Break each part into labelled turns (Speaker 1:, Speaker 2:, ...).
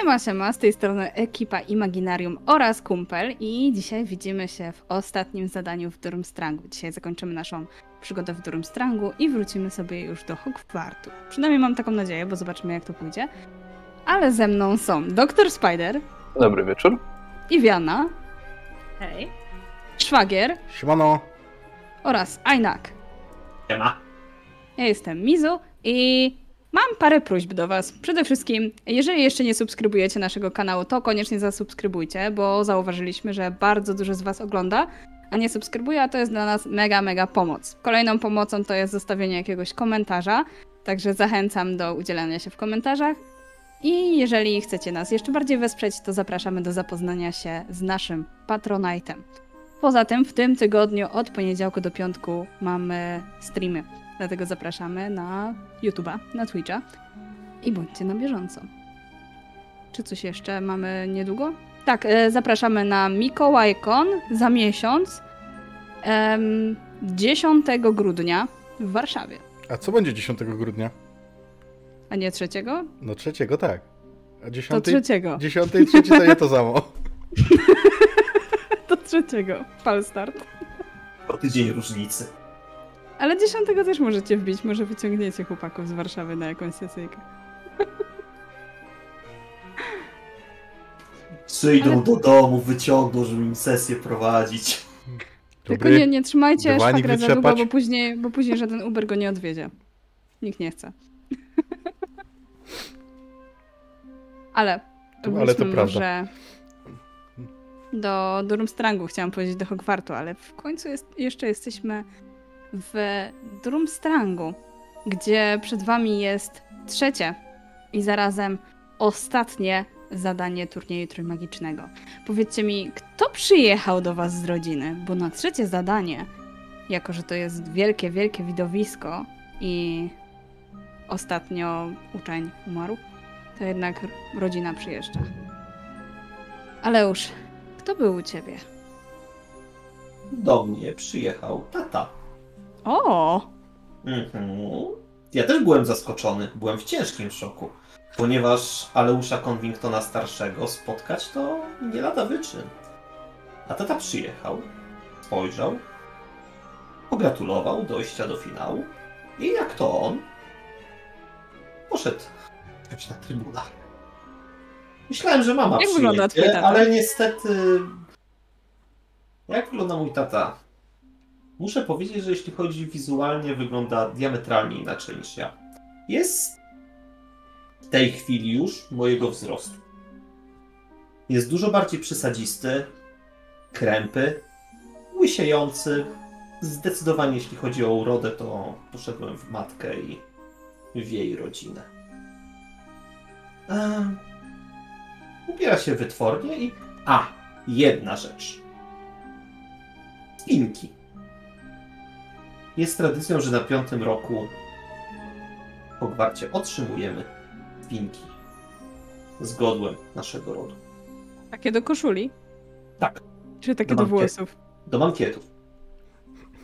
Speaker 1: Siema, siema, z tej strony ekipa Imaginarium oraz Kumpel i dzisiaj widzimy się w ostatnim zadaniu w Durmstrangu. Dzisiaj zakończymy naszą przygodę w Durmstrangu i wrócimy sobie już do Hogwartu. Przynajmniej mam taką nadzieję, bo zobaczymy jak to pójdzie. Ale ze mną są Dr. Spider.
Speaker 2: Dobry wieczór.
Speaker 1: Iwiana.
Speaker 3: Hej.
Speaker 1: Szwagier.
Speaker 4: Siemano.
Speaker 1: Oraz Ainak.
Speaker 5: Siema.
Speaker 1: Ja jestem Mizu i Mam parę próśb do Was. Przede wszystkim, jeżeli jeszcze nie subskrybujecie naszego kanału, to koniecznie zasubskrybujcie, bo zauważyliśmy, że bardzo dużo z Was ogląda, a nie subskrybuje, a to jest dla nas mega, mega pomoc. Kolejną pomocą to jest zostawienie jakiegoś komentarza, także zachęcam do udzielania się w komentarzach. I jeżeli chcecie nas jeszcze bardziej wesprzeć, to zapraszamy do zapoznania się z naszym Patronite'em. Poza tym w tym tygodniu od poniedziałku do piątku mamy streamy. Dlatego zapraszamy na YouTube'a, na Twitcha i bądźcie na bieżąco. Czy coś jeszcze mamy niedługo? Tak, e, zapraszamy na Mikołajkon za miesiąc, em, 10 grudnia w Warszawie.
Speaker 4: A co będzie 10 grudnia?
Speaker 1: A nie trzeciego?
Speaker 4: No trzeciego tak. A
Speaker 1: To
Speaker 4: dziesiątej,
Speaker 1: trzeciego.
Speaker 4: dziesiątej i trzeci to nie to samo.
Speaker 1: To trzeciego. Fal start.
Speaker 5: O tydzień różnicy.
Speaker 1: Ale dziesiątego też możecie wbić. Może wyciągniecie chłopaków z Warszawy na jakąś sesyjkę.
Speaker 5: Przyjdą
Speaker 1: Ale-
Speaker 5: do domu, wyciągną, żeby im sesję prowadzić.
Speaker 1: Tylko nie, nie trzymajcie szwagra za długo, bo później, bo później żaden Uber go nie odwiedzie. Nikt nie chce. Ale
Speaker 4: To- ale to prawda.
Speaker 1: może do Durmstrangu, chciałam powiedzieć do Hogwartu, ale w końcu jest, jeszcze jesteśmy w Durmstrangu, gdzie przed wami jest trzecie i zarazem ostatnie zadanie turnieju trójmagicznego. Powiedzcie mi, kto przyjechał do was z rodziny? Bo na trzecie zadanie, jako że to jest wielkie, wielkie widowisko i ostatnio uczeń umarł, to jednak rodzina przyjeżdża. Aleusz, kto był u ciebie?
Speaker 5: Do mnie przyjechał tata.
Speaker 1: O!
Speaker 5: Mhm. Ja też byłem zaskoczony, byłem w ciężkim szoku. Ponieważ Aleusza Convingtona starszego spotkać to nie lada wyczyn. A tata przyjechał, spojrzał, pogratulował dojścia do finału i jak to on, poszedł na trybunach. Myślałem, że mama
Speaker 1: Jak
Speaker 5: przyjedzie,
Speaker 1: wygląda twój tata?
Speaker 5: ale niestety... Jak wygląda mój tata? Muszę powiedzieć, że jeśli chodzi wizualnie, wygląda diametralnie inaczej niż ja. Jest w tej chwili już mojego wzrostu. Jest dużo bardziej przesadzisty, krępy, łysiejący. Zdecydowanie jeśli chodzi o urodę, to poszedłem w matkę i w jej rodzinę. Ehm, ubiera się wytwornie i... A, jedna rzecz. Spinki. Jest tradycją, że na piątym roku w Hogwarcie otrzymujemy spinki z godłem naszego rodu.
Speaker 1: Takie do koszuli?
Speaker 5: Tak,
Speaker 1: Czy takie do
Speaker 5: mam
Speaker 1: włosów?
Speaker 5: do mankietów.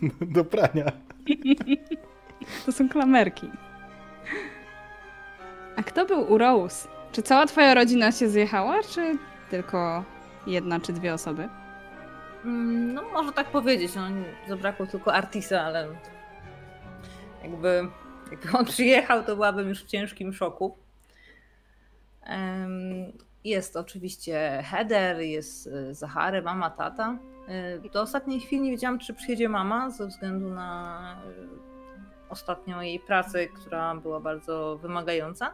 Speaker 4: Do prania.
Speaker 1: To są klamerki. A kto był u Rose? Czy cała twoja rodzina się zjechała, czy tylko jedna czy dwie osoby?
Speaker 3: Mm, No, może tak powiedzieć. No, zabrakło tylko Artisa, ale jakby, jakby on przyjechał, to byłabym już w ciężkim szoku. Jest oczywiście Heather, jest y, Zachary, mama, tata. Y, Do ostatniej chwili nie wiedziałam, czy przyjedzie mama, ze względu na y, ostatnią jej pracę, która była bardzo wymagająca.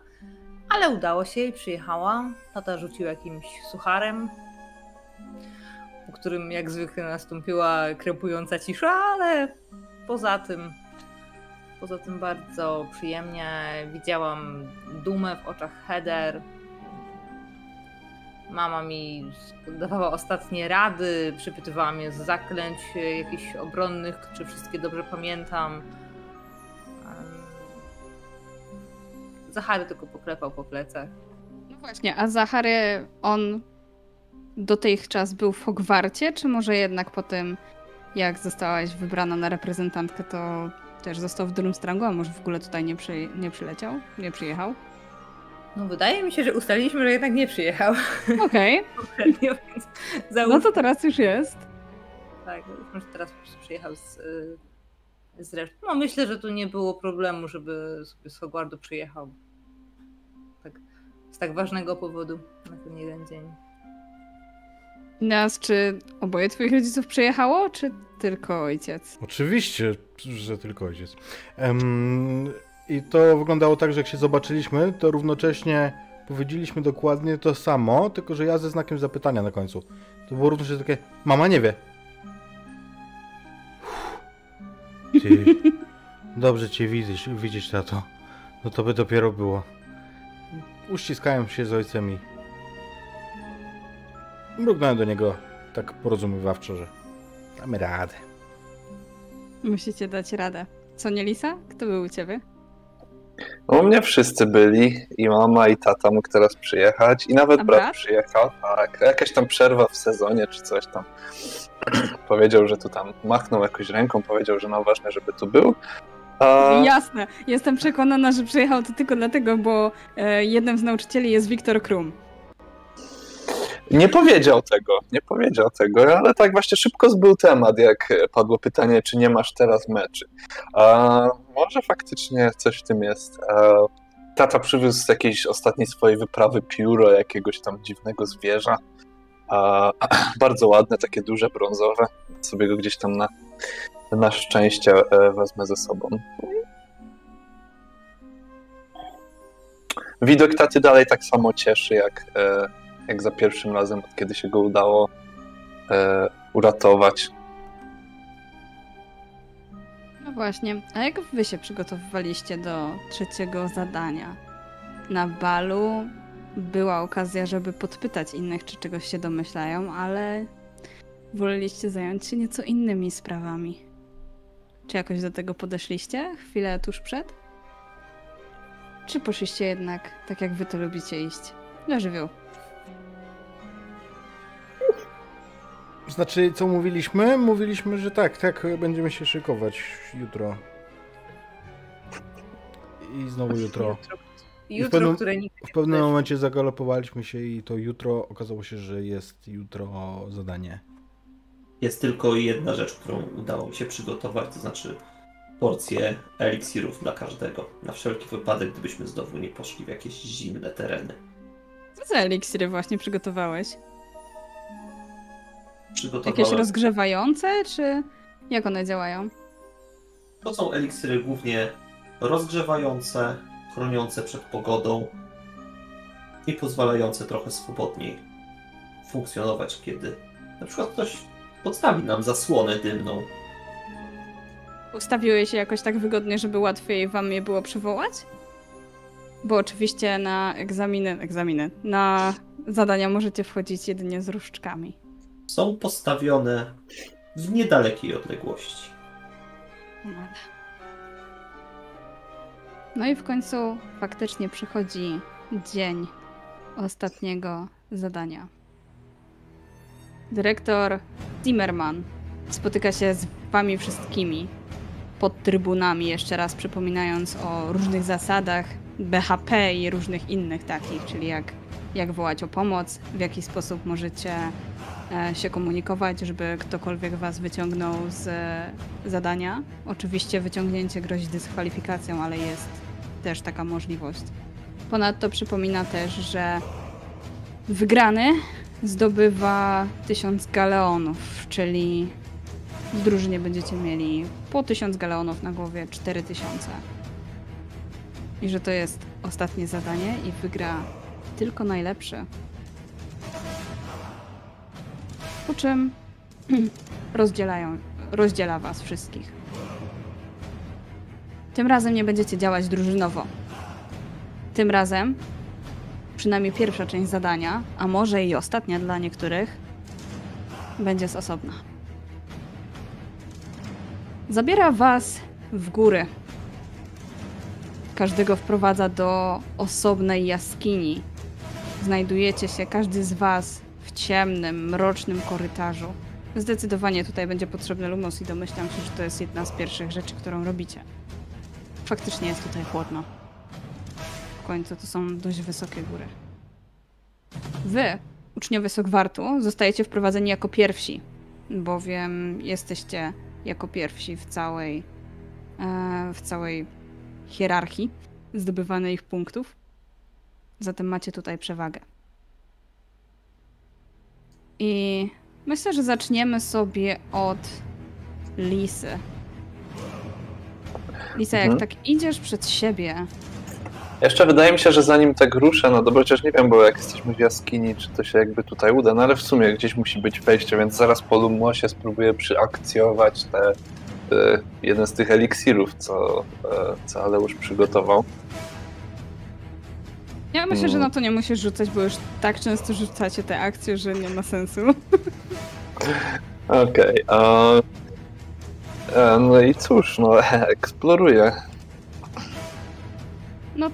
Speaker 3: Ale udało się i przyjechała. Tata rzucił jakimś sucharem, po którym jak zwykle nastąpiła krępująca cisza, ale poza tym poza tym bardzo przyjemnie widziałam dumę w oczach Heather. Mama mi dawała ostatnie rady, przypytywała mnie z zaklęć jakichś obronnych, czy wszystkie dobrze pamiętam. Zachary tylko poklepał po plecach.
Speaker 1: No właśnie, a Zachary, on dotychczas był w Hogwarcie, czy może jednak po tym, jak zostałaś wybrana na reprezentantkę, to też został w Durmstrangu, a może w ogóle tutaj nie, przy, nie przyleciał, nie przyjechał?
Speaker 3: No wydaje mi się, że ustaliliśmy, że jednak nie przyjechał
Speaker 1: Okej,
Speaker 3: więc
Speaker 1: no to teraz już jest.
Speaker 3: tak, załóżmy, że teraz przyjechał z, y, z resztą. No myślę, że tu nie było problemu, żeby sobie z Hogwartu przyjechał. Tak, z tak ważnego powodu na ten jeden dzień.
Speaker 1: Nas, czy oboje twoich rodziców przyjechało, czy tylko ojciec?
Speaker 4: Oczywiście, że tylko ojciec. Em, I to wyglądało tak, że jak się zobaczyliśmy, to równocześnie powiedzieliśmy dokładnie to samo, tylko że ja ze znakiem zapytania na końcu. To było równocześnie takie, mama nie wie. Uff. Ty, dobrze cię widzieć, widzieć, tato. No to by dopiero było. Uściskałem się z ojcem i mrugnąłem do niego tak porozumiewawczo, że damy radę.
Speaker 1: Musicie dać radę. Co nie Lisa? Kto był u ciebie?
Speaker 2: U mnie wszyscy byli, i mama, i tata mógł teraz przyjechać, i nawet brat,
Speaker 1: brat?
Speaker 2: przyjechał. Tak, jakaś tam przerwa w sezonie, czy coś tam. powiedział, że tu tam machnął jakoś ręką, powiedział, że no ważne, żeby tu był. A,
Speaker 1: Jasne. Jestem przekonana, że przyjechał to tylko dlatego, bo e, jednym z nauczycieli jest Wiktor Krum.
Speaker 2: Nie powiedział tego, nie powiedział tego, ale tak właśnie szybko zbył temat, jak padło pytanie, czy nie masz teraz meczy. A, może faktycznie coś w tym jest. A, tata przywiózł z jakiejś ostatniej swojej wyprawy pióro jakiegoś tam dziwnego zwierza. A, bardzo ładne, takie duże, brązowe. Sobie go gdzieś tam na, na szczęście e, wezmę ze sobą. Widok taty dalej tak samo cieszy, jak, e, jak za pierwszym razem, od kiedy się go udało e, uratować.
Speaker 1: No właśnie. A jak wy się przygotowywaliście do trzeciego zadania? Na balu była okazja, żeby podpytać innych, czy czegoś się domyślają, ale woleliście zająć się nieco innymi sprawami. Czy jakoś do tego podeszliście chwilę tuż przed? Czy poszliście jednak tak, jak wy to lubicie iść? Na żywioł.
Speaker 4: Znaczy, co mówiliśmy? Mówiliśmy, że tak, tak, będziemy się szykować jutro. I znowu jutro.
Speaker 3: Jutro,
Speaker 4: pewnym-
Speaker 3: które nikt
Speaker 4: W pewnym momencie zagalopowaliśmy się i to jutro okazało się, że jest jutro zadanie.
Speaker 5: Jest tylko jedna rzecz, którą udało mi się przygotować, to znaczy porcję eliksirów dla każdego. Na wszelki wypadek, gdybyśmy znowu nie poszli w jakieś zimne tereny.
Speaker 1: Co za eliksiry właśnie przygotowałeś? Jakieś
Speaker 5: Przygotowałem...
Speaker 1: rozgrzewające, czy jak one działają?
Speaker 5: To są eliksiry głównie rozgrzewające, chroniące przed pogodą i pozwalające trochę swobodniej funkcjonować, kiedy na przykład ktoś podstawi nam zasłonę dymną.
Speaker 1: Ustawiły się jakoś tak wygodnie, żeby łatwiej wam je było przywołać? Bo oczywiście na egzaminy, egzaminy, na zadania możecie wchodzić jedynie z różdżkami.
Speaker 5: Są postawione w niedalekiej odległości.
Speaker 1: No i w końcu faktycznie przychodzi dzień ostatniego zadania. Dyrektor Zimmerman spotyka się z wami wszystkimi pod trybunami, jeszcze raz przypominając o różnych zasadach BHP i różnych innych takich, czyli jak, jak wołać o pomoc, w jaki sposób możecie się komunikować, żeby ktokolwiek was wyciągnął z e, zadania. Oczywiście wyciągnięcie grozi dyskwalifikacją, ale jest też taka możliwość. Ponadto przypomina też, że wygrany zdobywa 1000 galeonów, czyli w drużynie będziecie mieli po 1000 galeonów na głowie 4000. I że to jest ostatnie zadanie i wygra tylko najlepszy. Po czym rozdzielają, rozdziela was wszystkich. Tym razem nie będziecie działać drużynowo. Tym razem, przynajmniej pierwsza część zadania, a może i ostatnia dla niektórych, będzie z osobna. Zabiera was w góry. Każdego wprowadza do osobnej jaskini. Znajdujecie się, każdy z was, ciemnym, mrocznym korytarzu. Zdecydowanie tutaj będzie potrzebny lumos i domyślam się, że to jest jedna z pierwszych rzeczy, którą robicie. Faktycznie jest tutaj chłodno. W końcu to są dość wysokie góry. Wy, uczniowie Sogwartu, zostajecie wprowadzeni jako pierwsi, bowiem jesteście jako pierwsi w całej, e, w całej hierarchii zdobywanych punktów. Zatem macie tutaj przewagę. I myślę, że zaczniemy sobie od Lisy. Lisa, jak
Speaker 2: Mhm.
Speaker 1: tak idziesz przed siebie,
Speaker 2: Jeszcze wydaje mi się, że zanim tak ruszę, no dobra, chociaż nie wiem, bo jak jesteśmy w jaskini, czy to się jakby tutaj uda, no ale w sumie gdzieś musi być wejście, więc zaraz po Lumosie spróbuję przyakcjować te, te, jeden z tych eliksirów, co, e, co Aleusz przygotował.
Speaker 1: Ja myślę, że
Speaker 2: Mm.
Speaker 1: na to nie musisz rzucać, bo już tak często rzucacie te akcje, że nie ma sensu.
Speaker 2: Okej, a e, no i cóż, no eksploruję.
Speaker 1: No,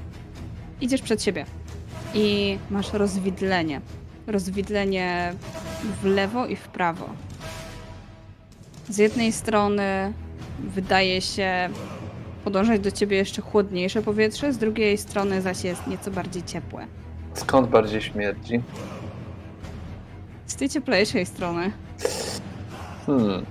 Speaker 1: idziesz przed siebie i masz rozwidlenie. Rozwidlenie w lewo i w prawo. Z jednej strony wydaje się podążać do ciebie jeszcze chłodniejsze powietrze, z drugiej strony zaś jest nieco bardziej ciepłe.
Speaker 2: Skąd bardziej śmierdzi?
Speaker 1: Z tej cieplejszej strony
Speaker 2: Hmm.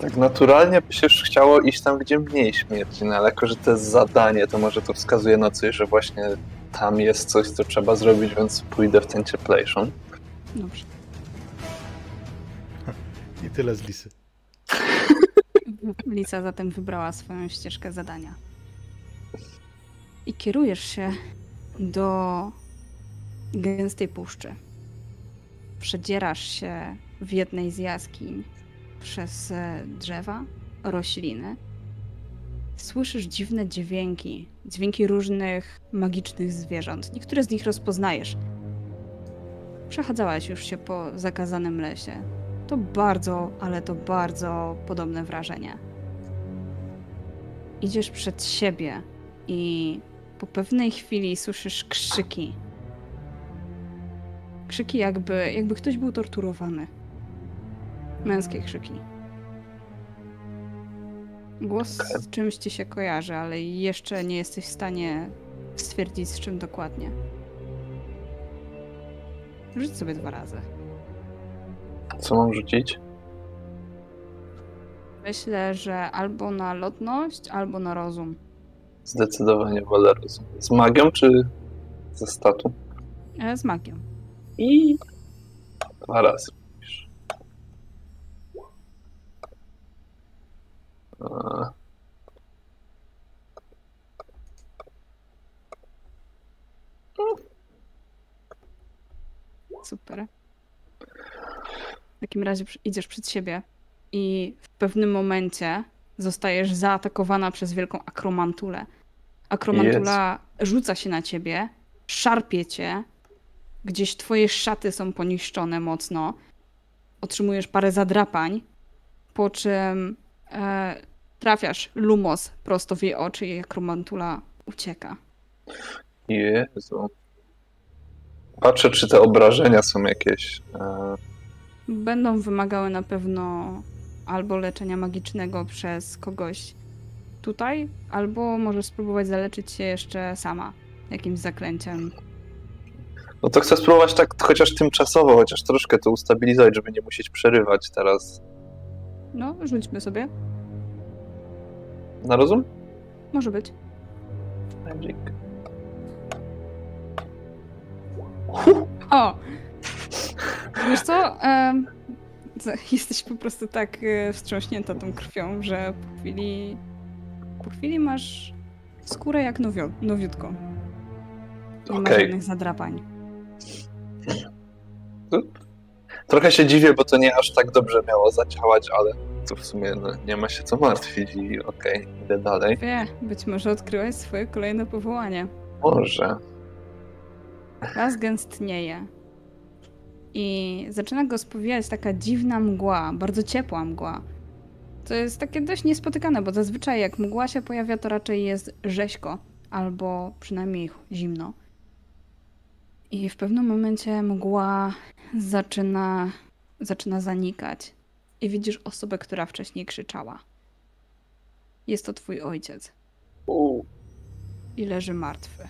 Speaker 2: Tak naturalnie by się już chciało iść tam, gdzie mniej śmierci, no ale jako, że to jest zadanie, to może to wskazuje na coś, że właśnie tam jest coś, co trzeba zrobić, więc pójdę w tę cieplejszą.
Speaker 1: Dobrze.
Speaker 4: I tyle z lisy.
Speaker 1: Lisa zatem wybrała swoją ścieżkę zadania. I kierujesz się do gęstej puszczy. Przedzierasz się w jednej z jaskiń przez e, drzewa, rośliny. Słyszysz dziwne dźwięki, dźwięki różnych magicznych zwierząt. Niektóre z nich rozpoznajesz. Przechadzałaś już się po zakazanym lesie. To bardzo, ale to bardzo podobne wrażenie. Idziesz przed siebie i po pewnej chwili słyszysz krzyki. Krzyki jakby, jakby ktoś był torturowany. Męskie krzyki. Głos z czymś ci się kojarzy, ale jeszcze nie jesteś w stanie stwierdzić z czym dokładnie. Rzuć sobie dwa razy.
Speaker 2: Co mam rzucić?
Speaker 1: Myślę, że albo na lotność, albo na rozum.
Speaker 2: Zdecydowanie wolę rozum. Z magią czy ze statu?
Speaker 1: E, Z magią.
Speaker 2: I dwa razy. A,
Speaker 1: Super. W takim razie idziesz przed siebie i w pewnym momencie zostajesz zaatakowana przez wielką akromantulę. Akromantula rzuca się na ciebie, szarpie cię, gdzieś twoje szaty są poniszczone mocno, otrzymujesz parę zadrapań, po czym e, trafiasz lumos prosto w jej oczy i akromantula ucieka.
Speaker 2: Jezu. Patrzę, czy te obrażenia są jakieś. E,
Speaker 1: Będą wymagały na pewno albo leczenia magicznego przez kogoś tutaj, albo możesz spróbować zaleczyć się jeszcze sama jakimś zaklęciem.
Speaker 2: No to chcę spróbować tak chociaż tymczasowo, chociaż troszkę to ustabilizować, żeby nie musieć przerywać teraz.
Speaker 1: No, rzućmy sobie.
Speaker 2: Na rozum?
Speaker 1: Może być.
Speaker 2: Magic.
Speaker 1: O! Wiesz co? Za- jesteś po prostu tak e, wstrząśnięta tą krwią, że po chwili... Po chwili masz skórę jak nowio, nowiutką. Nie ma
Speaker 2: Okej.
Speaker 1: żadnych zadrapań.
Speaker 2: Trochę się dziwię, bo to nie aż tak dobrze miało zadziałać, ale to w sumie no, nie ma się co martwić i okej, idę dalej.
Speaker 1: Wie, być może odkryłeś swoje kolejne powołanie.
Speaker 2: Może.
Speaker 1: Las gęstnieje. I zaczyna go spowijać taka dziwna mgła, bardzo ciepła mgła. To jest takie dość niespotykane, bo zazwyczaj jak mgła się pojawia, to raczej jest rzeźko, albo przynajmniej zimno. I w pewnym momencie mgła zaczyna, zaczyna zanikać. I widzisz osobę, która wcześniej krzyczała. Jest to twój ojciec. I leży martwy.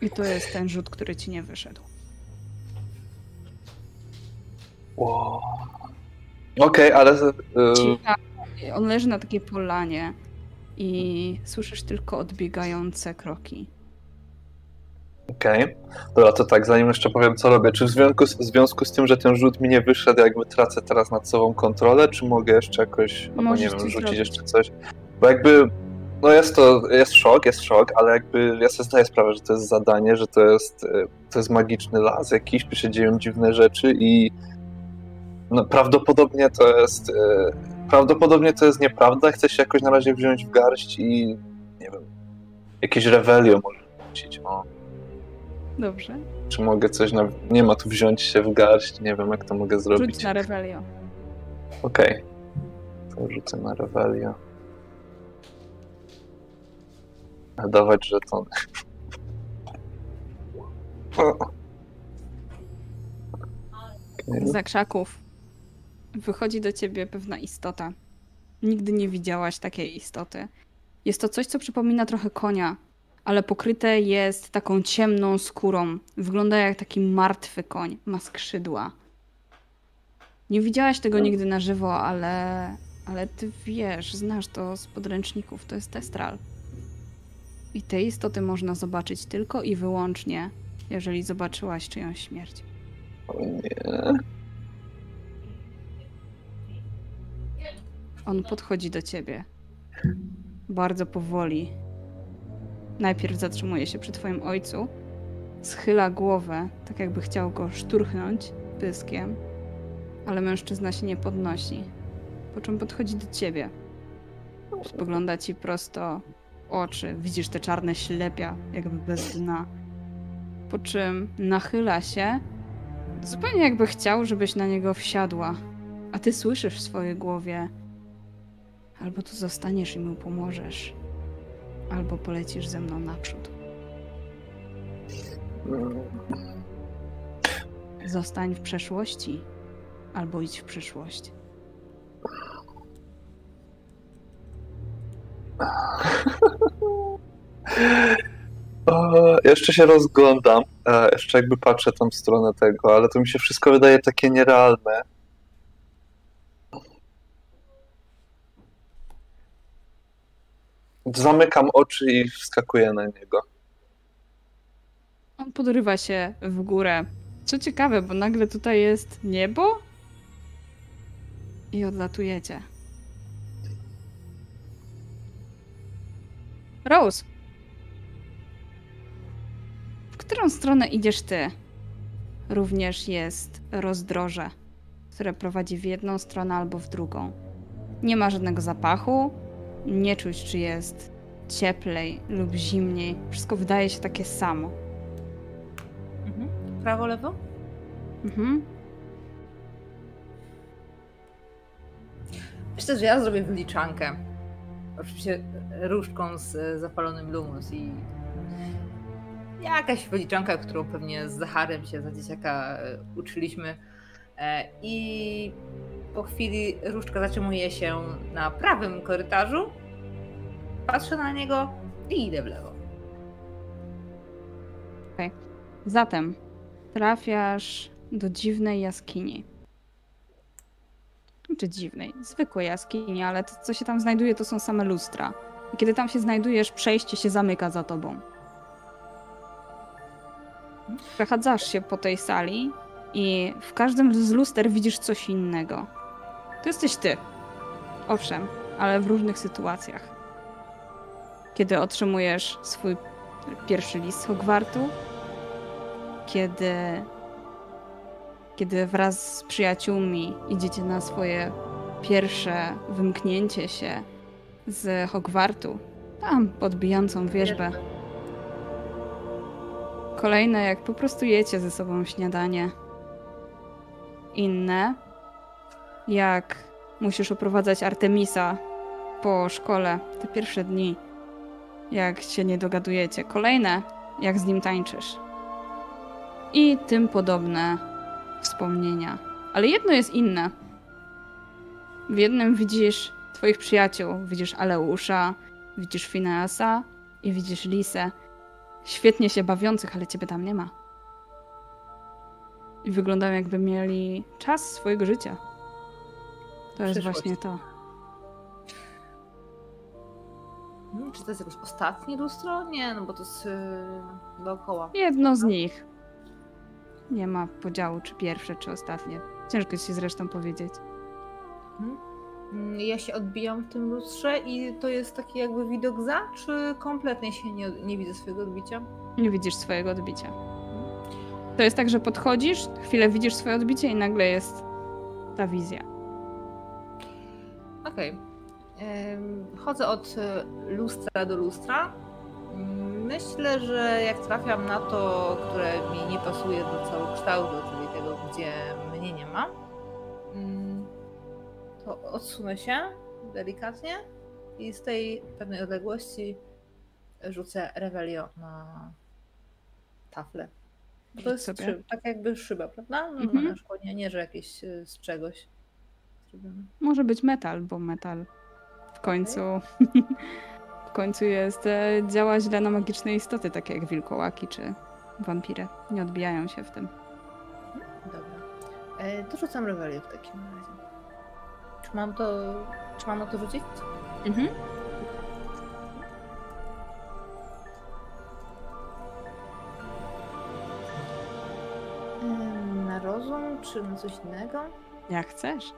Speaker 1: I to jest ten rzut, który ci nie wyszedł.
Speaker 2: Wow. Okej, ale... y,
Speaker 1: Cicha. On leży na takiej polanie i słyszysz tylko odbiegające kroki.
Speaker 2: Okej. Dobra, to tak, zanim jeszcze powiem, co robię. Czy w związku, z, w związku z tym, że ten rzut mi nie wyszedł, jakby tracę teraz nad sobą kontrolę, czy mogę jeszcze jakoś, albo nie wiem, rzucić
Speaker 1: zrobić.
Speaker 2: jeszcze coś? Bo jakby, no jest to, jest szok, jest szok, ale jakby ja sobie zdaję sprawę, że to jest zadanie, że to jest, y, to jest magiczny las jakiś, tu się dzieją dziwne rzeczy i no, prawdopodobnie to jest, y, prawdopodobnie to jest nieprawda, chcę się jakoś na razie wziąć w garść i, nie wiem, jakieś rewelio może rzucić, o.
Speaker 1: Dobrze.
Speaker 2: Czy mogę coś na... Nie ma tu wziąć się w garść, nie wiem jak to mogę zrobić.
Speaker 1: Rzuć na Revelio.
Speaker 2: Okej. To rzucę na Revelia. A dawać żetony. Okej.
Speaker 1: Z krzaków wychodzi do ciebie pewna istota. Nigdy nie widziałaś takiej istoty. Jest to coś, co przypomina trochę konia, ale pokryte jest taką ciemną skórą. Wygląda jak taki martwy koń. Ma skrzydła. Nie widziałaś tego nigdy na żywo, ale, ale ty wiesz, znasz to z podręczników. To jest Testral. I te istoty można zobaczyć tylko i wyłącznie, jeżeli zobaczyłaś czyjąś śmierć.
Speaker 2: O nie.
Speaker 1: On podchodzi do ciebie. Bardzo powoli. Najpierw zatrzymuje się przy twoim ojcu. Schyla głowę, tak jakby chciał go szturchnąć pyskiem. Ale mężczyzna się nie podnosi. Po czym podchodzi do ciebie. Spogląda ci prosto oczy. Widzisz te czarne ślepia, jakby bez dna. Po czym nachyla się, zupełnie jakby chciał, żebyś na niego wsiadła. A ty słyszysz w swojej głowie: Albo tu zostaniesz i mu pomożesz, albo polecisz ze mną naprzód. Zostań w przeszłości, albo idź w przyszłość.
Speaker 2: O, jeszcze się rozglądam. E, jeszcze jakby patrzę w stronę tego, ale to mi się wszystko wydaje takie nierealne. Zamykam oczy i wskakuję na niego.
Speaker 1: On podrywa się w górę. Co ciekawe, bo nagle tutaj jest niebo i odlatujecie. Rose! W którą stronę idziesz ty? Również jest rozdroże, które prowadzi w jedną stronę albo w drugą. Nie ma żadnego zapachu, nie czuć, czy jest cieplej lub zimniej. Wszystko wydaje się takie samo.
Speaker 3: Mhm. Prawo, lewo?
Speaker 1: Mhm.
Speaker 3: Myślę, że ja zrobię wyliczankę. Oczywiście różdżką z e, zapalonym lumus i jakaś wyliczanka, którą pewnie z Zacharem się za dzieciaka e, uczyliśmy. E, I po chwili różdżka zatrzymuje się na prawym korytarzu. Patrzę na niego i idę w lewo.
Speaker 1: Zatem trafiasz do dziwnej jaskini. Czy dziwnej, zwykłej jaskini, ale to, co się tam znajduje, to są same lustra. I kiedy tam się znajdujesz, przejście się zamyka za tobą. Przechadzasz się po tej sali i w każdym z luster widzisz coś innego. To jesteś ty. Owszem, ale w różnych sytuacjach. Kiedy otrzymujesz swój pierwszy list Hogwartu, kiedy, kiedy wraz z przyjaciółmi idziecie na swoje pierwsze wymknięcie się z Hogwartu, tam pod bijącą wierzbę. Kolejne, jak po prostu jecie ze sobą śniadanie. Inne, jak musisz oprowadzać Artemisa po szkole te pierwsze dni, jak się nie dogadujecie. Kolejne, jak z nim tańczysz i tym podobne wspomnienia. Ale jedno jest inne. W jednym widzisz twoich przyjaciół, widzisz Aleusza, Widzisz Fineasa i widzisz Lisę. Świetnie się bawiących, ale ciebie tam nie ma. I wyglądają jakby mieli czas swojego życia. To jest
Speaker 3: Przyszłość.
Speaker 1: właśnie to.
Speaker 3: Hmm, Czy to jest jakoś ostatnie lustro? Nie, no bo to jest yy, dookoła.
Speaker 1: Jedno z nich. Nie ma podziału, czy pierwsze, czy ostatnie. Ciężko ci zresztą powiedzieć.
Speaker 3: Mm, Ja się odbijam w tym lustrze i to jest taki jakby widok za, czy kompletnie się nie, nie widzę swojego odbicia?
Speaker 1: Nie widzisz swojego odbicia. To jest tak, że podchodzisz, chwilę widzisz swoje odbicie i nagle jest ta wizja.
Speaker 3: Okej. Em, Chodzę od e, lustra do lustra. Myślę, że jak trafiam na to, które mi nie pasuje do całokształtu, czyli tego, gdzie mnie nie ma, mm, to odsunę się delikatnie i z tej pewnej odległości rzucę Revelio na taflę. Bo to jest szyb, tak jakby szyba, prawda? No,
Speaker 1: Mhm.
Speaker 3: na szkło, nie, nie, że jakieś e, z czegoś
Speaker 1: Może być metal, bo metal w końcu w końcu jest e, działa źle na magiczne istoty, takie jak wilkołaki czy wampiry. Nie odbijają się w tym.
Speaker 3: Dobra. E, to rzucam rewelię w takim razie. Czy mam to. Czy mam na to rzucić?
Speaker 1: Mhm.
Speaker 3: Na rozum, czy na coś innego?
Speaker 1: Jak chcesz.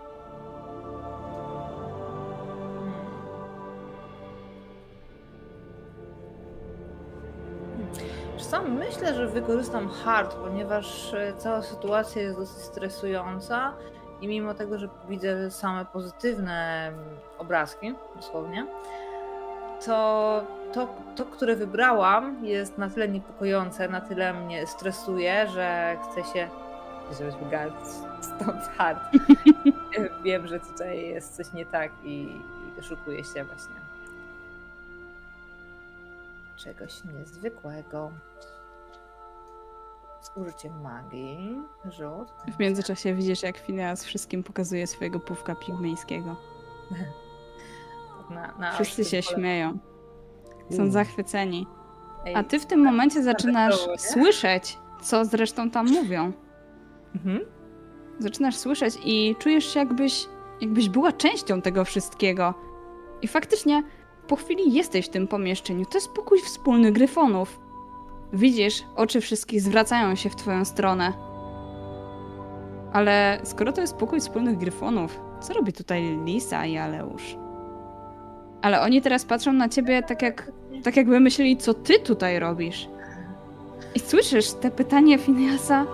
Speaker 3: Co, myślę, że wykorzystam hard, ponieważ e, cała sytuacja jest dosyć stresująca i mimo tego, że widzę same pozytywne mm, obrazki, dosłownie, to to, to, które wybrałam jest na tyle niepokojące, na tyle mnie stresuje, że chcę się wygadać stąd hard. Wiem, że tutaj jest coś nie tak i, i doszukuję się właśnie czegoś niezwykłego. Z użyciem magii. Rzut.
Speaker 1: W międzyczasie widzisz, jak Phineas wszystkim pokazuje swojego pówka pigmejskiego.
Speaker 3: Na, na
Speaker 1: Wszyscy się
Speaker 3: pole.
Speaker 1: śmieją. Są
Speaker 5: Mm.
Speaker 1: zachwyceni.
Speaker 3: Ej,
Speaker 1: A ty w tym momencie zaczynasz słyszeć, co zresztą tam mówią.
Speaker 3: Mhm.
Speaker 1: Zaczynasz słyszeć i czujesz się jakbyś, jakbyś była częścią tego wszystkiego. I faktycznie po chwili jesteś w tym pomieszczeniu. To jest pokój wspólny gryfonów. Widzisz, oczy wszystkich zwracają się w twoją stronę. Ale skoro to jest pokój wspólnych gryfonów, co robi tutaj Lisa i Aleusz? Ale oni teraz patrzą na ciebie tak jak, tak jakby myśleli, co ty tutaj robisz. I słyszysz te pytanie Phineasa?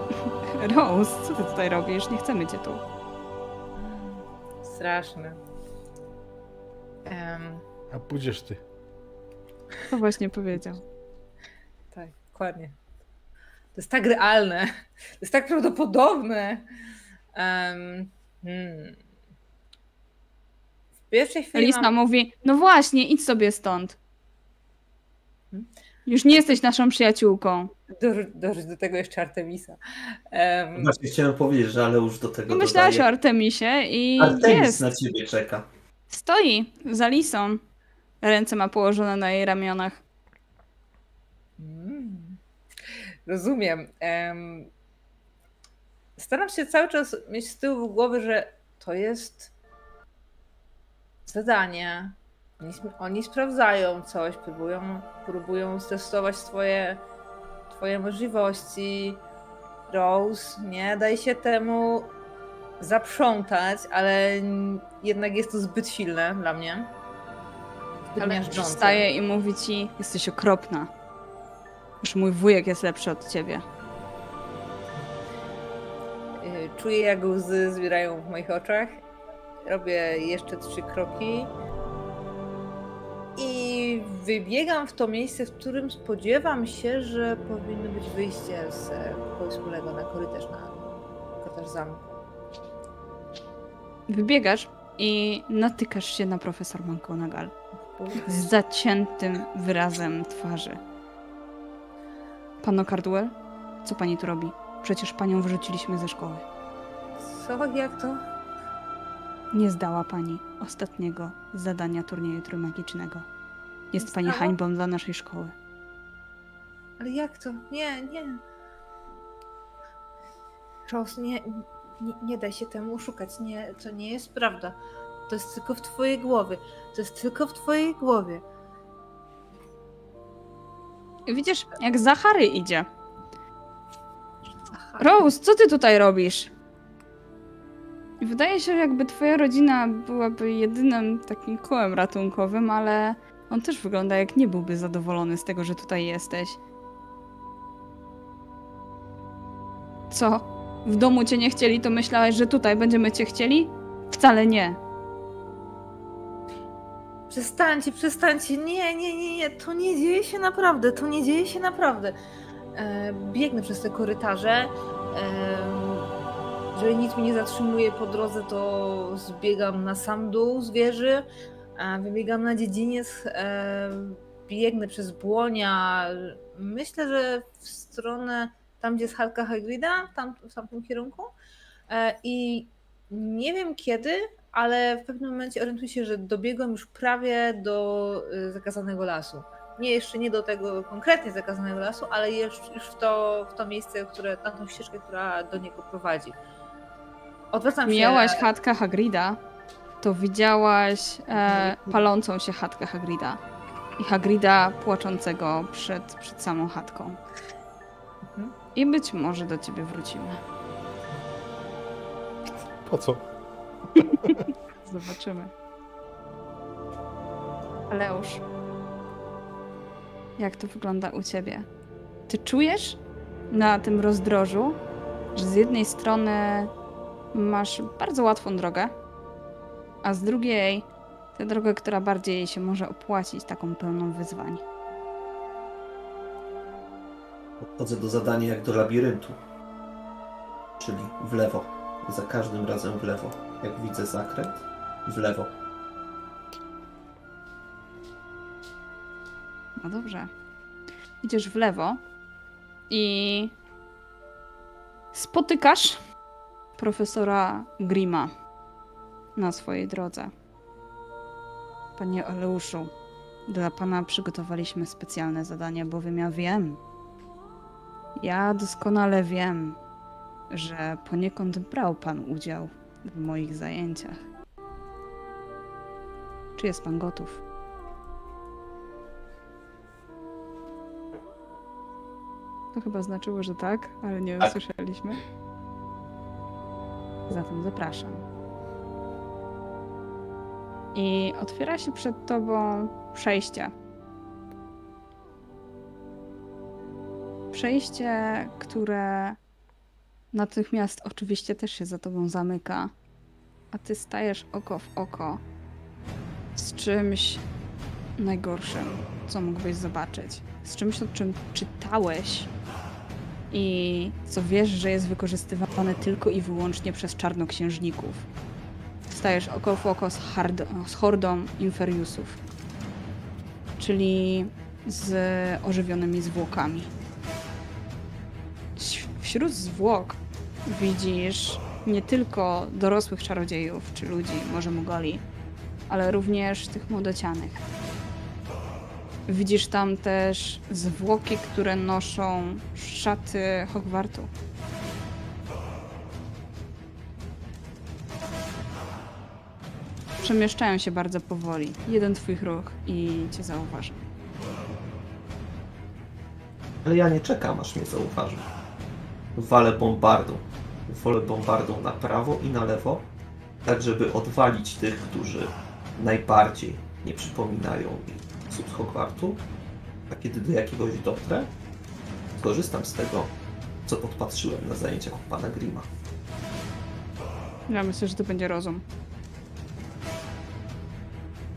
Speaker 1: Rose, co ty tutaj robisz? Nie chcemy cię tu.
Speaker 3: Straszne. Em,
Speaker 4: A pójdziesz ty.
Speaker 1: To właśnie powiedział.
Speaker 3: tak, dokładnie. To jest tak realne. To jest tak prawdopodobne. Em, hmm. W pierwszej chwili.
Speaker 1: Lisa
Speaker 3: mam...
Speaker 1: mówi, no właśnie, idź sobie stąd.
Speaker 3: Hmm?
Speaker 1: Już nie jesteś naszą przyjaciółką.
Speaker 3: Dorzuć, dorzuć do tego jeszcze Artemisa. Em,
Speaker 5: Właśnie chciałem powiedzieć, że ale już do tego
Speaker 1: Pomyślałaś o
Speaker 5: dodaję.
Speaker 1: Artemisie i
Speaker 5: Artemis
Speaker 1: jest.
Speaker 5: na ciebie czeka.
Speaker 1: Stoi za Lisą. Ręce ma położone na jej ramionach.
Speaker 3: Mm. Rozumiem. Em, staram się cały czas mieć z tyłu głowy, że to jest zadanie. Oni, oni sprawdzają coś, próbują, próbują testować twoje, twoje możliwości. Rose, nie daj się temu zaprzątać, ale jednak jest to zbyt silne dla mnie. Zbyt
Speaker 1: Ale wstaje i mówi ci, jesteś okropna. Już mój wujek jest lepszy od ciebie.
Speaker 3: Y, Czuję, jak łzy zbierają w moich oczach. Robię jeszcze trzy kroki. I wybiegam w to miejsce, w którym spodziewam się, że powinno być wyjście z wspólnego na korytarz, na korytarz zamku.
Speaker 1: Wybiegasz i natykasz się na profesor McGonagall z zaciętym wyrazem twarzy. Panno Cardwell, co pani tu robi? Przecież panią wyrzuciliśmy ze szkoły.
Speaker 3: Co? Jak to?
Speaker 1: Nie zdała pani ostatniego zadania turnieju trójmagicznego. Jest pani hańbą dla naszej szkoły.
Speaker 3: Ale jak to? Nie, nie. Rose, nie, nie, nie daj się temu oszukać. Nie, to nie jest prawda. To jest tylko w twojej głowie. To jest tylko w twojej głowie.
Speaker 1: Widzisz, jak Zachary idzie.
Speaker 3: Aha.
Speaker 1: Rose, co ty tutaj robisz? Wydaje się, jakby twoja rodzina byłaby jedynym takim kołem ratunkowym, ale on też wygląda jak nie byłby zadowolony z tego, że tutaj jesteś. Co? W domu cię nie chcieli, to myślałeś, że tutaj będziemy cię chcieli? Wcale nie.
Speaker 3: Przestańcie, przestańcie. Nie, nie, nie, nie. To nie dzieje się naprawdę. To nie dzieje się naprawdę. E, biegnę przez te korytarze. E, jeżeli nic mnie nie zatrzymuje po drodze, to zbiegam na sam dół z wieży. E, wybiegam na dziedziniec. E, biegnę przez błonia. Myślę, że w stronę tam, gdzie jest Halka Hagrida, tam, w tamtym kierunku. E, I nie wiem kiedy, ale w pewnym momencie orientuję się, że dobiegłam już prawie do y, zakazanego lasu. Nie jeszcze nie do tego konkretnie zakazanego lasu, ale już, już w, to, w to miejsce, które, na tą ścieżkę, która do niego prowadzi. Odwracam się.
Speaker 1: Miałaś chatkę Hagrida, to widziałaś e, palącą się chatkę Hagrida. I Hagrida płaczącego przed, przed samą chatką. I być może do ciebie wrócimy.
Speaker 4: Po co?
Speaker 1: Zobaczymy. Aleusz, jak to wygląda u ciebie? Ty czujesz na tym rozdrożu, że z jednej strony masz bardzo łatwą drogę, a z drugiej tę drogę, która bardziej się może opłacić, taką pełną wyzwań.
Speaker 5: Podchodzę do zadania jak do labiryntu. Czyli w lewo. Za każdym razem w lewo. Jak widzę zakręt, w lewo.
Speaker 1: No dobrze. Idziesz w lewo i spotykasz profesora Grima na swojej drodze. Panie Oleuszu, dla pana przygotowaliśmy specjalne zadanie, bowiem ja wiem, ja doskonale wiem, że poniekąd brał pan udział w moich zajęciach. Czy jest pan gotów? To chyba znaczyło, że tak, ale nie
Speaker 5: Tak.
Speaker 1: usłyszeliśmy. Zatem zapraszam. I otwiera się przed tobą przejście. Przejście, które natychmiast oczywiście też się za tobą zamyka, a ty stajesz oko w oko z czymś najgorszym, co mógłbyś zobaczyć. Z czymś, o czym czytałeś i co wiesz, że jest wykorzystywane tylko i wyłącznie przez czarnoksiężników. Stajesz oko w oko z, hard, z hordą Inferiusów, czyli z ożywionymi zwłokami. Wśród zwłok widzisz nie tylko dorosłych czarodziejów czy ludzi, może Mugoli, ale również tych młodocianych. Widzisz tam też zwłoki, które noszą szaty Hogwartu. Przemieszczają się bardzo powoli. Jeden twój ruch i cię zauważą.
Speaker 5: Ale ja nie czekam, aż mnie zauważy. Walę bombardą. Wolę bombardą na prawo i na lewo, tak żeby odwalić tych, którzy najbardziej nie przypominają mi cud Hogwartu. A kiedy do jakiegoś dotrę, skorzystam z tego, co podpatrzyłem na zajęciach u pana Grima.
Speaker 1: Ja myślę, że to będzie rozum.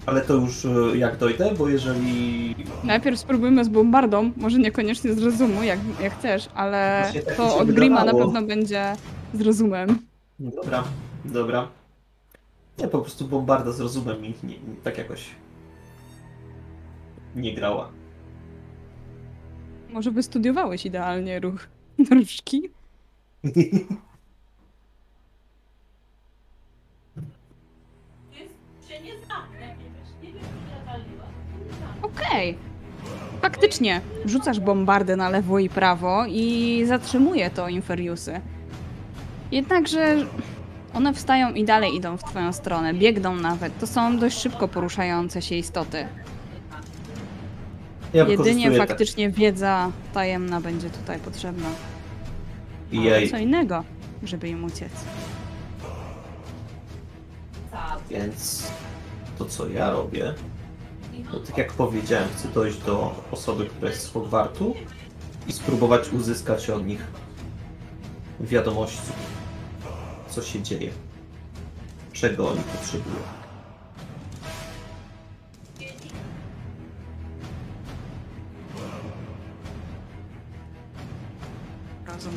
Speaker 5: Ale to już e, jak dojdę, bo jeżeli
Speaker 1: Najpierw spróbujmy z bombardą, może niekoniecznie z rozumu, jak, jak chcesz, ale
Speaker 5: Właśnie tak
Speaker 1: to od Grima na pewno będzie z rozumem.
Speaker 5: Dobra, dobra. Nie, po prostu bombarda z rozumem mi nie, nie, tak jakoś nie grała.
Speaker 1: Może by studiowałeś idealnie ruch różdżki? Okej, Okej. Faktycznie, rzucasz bombardę na lewo i prawo i zatrzymuje to Inferiusy. Jednakże one wstają i dalej idą w twoją stronę, biegną nawet. To są dość szybko poruszające się istoty.
Speaker 5: Ja
Speaker 1: Jedynie faktycznie wiedza tajemna będzie tutaj potrzebna.
Speaker 5: I
Speaker 1: Ale co innego, żeby im uciec.
Speaker 5: więc to co ja robię, to tak jak powiedziałem, chcę dojść do osoby, która jest z Hogwartu i spróbować uzyskać od nich wiadomości, co się dzieje, czego oni potrzebują.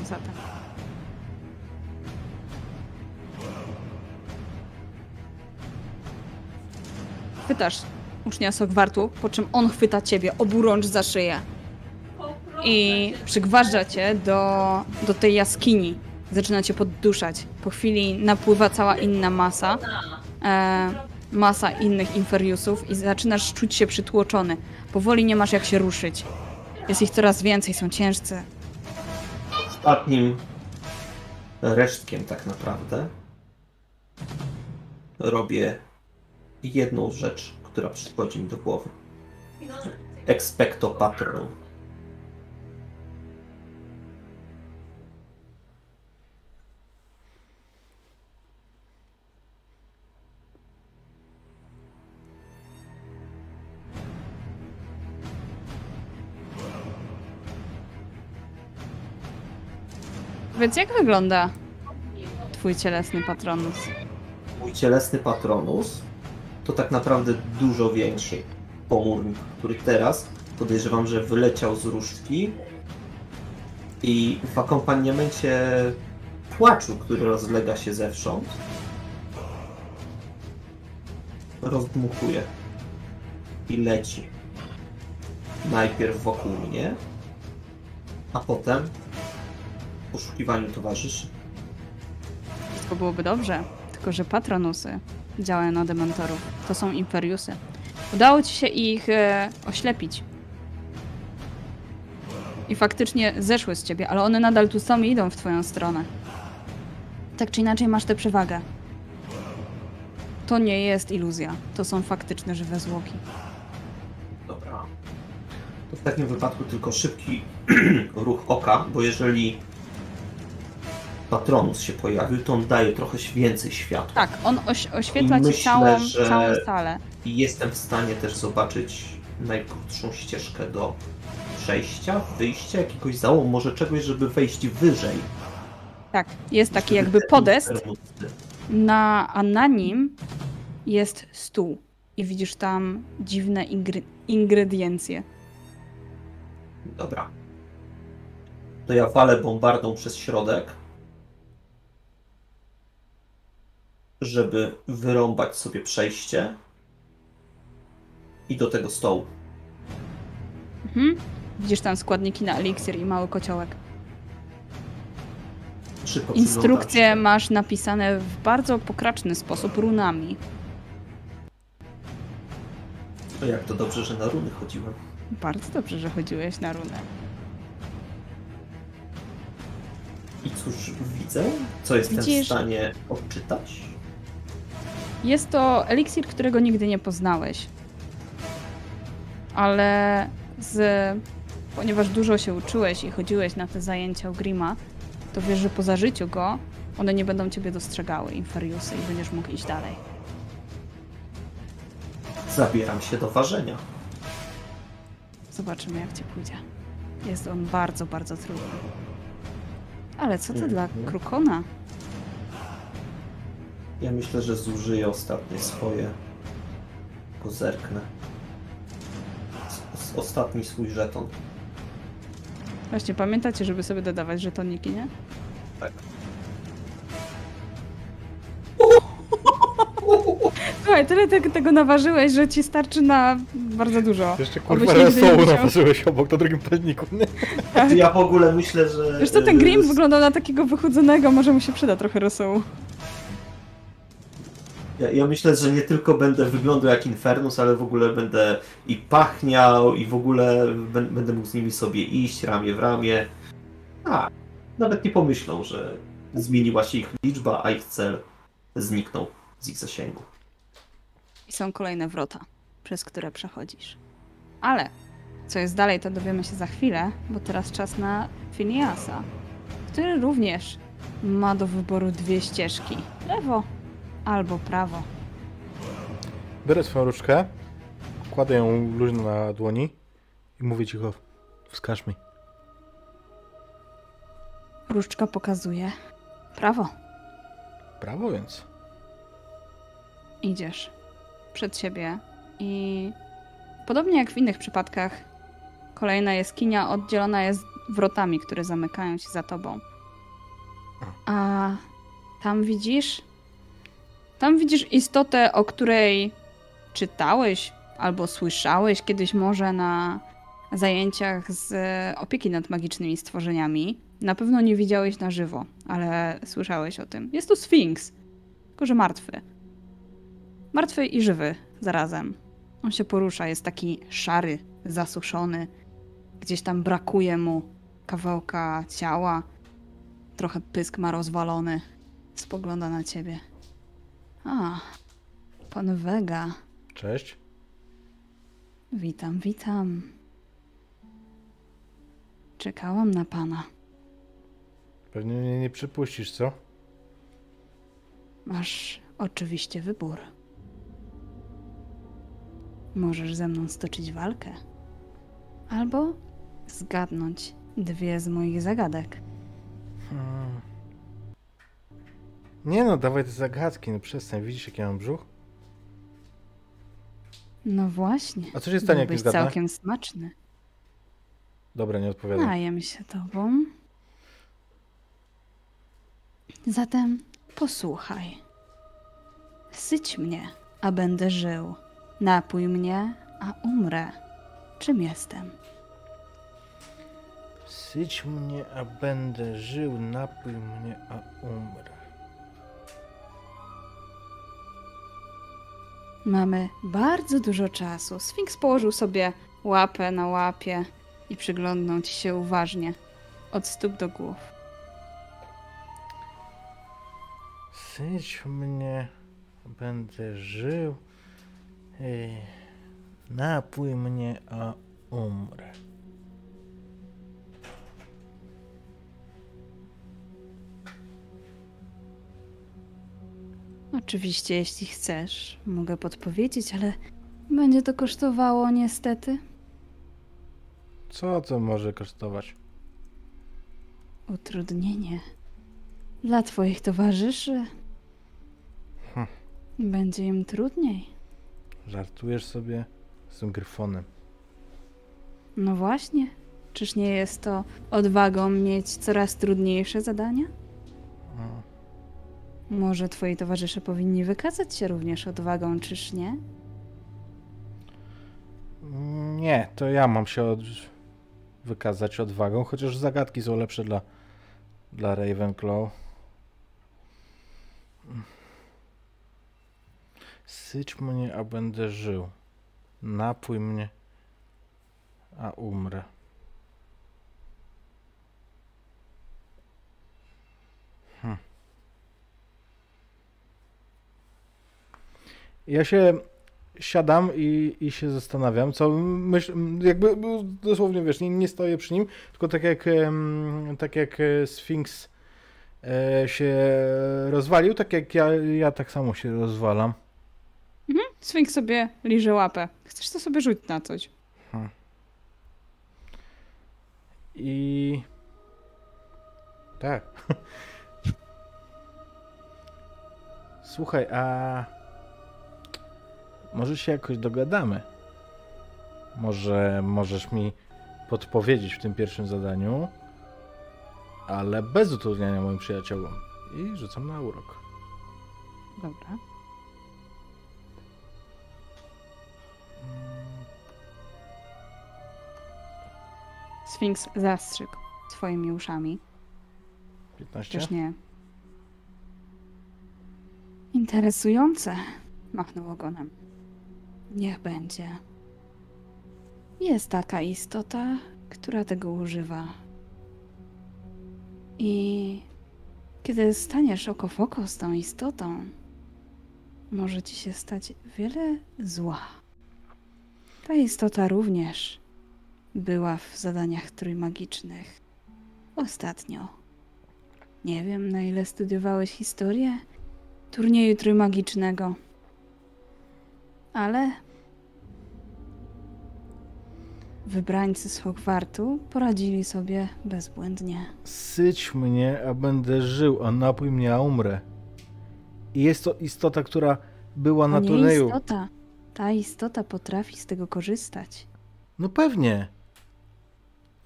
Speaker 1: Zatem. Chwytasz ucznia Sogwartu, po czym on chwyta ciebie oburącz za szyję. I przygważdża cię do, do tej jaskini. Zaczyna cię podduszać. Po chwili napływa cała inna masa. E, masa innych inferiusów i zaczynasz czuć się przytłoczony. Powoli nie masz jak się ruszyć. Jest ich coraz więcej, są ciężcy.
Speaker 5: Ostatnim resztkiem tak naprawdę robię jedną rzecz, która przychodzi mi do głowy. Expecto patronum.
Speaker 1: Więc jak wygląda twój cielesny patronus?
Speaker 5: Mój cielesny patronus to tak naprawdę dużo większy pomórnik, który teraz podejrzewam, że wyleciał z różdżki i w akompaniamencie płaczu, który rozlega się zewsząd, rozdmuchuje i leci. Najpierw wokół mnie, a potem w poszukiwaniu towarzyszy.
Speaker 1: Wszystko byłoby dobrze, tylko że patronusy działają na dementorów. To są inferiusy. Udało ci się ich e, oślepić. I faktycznie zeszły z ciebie, ale one nadal tu są i idą w twoją stronę. Tak czy inaczej masz tę przewagę. To nie jest iluzja. To są faktyczne żywe zwłoki.
Speaker 5: Dobra. To w takim wypadku tylko szybki ruch oka, bo jeżeli Patronus się pojawił, to on daje trochę więcej światła.
Speaker 1: Tak, on oś oświetla
Speaker 5: I
Speaker 1: ci
Speaker 5: myślę,
Speaker 1: całą, całą salę.
Speaker 5: I jestem w stanie też zobaczyć najkrótszą ścieżkę do przejścia, wyjścia, jakiegoś załomu, może czegoś, żeby wejść wyżej.
Speaker 1: Tak, jest taki jakby podest, na, a na nim jest stół. I widzisz tam dziwne ingre ingrediencje.
Speaker 5: Dobra. To ja walę bombardą przez środek, żeby wyrąbać sobie przejście i do tego stołu.
Speaker 1: Mhm. Widzisz tam składniki na eliksir i mały kociołek.
Speaker 5: Szybko
Speaker 1: Instrukcje masz napisane w bardzo pokraczny sposób runami.
Speaker 5: To jak to dobrze, że na runy chodziłem.
Speaker 1: Bardzo dobrze, że chodziłeś na runę.
Speaker 5: I cóż widzę? Co jestem w
Speaker 1: Widzisz-
Speaker 5: stanie odczytać?
Speaker 1: Jest to eliksir, którego nigdy nie poznałeś. Ale z... ponieważ dużo się uczyłeś i chodziłeś na te zajęcia u Grima, to wiesz, że po zażyciu go one nie będą ciebie dostrzegały, inferiusy, i będziesz mógł iść dalej.
Speaker 5: Zabieram się do ważenia.
Speaker 1: Zobaczymy, jak ci pójdzie. Jest on bardzo, bardzo trudny. Ale co to dla
Speaker 5: Mhm.
Speaker 1: Krukona?
Speaker 5: Ja myślę, że zużyję ostatnie swoje. Tylko zerknę. Ostatni swój żeton.
Speaker 1: Właśnie, pamiętacie, żeby sobie dodawać żetoniki, nie?
Speaker 5: Tak.
Speaker 1: Słuchaj, tyle te, tego naważyłeś, że ci starczy na bardzo dużo.
Speaker 4: Jeszcze kurwa
Speaker 1: musiał.
Speaker 4: naważyłeś obok na drugim palniku. Nie?
Speaker 5: Ja w ogóle myślę, że.
Speaker 1: Wiesz co, ten
Speaker 5: e,
Speaker 1: Grim wyglądał na takiego wychudzonego, może mu się przyda trochę rosołu.
Speaker 5: Ja, ja myślę, że nie tylko będę wyglądał jak Infernus, ale w ogóle będę i pachniał, i w ogóle bę- będę mógł z nimi sobie iść ramię w ramię. A, nawet nie pomyślą, że zmieniła się ich liczba, a ich cel zniknął z ich zasięgu.
Speaker 1: I są kolejne wrota, przez które przechodzisz. Ale co jest dalej, to dowiemy się za chwilę, bo teraz czas na Finiasa, który również ma do wyboru dwie ścieżki. Lewo albo prawo.
Speaker 4: Biorę swoją różdżkę, kładę ją luźno na dłoni i mówię cicho, wskaż mi.
Speaker 1: Różdżka pokazuje prawo.
Speaker 4: Prawo więc.
Speaker 1: Idziesz przed siebie i podobnie jak w innych przypadkach, kolejna jaskinia oddzielona jest wrotami, które zamykają się za tobą. A tam widzisz? Tam widzisz istotę, o której czytałeś albo słyszałeś kiedyś może na zajęciach z opieki nad magicznymi stworzeniami. Na pewno nie widziałeś na żywo, ale słyszałeś o tym. Jest to Sfinks, tylko że martwy. Martwy i żywy zarazem. On się porusza, jest taki szary, zasuszony. Gdzieś tam brakuje mu kawałka ciała. Trochę pysk ma rozwalony. Spogląda na ciebie. A, pan Vega.
Speaker 4: Cześć.
Speaker 1: Witam, witam. Czekałam na pana.
Speaker 4: Pewnie mnie nie przypuścisz, co?
Speaker 1: Masz oczywiście wybór. Możesz ze mną stoczyć walkę. Albo zgadnąć dwie z moich zagadek.
Speaker 4: Hmm. Nie no, dawaj te zagadki, no przestań, widzisz jaki ja mam brzuch?
Speaker 1: No właśnie.
Speaker 4: A co się stanie, jak nie zgadnę?
Speaker 1: całkiem smaczny.
Speaker 4: Dobra, nie odpowiadam.
Speaker 1: Najem się tobą. Zatem posłuchaj. Syć mnie, a będę żył. Napój mnie, a umrę. Czym jestem?
Speaker 4: Syć mnie, a będę żył, napój mnie, a umrę.
Speaker 1: Mamy bardzo dużo czasu. Sfinks położył sobie łapę na łapie i przyglądnął ci się uważnie. Od stóp do głów.
Speaker 4: Syć mnie, będę żył, napój mnie, a umrę.
Speaker 1: Oczywiście, jeśli chcesz, mogę podpowiedzieć, ale będzie to kosztowało niestety
Speaker 4: Co to może kosztować?
Speaker 1: utrudnienie. Dla twoich towarzyszy
Speaker 4: Hm.
Speaker 1: będzie im trudniej.
Speaker 4: Żartujesz sobie z tym gryfonem?
Speaker 1: No właśnie. Czyż nie jest to odwagą mieć coraz trudniejsze zadania?
Speaker 4: A,
Speaker 1: Może twoi towarzysze powinni wykazać się również odwagą, czyż nie?
Speaker 4: Nie, to ja mam się od... wykazać odwagą, chociaż zagadki są lepsze dla, dla Ravenclaw. Syć mnie, a będę żył. Napój mnie, a umrę. Ja się siadam i, i się zastanawiam, co myśl, jakby dosłownie wiesz, nie, nie stoję przy nim, tylko tak jak, tak jak e, Sfinks e, się rozwalił, tak jak ja, ja tak samo się rozwalam.
Speaker 1: Sfinks sobie liże łapę. Chcesz to sobie rzuć na coś.
Speaker 4: I tak. Słuchaj, a może się jakoś dogadamy? Może możesz mi podpowiedzieć w tym pierwszym zadaniu, ale bez utrudniania moim przyjaciołom. I rzucam na urok.
Speaker 1: Dobra. Sfinks zastrzygł swoimi uszami.
Speaker 4: 15?
Speaker 1: Też nie. Interesujące, machnął ogonem. Niech będzie. Jest taka istota, która tego używa. I kiedy staniesz oko w oko z tą istotą, może ci się stać wiele zła. Ta istota również była w zadaniach trójmagicznych. Ostatnio. Nie wiem, na ile studiowałeś historię turnieju trójmagicznego. Ale wybrańcy z Hogwartu poradzili sobie bezbłędnie.
Speaker 4: Syć mnie, a będę żył, a napój mnie, a umrę. I jest to istota, która była na
Speaker 1: nie
Speaker 4: turnieju.
Speaker 1: istota. Ta istota potrafi z tego korzystać.
Speaker 4: No pewnie.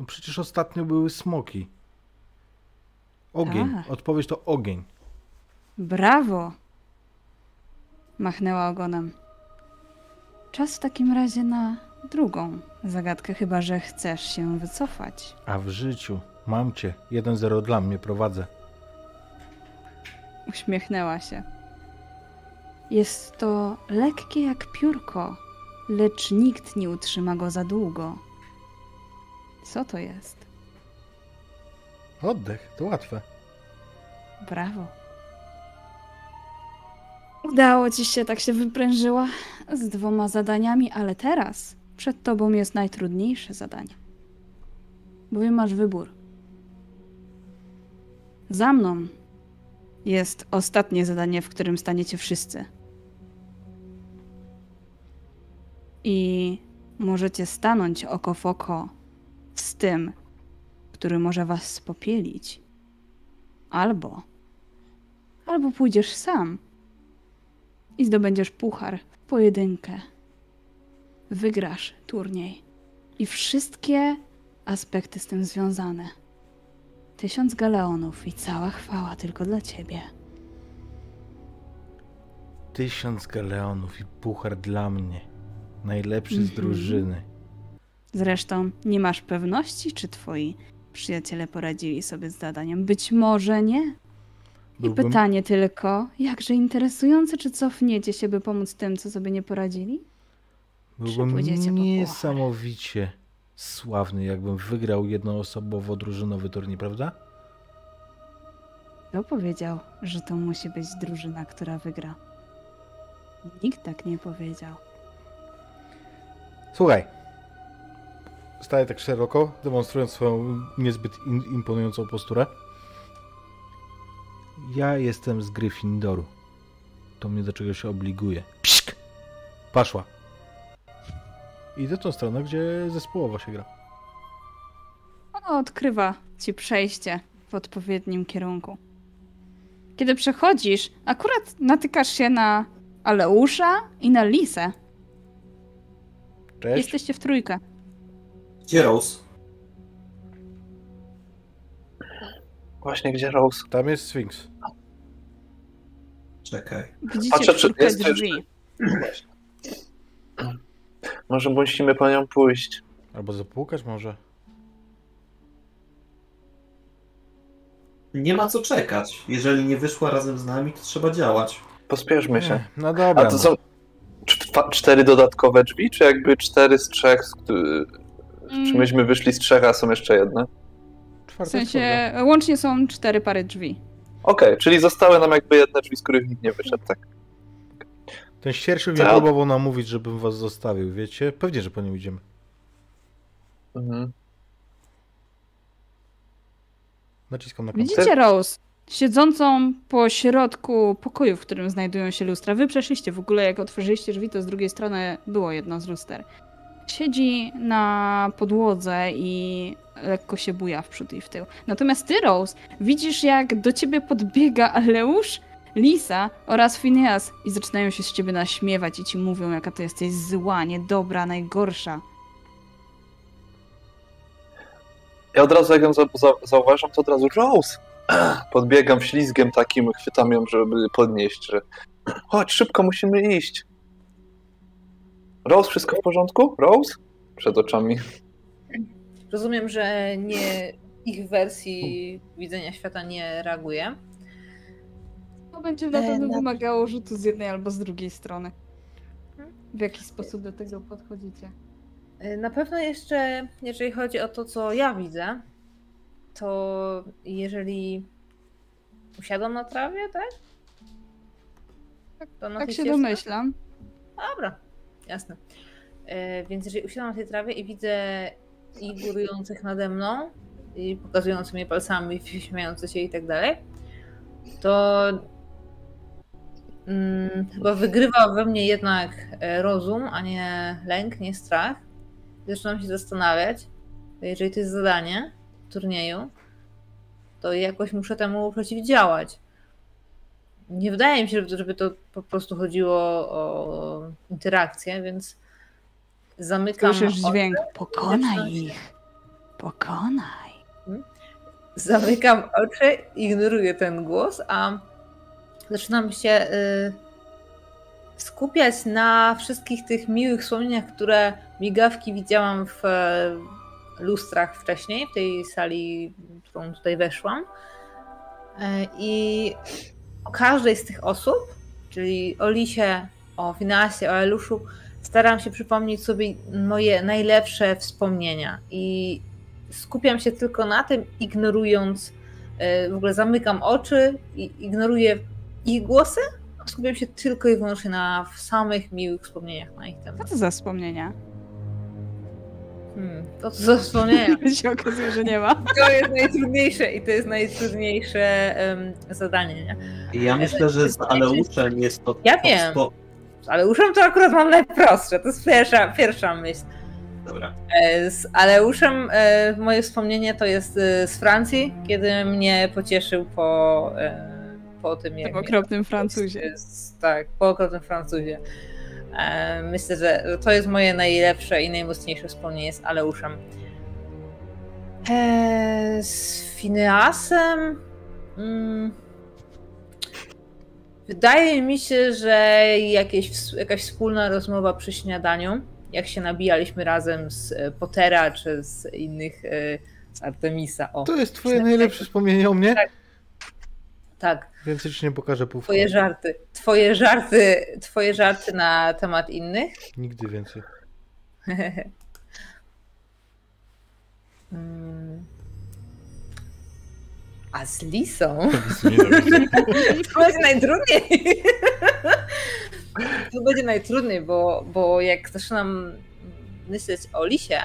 Speaker 4: No przecież ostatnio były smoki. Ogień.
Speaker 1: Tak.
Speaker 4: Odpowiedź to ogień.
Speaker 1: Brawo! Machnęła ogonem. Czas w takim razie na drugą zagadkę, chyba że chcesz się wycofać.
Speaker 4: A w życiu mam cię. 1-0 dla mnie prowadzę.
Speaker 1: Uśmiechnęła się. Jest to lekkie jak piórko, lecz nikt nie utrzyma go za długo. Co to jest?
Speaker 4: Oddech, to łatwe.
Speaker 1: Brawo. Udało ci się, tak się wyprężyła z dwoma zadaniami, ale teraz przed tobą jest najtrudniejsze zadanie. Bowiem masz wybór. Za mną jest ostatnie zadanie, w którym staniecie wszyscy. I możecie stanąć oko w oko z tym, który może was spopielić. Albo Albo pójdziesz sam i zdobędziesz puchar pojedynkę. Wygrasz turniej i wszystkie aspekty z tym związane. Tysiąc galeonów i cała chwała tylko dla ciebie.
Speaker 4: Tysiąc galeonów i puchar dla mnie. Najlepszy z
Speaker 1: Mhm.
Speaker 4: drużyny.
Speaker 1: Zresztą nie masz pewności, czy twoi przyjaciele poradzili sobie z zadaniem. Być może nie. I
Speaker 4: Byłbym-
Speaker 1: pytanie tylko, jakże interesujące, czy cofniecie się, by pomóc tym, co sobie nie poradzili?
Speaker 4: Byłbym niesamowicie sławny, jakbym wygrał jednoosobowo drużynowy turniej, prawda?
Speaker 1: Kto powiedział, że to musi być drużyna, która wygra? Nikt tak nie powiedział.
Speaker 4: Słuchaj. Staję tak szeroko, demonstrując swoją niezbyt in- imponującą posturę. Ja jestem z Gryffindoru. To mnie do czego się obliguje. Pszk! Paszła. Idę w tą stronę, gdzie zespołowo się gra.
Speaker 1: Ono odkrywa ci przejście w odpowiednim kierunku. Kiedy przechodzisz, akurat natykasz się na Aleusza i na Lisę.
Speaker 4: Cześć.
Speaker 1: Jesteście w trójkę.
Speaker 5: Gdzie Rose?
Speaker 2: Właśnie gdzie Rose?
Speaker 4: Tam jest Sphinx.
Speaker 5: Czekaj.
Speaker 1: Widzicie
Speaker 2: Patrzę, czy jest
Speaker 1: drzwi.
Speaker 2: Właśnie. Może musimy po nią pójść.
Speaker 4: Albo zapukać może.
Speaker 5: Nie ma co czekać. Jeżeli nie wyszła razem z nami, to trzeba działać.
Speaker 2: Pospieszmy się.
Speaker 4: Ech, No dobra.
Speaker 2: A to
Speaker 4: no.
Speaker 2: są cztery dodatkowe drzwi, czy jakby cztery z trzech? Z, któ- czy
Speaker 1: Mm,
Speaker 2: myśmy wyszli z trzech, a są jeszcze jedne?
Speaker 1: W
Speaker 4: Czwarta
Speaker 1: sensie łącznie są cztery pary drzwi.
Speaker 2: Okej, czyli zostały nam jakby jedne drzwi, z których nikt nie wyszedł, tak?
Speaker 4: Ten ścierszył mnie próbował namówić, żebym was zostawił, wiecie? Pewnie, że po nim idziemy.
Speaker 2: Mhm.
Speaker 4: Naciskam na.
Speaker 1: Widzicie Rose, siedzącą po środku pokoju, w którym znajdują się lustra. Wy przeszliście w ogóle, jak otworzyliście drzwi, to z drugiej strony było jedno z luster. Siedzi na podłodze i lekko się buja w przód i w tył. Natomiast ty, Rose, widzisz jak do ciebie podbiega Aleusz, Lisa oraz Phineas i zaczynają się z ciebie naśmiewać i ci mówią, jaka to jesteś zła, niedobra, najgorsza.
Speaker 2: Ja od razu, jak ją za, za, zauważam, to od razu Rose! Podbiegam ślizgiem takim, chwytam ją, żeby podnieść, że chodź, szybko musimy iść. Rose, wszystko w porządku? Rose? Przed oczami.
Speaker 3: Rozumiem, że nie ich wersji widzenia świata nie reaguje.
Speaker 1: To będzie na
Speaker 3: E,
Speaker 1: pewno
Speaker 3: na-
Speaker 1: wymagało rzutu z jednej albo z drugiej strony. W jaki sposób do tego podchodzicie?
Speaker 3: Y, Na pewno jeszcze, jeżeli chodzi o to, co ja widzę, to jeżeli usiadłam na trawie, tak? To na
Speaker 1: Tak się domyślam.
Speaker 3: Dobra, jasne. E, więc jeżeli usiadłam na tej trawie i widzę ich górujących nade mną i pokazujących mnie palcami, śmiejące się i tak dalej, to mm, chyba wygrywa we mnie jednak e, rozum, a nie lęk, nie strach. Zaczynam się zastanawiać, jeżeli to jest zadanie w turnieju, to jakoś muszę temu przeciwdziałać. Nie wydaje mi się, żeby- to po prostu chodziło o interakcję, więc zamykam
Speaker 1: Słyszysz
Speaker 3: oczy,
Speaker 1: dźwięk. Pokonaj ich. Pokonaj.
Speaker 3: zamykam oczy, ignoruję ten głos, a zaczynam się y, skupiać na wszystkich tych miłych wspomnieniach, które migawki widziałam w e, lustrach wcześniej, w tej sali, którą tutaj weszłam. E, I o każdej z tych osób, czyli o Lisie, o Finasie, o Eluszu, staram się przypomnieć sobie moje najlepsze wspomnienia i skupiam się tylko na tym, ignorując, e, w ogóle zamykam oczy i ignoruję ich głosy, skupiam się tylko i wyłącznie na samych miłych wspomnieniach na ich
Speaker 1: Co
Speaker 3: temat.
Speaker 1: to za wspomnienia?
Speaker 3: Hmm, to co
Speaker 1: się okazuje, że nie ma.
Speaker 3: To jest najtrudniejsze i to jest najtrudniejsze em, zadanie, nie?
Speaker 5: Ja myślę, że z Aleuszem jest to.
Speaker 3: Ja
Speaker 5: to
Speaker 3: wiem.
Speaker 5: spo-
Speaker 3: Ale uszem to akurat mam najprostsze, to jest pierwsza, pierwsza myśl.
Speaker 5: Dobra.
Speaker 3: E, Z Aleuszem e, moje wspomnienie to jest e, z Francji, kiedy mnie pocieszył po, po tym, jak...
Speaker 1: W okropnym Francuzie.
Speaker 3: Jest, tak, po okropnym Francuzie. E, Myślę, że to jest moje najlepsze i najmocniejsze wspomnienie z Aleuszem. E, Z Fineasem... Mm, Wydaje mi się, że jakieś, jakaś wspólna rozmowa przy śniadaniu, jak się nabijaliśmy razem z e, Pottera czy z innych, z Artemisa. O,
Speaker 4: To jest twoje najlepsze wspomnienie o mnie?
Speaker 3: Tak. Tak.
Speaker 4: Więcej ci nie pokażę pół
Speaker 3: Twoje żarty. Twoje żarty, twoje żarty na temat innych.
Speaker 4: Nigdy więcej.
Speaker 3: Mm. A z Lisą? To będzie najtrudniej. To będzie najtrudniej, bo, bo jak zaczynam myśleć o Lisie,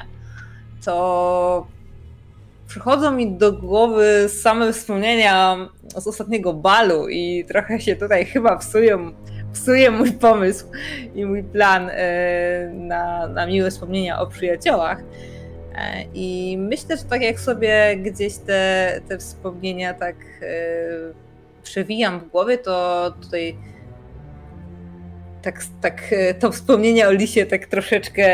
Speaker 3: to przychodzą mi do głowy same wspomnienia z ostatniego balu i trochę się tutaj chyba psują, psuje mój pomysł i mój plan e, na, na miłe wspomnienia o przyjaciołach. E, I myślę, że tak jak sobie gdzieś te, te wspomnienia tak e, przewijam w głowie, to tutaj tak, tak to wspomnienie o lisie tak troszeczkę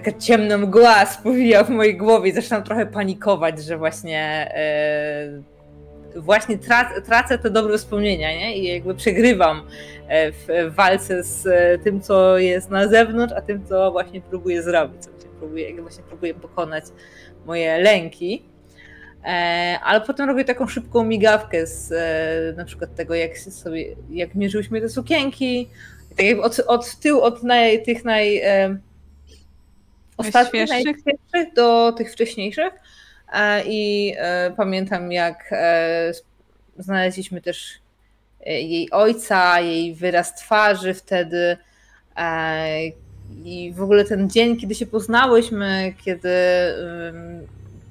Speaker 3: taka ciemna mgła spowija w mojej głowie i zaczynam trochę panikować, że właśnie e, właśnie trac, tracę te dobre wspomnienia, nie? I jakby przegrywam e, w, walce z e, tym, co jest na zewnątrz, a tym, co właśnie próbuję zrobić, co właśnie próbuję, właśnie próbuję pokonać moje lęki. Ale potem robię taką szybką migawkę z na przykład tego, jak sobie, jak mierzyłyśmy te sukienki, tak jakby od, od tyłu, od naj, tych naj, ostatnich,
Speaker 1: Najświeższych?
Speaker 3: do tych wcześniejszych. E, I e, pamiętam, jak e, znaleźliśmy też jej ojca, jej wyraz twarzy wtedy. I w ogóle ten dzień, kiedy się poznałyśmy, kiedy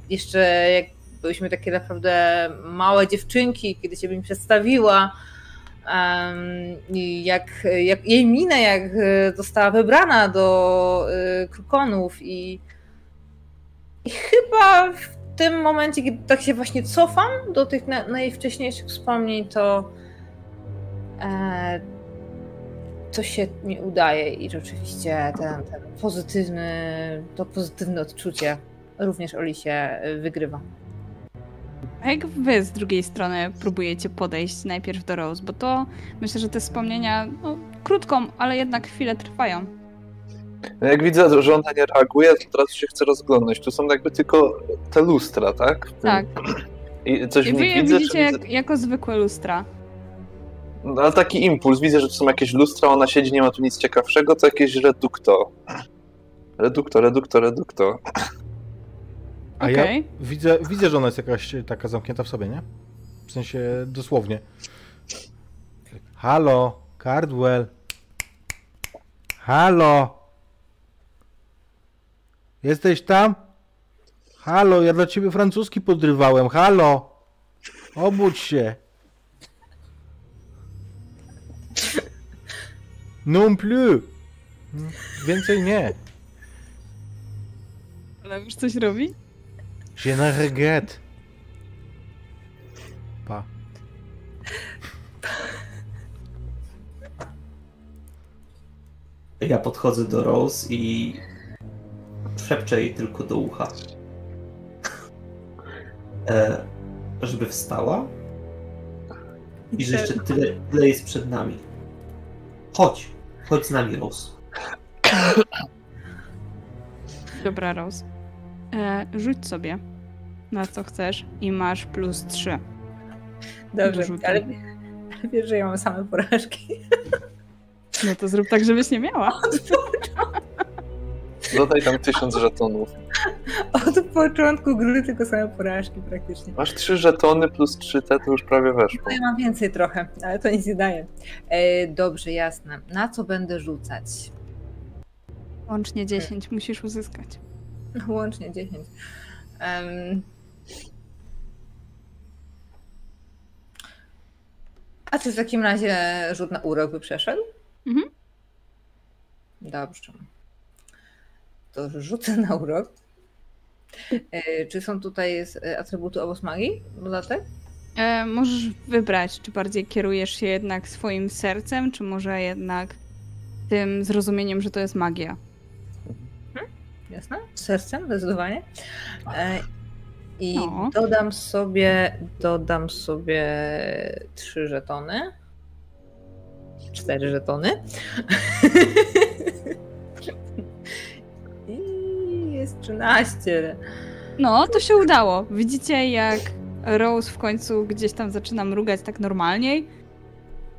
Speaker 3: jeszcze jak byliśmy takie naprawdę małe dziewczynki, kiedy się mi przedstawiła. Jak, jak jej minę, jak e, została wybrana do e, Krukonów i, i chyba w tym momencie, kiedy tak się właśnie cofam do tych na, najwcześniejszych wspomnień, to e, to się mi udaje i rzeczywiście ten, ten pozytywny, to pozytywne odczucie również Olisie wygrywa.
Speaker 1: A jak wy z drugiej strony próbujecie podejść najpierw do Rose? Bo to myślę, że te wspomnienia no, krótką, ale jednak chwilę trwają.
Speaker 2: No Jak widzę, że ona nie reaguje, to od razu się chcę rozglądnąć. Tu są jakby tylko te lustra, tak?
Speaker 1: Tak.
Speaker 2: I coś
Speaker 1: I wy je
Speaker 2: widzę,
Speaker 1: widzicie
Speaker 2: czy widzę...
Speaker 1: jak, jako zwykłe lustra.
Speaker 2: No, ale taki impuls, widzę, że tu są jakieś lustra, ona siedzi, nie ma tu nic ciekawszego, to jakieś reduktor. Reduktor, reduktor, reduktor.
Speaker 4: A ja
Speaker 1: Okej.
Speaker 4: widzę, widzę, że ona jest jakaś taka zamknięta w sobie, nie? W sensie dosłownie. Halo, Cardwell. Halo. Jesteś tam? Halo, ja dla ciebie francuski podrywałem. Halo. Obudź się. Non plus. Więcej nie.
Speaker 1: Ale już coś robi?
Speaker 4: Je ne regrette. Pa.
Speaker 5: Ja podchodzę do Rose i szepczę jej tylko do ucha. E, żeby wstała i że jeszcze tyle, tyle jest przed nami. Chodź, chodź z nami, Rose.
Speaker 1: Dobra, Rose. E, rzuć sobie na co chcesz i masz plus 3.
Speaker 3: Dobrze, ale, ale wiesz, że ja mam same porażki.
Speaker 1: No to zrób tak, żebyś nie miała.
Speaker 2: Dodaj tam tysiąc żetonów.
Speaker 3: Od początku gry tylko same porażki praktycznie.
Speaker 2: Masz trzy żetony plus trzy te, to już prawie weszło.
Speaker 3: No ja mam więcej trochę, ale to nic nie daje. E, dobrze, jasne. Na co będę rzucać?
Speaker 1: Łącznie 10 musisz uzyskać.
Speaker 3: Łącznie 10. Em. A czy w takim razie rzut na urok by przeszedł?
Speaker 1: Mhm.
Speaker 3: Dobrze. To rzucę na urok. E, Czy są tutaj e, atrybuty obok magii? Dodatek?
Speaker 1: E, możesz wybrać, czy bardziej kierujesz się jednak swoim sercem, czy może jednak tym zrozumieniem, że to jest magia.
Speaker 3: Jasne? Sercem, zdecydowanie. E, I
Speaker 1: No.
Speaker 3: dodam sobie, dodam sobie trzy żetony. Cztery żetony. I jest 13.
Speaker 1: No, to się udało. Widzicie, jak Rose w końcu gdzieś tam zaczyna mrugać tak normalniej.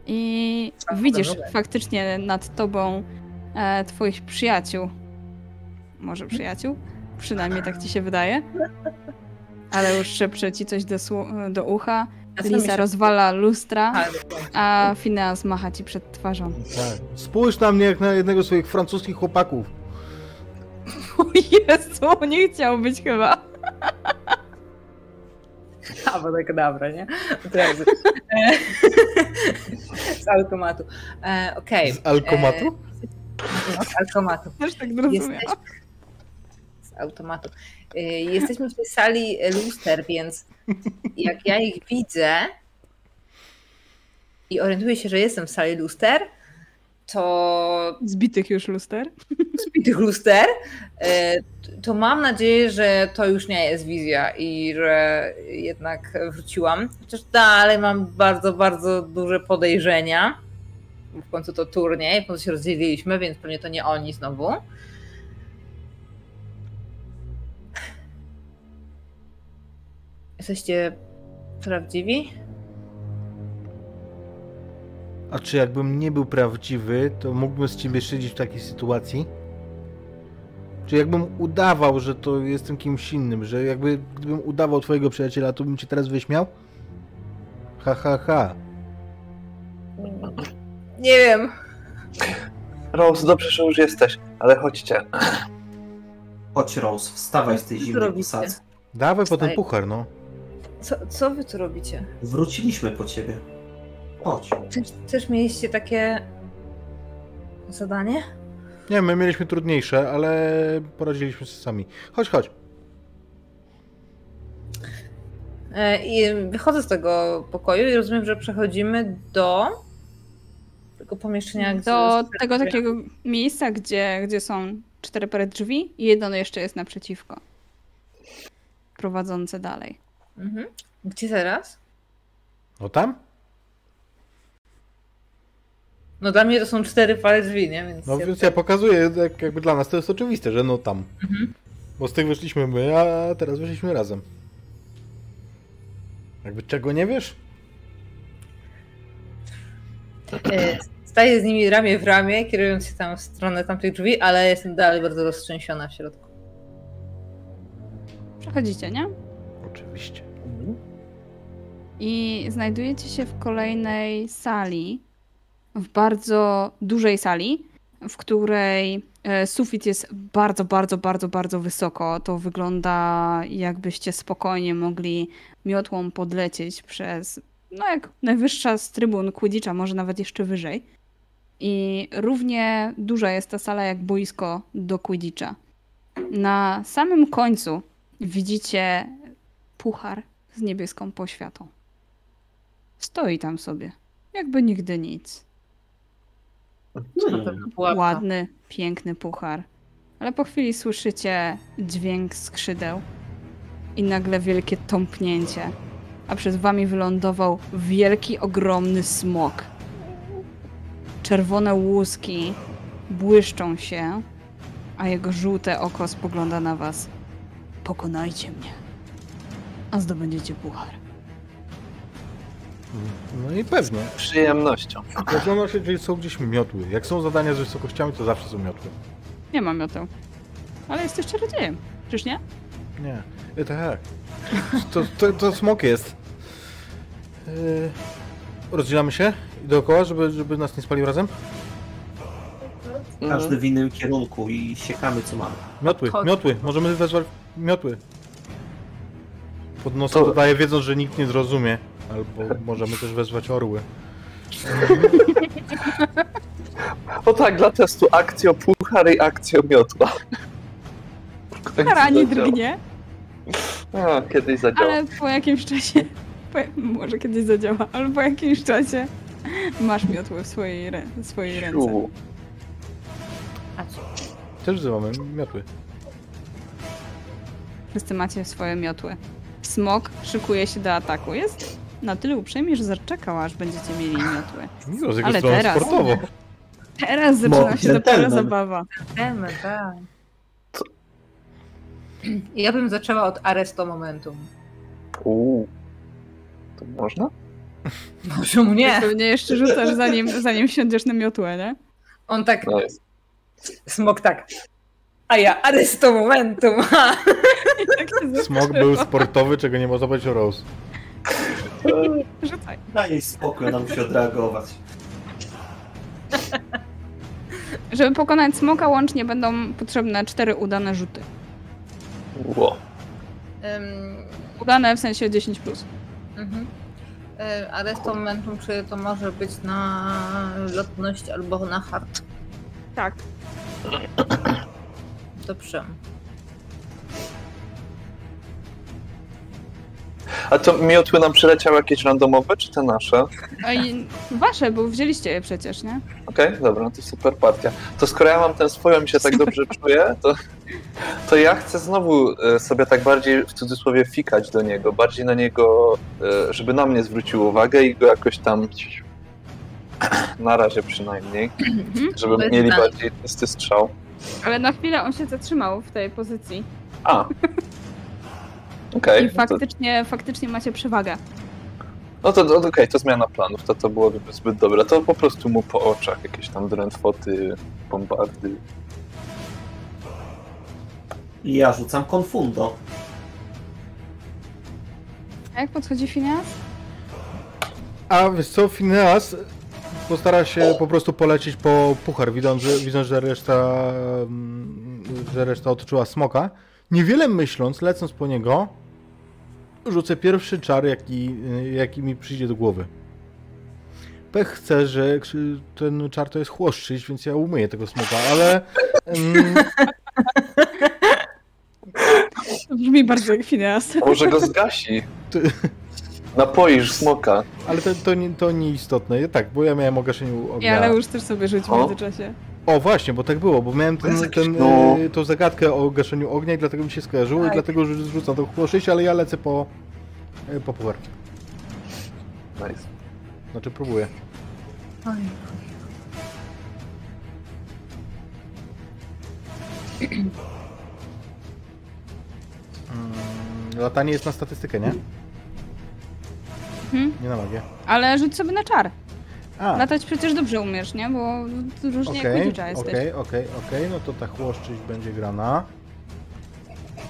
Speaker 1: I widzisz faktycznie nad tobą e, twoich przyjaciół. Może przyjaciół? Przynajmniej tak ci się wydaje. Ale już szepcze ci coś do, do ucha. Lisa rozwala lustra,
Speaker 3: A,
Speaker 1: Phineas macha ci przed twarzą.
Speaker 4: Tak. Spójrz na mnie jak na jednego z swoich francuskich chłopaków.
Speaker 1: O Jezu, nie chciał być chyba.
Speaker 3: A, bo tak dobra, nie? Od razu. E, Z automatu. E, Okej.
Speaker 4: Z alkomatu?
Speaker 3: No, z automatu.
Speaker 1: Też tak zrozumiałam.
Speaker 3: Jesteś... Automatu. Y, Jesteśmy w tej sali luster, więc jak ja ich widzę i orientuję się, że jestem w sali luster, to
Speaker 1: Zbitych już luster.
Speaker 3: zbitych luster, y, to mam nadzieję, że to już nie jest wizja i że jednak wróciłam. Chociaż dalej mam bardzo, bardzo duże podejrzenia. W końcu to turniej, po co się rozdzieliliśmy, więc pewnie to nie oni znowu. Jesteście prawdziwi?
Speaker 4: A czy jakbym nie był prawdziwy, to mógłbym z ciebie szydzić w takiej sytuacji? Czy jakbym udawał, że to jestem kimś innym, że jakby gdybym udawał twojego przyjaciela, to bym cię teraz wyśmiał? Ha, ha, ha.
Speaker 3: Nie wiem.
Speaker 2: Rose, dobrze, że już jesteś, ale chodźcie.
Speaker 5: Chodź, Rose, wstawaj z tej zimnej posadzki.
Speaker 4: Dawaj potem puchar, no.
Speaker 3: Co, co wy tu robicie?
Speaker 5: Wróciliśmy po ciebie. Chodź.
Speaker 3: Też, też mieliście takie zadanie?
Speaker 4: Nie, my mieliśmy trudniejsze, ale poradziliśmy sobie sami. Chodź, chodź.
Speaker 3: E, I wychodzę z tego pokoju i rozumiem, że przechodzimy do tego pomieszczenia, gdzie...
Speaker 1: Do tego takiego miejsca, gdzie, gdzie są cztery pary drzwi i jedno jeszcze jest naprzeciwko. Prowadzące dalej.
Speaker 3: Mhm. Gdzie teraz?
Speaker 4: No tam?
Speaker 3: No dla mnie to są cztery pary drzwi, nie? Więc
Speaker 4: No
Speaker 3: ja
Speaker 4: więc ja pokazuję, jak, jakby dla nas to jest oczywiste, że no tam.
Speaker 3: Mhm.
Speaker 4: Bo z tych wyszliśmy my, a teraz wyszliśmy razem. Jakby czego nie wiesz?
Speaker 3: E, Staję z nimi ramię w ramię, kierując się tam w stronę tamtych drzwi, ale jestem dalej bardzo roztrzęsiona w środku.
Speaker 1: Przechodzicie, nie?
Speaker 4: Oczywiście.
Speaker 1: I znajdujecie się w kolejnej sali, w bardzo dużej sali, w której e, sufit jest bardzo, bardzo, bardzo, bardzo wysoko. To wygląda jakbyście spokojnie mogli miotłą podlecieć przez, no jak najwyższa z trybun Quidditcha, może nawet jeszcze wyżej. I równie duża jest ta sala jak boisko do Quidditcha. Na samym końcu widzicie puchar z niebieską poświatą. Stoi tam sobie, jakby nigdy nic.
Speaker 3: Pułapka.
Speaker 1: Ładny, piękny puchar. Ale po chwili słyszycie dźwięk skrzydeł i nagle wielkie tąpnięcie. A przed wami wylądował wielki, ogromny smok. Czerwone łuski błyszczą się, a jego żółte oko spogląda na was. Pokonajcie mnie, a zdobędziecie puchar.
Speaker 4: No i pewnie.
Speaker 2: Z przyjemnością.
Speaker 4: Zaczyna się, czyli są gdzieś miotły. Jak są zadania z wysokościami, to zawsze są miotły.
Speaker 1: Nie mam mioteł. Ale jesteś czarodziejem. Czyż nie?
Speaker 4: Nie. E, tak. To, to, to smok jest. E, rozdzielamy się i dookoła, żeby, żeby nas nie spalił razem?
Speaker 5: Każdy w innym kierunku i siekamy co mamy.
Speaker 4: Miotły, miotły. Możemy wezwać miotły. Pod nosem
Speaker 2: To-
Speaker 4: dodaję, wiedząc, że nikt nie zrozumie. Albo możemy też wezwać orły.
Speaker 2: O tak, dla testu akcjo puchar i akcjo miotła.
Speaker 1: Kara nie
Speaker 2: Zadziała.
Speaker 1: drgnie.
Speaker 2: A, kiedyś zadziała.
Speaker 1: Ale po jakimś czasie, po, może kiedyś zadziała, ale po jakimś czasie masz miotłę w swojej, rę, w swojej ręce.
Speaker 3: A co?
Speaker 4: Też wzywamy miotły.
Speaker 1: Wszyscy macie swoje miotły. Smok szykuje się do ataku. Jest na tyle uprzejmy, że zaczekał, aż będziecie mieli miotły.
Speaker 4: Miło, jego
Speaker 1: Ale teraz.
Speaker 4: sportowo.
Speaker 1: Teraz zaczyna się dopiero zabawa.
Speaker 3: Wiemy, tak. Ja bym zaczęła od Aresto Momentum.
Speaker 2: Uuu. To można?
Speaker 3: Może mu nie.
Speaker 1: Pewnie jeszcze rzucasz zanim, zanim wsiądziesz na miotłę, nie?
Speaker 3: On tak,
Speaker 2: No jest.
Speaker 3: smok tak. A ja Aresto Momentum.
Speaker 1: Tak się
Speaker 4: Smok był sportowy, czego nie można powiedzieć o Rose.
Speaker 1: Rzucaj.
Speaker 5: Daj jej spokój, ona musi odreagować.
Speaker 1: Żeby pokonać smoka łącznie będą potrzebne cztery udane rzuty.
Speaker 2: Ło.
Speaker 3: Ym,
Speaker 1: Udane w sensie 10+. Plus.
Speaker 3: mhm. Y, Aresto Momentum, czy to może być na lotność albo na hard?
Speaker 1: Tak.
Speaker 3: Dobrze.
Speaker 2: A to miotły nam przyleciały jakieś randomowe, czy te nasze?
Speaker 1: A i wasze, bo wzięliście je przecież, nie?
Speaker 2: Okej, dobra, no to super partia. To skoro ja mam tę swoją i się tak dobrze czuję, to, to ja chcę znowu e, sobie tak bardziej w cudzysłowie fikać do niego, bardziej na niego, e, żeby na mnie zwrócił uwagę i go jakoś tam na razie przynajmniej, żeby
Speaker 3: Bez
Speaker 2: mieli bardziej czysty strzał.
Speaker 1: Ale na chwilę on się zatrzymał w tej pozycji.
Speaker 2: A. Okej,
Speaker 1: I
Speaker 2: no to,
Speaker 1: faktycznie, faktycznie macie przewagę.
Speaker 2: no to, to okej, to zmiana planów, to, to byłoby zbyt dobre. To po prostu mu po oczach jakieś tam drętwoty, bombardy.
Speaker 5: I ja rzucam konfundo.
Speaker 1: A jak podchodzi Phineas?
Speaker 4: A wiesz co, Phineas postara się po prostu polecieć po puchar, widząc, że, widząc, że reszta mm, że reszta otoczyła smoka. Niewiele myśląc, lecąc po niego, rzucę pierwszy czar, jaki, jaki mi przyjdzie do głowy. Pech chce, że ten czar to jest chłoszczyć, więc ja umyję tego smoka, ale mm,
Speaker 1: brzmi bardzo jak Phineas.
Speaker 2: Może go zgasi.
Speaker 4: Ty-
Speaker 2: Napoisz smoka.
Speaker 4: ale to, to, nie, to nieistotne. Tak, bo ja miałem o gaszeniu ognia.
Speaker 1: Ja, ale już też sobie rzuć w
Speaker 2: O.
Speaker 1: międzyczasie.
Speaker 4: O właśnie, bo tak było, bo miałem ten,
Speaker 2: jakieś,
Speaker 4: ten,
Speaker 2: no.
Speaker 4: y, tą zagadkę o gaszeniu ognia i dlatego mi się skojarzyło i
Speaker 3: Tak.
Speaker 4: dlatego rzu- rzucam to chłoszyć, ale ja lecę po, y, po puchar.
Speaker 2: Nice.
Speaker 4: Znaczy próbuję.
Speaker 3: Oj.
Speaker 4: Mm, latanie jest na statystykę, nie?
Speaker 1: Mhm.
Speaker 4: Nie na magię.
Speaker 1: Ale rzuć sobie na czar.
Speaker 4: A,
Speaker 1: Latać przecież dobrze umiesz, nie? Bo różnie jak
Speaker 4: okej,
Speaker 1: Quidditcha jesteś.
Speaker 4: okej, okej, okej, no to ta chłoszczyć będzie grana.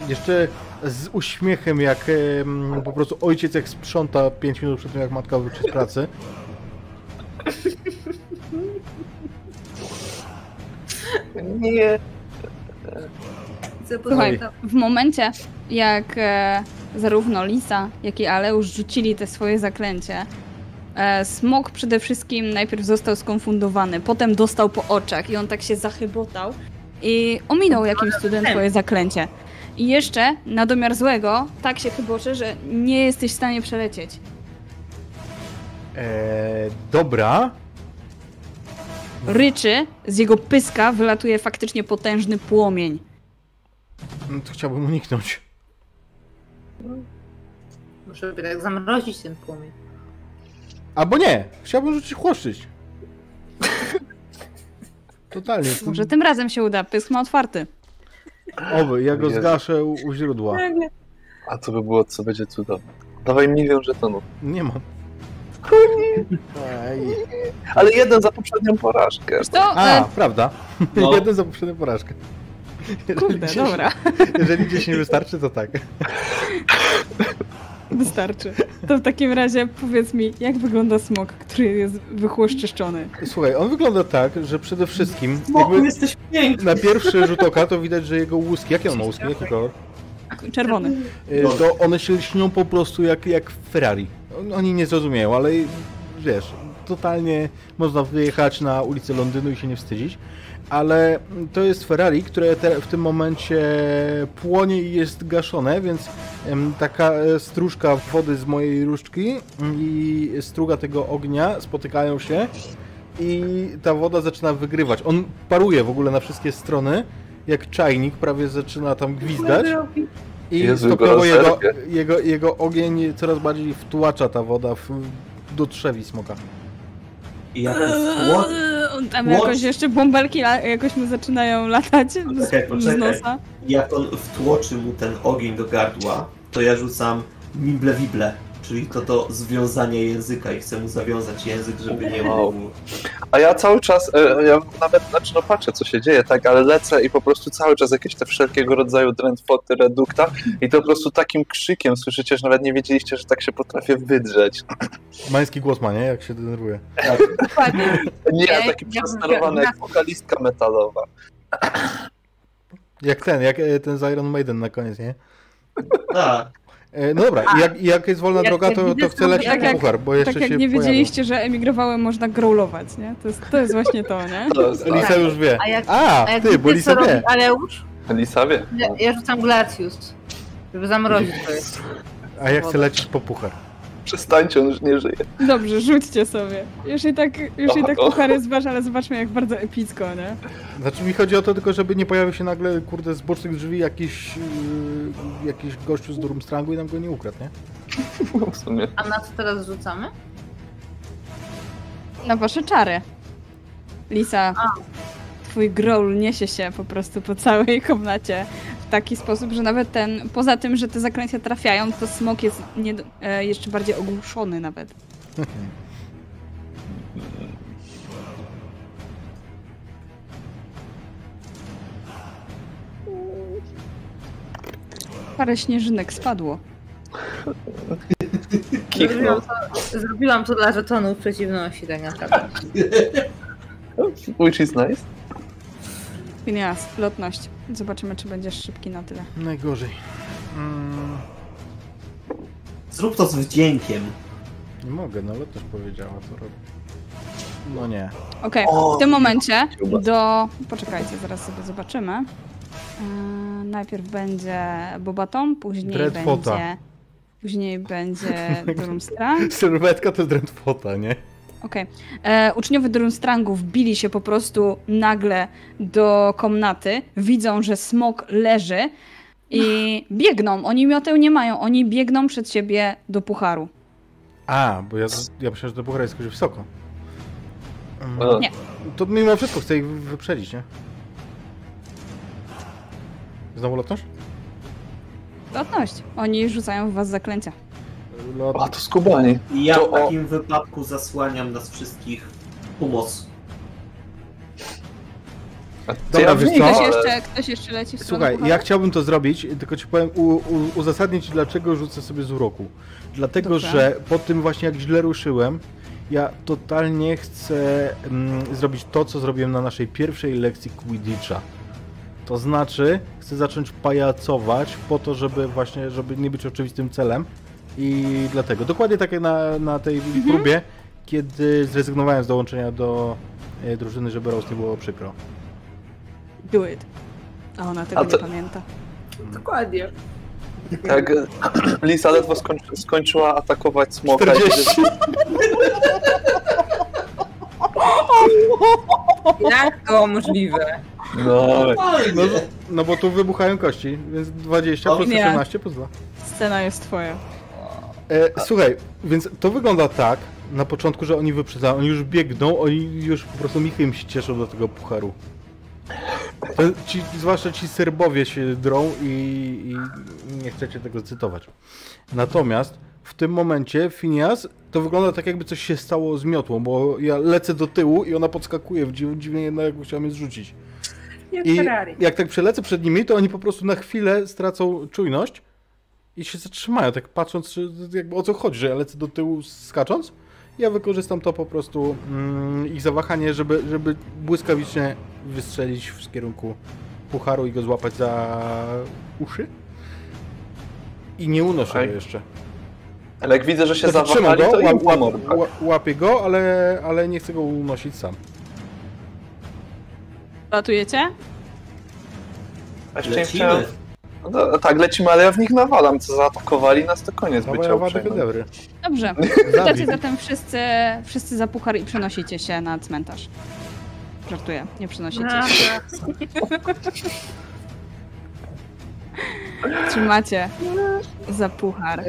Speaker 4: Jeszcze z uśmiechem, jak po prostu ojciec jak sprząta 5 minut przed tym, jak matka wróci z pracy.
Speaker 2: Nie.
Speaker 1: Słuchaj, w momencie jak e, zarówno Lisa, jak i Aleusz rzucili te swoje zaklęcie, e, Smok przede wszystkim najpierw został skonfundowany, potem dostał po oczach i on tak się zachybotał i ominął jakimś cudem twoje zaklęcie. I jeszcze, na domiar złego, tak się chybocze, że nie jesteś w stanie przelecieć.
Speaker 4: Eee, dobra.
Speaker 1: Ryczy, z jego pyska wylatuje faktycznie potężny płomień.
Speaker 4: No to chciałbym uniknąć.
Speaker 3: Muszę tak zamrozić ten płomień.
Speaker 4: Albo nie, chciałbym rzucić chłoszczyć. Totalnie.
Speaker 1: Może tym razem się uda, pysk ma otwarty.
Speaker 4: Oby, ja go
Speaker 2: Jezu.
Speaker 4: zgaszę u, u źródła.
Speaker 2: A to by było, co będzie cudowne. Dawaj milion żetonów.
Speaker 4: Nie mam. Ej.
Speaker 2: Ale jeden za poprzednią porażkę.
Speaker 1: Co?
Speaker 4: A,
Speaker 1: E,
Speaker 4: prawda.
Speaker 5: No.
Speaker 4: Jeden za poprzednią porażkę. Jeżeli
Speaker 1: kurde,
Speaker 4: gdzieś-
Speaker 1: dobra.
Speaker 4: Jeżeli gdzieś nie wystarczy, to tak.
Speaker 1: Wystarczy. To w takim razie powiedz mi, jak wygląda smok, który jest wychłoszczyszczony?
Speaker 4: Słuchaj, on wygląda tak, że przede wszystkim
Speaker 5: Smoku, jesteś piękny!
Speaker 4: na pierwszy rzut oka to widać, że jego łuski, jakie on ma łuski, jaki kolor?
Speaker 1: Czerwony.
Speaker 4: Y, To one się lśnią po prostu jak, jak Ferrari. On- Oni nie zrozumieją, ale wiesz, totalnie można wyjechać na ulicę Londynu i się nie wstydzić. Ale to jest Ferrari, które te, w tym momencie płonie i jest gaszone, więc taka e, stróżka wody z mojej różdżki mm, i struga tego ognia spotykają się i ta woda zaczyna wygrywać. On paruje w ogóle na wszystkie strony, jak czajnik, prawie zaczyna tam gwizdać. I
Speaker 2: Jezu,
Speaker 4: stopniowo
Speaker 2: go
Speaker 4: jego, jego, jego ogień coraz bardziej wtłacza ta woda w, do trzewi smoka.
Speaker 5: I jak słod...
Speaker 1: On Tam jakoś jeszcze bąbelki jakoś mu zaczynają latać z,
Speaker 5: Poczekaj,
Speaker 1: z nosa.
Speaker 5: jak on wtłoczy mu ten ogień do gardła, to ja rzucam nimble wible, czyli to do związania języka i chcę mu zawiązać język, żeby nie
Speaker 2: Wow.
Speaker 5: mógł.
Speaker 2: A ja cały czas, e, ja nawet, znaczy no patrzę co się dzieje, tak, ale lecę i po prostu cały czas jakieś te wszelkiego rodzaju drętwoty, redukta i to po prostu takim krzykiem słyszycie, że nawet nie wiedzieliście, że tak się potrafię wydrzeć.
Speaker 4: Męski głos ma, nie? Jak się denerwuje.
Speaker 3: Dokładnie.
Speaker 2: Nie, taki
Speaker 3: ja-
Speaker 2: przesterowany
Speaker 3: ja-
Speaker 2: jak wokalistka metalowa.
Speaker 4: Jak ten, jak e, ten z Iron Maiden na koniec, nie?
Speaker 5: Tak.
Speaker 4: E, No dobra, i jak, jak jest wolna
Speaker 3: Jak-
Speaker 4: droga, to, to chcę lecieć
Speaker 1: tak
Speaker 4: puchar, bo jeszcze
Speaker 1: Tak jak
Speaker 4: się
Speaker 1: nie
Speaker 4: pojawią.
Speaker 1: wiedzieliście, że emigrowałem, można growlować, nie? To jest, to jest właśnie to, nie?
Speaker 2: To jest,
Speaker 4: Lisa już wie.
Speaker 3: A jak-
Speaker 4: A,
Speaker 3: A jak
Speaker 4: ty, bo Lisa
Speaker 3: robi
Speaker 4: wie.
Speaker 3: Aleusz?
Speaker 2: Lisa wie.
Speaker 3: Ja, ja rzucam Glacius, żeby zamrozić to jest.
Speaker 4: A ja chcę lecieć po puchar.
Speaker 2: Przestańcie, on już nie żyje.
Speaker 1: Dobrze, rzućcie sobie. Już i tak, już i tak
Speaker 2: O, o.
Speaker 1: puchar jest wasz, ale zobaczmy jak bardzo epicko, nie?
Speaker 4: Znaczy mi chodzi o to tylko, żeby nie pojawił się nagle, kurde, z bocznych drzwi jakiś, yy, jakiś gościu z Durmstrangu i nam go nie ukradł, nie?
Speaker 2: W sumie.
Speaker 3: A na co teraz rzucamy?
Speaker 1: Na wasze czary. Lisa, twój growl niesie się po prostu po całej komnacie taki sposób, że nawet ten, poza tym, że te zaklęcia trafiają, to smok jest nie, e, jeszcze bardziej ogłuszony nawet. Parę śnieżynek spadło.
Speaker 3: Zrobiłam to, zrobiłam to dla żetonów przeciwności tak naprawdę.
Speaker 2: Which is nice.
Speaker 1: Phineas, lotność. Zobaczymy, czy będziesz szybki na tyle.
Speaker 4: Najgorzej. Mm,
Speaker 5: Zrób to z wdziękiem.
Speaker 4: nie mogę, no ale też powiedziała, co robi. No nie.
Speaker 1: Okej,
Speaker 2: O,
Speaker 1: w tym momencie do... Poczekajcie, zaraz sobie zobaczymy. Yy, najpierw będzie Bobaton, później
Speaker 4: Dreadfota.
Speaker 1: będzie... Później będzie Durmstrang.
Speaker 4: Sylwetka to jest drętwota, nie?
Speaker 1: Okej. E, Uczniowie Durmstrangu wbili się po prostu nagle do komnaty, widzą, że smok leży i biegną. Oni mioteł nie mają, oni biegną przed siebie do pucharu.
Speaker 4: A, bo ja, ja myślałem, że to puchar jest jakoś wysoko.
Speaker 2: O,
Speaker 1: Nie.
Speaker 4: To mimo wszystko chcę ich wyprzedzić, nie? Znowu lotność?
Speaker 1: Lotność. Oni rzucają w was zaklęcia.
Speaker 4: Lot...
Speaker 2: A to skubani.
Speaker 5: Ja
Speaker 2: To
Speaker 5: w
Speaker 2: o-
Speaker 5: takim wypadku zasłaniam nas wszystkich
Speaker 4: Dobra,
Speaker 2: ja
Speaker 4: wiesz
Speaker 2: wiem,
Speaker 4: co?
Speaker 1: Ktoś
Speaker 2: ale-
Speaker 1: jeszcze, ktoś jeszcze leci w
Speaker 4: Słuchaj,
Speaker 1: pucharu?
Speaker 4: ja chciałbym to zrobić, tylko ci powiem, u, u, uzasadnię ci dlaczego rzucę sobie z uroku. Dlatego,
Speaker 1: Dobrze.
Speaker 4: że po tym właśnie jak źle ruszyłem, ja totalnie chcę mm, zrobić to, co zrobiłem na naszej pierwszej lekcji Quidditcha. To znaczy, chcę zacząć pajacować po to, żeby właśnie, żeby nie być oczywistym celem. I dlatego, dokładnie tak jak na, na tej próbie, kiedy zrezygnowałem z dołączenia do e, drużyny, żeby Rose nie było przykro.
Speaker 1: Do it. A ona tego
Speaker 2: A to-
Speaker 1: nie pamięta.
Speaker 3: Dokładnie.
Speaker 2: Jak Lisa ledwo skończy, skończyła atakować smoka.
Speaker 4: 40.
Speaker 3: Jak to możliwe?
Speaker 2: No,
Speaker 5: Fajnie.
Speaker 4: No, no bo tu wybuchają kości, więc 20
Speaker 5: O
Speaker 4: plus
Speaker 1: nie.
Speaker 4: 18 plus 2.
Speaker 1: Scena jest twoja.
Speaker 4: E, słuchaj, więc to wygląda tak na początku, że oni wyprzedzają, oni już biegną, oni już po prostu michem się cieszą do tego pucharu. Ten, ci, zwłaszcza ci Serbowie się drą i, i nie chcecie tego cytować. Natomiast w tym momencie Phineas to wygląda tak jakby coś się stało z miotłą, bo ja lecę do tyłu i ona podskakuje w dziw- dziwnie jednak jakby chciała mnie zrzucić. I jak tak przelecę przed nimi, to oni po prostu na chwilę stracą czujność i się zatrzymają, tak patrząc, czy, jakby o co chodzi, że ja lecę do tyłu skacząc. Ja wykorzystam to po prostu mm, ich zawahanie, żeby, żeby błyskawicznie wystrzelić w kierunku pucharu i go złapać za uszy. I nie unoszę
Speaker 2: Okej.
Speaker 4: go jeszcze.
Speaker 2: ale jak widzę, że się
Speaker 4: Znaczy,
Speaker 2: zawahali,
Speaker 4: go,
Speaker 2: to
Speaker 4: łap, łap, łapię go, ale, ale nie chcę go unosić sam.
Speaker 1: Latujecie?
Speaker 2: A jeszcze chciałem- No, tak, lecimy, ale ja w nich nawalam. Co zaatakowali nas, to koniec
Speaker 4: Dawaj,
Speaker 2: bycia
Speaker 4: hedebry.
Speaker 1: Dobrze. Wracacie zatem wszyscy, wszyscy za puchar i przenosicie się na cmentarz. Żartuję, nie przenosicie się. Trzymacie za puchar.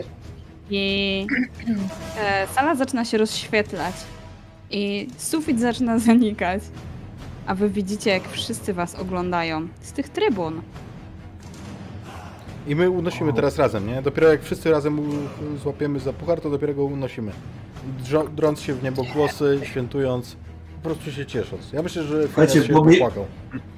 Speaker 1: I e, sala zaczyna się rozświetlać. I sufit zaczyna zanikać. A wy widzicie, jak wszyscy was oglądają z tych trybun.
Speaker 4: I my unosimy teraz razem, nie? Dopiero jak wszyscy razem złapiemy za puchar, to dopiero go unosimy. Drzo- Drąc się w niebo głosy, świętując, po prostu się ciesząc. Ja myślę, że
Speaker 5: Słuchajcie,
Speaker 4: się
Speaker 5: bo my-
Speaker 4: popłakał.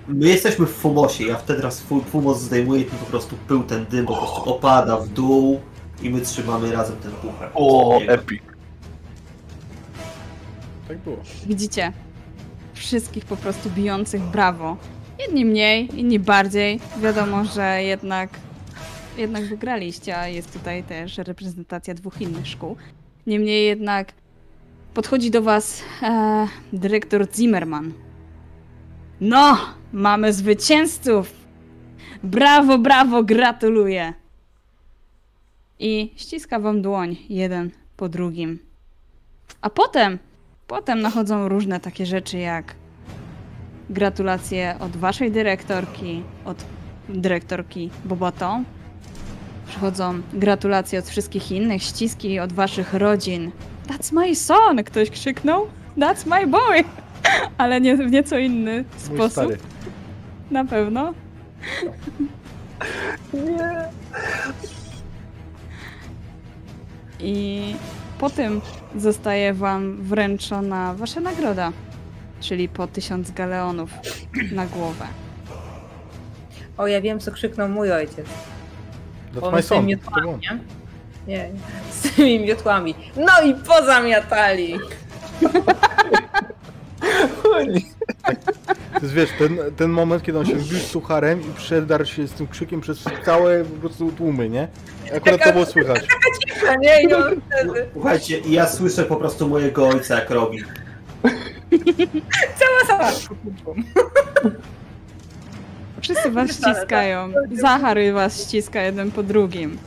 Speaker 5: My jesteśmy w Fumosie, ja wtedy raz fu- Fumos zdejmuje i po prostu pył ten dym po prostu opada w dół i my trzymamy razem ten puchar.
Speaker 2: O, epic.
Speaker 4: Tak było.
Speaker 1: Widzicie wszystkich po prostu bijących brawo. Jedni mniej, inni bardziej. Wiadomo, że jednak, jednak wygraliście, a jest tutaj też reprezentacja dwóch innych szkół. Niemniej jednak podchodzi do was e, dyrektor Zimmerman. No, mamy zwycięzców! Brawo, brawo, gratuluję! I ściska wam dłoń jeden po drugim. A potem Potem nachodzą różne takie rzeczy jak gratulacje od waszej dyrektorki, od dyrektorki Bobato. Przychodzą gratulacje od wszystkich innych, ściski od waszych rodzin. That's my son! Ktoś krzyknął. That's my boy! Ale nie, w nieco inny
Speaker 4: Mój
Speaker 1: sposób.
Speaker 4: stary.
Speaker 1: Na pewno. I po tym zostaje wam wręczona wasza nagroda, czyli po tysiąc galeonów na głowę.
Speaker 3: O, ja wiem, co krzyknął mój ojciec. On
Speaker 4: my
Speaker 3: z tymi miotłami,
Speaker 4: To było.
Speaker 3: nie? Nie, nie. Z tymi miotłami. No i pozamiatali!
Speaker 4: To jest, wiesz, ten, ten moment, kiedy on się wbił z sucharem i przedarł się z tym krzykiem przez całe po prostu tłumy, nie? Akurat to było słychać.
Speaker 3: Cisza, nie? I on wtedy
Speaker 5: Słuchajcie, i ja słyszę po prostu mojego ojca jak robi.
Speaker 3: cała sala.
Speaker 1: Wszyscy was ściskają. Zachary was ściska jeden po drugim.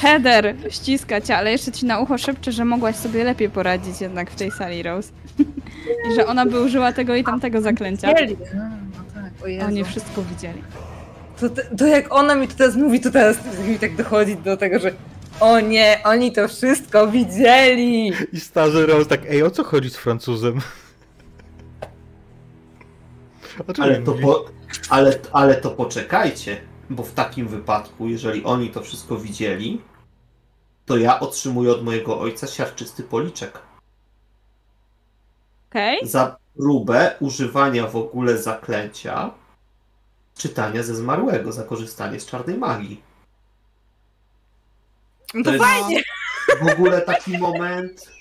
Speaker 1: Heather ściska cię, ale jeszcze ci na ucho szepcze, że mogłaś sobie lepiej poradzić jednak w tej sali, Rose. I że ona by użyła tego i tamtego zaklęcia.
Speaker 3: Widzieli. No, tak, o Jezu.
Speaker 1: Oni wszystko widzieli.
Speaker 3: To, to jak ona mi to teraz mówi, to teraz mi tak dochodzi do tego, że o nie, oni to wszystko widzieli!
Speaker 4: I starzy Rose tak, ej, o co chodzi z Francuzem?
Speaker 5: Ale to, po, ale, ale to poczekajcie, bo w takim wypadku, jeżeli oni to wszystko widzieli, to ja otrzymuję od mojego ojca siarczysty policzek.
Speaker 1: Okej?
Speaker 5: za próbę używania w ogóle zaklęcia czytania ze zmarłego, za korzystanie z czarnej magii.
Speaker 3: No
Speaker 5: To
Speaker 3: to
Speaker 5: jest
Speaker 3: fajnie.
Speaker 5: w ogóle taki moment.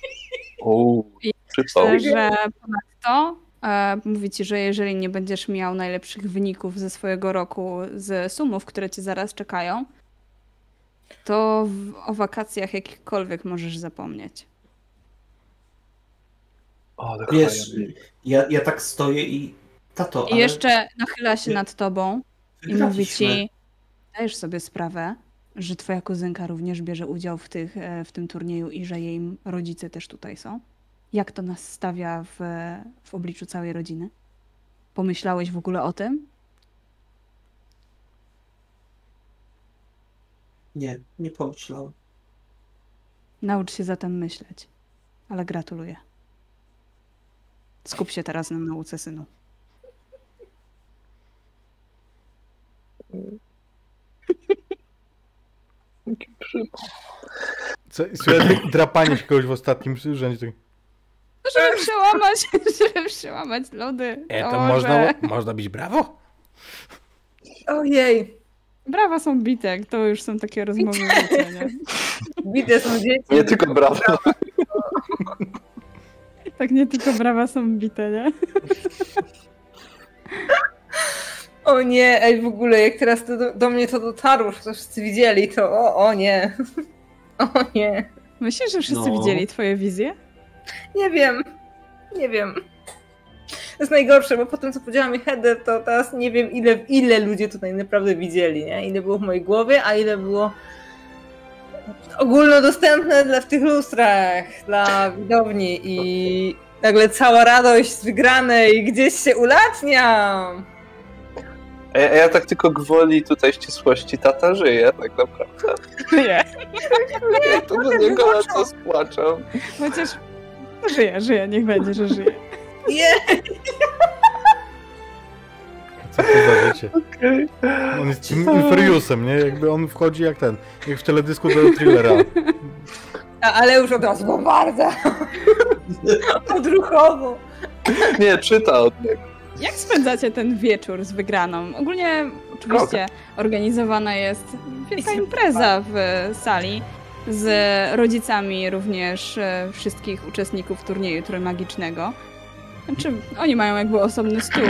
Speaker 2: Przypał.
Speaker 1: Myślę, że ponadto e, mówi ci, że jeżeli nie będziesz miał najlepszych wyników ze swojego roku z sumów, które cię zaraz czekają, to w, o wakacjach jakichkolwiek możesz zapomnieć.
Speaker 2: O, ale
Speaker 5: Wiesz, ja, ja tak stoję i tato,
Speaker 1: I
Speaker 5: ale
Speaker 1: jeszcze nachyla się
Speaker 5: Nie.
Speaker 1: nad tobą i mówi ci, dajesz sobie sprawę, że twoja kuzynka również bierze udział w, tych, e, w tym turnieju i że jej rodzice też tutaj są? Jak to nas stawia w, w obliczu całej rodziny? Pomyślałeś w ogóle o tym?
Speaker 5: Nie, nie pomyślałem.
Speaker 1: Naucz się zatem myśleć. Ale gratuluję. Skup się teraz na nauce, synu.
Speaker 2: Jaki przypał.
Speaker 4: Co, słuchaj, drapanie się kogoś w ostatnim rzędzie. Tak-
Speaker 1: Żeby przełamać, żeby przełamać lody.
Speaker 4: E, to
Speaker 1: może-
Speaker 4: można, można bić brawo?
Speaker 3: Ojej.
Speaker 1: Brawa są bite, to już są takie rozmowy nie?
Speaker 3: Bite są dzieci.
Speaker 2: Nie tylko brawo.
Speaker 1: Tak nie tylko brawa są bite, nie?
Speaker 3: O nie, ej w ogóle jak teraz do, do mnie to dotarło, że to wszyscy widzieli, to o, o nie. O nie.
Speaker 1: Myślisz, że wszyscy
Speaker 5: No.
Speaker 1: widzieli twoje wizje?
Speaker 3: Nie wiem. Nie wiem. To jest najgorsze, bo po tym co powiedziała mi Heather, to teraz nie wiem ile, ile ludzie tutaj naprawdę widzieli, nie? Ile było w mojej głowie, a ile było ogólnodostępne dla, w tych lustrach, dla widowni i nagle cała radość z wygranej gdzieś się ulatniam.
Speaker 2: A ja, a ja tak tylko gwoli tutaj ścisłości tata żyje, tak naprawdę.
Speaker 1: Nie.
Speaker 2: Ja to do niego lecę z płaczem.
Speaker 1: Chociaż żyje, żyje, niech będzie, że żyje.
Speaker 3: Nie,
Speaker 4: Co to za życie?
Speaker 2: Okej.
Speaker 4: On jest tym Inferiusem, nie? Jakby on wchodzi jak ten, jak w teledysku do thrillera.
Speaker 3: A, ale już od razu bombarda. Odruchowo.
Speaker 2: Nie, czyta od niego.
Speaker 1: Jak spędzacie ten wieczór z wygraną? Ogólnie oczywiście organizowana jest wielka impreza w sali z rodzicami również e, wszystkich uczestników turnieju trójmagicznego. Znaczy, oni mają jakby osobny stół.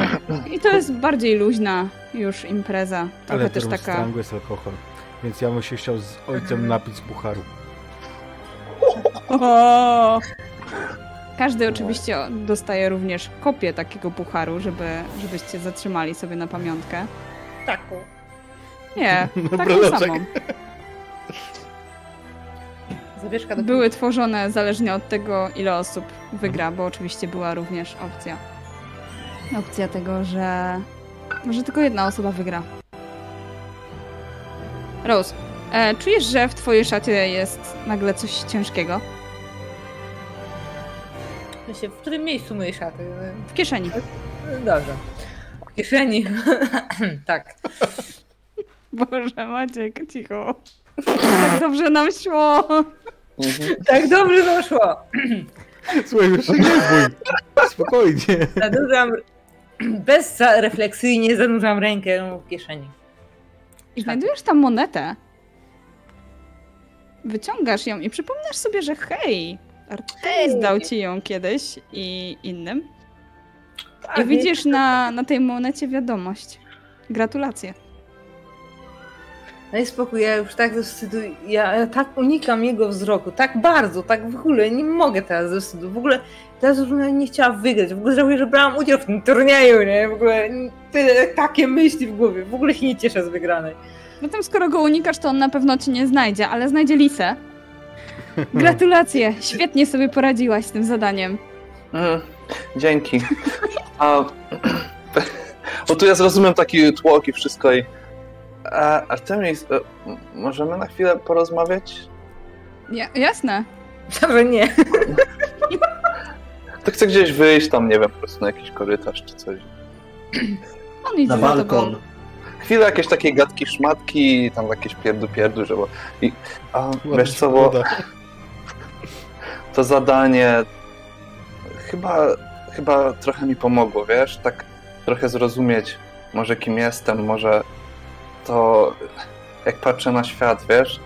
Speaker 1: I to jest bardziej luźna już impreza. Trochę
Speaker 4: Ale
Speaker 1: też taka...
Speaker 4: jest alkohol. Więc ja bym się chciał z ojcem napić z pucharu.
Speaker 1: O! Każdy oczywiście dostaje również kopię takiego pucharu, żeby, żebyście zatrzymali sobie na pamiątkę.
Speaker 3: Taką.
Speaker 1: Nie,
Speaker 4: No,
Speaker 1: taką
Speaker 4: broloczek.
Speaker 1: samą.
Speaker 3: Do
Speaker 1: Były tworzone zależnie od tego, ile osób wygra, bo oczywiście była również opcja. Opcja tego, że może tylko jedna osoba wygra. Rose, e, czujesz, że w twojej szacie jest nagle coś ciężkiego?
Speaker 3: Myślę, w którym miejscu mojej szaty?
Speaker 1: W kieszeni.
Speaker 3: Dobrze. W kieszeni. tak.
Speaker 1: Boże, Maciek, cicho. Tak dobrze nam szło.
Speaker 2: Mhm.
Speaker 3: Tak dobrze doszło.
Speaker 4: Słuchaj, już się nie bój. Spokojnie.
Speaker 3: Zanurzam, bezrefleksyjnie zanurzam rękę w kieszeni.
Speaker 1: I znajdujesz tam monetę. Wyciągasz ją i przypominasz sobie, że hej, Artemis dał ci ją kiedyś i innym.
Speaker 3: Tak,
Speaker 1: I widzisz na, na tej monecie wiadomość. Gratulacje.
Speaker 3: Daj spokój, ja już tak ze wstydu, ja, ja tak unikam jego wzroku, tak bardzo, tak w ogóle, nie mogę teraz ze wstydu, w ogóle teraz już nie chciała wygrać, w ogóle żałuję, że brałam udział w tym turnieju, nie, w ogóle tyle, takie myśli w głowie, w ogóle się nie cieszę z wygranej.
Speaker 1: Zatem skoro go unikasz, to on na pewno cię nie znajdzie, ale znajdzie Lisę. Gratulacje, świetnie sobie poradziłaś z tym zadaniem.
Speaker 2: Mm, Dzięki. A, bo tu ja zrozumiem taki tłok i wszystko i... A, Artemis, e, możemy na chwilę porozmawiać?
Speaker 1: Ja, jasne.
Speaker 3: Że nie.
Speaker 2: To chcę gdzieś wyjść, tam nie wiem, po prostu na jakiś korytarz czy coś.
Speaker 1: On idzie
Speaker 5: Na balkon.
Speaker 2: Chwilę jakieś takie gadki, szmatki, tam jakieś pierdu pierdu, że bo... I, a, wiesz co, bo to zadanie... Chyba, chyba trochę mi pomogło, wiesz? Tak trochę zrozumieć, może kim jestem, może to jak patrzę na świat, wiesz?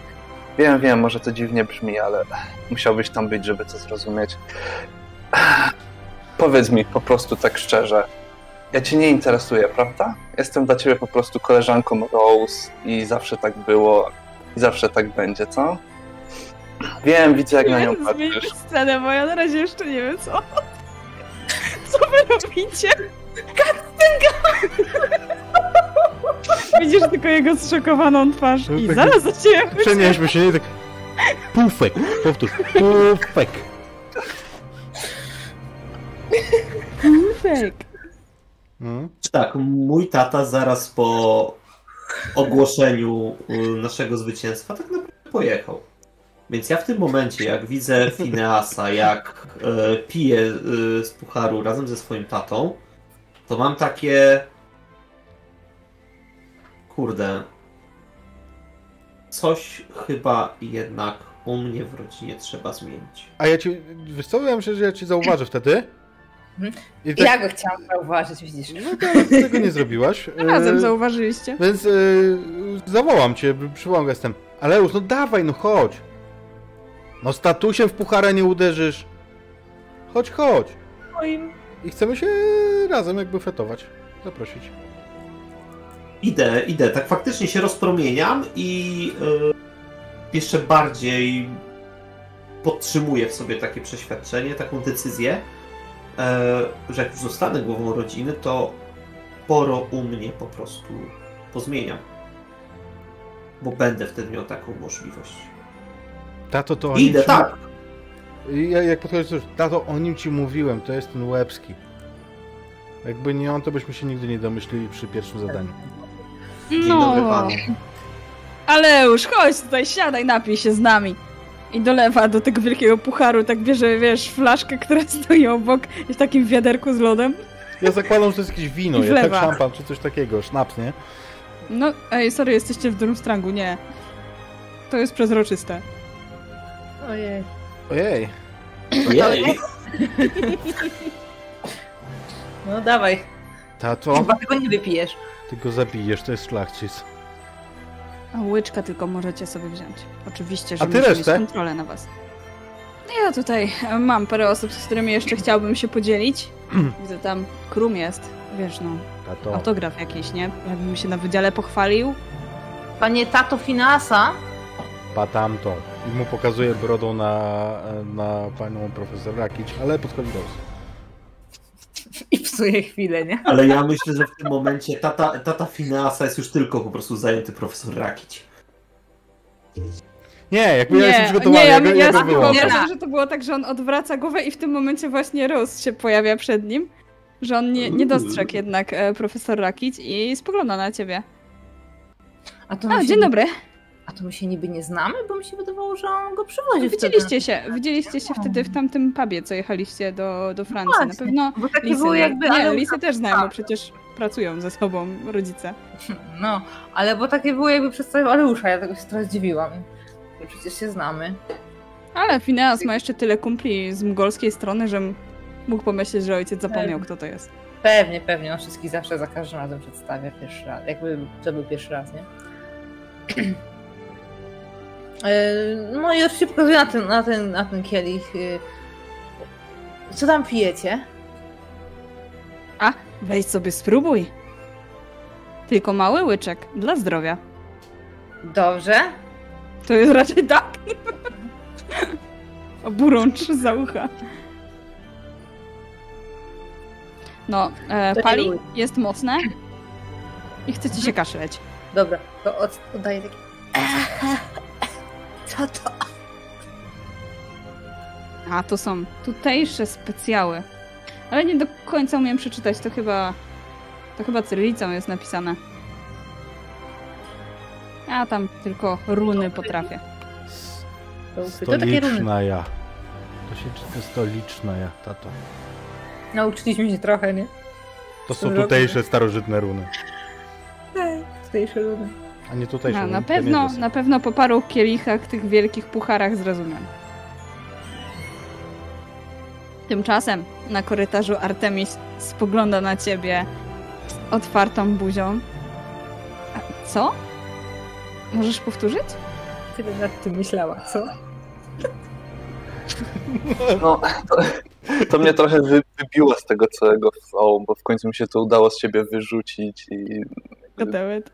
Speaker 2: Wiem, wiem, może to dziwnie brzmi, ale musiałbyś tam być, żeby to zrozumieć. Powiedz mi po prostu tak szczerze. Ja cię nie interesuję, prawda? Jestem dla ciebie po prostu koleżanką Rose i zawsze tak było i zawsze tak będzie, co? Wiem, widzę jak na nią patrzysz.
Speaker 1: scenę, bo ja na razie jeszcze nie wiem co. Co wy robicie? Widzisz tylko jego zszokowaną twarz i
Speaker 4: Tak-
Speaker 1: zaraz do ciebie chodzi.
Speaker 4: Przenieśmy się, nie tak. Pufek, powtórz, pufek.
Speaker 1: Fake.
Speaker 4: Mm.
Speaker 5: Tak, mój tata zaraz po ogłoszeniu y, naszego zwycięstwa tak naprawdę pojechał. Więc ja w tym momencie, jak widzę Fineasa, jak e, pije e, z pucharu razem ze swoim tatą, to mam takie. Kurde. Coś chyba jednak u mnie w rodzinie trzeba zmienić.
Speaker 4: A ja ci, wiesz co, ja myślę, że ja ci zauważę wtedy. I tak,
Speaker 3: Ja go chciałam zauważyć, widzisz.
Speaker 4: No to ty tego nie zrobiłaś.
Speaker 1: Razem
Speaker 4: E,
Speaker 1: zauważyliście.
Speaker 4: Więc e, zawołam cię, przywołam gestem. Aleusz, no dawaj, no chodź. No statusem w puchara nie uderzysz. Chodź, chodź.
Speaker 3: Moim.
Speaker 4: I chcemy się razem jakby fetować. Zaprosić.
Speaker 5: Idę, idę, tak faktycznie się rozpromieniam i e, jeszcze bardziej podtrzymuję w sobie takie przeświadczenie, taką decyzję, e, że jak już zostanę głową rodziny, to sporo u mnie po prostu pozmieniam. Bo będę wtedy miał taką możliwość.
Speaker 4: Tato, to o nim
Speaker 5: Idę,
Speaker 4: ci-
Speaker 5: tak!
Speaker 4: Ja, jak podchodzisz, tato, o nim ci mówiłem, to jest ten łebski. Jakby nie on, to byśmy się nigdy nie domyślili przy pierwszym zadaniu.
Speaker 5: Dzień dobry
Speaker 1: No, ale już chodź tutaj, siadaj, napij się z nami. I dolewa do tego wielkiego pucharu, tak bierze, wiesz, flaszkę, która stoi obok i w takim wiaderku z lodem.
Speaker 4: Ja zakładam, że to jest jakieś wino, ja tak szampan czy coś takiego, sznaps, nie?
Speaker 1: No, ej, sorry, jesteście w Durmstrangu, nie. To jest przezroczyste.
Speaker 3: Ojej.
Speaker 4: Ojej.
Speaker 5: Ojej!
Speaker 3: No dawaj.
Speaker 4: Tato,
Speaker 3: Chyba tego nie wypijesz.
Speaker 4: Ty go zabijesz, to jest szlachcic.
Speaker 1: A łyczka tylko możecie sobie wziąć. Oczywiście, że muszę mieć kontrolę na was. Ja tutaj mam parę osób, z którymi jeszcze chciałbym się podzielić. Widzę tam Krum jest, wiesz no,
Speaker 4: Tato.
Speaker 1: autograf jakiś, nie? Jakbym się na wydziale pochwalił.
Speaker 3: Panie Tato Finasa.
Speaker 4: Pa tamto. I mu pokazuje brodą na, na panią profesor Rakić, ale podchodzi do
Speaker 3: I psuje chwilę, nie?
Speaker 5: Ale ja myślę, że w tym momencie tata, tata Fineasa jest już tylko po prostu zajęty profesor Rakić.
Speaker 4: Nie, jakby ja jestem
Speaker 1: nie,
Speaker 4: przygotowany,
Speaker 1: ja,
Speaker 4: ja,
Speaker 1: ja,
Speaker 4: ja
Speaker 1: ja że to było tak, że on odwraca głowę i w tym momencie właśnie Rose się pojawia przed nim. Że on nie, nie dostrzegł jednak e, profesor Rakić i spogląda na ciebie.
Speaker 3: A to
Speaker 1: A, dzień
Speaker 3: nie-
Speaker 1: dobry.
Speaker 3: A to my się niby nie znamy, bo mi się wydawało, że on go przywozi
Speaker 1: Widzieliście się, widzieliście się wtedy w tamtym pubie, co jechaliście do, do Francji. Na
Speaker 3: Właśnie.
Speaker 1: pewno
Speaker 3: Bo takie
Speaker 1: Lisy,
Speaker 3: były jakby...
Speaker 1: nie,
Speaker 3: ale...
Speaker 1: Lisy też znają, bo przecież pracują ze sobą rodzice.
Speaker 3: No, ale bo takie było jakby przedstawiał Aleusza, ja tego się teraz dziwiłam. Bo Przecież się znamy.
Speaker 1: Ale Phineas ma jeszcze tyle kumpli z mgolskiej strony, że mógł pomyśleć, że ojciec zapomniał, kto to jest.
Speaker 3: Pewnie, pewnie. On wszystkich zawsze za każdym razem przedstawia pierwszy raz. Jakby to był pierwszy raz, nie? E, No i oczywiście pokazuję na ten, na ten, na ten kielich. y, Co tam pijecie?
Speaker 1: A, weź sobie spróbuj. Tylko mały łyczek, dla zdrowia.
Speaker 3: Dobrze.
Speaker 1: To jest raczej tak. Oburącz za ucha. No, e, pali, jest mocne i chce ci się kaszleć.
Speaker 3: Dobra, to od, oddaję taki. Co to?
Speaker 1: A, to są tutejsze specjały. Ale nie do końca umiem przeczytać, to chyba... To chyba cyrylicą jest napisane. Ja tam tylko runy potrafię.
Speaker 3: To, to takie runy.
Speaker 4: Stoliczna ja. To się czyta stoliczna ja, tato.
Speaker 3: Nauczyliśmy się trochę, nie?
Speaker 4: To są tutejsze, starożytne runy.
Speaker 3: Tak, tutejsze runy.
Speaker 4: A nie tutejsze
Speaker 1: No, na pewno,
Speaker 4: jest.
Speaker 1: na pewno po paru kielichach, tych wielkich pucharach zrozumiem. Tymczasem na korytarzu Artemis spogląda na ciebie z otwartą buzią. A Co? Możesz powtórzyć?
Speaker 3: Tyle nad tym myślała, co?
Speaker 2: No, to, to mnie trochę wy, wybiło z tego całego flow, bo w końcu mi się to udało z siebie wyrzucić i
Speaker 1: Godełet.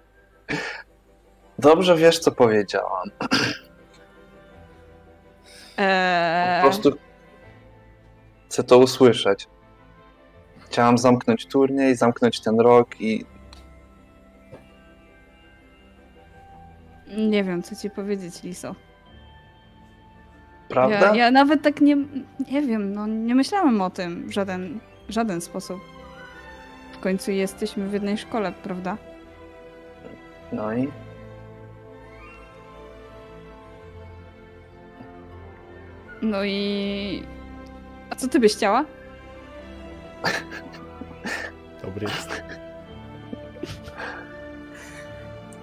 Speaker 2: Dobrze wiesz, co powiedziałam.
Speaker 1: Eee,
Speaker 2: Po prostu chcę to usłyszeć. Chciałam zamknąć turniej, zamknąć ten rok i
Speaker 1: Nie wiem, co ci powiedzieć, Liso.
Speaker 2: prawda?
Speaker 1: Ja, ja nawet tak nie, nie wiem, no nie myślałem o tym w żaden, w żaden sposób. W końcu jesteśmy w jednej szkole, prawda?
Speaker 2: No i
Speaker 1: No i... A co ty byś chciała?
Speaker 4: Dobry jest.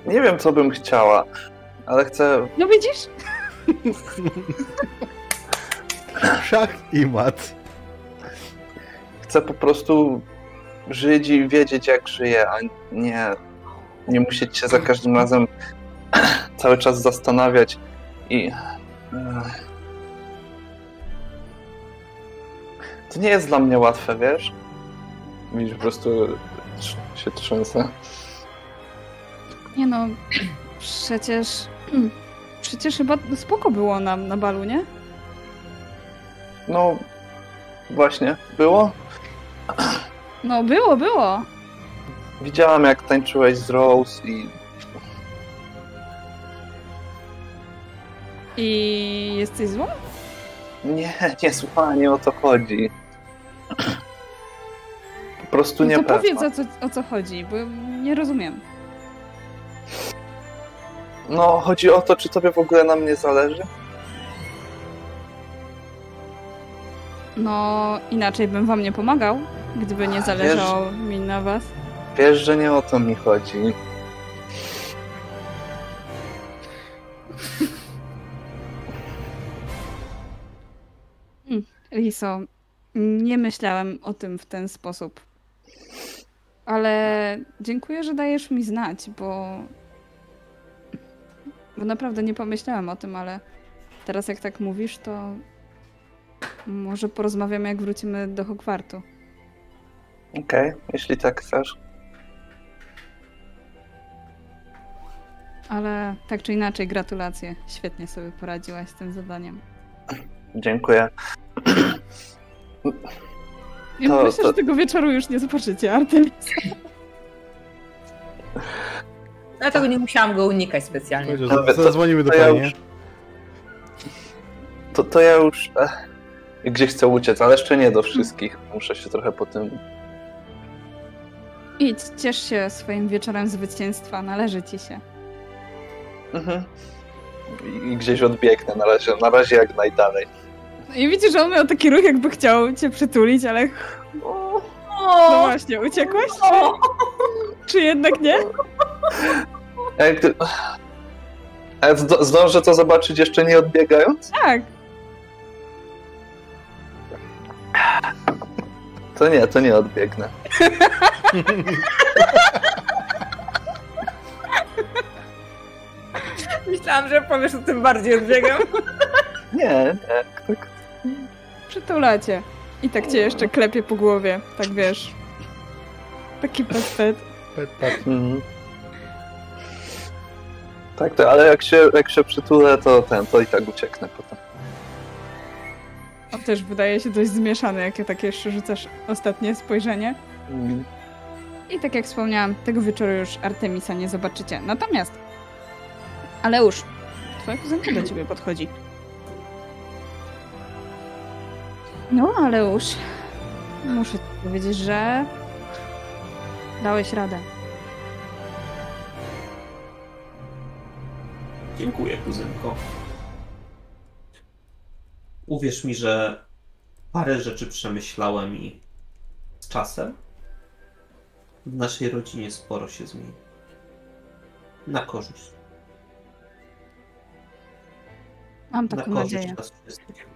Speaker 2: nie wiem, co bym chciała, ale chcę.
Speaker 1: No widzisz?
Speaker 4: Szach i mat.
Speaker 2: Chcę po prostu żyć i wiedzieć, jak żyję, a nie, nie musieć się za każdym razem cały czas zastanawiać i. To nie jest dla mnie łatwe, wiesz? Widzisz, po prostu się trzęsę.
Speaker 1: Nie no, przecież... Przecież chyba spoko było nam na balu, nie?
Speaker 2: No, właśnie, było?
Speaker 1: No było, było.
Speaker 2: Widziałam, jak tańczyłeś z Rose i
Speaker 1: I jesteś zła?
Speaker 2: nie, nie, słuchaj, nie o to chodzi. Po prostu nie
Speaker 1: No to powiedz o co, o co chodzi, bo nie rozumiem.
Speaker 2: No, chodzi o to, czy tobie w ogóle na mnie zależy?
Speaker 1: No, inaczej bym wam nie pomagał, gdyby nie
Speaker 2: Wiesz-
Speaker 1: zależało mi na was.
Speaker 2: Wiesz, że nie o to mi chodzi.
Speaker 1: Liso, nie myślałem o tym w ten sposób. Ale dziękuję, że dajesz mi znać, bo. Bo naprawdę nie pomyślałem o tym, ale teraz jak tak mówisz, to może porozmawiamy, jak wrócimy do Hogwartu.
Speaker 2: Okej, jeśli tak chcesz.
Speaker 1: Ale tak czy inaczej, gratulacje. Świetnie sobie poradziłaś z tym zadaniem.
Speaker 2: Dziękuję.
Speaker 1: Ja
Speaker 2: To-
Speaker 1: myślę,
Speaker 2: to-
Speaker 1: że tego wieczoru już nie zobaczycie, Artemis.
Speaker 3: Dlatego nie musiałam go unikać specjalnie.
Speaker 4: Zadzwonimy do
Speaker 2: to ja
Speaker 4: pani.
Speaker 2: już- To, to ja już eh, gdzieś chcę uciec, ale jeszcze nie do wszystkich. Muszę się trochę po tym.
Speaker 1: Idź, ciesz się swoim wieczorem zwycięstwa, należy ci się.
Speaker 2: Mhm. I gdzieś odbiegnę na razie, na razie jak najdalej.
Speaker 1: I widzisz, że on miał taki ruch, jakby chciał cię przytulić, ale no właśnie, uciekłaś? Czy, czy jednak nie?
Speaker 2: Jak zdążę to zobaczyć jeszcze nie odbiegając?
Speaker 1: Tak.
Speaker 2: To nie, to nie odbiegnę.
Speaker 3: myślałam, że powiesz o tym bardziej odbiegam.
Speaker 2: Nie, nie. Tak.
Speaker 1: Przytulacie. I tak cię jeszcze klepie po głowie, tak wiesz. Taki pet pet.
Speaker 4: Pet, pet.
Speaker 2: Mhm. Tak, to, ale jak się, jak się przytulę, to ten, to i tak ucieknę potem.
Speaker 1: On też wydaje się dość zmieszany, jak ja tak jeszcze rzucasz ostatnie spojrzenie.
Speaker 2: Mhm.
Speaker 1: I tak jak wspomniałam, tego wieczoru już Artemisa nie zobaczycie. Natomiast Aleusz, twoja kuzynka do ciebie podchodzi. No, Aleusz, muszę ci powiedzieć, że dałeś radę.
Speaker 5: Dziękuję, kuzynko. Uwierz mi, że parę rzeczy przemyślałem i z czasem w naszej rodzinie sporo się zmieni. Na korzyść.
Speaker 1: Mam
Speaker 5: Na
Speaker 1: taką
Speaker 5: korzyść
Speaker 1: nadzieję.
Speaker 5: nas wszystkich.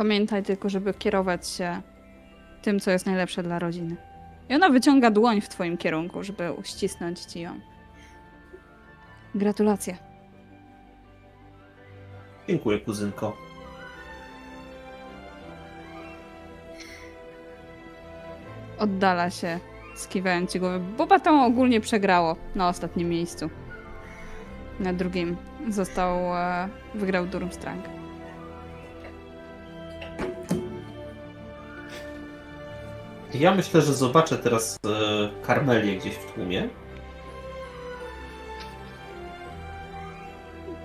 Speaker 1: Pamiętaj tylko, żeby kierować się tym, co jest najlepsze dla rodziny. I ona wyciąga dłoń w twoim kierunku, żeby uścisnąć ci ją. Gratulacje.
Speaker 5: Dziękuję, kuzynko.
Speaker 1: Oddala się, skiwając ci głowę. Boba to ogólnie przegrało na ostatnim miejscu. Na drugim został, e, wygrał Durmstrang.
Speaker 5: Ja myślę, że zobaczę teraz e, Karmelię gdzieś w tłumie.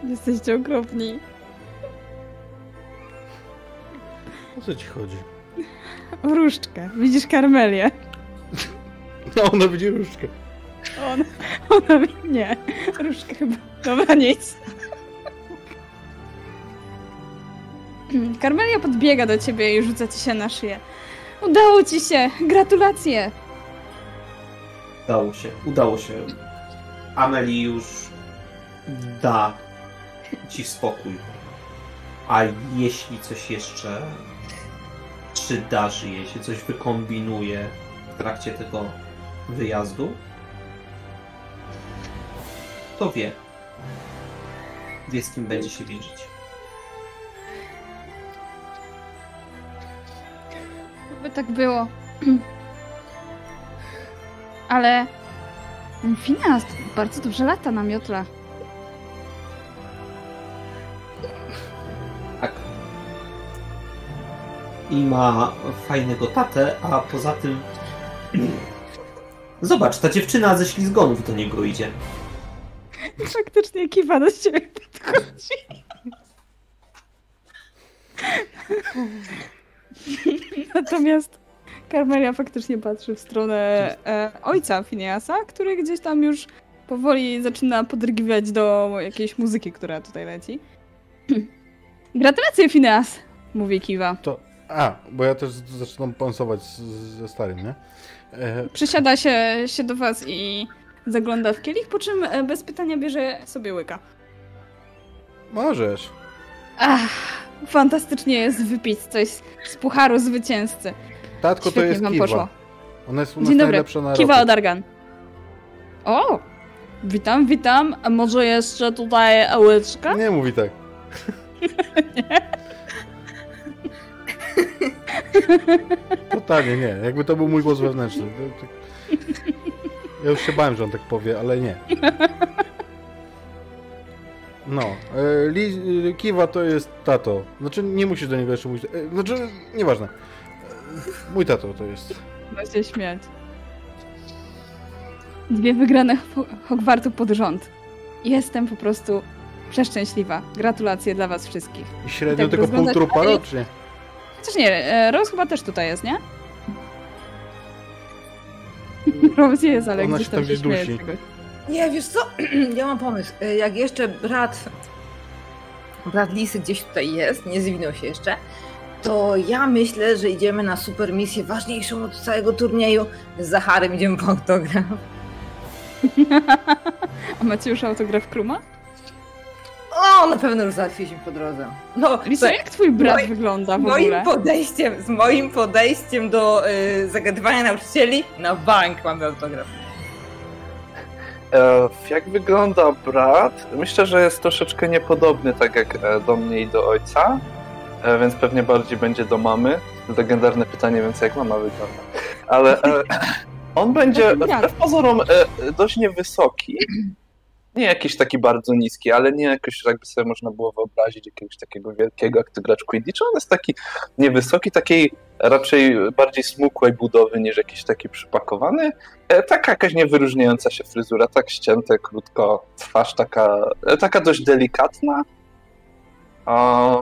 Speaker 1: Jesteście okropni.
Speaker 4: O co ci chodzi?
Speaker 1: Wróżczkę. Widzisz Karmelię?
Speaker 4: No, ona widzi różdżkę.
Speaker 1: On, ona mi... Nie. Różdżkę chyba. Dobra, nic. Karmelia podbiega do ciebie i rzuca ci się na szyję. Udało ci się! Gratulacje!
Speaker 5: Udało się, udało się. Ameli już da ci spokój. A jeśli coś jeszcze przydarzy jej się, coś wykombinuje w trakcie tego wyjazdu, to wie. Wie z kim będzie się wierzyć.
Speaker 1: By tak było. Ale... ten Phineas bardzo dobrze lata na miotle.
Speaker 5: Tak. I ma fajnego tatę, a poza tym. Zobacz, ta dziewczyna ze ślizgonów do niego idzie.
Speaker 1: Faktycznie kiwa do ciebie podchodzi. Natomiast Carmelia faktycznie patrzy w stronę e, ojca Phineasa, który gdzieś tam już powoli zaczyna podrygiwać do jakiejś muzyki, która tutaj leci. Gratulacje, Phineas! Mówi Kiwa.
Speaker 4: To... A, bo ja też zaczynam pansować ze starym, nie? E,
Speaker 1: Przysiada się, się do was i zagląda w kielich, po czym e, bez pytania bierze sobie łyka.
Speaker 4: możesz.
Speaker 1: Ach, fantastycznie jest wypić coś z, pucharu zwycięzcy.
Speaker 4: Tatko to
Speaker 1: Świetnie
Speaker 4: jest
Speaker 1: wam
Speaker 4: kiwa.
Speaker 1: poszło.
Speaker 4: Ona jest u nas
Speaker 1: Dzień dobry,
Speaker 4: najlepsza na
Speaker 1: Kiwa
Speaker 4: rower.
Speaker 1: Odargan. O! Witam, witam. A może jeszcze tutaj łyczka?
Speaker 4: Nie mówi tak. Totalnie nie. Jakby to był mój głos wewnętrzny. To, to... Ja już się bałem, że on tak powie, ale nie. No. E, Li, e, Kiwa to jest tato. Znaczy nie musisz do niego jeszcze mówić. E, znaczy nieważne. Mój tato to jest.
Speaker 1: Można się śmiać. Dwie wygrane Ho- Hogwartu pod rząd. Jestem po prostu przeszczęśliwa. Gratulacje dla was wszystkich.
Speaker 4: I średnio
Speaker 1: Tak,
Speaker 4: tylko pół trupa
Speaker 1: dalej.
Speaker 4: rocznie.
Speaker 1: Chociaż nie, Rose chyba też tutaj jest, nie? Rose jest, ale
Speaker 4: Ona
Speaker 1: gdzieś
Speaker 4: się
Speaker 1: tam
Speaker 4: tam
Speaker 1: się śmieje z
Speaker 4: dusi.
Speaker 3: Nie, wiesz co? Ja mam pomysł. Y, Jak jeszcze brat. Brat Lisy gdzieś tutaj jest, nie zwinął się jeszcze. To ja myślę, że idziemy na super misję ważniejszą od całego turnieju. Z Zacharem idziemy po autograf.
Speaker 1: A macie już autograf Kruma?
Speaker 3: O, na pewno już załatwiliśmy po drodze. No,
Speaker 1: Lisa,
Speaker 3: słuchaj,
Speaker 1: jak twój brat
Speaker 3: Moi-
Speaker 1: wygląda w
Speaker 3: moim
Speaker 1: ogóle?
Speaker 3: podejściem, z moim podejściem do y, zagadywania nauczycieli, na bank mamy autograf.
Speaker 2: E, jak wygląda brat? Myślę, że jest troszeczkę niepodobny, tak jak e, do mnie i do ojca, e, więc pewnie bardziej będzie do mamy. Legendarne pytanie, więc jak mama wygląda. Ale on będzie wbrew pozorom dość niewysoki. Nie jakiś taki bardzo niski, ale nie jakoś, jakby sobie można było wyobrazić, jakiegoś takiego wielkiego, jak to gracz Quidditch. On jest taki niewysoki, takiej raczej bardziej smukłej budowy niż jakiś taki przypakowany. E, Taka jakaś niewyróżniająca się fryzura, tak ścięte, krótko, twarz taka, e, taka dość delikatna. A,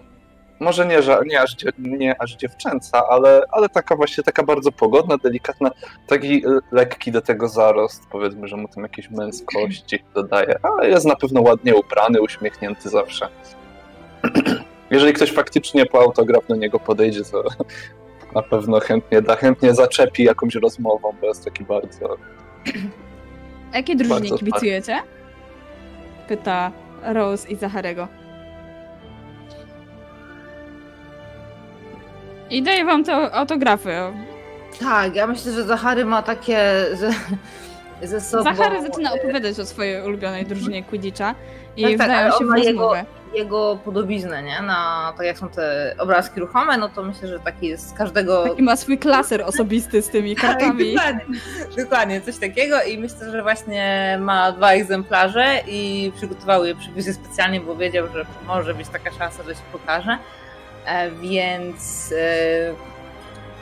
Speaker 2: może nie, że, nie, aż, nie aż dziewczęca, ale, ale taka właśnie taka bardzo pogodna, delikatna, taki lekki do tego zarost, powiedzmy, że mu tam jakieś męskości dodaje, ale jest na pewno ładnie ubrany, uśmiechnięty zawsze. Jeżeli ktoś faktycznie po autograf do niego podejdzie, to na pewno chętnie da, chętnie zaczepi jakąś rozmową, bo jest taki bardzo
Speaker 1: A Jakiej drużynie
Speaker 2: Bardzo
Speaker 1: kibicujecie? Pyta Rose i Zacharego. I daję wam te autografy.
Speaker 3: Tak, ja myślę, że Zachary ma takie ze, ze sobą.
Speaker 1: Zachary zaczyna opowiadać o swojej ulubionej drużynie Quidditcha i
Speaker 3: Tak, tak,
Speaker 1: wdają
Speaker 3: ale
Speaker 1: się w
Speaker 3: ma jego-
Speaker 1: rozmowę.
Speaker 3: jego podobiznę, nie? Na tak jak są te obrazki ruchome, no to myślę, że taki jest z każdego.
Speaker 1: Taki ma swój klaser osobisty z tymi kartami.
Speaker 3: Tak, dokładnie, dokładnie, coś takiego i myślę, że właśnie ma dwa egzemplarze i przygotował je przypisy specjalnie, bo wiedział, że może być taka szansa, że się pokaże. E, Więc e,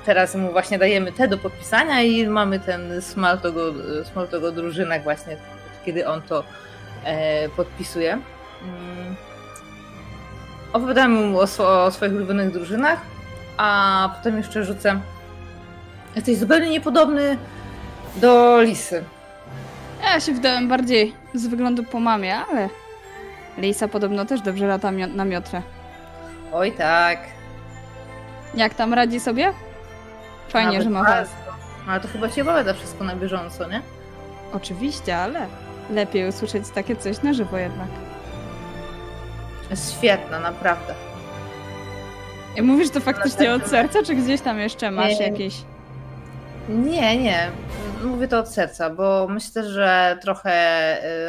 Speaker 3: teraz mu właśnie dajemy te do podpisania i mamy ten smaltogo, smaltogo drużynek właśnie, kiedy on to e, podpisuje. Mm. Opowiadamy mu o, o swoich ulubionych drużynach, a potem jeszcze rzucę Jesteś zupełnie niepodobny do lisy.
Speaker 1: Ja się wdałem bardziej z wyglądu po mamie, ale Lisa podobno też dobrze lata mio- na miotrze.
Speaker 3: Oj tak.
Speaker 1: Jak tam radzi sobie? Fajnie,
Speaker 3: Nawet
Speaker 1: że ma was.
Speaker 3: Ale to chyba ci opowiada wszystko na bieżąco, nie?
Speaker 1: Oczywiście, ale lepiej usłyszeć takie coś na żywo jednak.
Speaker 3: Jest świetna, naprawdę.
Speaker 1: I mówisz to faktycznie od serca, czy gdzieś tam jeszcze masz
Speaker 3: Nie.
Speaker 1: jakieś...
Speaker 3: Nie, nie. Mówię to od serca, bo myślę, że trochę,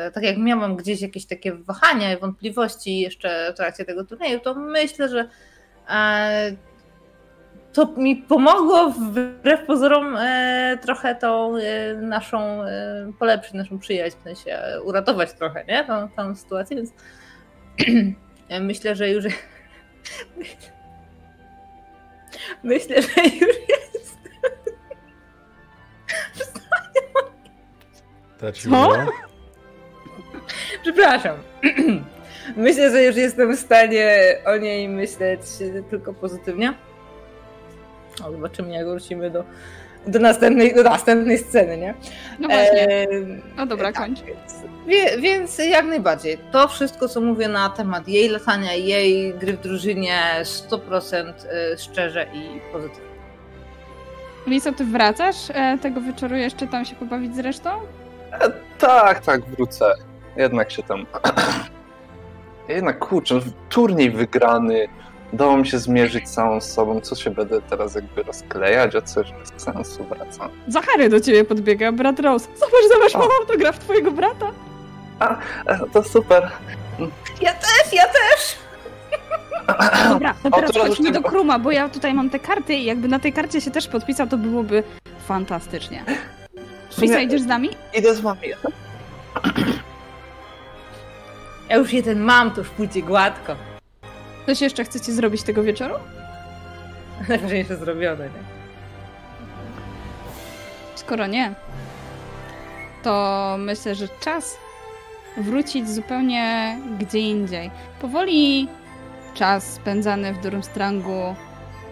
Speaker 3: e, tak jak miałam gdzieś jakieś takie wahania i wątpliwości jeszcze w trakcie tego turnieju, to myślę, że e, to mi pomogło wbrew pozorom e, trochę tą e, naszą, e, polepszyć naszą przyjaźń, w sensie uratować trochę, nie? Tą, tą sytuację, więc myślę, że już myślę, że już jest
Speaker 4: Traciło.
Speaker 3: Przepraszam. Myślę, że już jestem w stanie o niej myśleć tylko pozytywnie. No, zobaczymy, jak wrócimy do, do, następnej, do następnej sceny, nie?
Speaker 1: No właśnie.
Speaker 3: Em,
Speaker 1: No dobra,
Speaker 3: tak,
Speaker 1: kończ.
Speaker 3: Więc, wie, więc jak najbardziej. To wszystko, co mówię na temat jej latania, jej gry w drużynie 100% y, szczerze i pozytywnie.
Speaker 1: Liso, ty wracasz e, tego wieczoru jeszcze tam się pobawić z resztą?
Speaker 2: Tak, tak, wrócę. Jednak się tam. Jednak kurczę, turniej wygrany. Udało mi się zmierzyć z całą sobą. Co się będę teraz jakby rozklejać, a coś bez sensu wracam.
Speaker 1: Zachary do ciebie podbiega, brat Rose. Zobacz, zobacz, mam autograf twojego brata.
Speaker 2: E, To super.
Speaker 3: Ja też, ja też!
Speaker 1: Dobra, to teraz chodźmy do. Kruma, bo ja tutaj mam te karty i jakby na tej karcie się też podpisał, to byłoby fantastycznie. Lisa, idziesz z nami?
Speaker 2: idę z wami.
Speaker 3: Ja już jeden mam, to już pójdzie gładko.
Speaker 1: Coś jeszcze chcecie zrobić tego wieczoru?
Speaker 3: Najważniejsze zrobione, nie?
Speaker 1: Skoro nie, to myślę, że czas wrócić zupełnie gdzie indziej. Powoli czas spędzany w Durmstrangu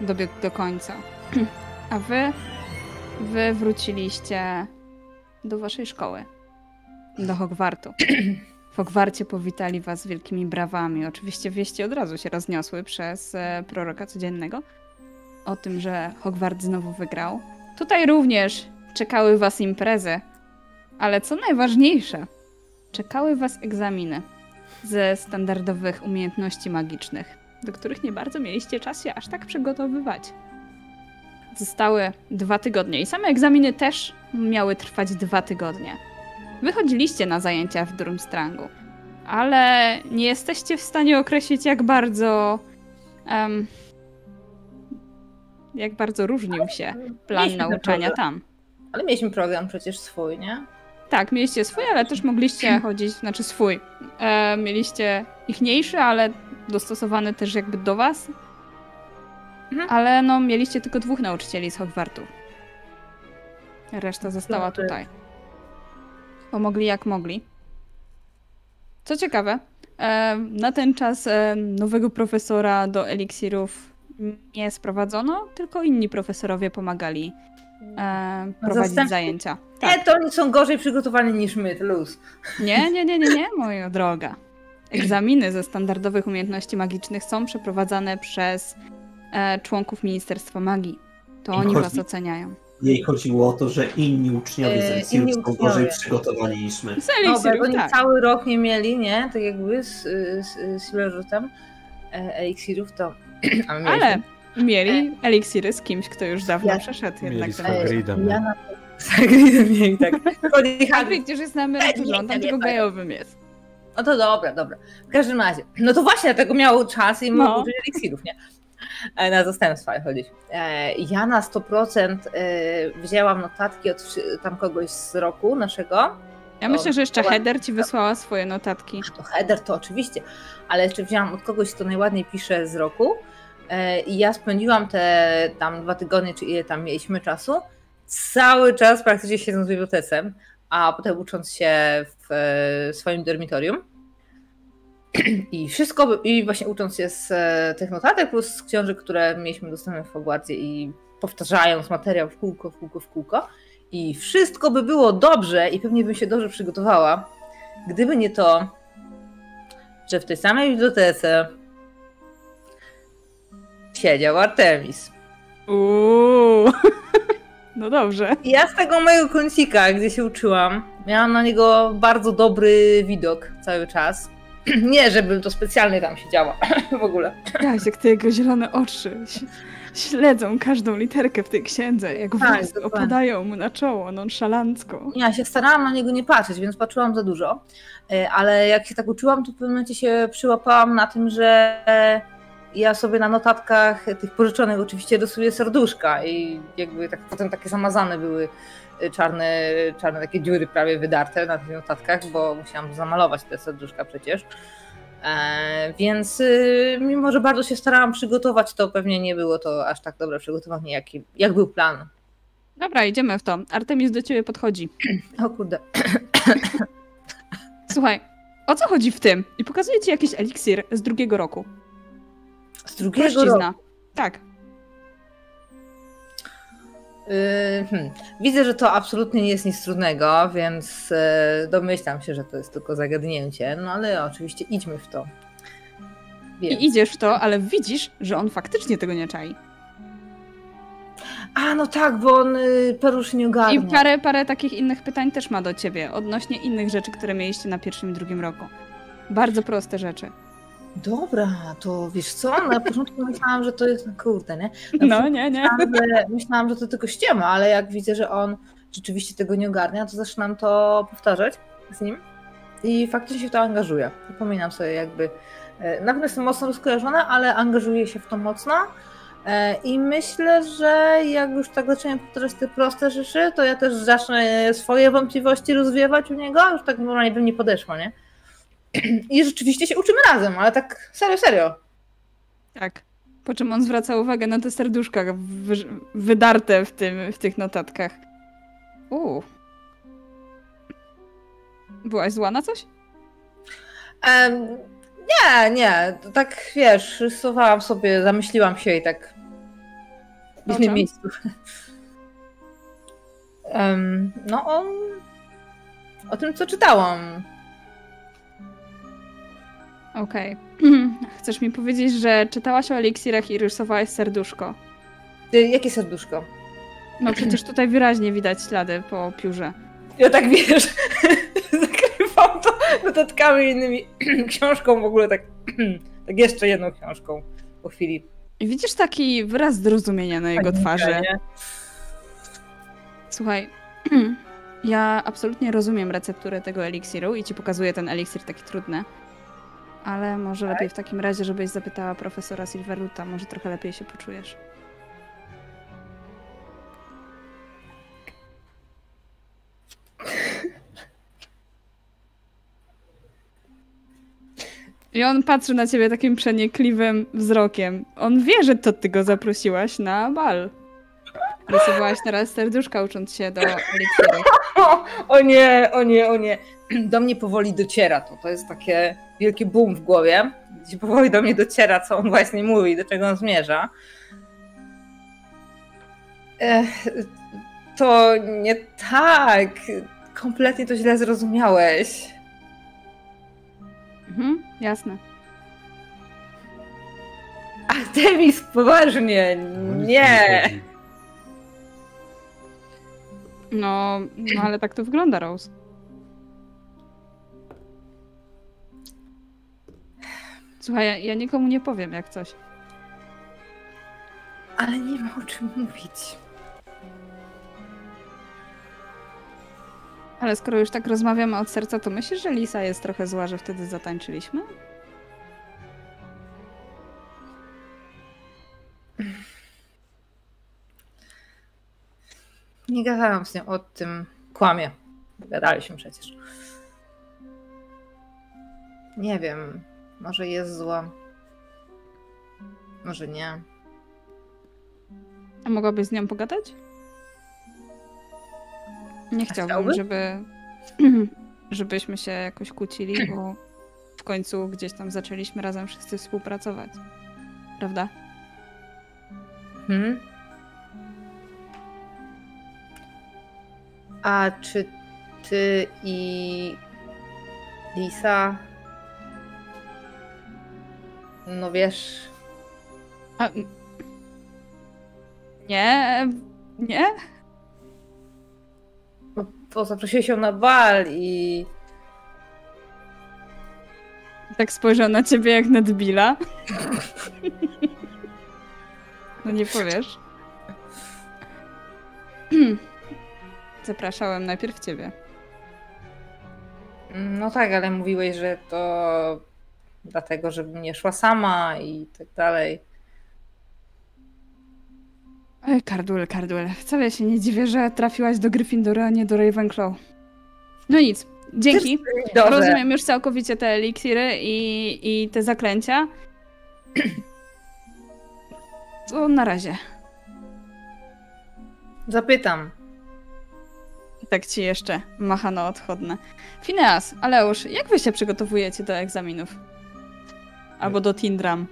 Speaker 1: dobiegł do końca. A wy, wy wróciliście do waszej szkoły, do Hogwartu. W powitali was wielkimi brawami. Oczywiście wieści od razu się rozniosły przez e, proroka codziennego o tym, że Hogwart znowu wygrał. Tutaj również czekały was imprezy, ale co najważniejsze, czekały was egzaminy ze standardowych umiejętności magicznych, do których nie bardzo mieliście czas się aż tak przygotowywać. Zostały dwa tygodnie i same egzaminy też miały trwać dwa tygodnie. Wychodziliście na zajęcia w Durmstrangu, ale nie jesteście w stanie określić, jak bardzo. em, jak bardzo różnił się plan
Speaker 3: Mieliśmy
Speaker 1: nauczania
Speaker 3: program.
Speaker 1: tam.
Speaker 3: Ale mieliśmy program przecież swój, nie?
Speaker 1: Tak, mieliście swój, ale też mogliście chodzić, znaczy swój. E, mieliście ichniejszy, ale dostosowany też jakby do was.
Speaker 3: Mhm.
Speaker 1: Ale no, mieliście tylko dwóch nauczycieli z Hogwartu. Reszta została
Speaker 3: Dobry.
Speaker 1: tutaj. Pomogli jak mogli. Co ciekawe, e, na ten czas e, nowego profesora do eliksirów nie sprowadzono, tylko inni profesorowie pomagali e, prowadzić
Speaker 3: Zastępcy?
Speaker 1: zajęcia. Tak.
Speaker 3: Nie, to oni są gorzej przygotowani niż my, to luz.
Speaker 1: Nie, nie, nie, nie, nie, moja droga. Egzaminy ze standardowych umiejętności magicznych są przeprowadzane przez e, członków Ministerstwa Magii. To oni was oceniają.
Speaker 5: Jej chodziło o to, że inni uczniowie
Speaker 3: Yy,
Speaker 5: z Elixirów
Speaker 3: inni
Speaker 5: są gorzej przygotowani niż my.
Speaker 1: Z
Speaker 3: No, bo
Speaker 1: eliksirów,
Speaker 3: jak oni
Speaker 1: tak.
Speaker 3: cały rok nie mieli, nie? Tak jakby z, z, z ilożytem e, eliksirów, to...
Speaker 1: Ale. Mieli eliksiry z kimś, kto już dawno
Speaker 3: Ja-
Speaker 1: przeszedł
Speaker 4: Mieli
Speaker 1: jednak.
Speaker 4: z
Speaker 1: ten-
Speaker 4: Hagridem.
Speaker 3: Ja na z Hagridem mieli tak. Chodzi Hagrid.
Speaker 1: Już jest na emeryturze, on tam tylko
Speaker 3: nie,
Speaker 1: gejowym jest.
Speaker 3: No to dobra, dobra. W każdym razie. No to właśnie, dlatego miał czas i mógł
Speaker 1: No.
Speaker 3: użyć eliksirów, nie? E, Na zastępstwa chodzić. E, Ja na 100% e, wzięłam notatki od tam kogoś z roku naszego.
Speaker 1: Ja
Speaker 3: To
Speaker 1: myślę, że jeszcze Heather ci wysłała swoje notatki.
Speaker 3: A to header to oczywiście, ale jeszcze wzięłam od kogoś, kto najładniej pisze z roku. I ja spędziłam te tam dwa tygodnie, czy ile tam mieliśmy czasu, cały czas praktycznie siedząc w bibliotece, a potem ucząc się w swoim dormitorium. I wszystko, by- i właśnie ucząc się z e, tych notatek, plus z książek, które mieliśmy dostępne w Hogwarcie i powtarzając materiał w kółko, w kółko, w kółko. I wszystko by było dobrze i pewnie bym się dobrze przygotowała, gdyby nie to, że w tej samej bibliotece siedział Artemis.
Speaker 1: Uuu. No dobrze.
Speaker 3: I ja z tego mojego kącika, gdzie się uczyłam, miałam na niego bardzo dobry widok cały czas. Nie, żebym to specjalnie tam siedziała w ogóle.
Speaker 1: Jak te jego zielone oczy śledzą każdą literkę w tej księdze, jak
Speaker 3: Tak,
Speaker 1: opadają mu na czoło nonszalancko.
Speaker 3: Ja się starałam na niego nie patrzeć, więc patrzyłam za dużo. E, Ale jak się tak uczyłam, to w pewnym momencie się przyłapałam na tym, że ja sobie na notatkach tych pożyczonych oczywiście rysuję serduszka i jakby tak potem takie zamazane były czarne, czarne takie dziury prawie wydarte na tych notatkach, bo musiałam zamalować te serduszka przecież. E, więc y, mimo, że bardzo się starałam przygotować, to pewnie nie było to aż tak dobre przygotowanie, jak, jak był plan.
Speaker 1: Dobra, idziemy w to. Artemis do ciebie podchodzi.
Speaker 3: O kurde.
Speaker 1: Słuchaj, o co chodzi w tym? I pokazuje ci jakiś eliksir z drugiego roku.
Speaker 3: Z drugiego roku.
Speaker 1: Prościzna. Tak.
Speaker 3: Yy, hmm. Widzę, że to absolutnie nie jest nic trudnego, więc yy, domyślam się, że to jest tylko zagadnięcie, no ale oczywiście idźmy w to. Więc...
Speaker 1: I idziesz w to, ale widzisz, że on faktycznie tego nie czai.
Speaker 3: A, no tak, bo on yy, Perusz nie ogarnia.
Speaker 1: I parę, parę takich innych pytań też ma do ciebie, odnośnie innych rzeczy, które mieliście na pierwszym i drugim roku. Bardzo proste rzeczy.
Speaker 3: Dobra, to wiesz co, na początku myślałam, że to jest, no kurde, nie?
Speaker 1: No, nie, nie.
Speaker 3: Myślałam że, myślałam, że to tylko ściema, ale jak widzę, że on rzeczywiście tego nie ogarnia, to zaczynam to powtarzać z nim i faktycznie się w to angażuję. Przypominam sobie jakby, e, na pewno jestem mocno rozkojarzona, ale angażuję się w to mocno e, i myślę, że jak już tak zaczniemy powtarzać te proste rzeczy, to ja też zacznę swoje wątpliwości rozwiewać u niego, już tak normalnie bym nie podeszła, nie? I rzeczywiście się uczymy razem, ale tak serio, serio.
Speaker 1: Tak. Po czym on zwraca uwagę na te serduszka wy- wydarte w, tym, w tych notatkach. Uuu. Byłaś zła na coś?
Speaker 3: Em, nie, nie, tak wiesz, rysowałam sobie, zamyśliłam się i tak w innym miejscu. Em, no o, o tym, co czytałam.
Speaker 1: Okej. Chcesz mi powiedzieć, że czytałaś o eliksirach i rysowałaś serduszko.
Speaker 3: Y, Jakie serduszko?
Speaker 1: No przecież tutaj wyraźnie widać ślady po piórze.
Speaker 3: Ja tak wiesz, zakrywam to notatkami innymi książką w ogóle, tak, tak jeszcze jedną książką po chwili.
Speaker 1: I widzisz taki wyraz zrozumienia na jego
Speaker 3: Panika,
Speaker 1: twarzy.
Speaker 3: nie?
Speaker 1: Słuchaj, ja absolutnie rozumiem recepturę tego eliksiru i ci pokazuję ten eliksir taki trudny. Ale może lepiej w takim razie, żebyś zapytała profesora Silveruta, może trochę lepiej się poczujesz. I on patrzy na ciebie takim przenikliwym wzrokiem. On wie, że to ty go zaprosiłaś na bal. Rysowałaś teraz serduszka ucząc się do eliksiru.
Speaker 3: O nie, o nie, o nie. Do mnie powoli dociera to. To jest takie wielki boom w głowie, gdzie powoli do mnie dociera, co on właśnie mówi, do czego on zmierza. Ech, to nie tak. Kompletnie to źle zrozumiałeś.
Speaker 1: Mhm, jasne.
Speaker 3: Artemis, poważnie,
Speaker 4: No,
Speaker 3: nie.
Speaker 1: No, no ale tak to wygląda, Rose. Słuchaj, ja, ja nikomu nie powiem jak coś.
Speaker 3: Ale nie ma o czym mówić.
Speaker 1: Ale skoro już tak rozmawiamy od serca, to myślisz, że Lisa jest trochę zła, że wtedy zatańczyliśmy?
Speaker 3: Nie gadałam z nią o tym. Kłamie. Gadaliśmy przecież. Nie wiem. Może jest zła. Może nie.
Speaker 1: A mogłabyś z nią pogadać? Nie chciałbym,
Speaker 3: chciałby?
Speaker 1: żeby żebyśmy się jakoś kłócili, bo w końcu gdzieś tam zaczęliśmy razem wszyscy współpracować. Prawda?
Speaker 3: Hmm? A czy ty i Lisa. No wiesz.
Speaker 1: A... Nie, nie?
Speaker 3: Bo, bo zaprosiłeś ją na bal i.
Speaker 1: Tak spojrzał na ciebie jak na debila. No nie powiesz. Zapraszałem najpierw ciebie.
Speaker 3: No tak, ale mówiłeś, że to dlatego, żebym nie szła sama i tak dalej.
Speaker 1: Ej, Kardul, Kardul. Wcale się nie dziwię, że trafiłaś do Gryffindoru, a nie do Ravenclaw. No nic. Dzięki.
Speaker 3: Dobrze.
Speaker 1: Rozumiem już całkowicie te eliksiry i, i te zaklęcia. To na razie.
Speaker 3: Zapytam.
Speaker 1: Tak ci jeszcze machano odchodne. Fineas, Aleusz, jak wy się przygotowujecie do egzaminów? Albo do Tindram,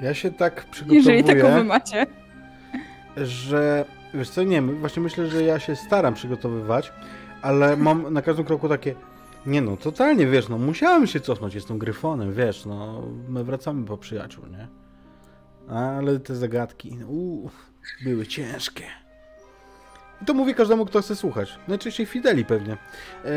Speaker 4: Ja się tak
Speaker 1: jeżeli takowy
Speaker 4: przygotowuję,
Speaker 1: macie.
Speaker 4: że wiesz co, nie, właśnie myślę, że ja się staram przygotowywać, ale mam na każdym kroku takie, nie no, totalnie, wiesz, no musiałem się cofnąć, jestem gryfonem, wiesz, no my wracamy po przyjaciół, nie? Ale te zagadki, uuu, były ciężkie. I to mówię każdemu, kto chce słuchać. Najczęściej Fideli pewnie. Eee,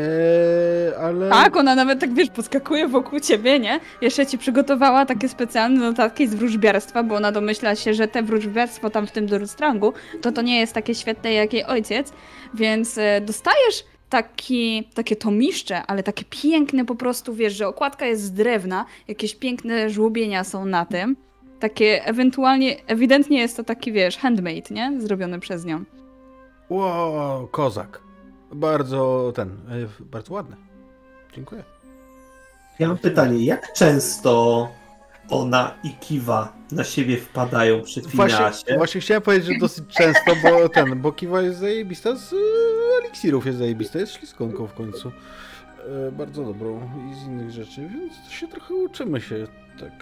Speaker 4: ale...
Speaker 1: Tak, ona nawet tak, wiesz, podskakuje wokół ciebie, nie? Jeszcze ci przygotowała takie specjalne notatki z wróżbiarstwa, bo ona domyśla się, że te wróżbiarstwo tam w tym Durstrangu, to to nie jest takie świetne jak jej ojciec, więc e, dostajesz taki, takie tomiszcze, ale takie piękne po prostu, wiesz, że okładka jest z drewna, jakieś piękne żłobienia są na tym, takie ewentualnie, ewidentnie jest to taki, wiesz, handmade, nie? Zrobiony przez nią.
Speaker 4: Wow, kozak. Bardzo ten, e, bardzo ładny. Dziękuję.
Speaker 5: Ja mam pytanie, jak często ona i Kiwa na siebie wpadają przy
Speaker 4: Właśnie,
Speaker 5: Finasie?
Speaker 4: właśnie chciałem powiedzieć, że dosyć często, bo ten, bo Kiwa jest zajebista z e, eliksirów jest zajebista, jest śliskonką w końcu. E, bardzo dobrą i z innych rzeczy, więc się trochę uczymy się, tak.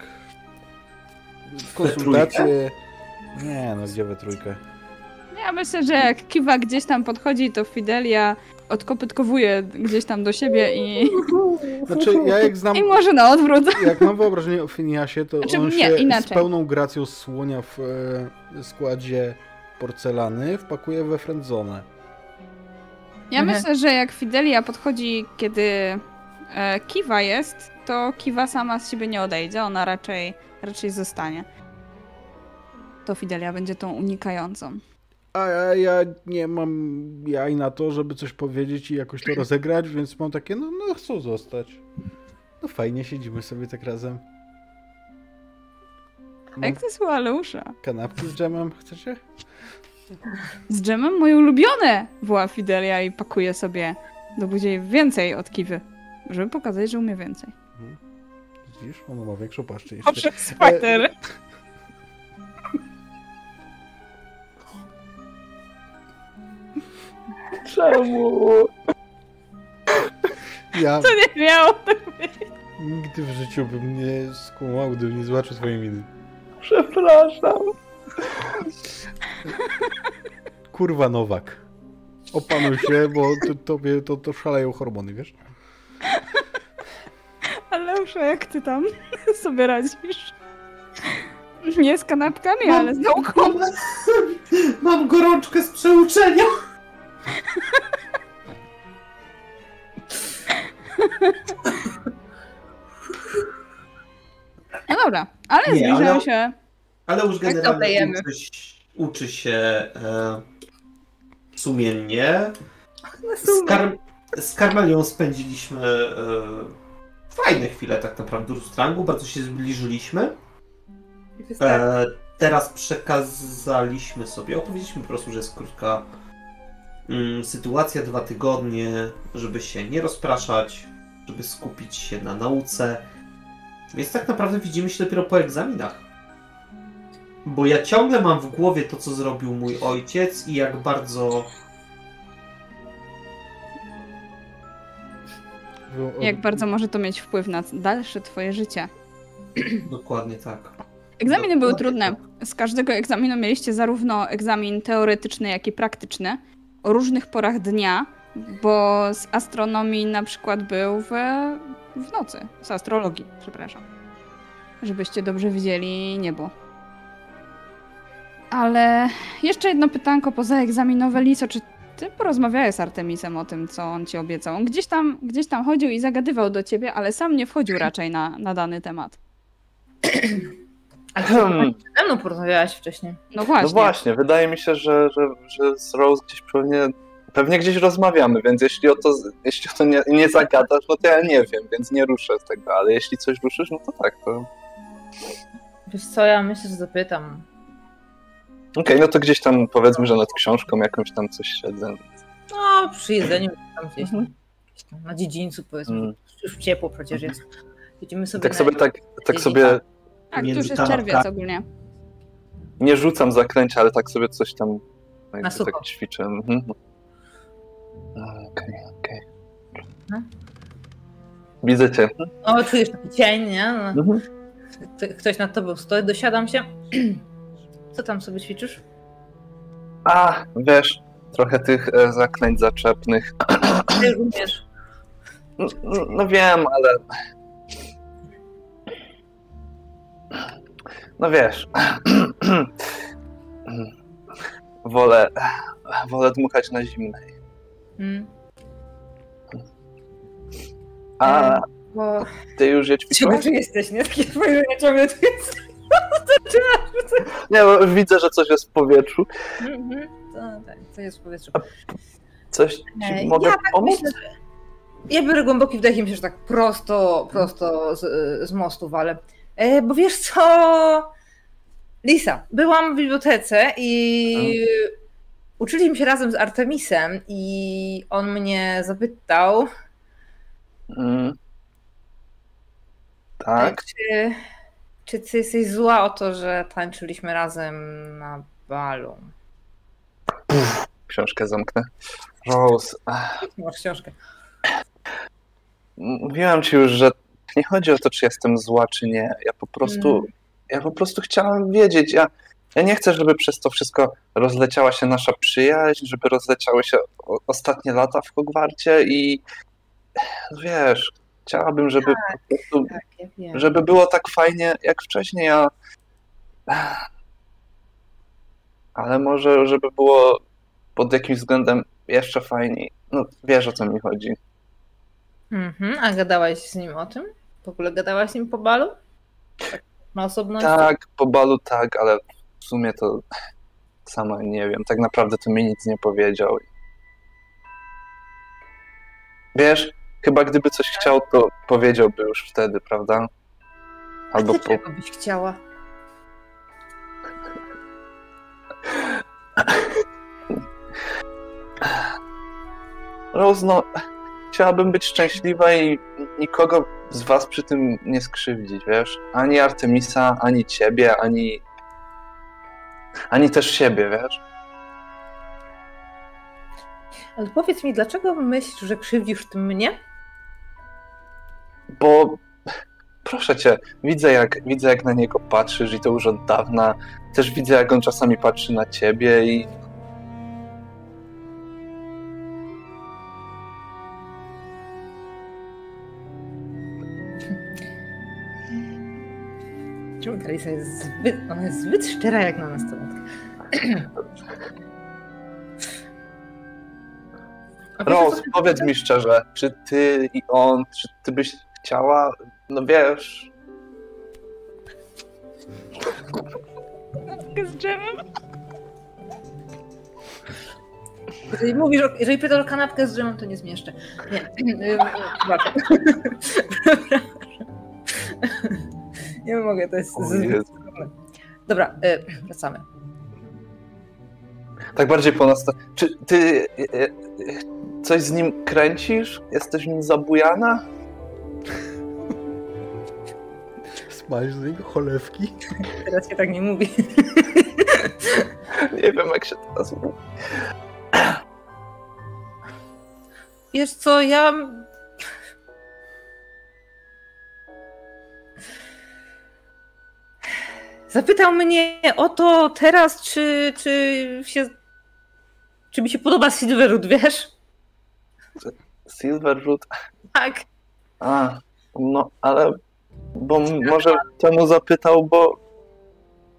Speaker 4: Konsultacje. Nie, no gdzie we trójkę?
Speaker 1: Ja myślę, że jak Kiwa gdzieś tam podchodzi, to Fidelia odkopytkowuje gdzieś tam do siebie i,
Speaker 4: Znaczy, ja jak znam,
Speaker 1: i może na odwrót.
Speaker 4: jak mam wyobrażenie o Finiasie, to
Speaker 1: Znaczy,
Speaker 4: on
Speaker 1: nie,
Speaker 4: się z pełną gracją słonia w e, składzie porcelany wpakuje we friendzone.
Speaker 1: Ja
Speaker 3: Mhm.
Speaker 1: myślę, że jak Fidelia podchodzi, kiedy e, Kiwa jest, to Kiwa sama z siebie nie odejdzie, ona raczej, raczej zostanie. To Fidelia będzie tą unikającą.
Speaker 4: A ja, ja nie mam jaj na to, żeby coś powiedzieć i jakoś to rozegrać, więc mam takie, no, no chcą zostać. No fajnie, siedzimy sobie tak razem.
Speaker 1: A jak to jest u Aleusza?
Speaker 4: kanapki z dżemem, chcecie?
Speaker 1: Z dżemem moje ulubione! Woła Fidelia i pakuje sobie do buzi więcej od Kiwy. Żeby pokazać, że umie więcej.
Speaker 4: Widzisz, ona ma większą paszczę jeszcze.
Speaker 1: Poprzez spider.
Speaker 2: Czemu?
Speaker 4: Ja
Speaker 1: To nie miało tak być.
Speaker 4: nigdy w życiu bym nie skłamał, gdybym nie zobaczył swojej miny.
Speaker 2: Przepraszam.
Speaker 4: Kurwa Nowak. Opanuj się, bo to, tobie to, to szaleją hormony, wiesz?
Speaker 1: Aleusza, jak ty tam sobie radzisz? Nie z kanapkami, ale z nauką.
Speaker 5: Mam gorączkę z przeuczenia!
Speaker 1: No dobra, ale
Speaker 5: Nie,
Speaker 1: zbliżają
Speaker 5: ale-
Speaker 1: się.
Speaker 5: Ale już generalnie
Speaker 3: lejemy?
Speaker 5: większość, uczy się e, sumiennie. Z. Kar- z Karmelią spędziliśmy e, fajne chwile tak naprawdę w Rustrangu, bardzo się zbliżyliśmy. E, teraz przekazaliśmy sobie, opowiedzieliśmy po prostu, że jest krótka sytuacja, dwa tygodnie, żeby się nie rozpraszać, żeby skupić się na nauce. Więc tak naprawdę widzimy się dopiero po egzaminach. Bo ja ciągle mam w głowie to, co zrobił mój ojciec i jak bardzo
Speaker 1: Jak bardzo może to mieć wpływ na dalsze twoje życie.
Speaker 5: dokładnie tak.
Speaker 1: Egzaminy były
Speaker 5: Dokładnie
Speaker 1: trudne. Z każdego egzaminu mieliście zarówno egzamin teoretyczny, jak i praktyczny o różnych porach dnia, bo z astronomii na przykład był w, w nocy. Z astrologii, przepraszam. Żebyście dobrze widzieli niebo. Ale jeszcze jedno pytanko poza egzaminowe. Liso, czy ty porozmawiałeś z Artemisem o tym, co on ci obiecał? On gdzieś tam, gdzieś tam chodził i zagadywał do ciebie, ale sam nie wchodził raczej na, na dany temat.
Speaker 3: A ty
Speaker 2: Hmm.
Speaker 3: ze mną porozmawiałaś wcześniej.
Speaker 1: No właśnie.
Speaker 2: No właśnie, wydaje mi się, że, że, że z Rose gdzieś pewnie, pewnie gdzieś rozmawiamy, więc jeśli o to, jeśli o to nie, nie zagadasz, no to ja nie wiem, więc nie ruszę z tego, ale jeśli coś ruszysz, no to tak, to...
Speaker 3: Wiesz co, ja myślę, że zapytam.
Speaker 2: Okej, no to gdzieś tam powiedzmy, że nad książką jakąś tam coś siedzę.
Speaker 3: No, przy jedzeniu tam gdzieś,
Speaker 1: Mhm.
Speaker 3: gdzieś tam na dziedzińcu powiedzmy.
Speaker 2: Mm.
Speaker 3: Już ciepło przecież jest. Siedzimy sobie
Speaker 2: Tak sobie, tak, tak sobie
Speaker 1: Tak, to
Speaker 5: Między
Speaker 1: już jest czerwiec ogólnie.
Speaker 2: nie rzucam zaklęcia, ale tak sobie coś tam
Speaker 3: sucho.
Speaker 2: tak ćwiczę. Mhm. Okej, okej.
Speaker 3: No.
Speaker 2: Widzę cię.
Speaker 3: O, czujesz taki cień, nie? No,
Speaker 2: Mhm.
Speaker 3: Kto- Ktoś nad tobą stoi, dosiadam się. Co tam sobie ćwiczysz?
Speaker 2: A, wiesz, trochę tych e, zaklęć zaczepnych.
Speaker 3: Ty umiesz.
Speaker 2: No, no, no wiem, ale. No wiesz. wolę. Wolę dmuchać na zimnej.
Speaker 3: Hmm.
Speaker 2: A
Speaker 3: Bo
Speaker 2: ty już je ćwiczyłeś?
Speaker 3: tu jesteś, nie? Takie spojrzenie ciągle tu jest.
Speaker 2: Nie, bo widzę, że coś jest w powietrzu.
Speaker 3: Mhm. To, tak, to jest w powietrzu.
Speaker 2: Coś ci
Speaker 3: Ej,
Speaker 2: mogę
Speaker 3: ja tak
Speaker 2: pomóc?
Speaker 3: myślę, Ja biorę głęboki wdech i myślę, że tak prosto, prosto z, z mostu walę. E, bo wiesz co, Lisa, byłam w bibliotece i uczyliśmy się razem z Artemisem i on mnie zapytał,
Speaker 2: Mm. Tak.
Speaker 3: czy, czy ty jesteś zła o to, że tańczyliśmy razem na balu.
Speaker 2: Książkę zamknę. Rose,
Speaker 3: Masz książkę.
Speaker 2: mówiłam ci już, że nie chodzi o to, czy jestem zła, czy nie. Ja po prostu,
Speaker 3: Mm.
Speaker 2: ja po prostu chciałam wiedzieć. Ja, ja nie chcę, żeby przez to wszystko rozleciała się nasza przyjaźń, żeby rozleciały się ostatnie lata w Hogwarcie i wiesz, chciałabym, żeby po prostu,
Speaker 3: Tak, ja
Speaker 2: żeby było tak fajnie jak wcześniej, a ale może, żeby było pod jakimś względem jeszcze fajniej. No, wiesz o co mi chodzi.
Speaker 3: Mhm. A gadałaś z nim o tym? W ogóle gadałaś z nim po balu? Tak, na osobności?
Speaker 2: Tak, po balu tak, ale w sumie to sama nie wiem. Tak naprawdę to mi nic nie powiedział. Wiesz, chyba gdyby coś chciał, to powiedziałby już wtedy, prawda? Albo po...
Speaker 3: Dlaczego byś chciała?
Speaker 2: Rose, no, chciałabym być szczęśliwa i nikogo z was przy tym nie skrzywdzić, wiesz? Ani Artemisa, ani ciebie, ani... Ani też siebie, wiesz?
Speaker 3: Ale powiedz mi, dlaczego myślisz, że krzywdzisz tym mnie?
Speaker 2: Bo proszę cię, widzę jak, widzę jak na niego patrzysz i to już od dawna. Też widzę jak on czasami patrzy na ciebie i
Speaker 3: Czemu ta Lisa jest zbyt, ona jest zbyt szczera jak na wiesz,
Speaker 2: Rose, powiedz mi szczerze, czy ty i on, czy ty byś chciała, no wiesz,
Speaker 1: Z drzewem.
Speaker 3: Jeżeli mówisz, o, jeżeli pytasz o kanapkę z drzemem, to nie zmieszczę. Nie. Przepraszam. Nie mogę, to jest... Dobra, y, wracamy.
Speaker 2: Tak bardziej po nas. Czy ty e, e, coś z nim kręcisz? Jesteś nim zabujana?
Speaker 4: Smaż z niego cholewki.
Speaker 3: Teraz się tak nie mówi.
Speaker 2: Nie wiem, jak się teraz mówi.
Speaker 3: Wiesz co, ja... Zapytał mnie o to teraz, czy, czy się... Czy mi się podoba Silverwood, wiesz?
Speaker 2: Silverwood?
Speaker 3: Tak.
Speaker 2: A, no ale. Bo może temu zapytał, bo.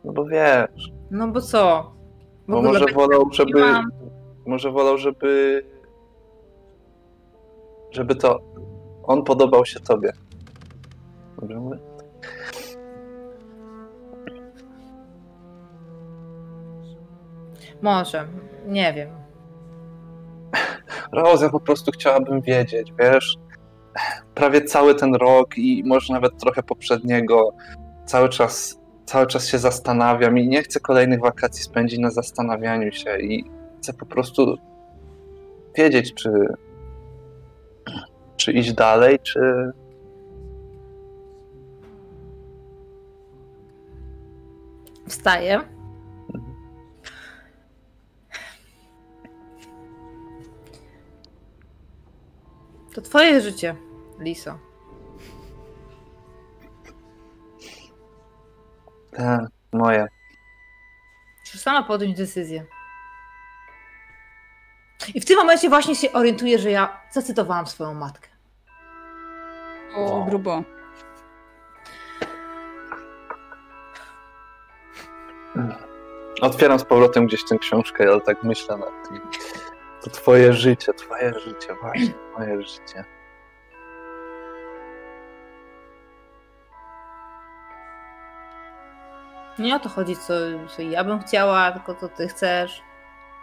Speaker 2: No bo wiesz.
Speaker 3: No bo co?
Speaker 2: Bo może wolał, żeby. Może wolał, żeby. Żeby to. On podobał się tobie. Dobrze mówię?
Speaker 3: Może, nie wiem.
Speaker 2: Rose, ja po prostu chciałabym wiedzieć, wiesz. Prawie cały ten rok i może nawet trochę poprzedniego cały czas, cały czas się zastanawiam i nie chcę kolejnych wakacji spędzić na zastanawianiu się i chcę po prostu wiedzieć, czy, czy iść dalej, czy,
Speaker 3: Wstaję. To twoje życie, Liso.
Speaker 2: te moje.
Speaker 3: Musisz sama podjąć decyzję. I w tym momencie właśnie się orientuję, że ja zacytowałam swoją matkę.
Speaker 1: O, grubo.
Speaker 2: Otwieram z powrotem gdzieś tę książkę, ale tak myślę nad tym. To twoje życie, twoje życie, właśnie, twoje życie.
Speaker 3: Nie o to chodzi, co, co ja bym chciała, tylko co ty chcesz,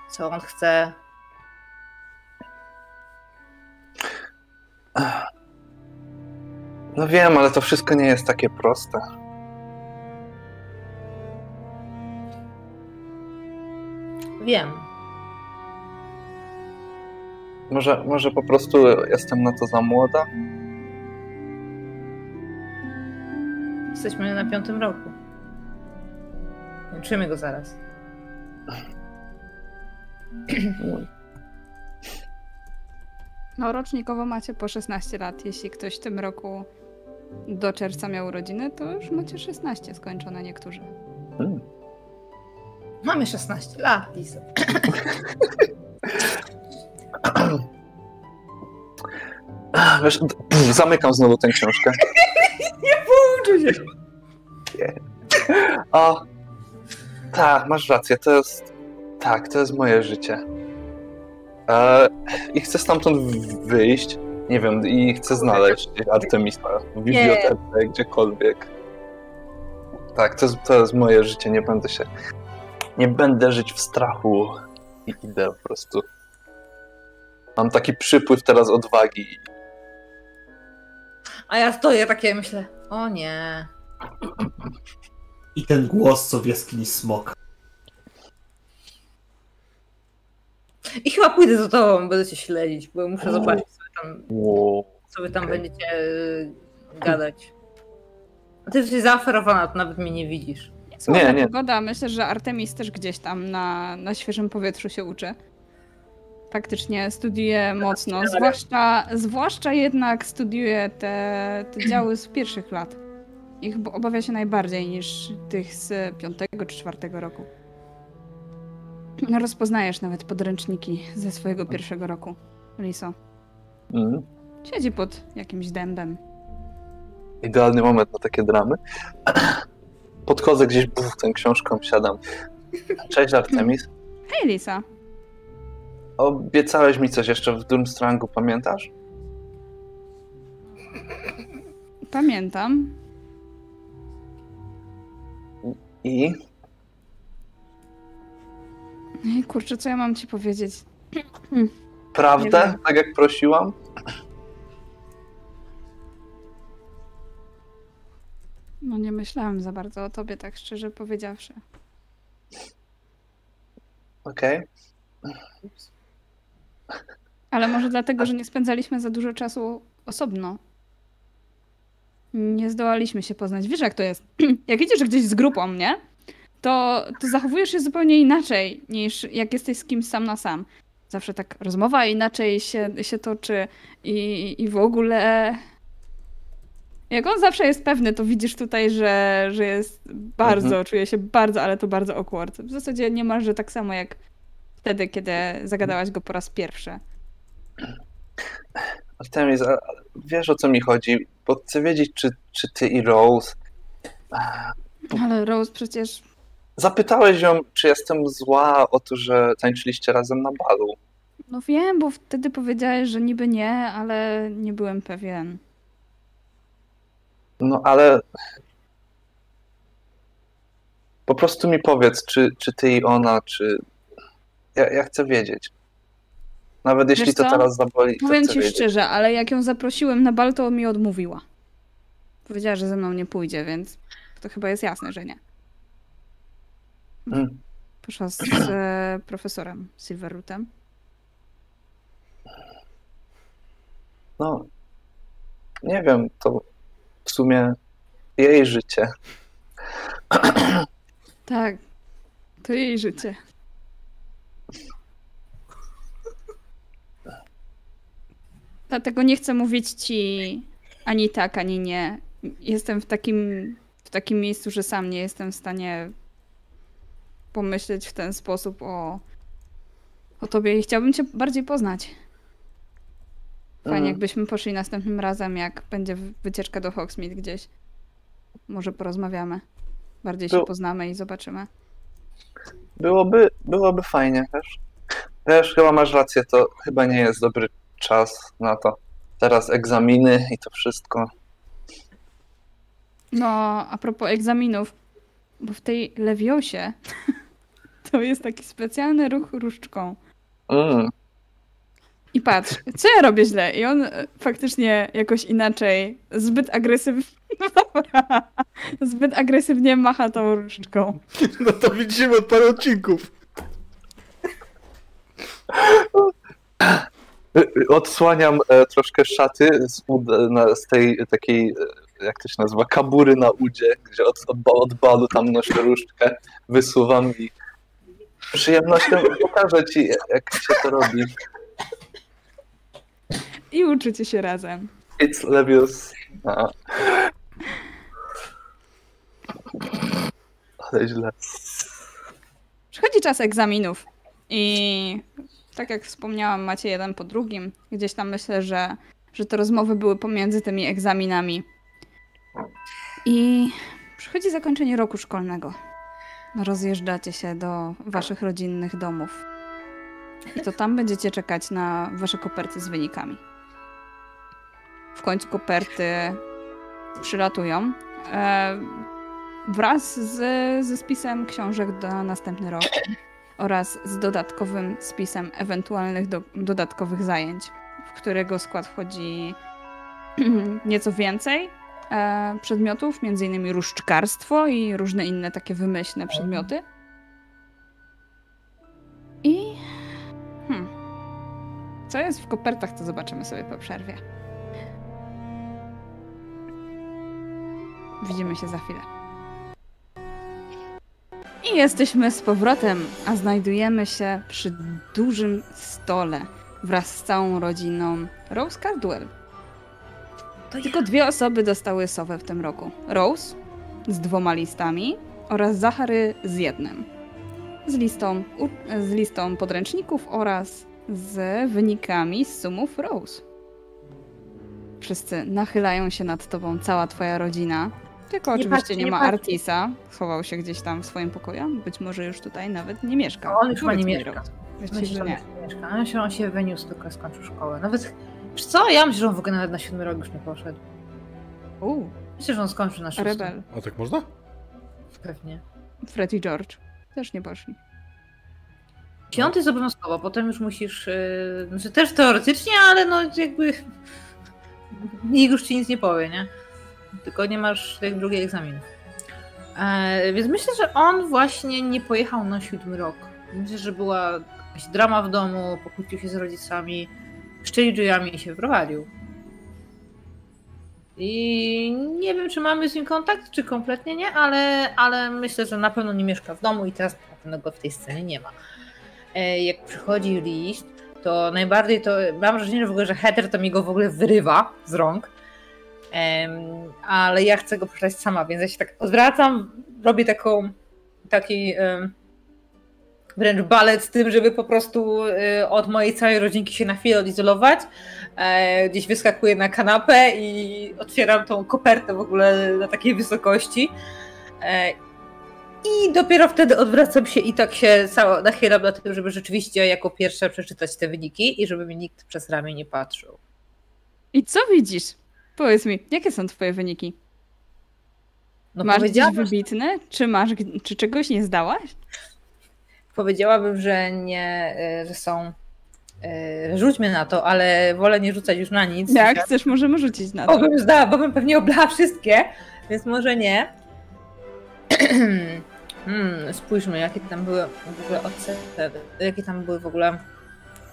Speaker 3: co on chce.
Speaker 2: No wiem, ale to wszystko nie jest takie proste.
Speaker 3: Wiem.
Speaker 2: Może, może po prostu jestem na to za młoda?
Speaker 3: Jesteśmy na piątym roku. Kończymy go zaraz.
Speaker 1: No, rocznikowo macie po 16 lat. Jeśli ktoś w tym roku do czerwca miał urodziny, to już macie 16 skończone niektórzy.
Speaker 2: Hmm.
Speaker 3: Mamy 16 lat, Lisa.
Speaker 2: Wiesz, pff, zamykam znowu tę książkę.
Speaker 3: Uczy się.
Speaker 2: O, tak, masz rację, to jest. Tak, to jest moje życie. E, I chcę stamtąd wyjść. Nie wiem, i chcę znaleźć Artemisa w bibliotece, gdziekolwiek. Tak, to jest, to jest moje życie. Nie będę się. Nie będę żyć w strachu. I idę po prostu. Mam taki przypływ teraz odwagi.
Speaker 3: A ja stoję takie myślę, o nie.
Speaker 5: I ten głos, co w jaskini smok.
Speaker 3: I chyba pójdę za tobą, będę cię śledzić, bo muszę zobaczyć, co wy tam, co wy tam
Speaker 2: Okej.
Speaker 3: będziecie y, gadać. A ty jesteś zaoferowana, to nawet mnie nie widzisz.
Speaker 1: Słaba
Speaker 2: nie.
Speaker 1: pogoda. Myślę, że Artemis też gdzieś tam na, na świeżym powietrzu się uczy. Faktycznie studiuje mocno, zwłaszcza, zwłaszcza jednak studiuje te, te działy z pierwszych lat. Ich obawia się najbardziej niż tych z piątego czy czwartego roku. Rozpoznajesz nawet podręczniki ze swojego pierwszego roku, Liso.
Speaker 2: Mm.
Speaker 1: Siedzi pod jakimś dębem.
Speaker 2: Idealny moment na takie dramy. Podchodzę gdzieś, buf, tę książką siadam. Cześć Artemis.
Speaker 1: Hej, Lisa.
Speaker 2: Obiecałeś mi coś jeszcze w Durmstrangu, pamiętasz?
Speaker 1: Pamiętam.
Speaker 2: I?
Speaker 1: Ej, kurczę, co ja mam ci powiedzieć?
Speaker 2: Prawdę, tak jak prosiłam?
Speaker 1: No nie myślałam za bardzo o tobie, tak szczerze powiedziawszy.
Speaker 2: Okej.
Speaker 1: Ale może dlatego, że nie spędzaliśmy za dużo czasu osobno. Nie zdołaliśmy się poznać. Wiesz, jak to jest? Jak idziesz gdzieś z grupą, nie? To, to zachowujesz się zupełnie inaczej niż jak jesteś z kimś sam na sam. Zawsze tak rozmowa inaczej się, się toczy i, i w ogóle. Jak on zawsze jest pewny, to widzisz tutaj, że, że jest bardzo,
Speaker 2: Mhm.
Speaker 1: czuje się bardzo, ale to bardzo awkward. W zasadzie niemalże tak samo jak wtedy, kiedy zagadałaś go po raz pierwszy.
Speaker 2: Artemis, wiesz o co mi chodzi? Bo chcę wiedzieć, czy, czy ty i Rose.
Speaker 1: Ale Rose przecież.
Speaker 2: Zapytałeś ją, czy jestem zła o to, że tańczyliście razem na balu.
Speaker 1: No wiem, bo wtedy powiedziałeś, że niby nie, ale nie byłem pewien.
Speaker 2: No ale. Po prostu mi powiedz, czy, czy ty i ona, czy. Ja, ja chcę wiedzieć. Nawet jeśli to teraz zaboli,
Speaker 1: Powiem ci
Speaker 2: wiedzieć.
Speaker 1: szczerze, ale jak ją zaprosiłem na bal, to mi odmówiła. Powiedziała, że ze mną nie pójdzie, więc to chyba jest jasne, że nie.
Speaker 2: Mm.
Speaker 1: Poszła z e, profesorem Silverrootem.
Speaker 2: No. Nie wiem, to w sumie jej życie.
Speaker 1: Tak. To jej życie. Dlatego nie chcę mówić ci ani tak, ani nie. Jestem w takim, w takim miejscu, że sam nie jestem w stanie pomyśleć w ten sposób o, o tobie i chciałbym cię bardziej poznać. Fajnie,
Speaker 2: Mhm.
Speaker 1: jakbyśmy poszli następnym razem, jak będzie wy- wycieczka do Hogsmeade gdzieś. Może porozmawiamy. Bardziej się poznamy i zobaczymy.
Speaker 2: Byłoby, byłoby fajnie, wiesz? Wiesz, chyba masz rację, to chyba nie jest dobry czas na to. Teraz egzaminy i to wszystko.
Speaker 1: No, a propos egzaminów, bo w tej lewiosie to jest taki specjalny ruch różdżką.
Speaker 2: Mm.
Speaker 1: I patrz, co ja robię źle? I on e, faktycznie jakoś inaczej, zbyt agresywnie, zbyt agresywnie macha tą różdżką.
Speaker 4: No to widzimy od paru odcinków.
Speaker 2: Y, y, Odsłaniam e, troszkę szaty z, na, z tej takiej, e, jak to się nazywa, kabury na udzie, gdzie od, od, od balu tam noszę różdżkę, wysuwam i przyjemnością pokażę ci, jak się to robi.
Speaker 1: I uczycie się razem.
Speaker 2: It's Levius. A. Ale źle.
Speaker 1: Przychodzi czas egzaminów i tak jak wspomniałam, macie jeden po drugim. Gdzieś tam myślę, że, że te rozmowy były pomiędzy tymi egzaminami. I przychodzi zakończenie roku szkolnego. Rozjeżdżacie się do waszych rodzinnych domów. I to tam będziecie czekać na wasze koperty z wynikami. W końcu koperty przylatują. E, wraz z, ze spisem książek na następny rok oraz z dodatkowym spisem ewentualnych do, dodatkowych zajęć, w którego skład wchodzi nieco więcej e, przedmiotów, innymi różdżkarstwo i różne inne takie wymyślne przedmioty. I hmm, co jest w kopertach, to zobaczymy sobie po przerwie. Widzimy się za chwilę. I jesteśmy z powrotem, a znajdujemy się przy dużym stole wraz z całą rodziną Rose Cardwell.
Speaker 3: To
Speaker 1: Tylko dwie osoby dostały sowę w tym roku. Rose z dwoma listami oraz Zachary z jednym. Z listą, z listą podręczników oraz z wynikami z sumów Rose. Wszyscy nachylają się nad tobą, cała twoja rodzina. Tylko
Speaker 3: Nie
Speaker 1: oczywiście
Speaker 3: patrzcie,
Speaker 1: nie
Speaker 3: nie
Speaker 1: ma
Speaker 3: patrzcie.
Speaker 1: Artisa. Schował się gdzieś tam w swoim pokoju. Być może już tutaj nawet nie mieszka.
Speaker 3: No, on już ma nie mieszka. Myślę,
Speaker 1: że nie.
Speaker 3: nie mieszka. On się, on się wyniósł, tylko skończył szkołę. Nawet, wiesz co, ja myślę, że on w ogóle nawet na siódmy rok już nie poszedł.
Speaker 1: Uuu,
Speaker 3: Myślę, że on skończył na szóstym.
Speaker 1: rebel.
Speaker 4: A tak można?
Speaker 3: Pewnie.
Speaker 1: Fred i George. Też nie poszli.
Speaker 3: Piąty jest obowiązkowo, potem już musisz, yy, znaczy też teoretycznie, ale no jakby nikt już ci nic nie powie, nie? Tylko nie masz jak drugi egzamin. E, więc myślę, że on właśnie nie pojechał na siódmy rok. Myślę, że była jakaś drama w domu, pokłócił się z rodzicami, szczeli drzwiami i się wyprowadził. I nie wiem, czy mamy z nim kontakt, czy kompletnie nie, ale, ale myślę, że na pewno nie mieszka w domu i teraz na pewno go w tej scenie nie ma. E, jak przychodzi list, to najbardziej to mam wrażenie, że w ogóle, że Heather to mi go w ogóle wyrywa z rąk. Em, ale ja chcę go przeczytać sama, więc ja się tak odwracam, robię taką taki em, wręcz balet z tym, żeby po prostu e, od mojej całej rodzinki się na chwilę odizolować. E, gdzieś wyskakuję na kanapę i otwieram tą kopertę w ogóle na takiej wysokości. E, I dopiero wtedy odwracam się i tak się cała nachylam na tym, żeby rzeczywiście jako pierwsza przeczytać te wyniki i żeby mi nikt przez ramię nie patrzył.
Speaker 1: I co widzisz? Powiedz mi, jakie są twoje wyniki?
Speaker 3: No
Speaker 1: masz gdzieś
Speaker 3: powiedziałabym,
Speaker 1: wybitne? Czy masz, czy czegoś nie zdałaś?
Speaker 3: powiedziałabym, że nie, e, że są. e, Rzućmy na to, ale wolę nie rzucać już na nic.
Speaker 1: Jak chcesz, możemy rzucić na
Speaker 3: Bo
Speaker 1: to.
Speaker 3: bym zdała, bo bym pewnie oblała wszystkie, więc może nie. hmm, spójrzmy, jakie tam były w ogóle oceny, jakie tam były w ogóle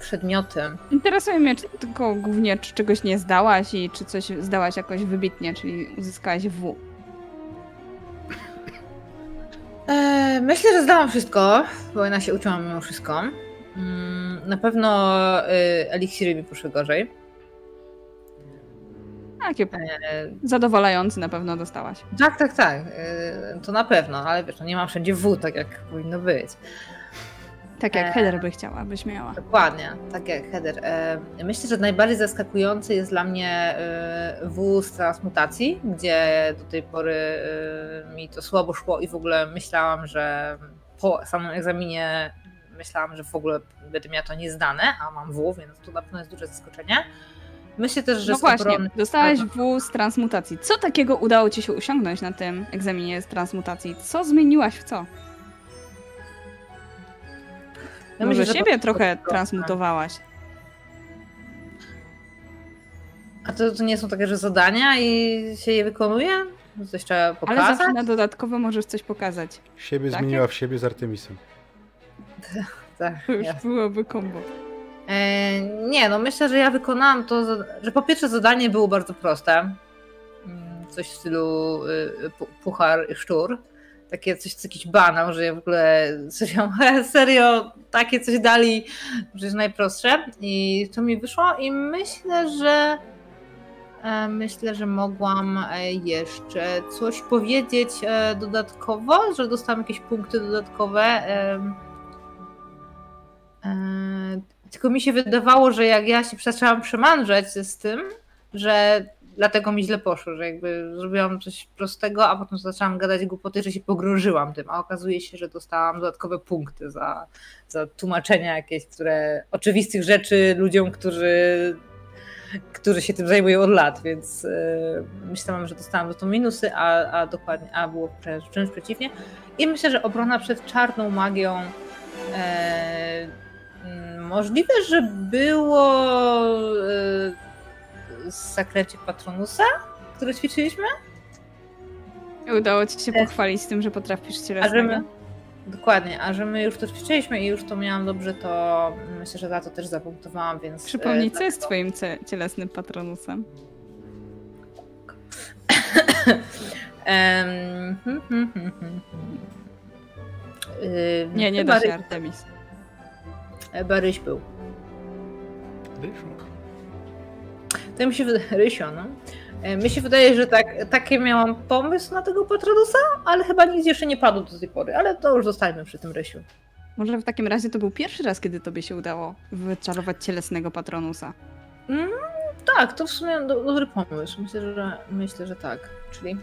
Speaker 3: przedmioty.
Speaker 1: Interesuje mnie czy, tylko głównie, czy czegoś nie zdałaś i czy coś zdałaś jakoś wybitnie, czyli uzyskałaś W.
Speaker 3: E, myślę, że zdałam wszystko, bo ja się uczyłam mimo wszystko. Mm, na pewno y, eliksiry mi poszły gorzej.
Speaker 1: Takie
Speaker 3: E,
Speaker 1: zadowalające na pewno dostałaś.
Speaker 3: tak, tak, tak. y, to na pewno, ale wiesz, no nie mam wszędzie W, tak jak powinno być.
Speaker 1: Tak jak. Heather by chciała, byś miała.
Speaker 3: Dokładnie, tak jak Heather. Myślę, że najbardziej zaskakujący jest dla mnie e, W z transmutacji, gdzie do tej pory e, mi to słabo szło i w ogóle myślałam, że po samym egzaminie myślałam, że w ogóle będę miała to niezdane, a mam W, więc to na pewno jest duże zaskoczenie. Myślę też, że
Speaker 1: No właśnie, dostałaś W z transmutacji. Co takiego udało ci się osiągnąć na tym egzaminie z transmutacji? Co zmieniłaś w co?
Speaker 3: Ja
Speaker 1: Może
Speaker 3: myślę, że
Speaker 1: siebie
Speaker 3: po-
Speaker 1: trochę transmutowałaś.
Speaker 3: A to, to nie są takie, że zadania i się je wykonuje? Coś trzeba
Speaker 1: Ale
Speaker 3: pokazać?
Speaker 1: zawsze na dodatkowo możesz coś pokazać.
Speaker 4: Siebie
Speaker 1: Takie?
Speaker 4: zmieniła w siebie z Artemisem.
Speaker 3: Tak,
Speaker 1: To już
Speaker 3: jasne.
Speaker 1: byłoby kombo.
Speaker 3: E, nie, no myślę, że ja wykonałam to, że po pierwsze zadanie było bardzo proste. Mm, Coś w stylu y, pu- puchar i szczur. Takie coś, jakiś banał, że ja w ogóle serio, serio takie coś dali, że jest najprostsze. I to mi wyszło i myślę, że e, myślę, że mogłam e, jeszcze coś powiedzieć e, dodatkowo, że dostałam jakieś punkty dodatkowe. tylko mi się wydawało, że jak ja się zaczęłam przemądrzeć z tym, że dlatego mi źle poszło, że jakby zrobiłam coś prostego, a potem zaczęłam gadać głupoty, że się pogrążyłam tym, a okazuje się, że dostałam dodatkowe punkty za, za tłumaczenia jakieś, które oczywistych rzeczy ludziom, którzy, którzy się tym zajmują od lat, więc yy, myślałam, że dostałam za to minusy, a, a dokładnie, a było wręcz, przeciwnie. I myślę, że obrona przed czarną magią Mm, Możliwe, że było e, z zaklęcie Patronusa, które ćwiczyliśmy?
Speaker 1: Udało ci się pochwalić z tym, że potrafisz
Speaker 3: A
Speaker 1: cielesnego.
Speaker 3: my, dokładnie, a że my już to ćwiczyliśmy i już to miałam dobrze, to myślę, że za to też zapunktowałam, więc...
Speaker 1: Przypomnij,
Speaker 3: e,
Speaker 1: co jest twoim ce- cielesnym patronusem?
Speaker 3: Em, hmm, hmm, hmm,
Speaker 1: Nie, nie da się Artemis.
Speaker 3: Chyba Ryś był.
Speaker 4: Ryszu.
Speaker 3: To mi się wydaje, Rysio, no. E, Mi się wydaje, że tak, takie miałam pomysł na tego Patronusa, ale chyba nic jeszcze nie padło do tej pory, ale to już zostańmy przy tym Rysiu.
Speaker 1: Może w takim razie to był pierwszy raz, kiedy tobie się udało wyczarować cielesnego patronusa.
Speaker 3: Mm, tak, to w sumie do, dobry pomysł. Myślę, że myślę, że tak. Czyli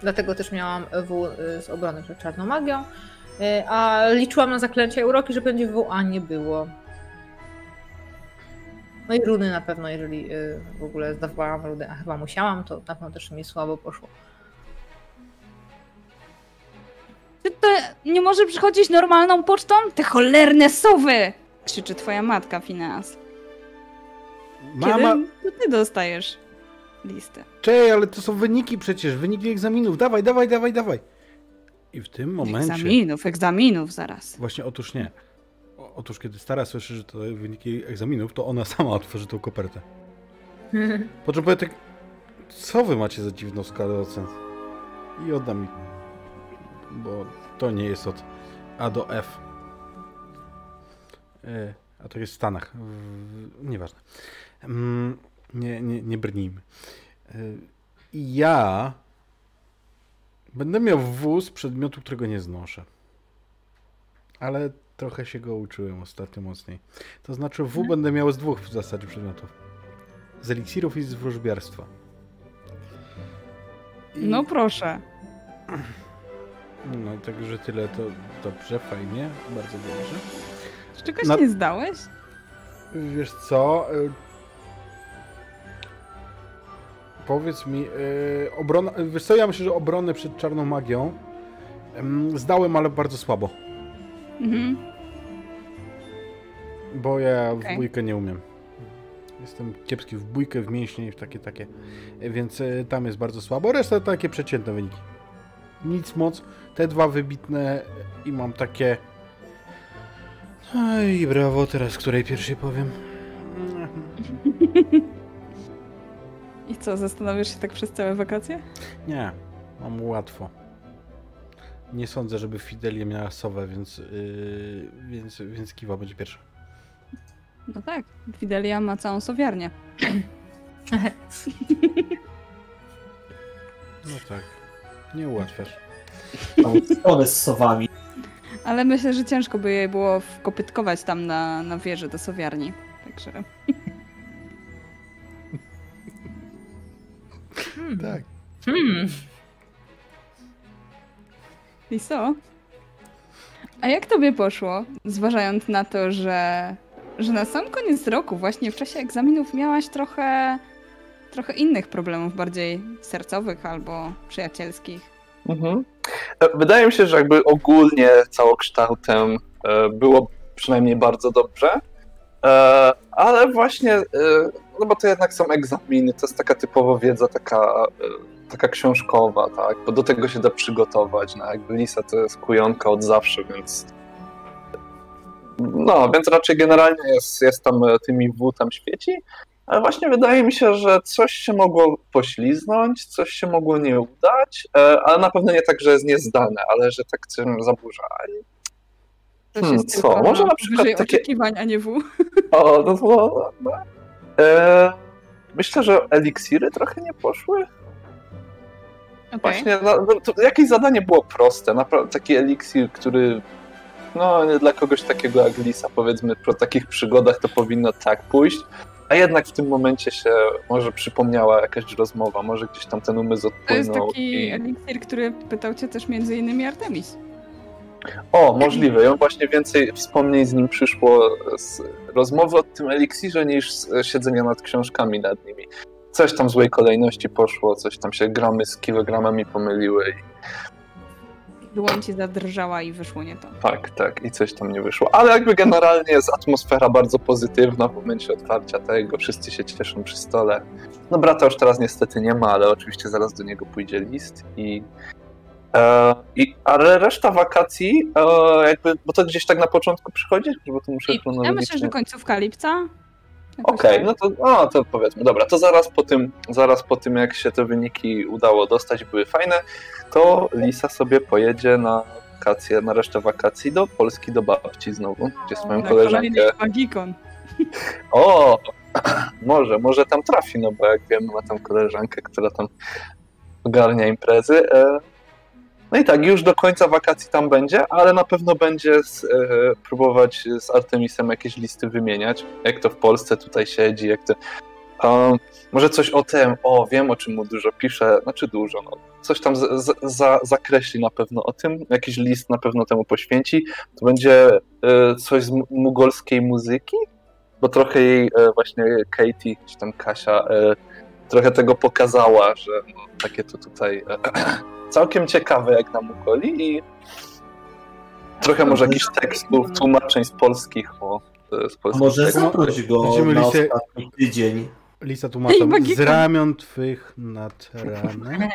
Speaker 3: dlatego też miałam W y, z obrony przed czarną magią, y, a liczyłam na zaklęcia i uroki, że będzie W, a nie było. No i runy na pewno, jeżeli y, w ogóle zdawałam runy, a chyba musiałam, to na pewno też mi słabo poszło.
Speaker 1: Ty to nie może przychodzić normalną pocztą? Te cholerne sowy! Krzyczy twoja matka, Fineas.
Speaker 4: Mama,
Speaker 1: Kiedy to ty dostajesz listę?
Speaker 4: czej, ale to są wyniki przecież, wyniki egzaminów. Dawaj, dawaj, dawaj, dawaj. I w tym momencie...
Speaker 1: Egzaminów, egzaminów zaraz.
Speaker 4: Właśnie, otóż nie. Otóż kiedy stara słyszy, że to wyniki egzaminów, to ona sama otworzy tą kopertę. Po czym powie tak, co wy macie za dziwną skalę ocen? I odda mi. Bo to nie jest od A do F. E, a to jest w Stanach. W, nieważne. Mm, nie, nie, nie brnijmy. E, ja będę miał W z przedmiotu, którego nie znoszę. Ale trochę się go uczyłem ostatnio mocniej. To znaczy W będę miał z dwóch w zasadzie przedmiotów. Z eliksirów i z wróżbiarstwa. I-
Speaker 1: No proszę.
Speaker 4: No, także tyle to dobrze, fajnie, bardzo dobrze.
Speaker 1: Czy czegoś
Speaker 4: Na-
Speaker 1: nie zdałeś?
Speaker 4: Wiesz co? y, Powiedz mi, y, obrona, wiesz co, ja myślę, że obronę przed czarną magią em, zdałem, ale bardzo słabo,
Speaker 1: Mhm.
Speaker 4: bo ja w
Speaker 1: Okej.
Speaker 4: bójkę nie umiem. Jestem kiepski w bójkę, w mięśnie i w takie, takie, więc y, tam jest bardzo słabo, reszta to takie przeciętne wyniki. Nic moc, te dwa wybitne i mam takie... Oj, brawo, teraz której pierwszej powiem?
Speaker 1: I co, zastanawiasz się tak przez całe wakacje?
Speaker 4: Nie, mam łatwo. Nie sądzę, żeby Fidelia miała sowę, więc, yy, więc, więc Kiwa będzie pierwsza.
Speaker 1: No tak, Fidelia ma całą sowiarnię.
Speaker 4: No tak, nie ułatwiasz.
Speaker 5: Stronę z sowami.
Speaker 1: Ale myślę, że ciężko by jej było wkopytkować tam na, na wieży do sowiarni. Także
Speaker 3: Hmm.
Speaker 4: Tak.
Speaker 3: Hmm.
Speaker 1: I co? A jak tobie poszło, zważając na to, że, że na sam koniec roku, właśnie w czasie egzaminów miałaś trochę, trochę innych problemów, bardziej sercowych albo przyjacielskich?
Speaker 2: Mhm. E, Wydaje mi się, że jakby ogólnie całokształtem e, było przynajmniej bardzo dobrze, E, ale właśnie, no bo to jednak są egzaminy, to jest taka typowo wiedza taka, taka książkowa, tak, bo do tego się da przygotować, no jakby Lisa to jest kujonka od zawsze, więc no, więc raczej generalnie jest, jest tam e, tymi W tam świeci, ale właśnie wydaje mi się, że coś się mogło pośliznąć, coś się mogło nie udać, ale na pewno nie tak, że jest niezdane, ale że tak coś zaburza. Hmm, co? Może na przykład takie-
Speaker 1: oczekiwań, a nie W.
Speaker 2: O, no to... No. E, myślę, że eliksiry trochę nie poszły.
Speaker 1: Okej.
Speaker 2: Właśnie, no, no, jakieś zadanie było proste. Naprawdę taki eliksir, który no nie dla kogoś takiego jak Lisa, powiedzmy, po takich przygodach to powinno tak pójść. A jednak w tym momencie się może przypomniała jakaś rozmowa, może gdzieś tam ten umysł
Speaker 1: To jest
Speaker 2: odpłynął.
Speaker 1: taki
Speaker 2: i...
Speaker 1: eliksir, który pytał cię też między innymi Artemis.
Speaker 2: O, możliwe. Ja właśnie więcej wspomnień z nim przyszło z rozmowy o tym eliksirze niż z siedzenia nad książkami nad nimi. Coś tam w złej kolejności poszło, coś tam się gramy z kilogramami pomyliły. I
Speaker 1: Dłoń ci zadrżała i wyszło nie to.
Speaker 2: tak, tak, i coś tam nie wyszło. Ale jakby generalnie jest atmosfera bardzo pozytywna w momencie otwarcia tego. Wszyscy się cieszą przy stole. No brata już teraz niestety nie ma, ale oczywiście zaraz do niego pójdzie list i E, I, ale reszta wakacji, e, jakby, bo to gdzieś tak na początku przychodzi, bo to muszę
Speaker 1: ja myślę, że końcówka lipca.
Speaker 2: Okej,
Speaker 1: tak.
Speaker 2: no to, no to powiedzmy, dobra, to zaraz po tym, zaraz po tym, jak się te wyniki udało dostać, były fajne, to Lisa sobie pojedzie na wakacje, na resztę wakacji do Polski, do babci znowu, gdzie swoją
Speaker 1: Na
Speaker 2: koleżankę...
Speaker 1: Magikon.
Speaker 2: O, może, może tam trafi, no bo jak wiemy, ma tam koleżankę, która tam ogarnia imprezy. E, No i tak, już do końca wakacji tam będzie, ale na pewno będzie z, e, próbować z Artemisem jakieś listy wymieniać, jak to w Polsce tutaj siedzi, jak to... Um, może coś o tym, o wiem o czym mu dużo pisze, znaczy dużo, no, coś tam z, z, za, zakreśli na pewno o tym, jakiś list na pewno temu poświęci. To będzie e, coś z mu- mugolskiej muzyki, bo trochę jej e, właśnie Katie, czy tam Kasia, e, trochę tego pokazała, że no, takie to tutaj e, całkiem ciekawe jak na Mugoli i Trochę może jakichś tekstów, tłumaczeń z polskich o e, z polskich
Speaker 5: może zaproś go
Speaker 4: Będziemy
Speaker 5: na
Speaker 4: listy-
Speaker 5: ostatni tydzień.
Speaker 1: Ej, magika.
Speaker 4: Z ramion twych nad ranem.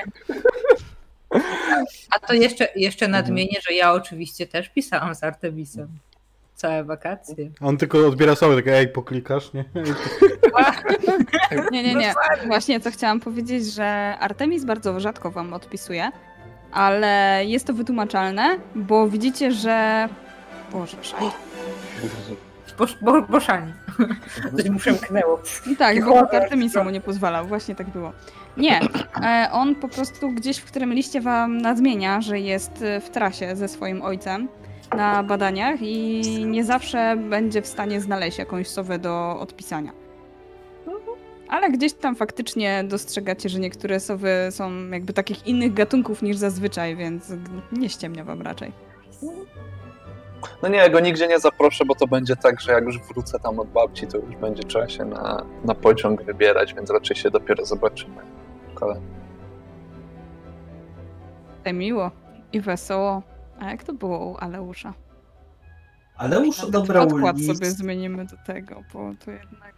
Speaker 3: A to jeszcze, jeszcze
Speaker 4: Mhm.
Speaker 3: nadmienię, że ja oczywiście też pisałam z Artemisem. Całe wakacje.
Speaker 4: On tylko odbiera sobie takie, ej, poklikasz, nie?
Speaker 1: Nie, nie, nie. Właśnie co chciałam powiedzieć, że Artemis bardzo rzadko wam odpisuje, ale jest to wytłumaczalne, bo widzicie, że... Boże, szaj.
Speaker 3: Bosz, bo, boszani. Coś mu przemknęło.
Speaker 1: Tak, bo
Speaker 3: tak,
Speaker 1: Artemisa mu nie pozwalał, właśnie tak było. Nie, e, on po prostu gdzieś w którym liście wam nadmienia, że jest e, w trasie ze swoim ojcem na badaniach i nie zawsze będzie w stanie znaleźć jakąś sowę do odpisania. Ale gdzieś tam faktycznie dostrzegacie, że niektóre sowy są jakby takich innych gatunków niż zazwyczaj, więc nie ściemnia wam raczej.
Speaker 2: No nie, ja go nigdzie nie zaproszę, bo to będzie tak, że jak już wrócę tam od babci, to już będzie trzeba się na, na pociąg wybierać, więc raczej się dopiero zobaczymy. Kolej.
Speaker 1: Te miło i wesoło. A jak to było u Aleusza?
Speaker 5: Ale już
Speaker 1: Nawet
Speaker 5: odebrał
Speaker 1: Podkład
Speaker 5: list.
Speaker 1: sobie zmienimy do tego, bo to jednak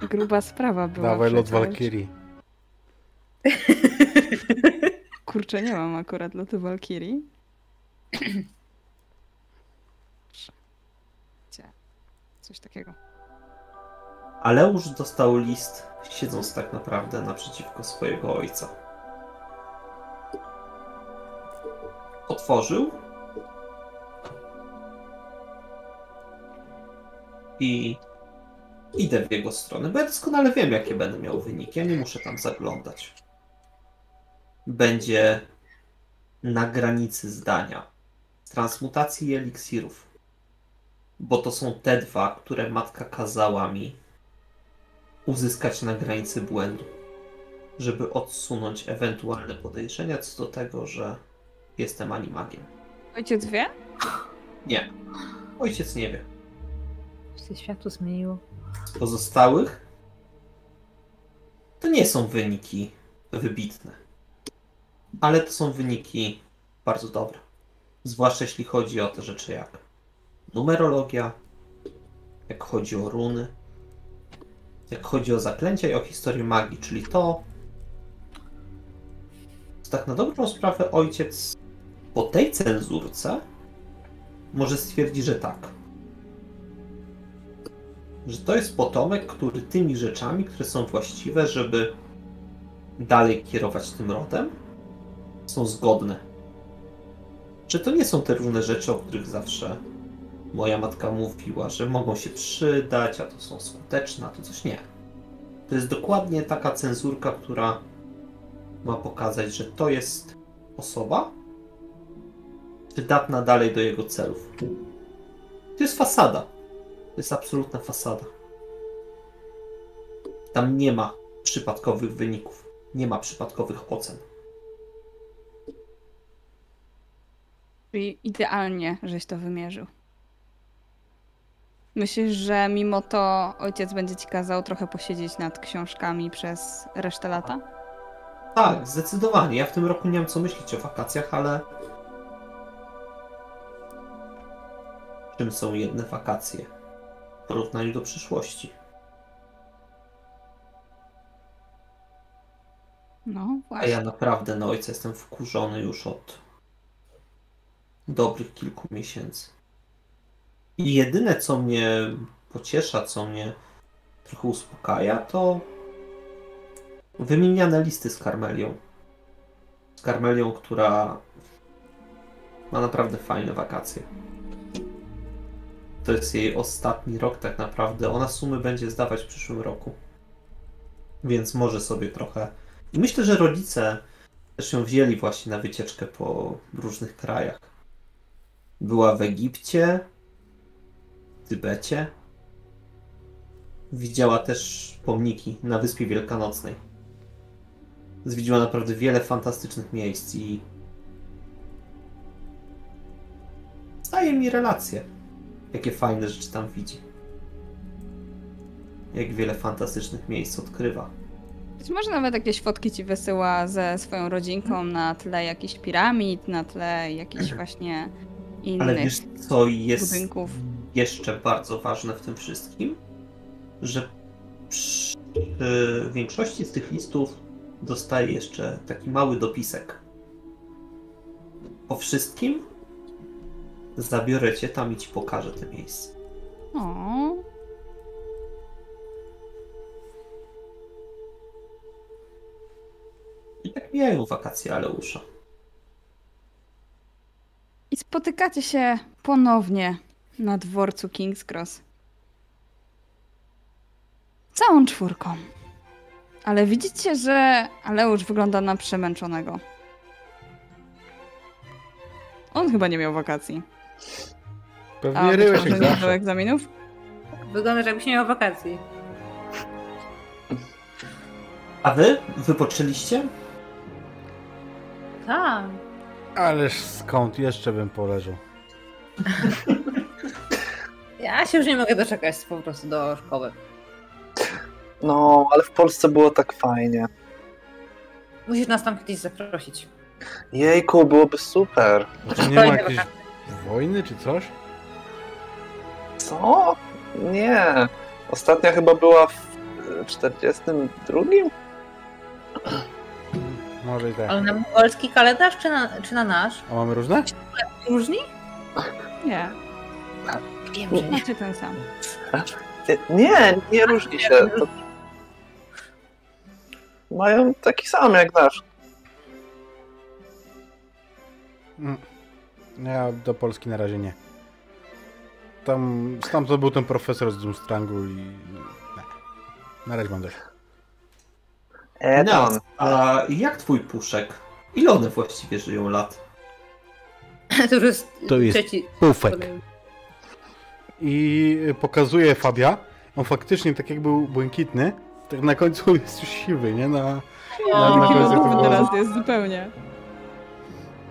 Speaker 1: gruba sprawa była.
Speaker 4: Dawaj lot. Valkyrii.
Speaker 1: Kurczę, nie mam akurat lotu. Gdzie? Coś takiego.
Speaker 5: Aleusz dostał list, siedząc tak naprawdę naprzeciwko swojego ojca. Otworzył i idę w jego stronę, bo ja doskonale wiem, jakie będę miał wyniki. Ja nie muszę tam zaglądać. Będzie na granicy zdania transmutacji i eliksirów bo to są te dwa, które matka kazała mi uzyskać na granicy błędu, żeby odsunąć ewentualne podejrzenia co do tego, że jestem animagiem.
Speaker 1: Ojciec wie?
Speaker 5: Nie. Ojciec nie wie.
Speaker 3: się światło zmieniło.
Speaker 5: Z pozostałych to nie są wyniki wybitne, ale to są wyniki bardzo dobre. Zwłaszcza jeśli chodzi o te rzeczy jak numerologia, jak chodzi o runy, jak chodzi o zaklęcia i o historię magii, czyli to, tak na dobrą sprawę ojciec po tej cenzurce może stwierdzić, że tak. Że to jest potomek, który tymi rzeczami, które są właściwe, żeby dalej kierować tym rodem, są zgodne. Że to nie są te różne rzeczy, o których zawsze moja matka mówiła, że mogą się przydać, a to są skuteczne, a to coś nie. To jest dokładnie taka cenzurka, która ma pokazać, że to jest osoba przydatna dalej do jego celów. To jest fasada. To jest absolutna fasada. Tam nie ma przypadkowych wyników. Nie ma przypadkowych ocen.
Speaker 1: Czyli idealnie, żeś to wymierzył. Myślisz, że mimo to ojciec będzie ci kazał trochę posiedzieć nad książkami przez resztę lata?
Speaker 5: Tak, zdecydowanie. Ja w tym roku nie mam co myśleć o wakacjach, ale. Czym są jedne wakacje w porównaniu do przyszłości?
Speaker 1: No
Speaker 5: A
Speaker 1: właśnie.
Speaker 5: ja naprawdę na ojca jestem wkurzony już od dobrych kilku miesięcy. I jedyne, co mnie pociesza, co mnie trochę uspokaja, to wymieniane listy z Karmelią. Z Karmelią, która ma naprawdę fajne wakacje. To jest jej ostatni rok tak naprawdę. Ona sumy będzie zdawać w przyszłym roku. Więc może sobie trochę i myślę, że rodzice też ją wzięli właśnie na wycieczkę po różnych krajach. Była w Egipcie, w Tybecie. Widziała też pomniki na Wyspie Wielkanocnej. Zwiedziła naprawdę wiele fantastycznych miejsc i staje mi relacje, jakie fajne rzeczy tam widzi. Jak wiele fantastycznych miejsc odkrywa.
Speaker 1: Być może nawet jakieś fotki ci wysyła ze swoją rodzinką na tle jakichś piramid, na tle jakichś właśnie
Speaker 5: Ale
Speaker 1: innych
Speaker 5: wiesz, co jest
Speaker 1: budynków.
Speaker 5: jeszcze bardzo ważne w tym wszystkim? Że przy większości z tych listów dostaję jeszcze taki mały dopisek. Po wszystkim zabiorę cię tam i ci pokażę te miejsce.
Speaker 1: O,
Speaker 5: I tak mijają wakacje Aleusza.
Speaker 1: I spotykacie się ponownie na dworcu King's Cross. Całą czwórką. Ale widzicie, że Aleusz wygląda na przemęczonego. On chyba nie miał wakacji.
Speaker 4: Pewnie
Speaker 1: A
Speaker 4: ryłeś jak
Speaker 1: nie do
Speaker 4: zawsze.
Speaker 1: egzaminów?
Speaker 3: Wygląda, jakbyś nie miał wakacji.
Speaker 5: A wy? Wypoczęliście?
Speaker 3: Tak.
Speaker 4: Ależ skąd jeszcze bym poleżał?
Speaker 3: Ja się już nie mogę doczekać po prostu do szkoły.
Speaker 2: No, ale w Polsce było tak fajnie.
Speaker 3: Musisz nas tam kiedyś zaprosić.
Speaker 2: Jejku, byłoby super.
Speaker 4: Czy nie ma
Speaker 3: wakacje.
Speaker 4: Wojny czy coś?
Speaker 2: Co? Nie. Ostatnia chyba była w 42?
Speaker 4: Może i tak.
Speaker 3: Ale na mongolski kalendarz czy na, czy na nasz?
Speaker 4: A mamy różne?
Speaker 3: Różni?
Speaker 1: Nie,
Speaker 3: Wiem, że nie.
Speaker 1: macie ten sam.
Speaker 2: Nie, nie różni się. To... Mają taki sam jak nasz.
Speaker 4: Mm. Ja do Polski na razie nie. Tam, stamtąd był ten profesor z Doomstrangu i... Nie. Na razie mam dość.
Speaker 2: E.
Speaker 5: Nas, a jak twój puszek? Ile one właściwie żyją lat?
Speaker 3: To już jest,
Speaker 4: To jest
Speaker 3: trzeci.
Speaker 4: Pufek. I pokazuje Fabia. On faktycznie, tak jak był błękitny, tak na końcu jest już siwy, nie? Na, na, na
Speaker 1: Taki
Speaker 4: końcu
Speaker 1: teraz jest zupełnie.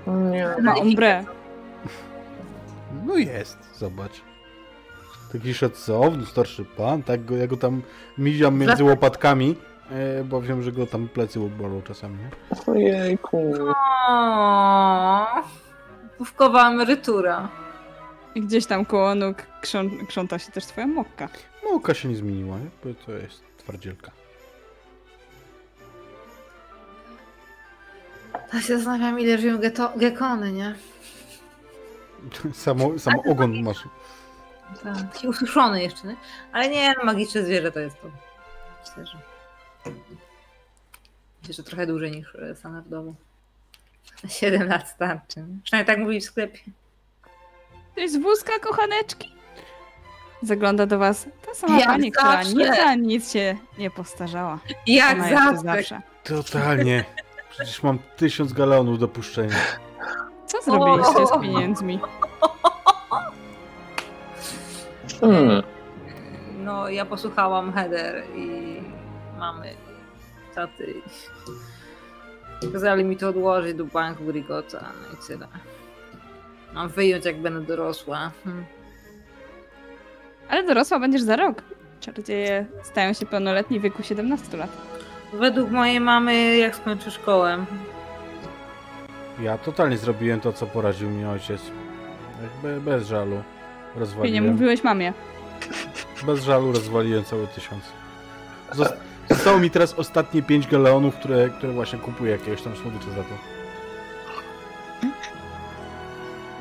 Speaker 2: Nie.
Speaker 1: Ma ombre.
Speaker 4: No jest, zobacz. Taki szacowny, starszy pan, tak go, ja go tam miziam między łopatkami, e, bo wiem, że go tam plecy bolą czasami, nie?
Speaker 2: Ojejku.
Speaker 3: O, Pufkowa emerytura.
Speaker 1: I gdzieś tam koło nóg krząt, krząta się też twoja mokka.
Speaker 4: Mołka się nie zmieniła, nie? Bo to jest twardzielka.
Speaker 3: Ja się zastanawiam, ile żyją gekony, nie?
Speaker 4: Samo, sam ogon masz.
Speaker 3: Tak, ususzony jeszcze, nie? Ale nie, magiczne zwierzę to jest to. Myślę, że... Myślę, że trochę dłużej niż e, standardowo. 7 lat starczy. nie? Przynajmniej tak mówi w sklepie.
Speaker 1: To jest wózka, kochaneczki? Zagląda do was ta sama
Speaker 3: Jak
Speaker 1: pani, która
Speaker 3: zawsze.
Speaker 1: nic za nic się nie postarzała.
Speaker 3: Jak zawsze.
Speaker 1: zawsze.
Speaker 4: Totalnie. Przecież mam tysiąc galonów do puszczenia.
Speaker 1: Co zrobiliście z pieniędzmi?
Speaker 2: Hmm.
Speaker 3: No, ja posłuchałam Heather i mamy taty. Kazali mi to odłożyć do banku Grigota, no i tyle. Mam wyjąć, jak będę dorosła. Hm.
Speaker 1: Ale dorosła będziesz za rok. Czarodzieje stają się pełnoletni w wieku 17 lat.
Speaker 3: Według mojej mamy, jak skończę szkołę.
Speaker 4: Ja totalnie zrobiłem to, co poraził mi ojciec. Jakby bez żalu.
Speaker 1: Ty nie
Speaker 4: Rozwaliłem.
Speaker 1: mówiłeś mamie.
Speaker 4: Bez żalu rozwaliłem cały tysiąc. Zos- Zostało mi teraz ostatnie 5 galeonów, które, które właśnie kupuję jakiegoś tam słodycza za to.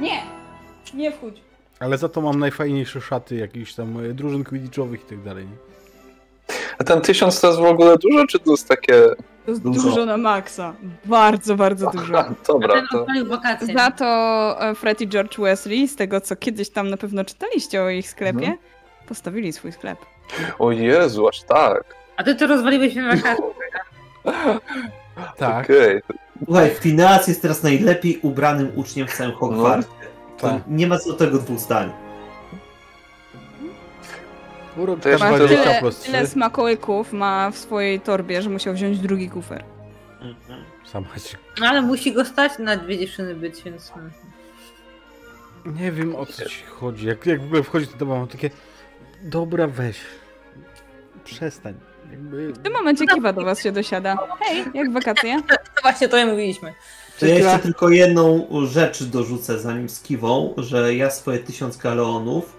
Speaker 1: Nie! Nie wchódź.
Speaker 4: Ale za to mam najfajniejsze szaty jakichś tam e, drużyn quidditchowych i tak dalej. Nie?
Speaker 2: A ten tysiąc to jest w ogóle dużo, czy to jest takie...
Speaker 1: To jest
Speaker 2: Dużo.
Speaker 1: dużo, na maksa. Bardzo, bardzo dużo.
Speaker 2: A, dobra, to...
Speaker 1: Za to e, Fred i George Wesley, z tego co kiedyś tam na pewno czytaliście o ich sklepie,
Speaker 2: Mhm.
Speaker 1: postawili swój sklep.
Speaker 2: O Jezu, aż tak.
Speaker 3: A ty to rozwaliłeś mi wakacje.
Speaker 4: Tak,
Speaker 2: Okej.
Speaker 5: Słuchaj, Phineas jest teraz najlepiej ubranym uczniem w całym Hogwarcie. To
Speaker 4: tak.
Speaker 5: nie ma co do tego dwóch zdań.
Speaker 4: Urok
Speaker 2: To
Speaker 1: Ma
Speaker 4: 20
Speaker 1: tyle,
Speaker 4: plus 3.
Speaker 1: tyle smakołyków ma w swojej torbie, że musiał wziąć drugi kufer.
Speaker 5: Mhm.
Speaker 4: Sama.
Speaker 3: No ale musi go stać na dwie dziewczyny być, więc...
Speaker 4: Nie wiem o co ci chodzi. Jak, jak w ogóle wchodzi to mam takie... Dobra, weź. Przestań. Jakby...
Speaker 1: W tym momencie Kiwa do was się dosiada. Hej, jak wakacje?
Speaker 3: No właśnie to ja mówiliśmy.
Speaker 5: To ja jeszcze tylko jedną rzecz dorzucę zanim z kiwą, że ja swoje tysiąc galeonów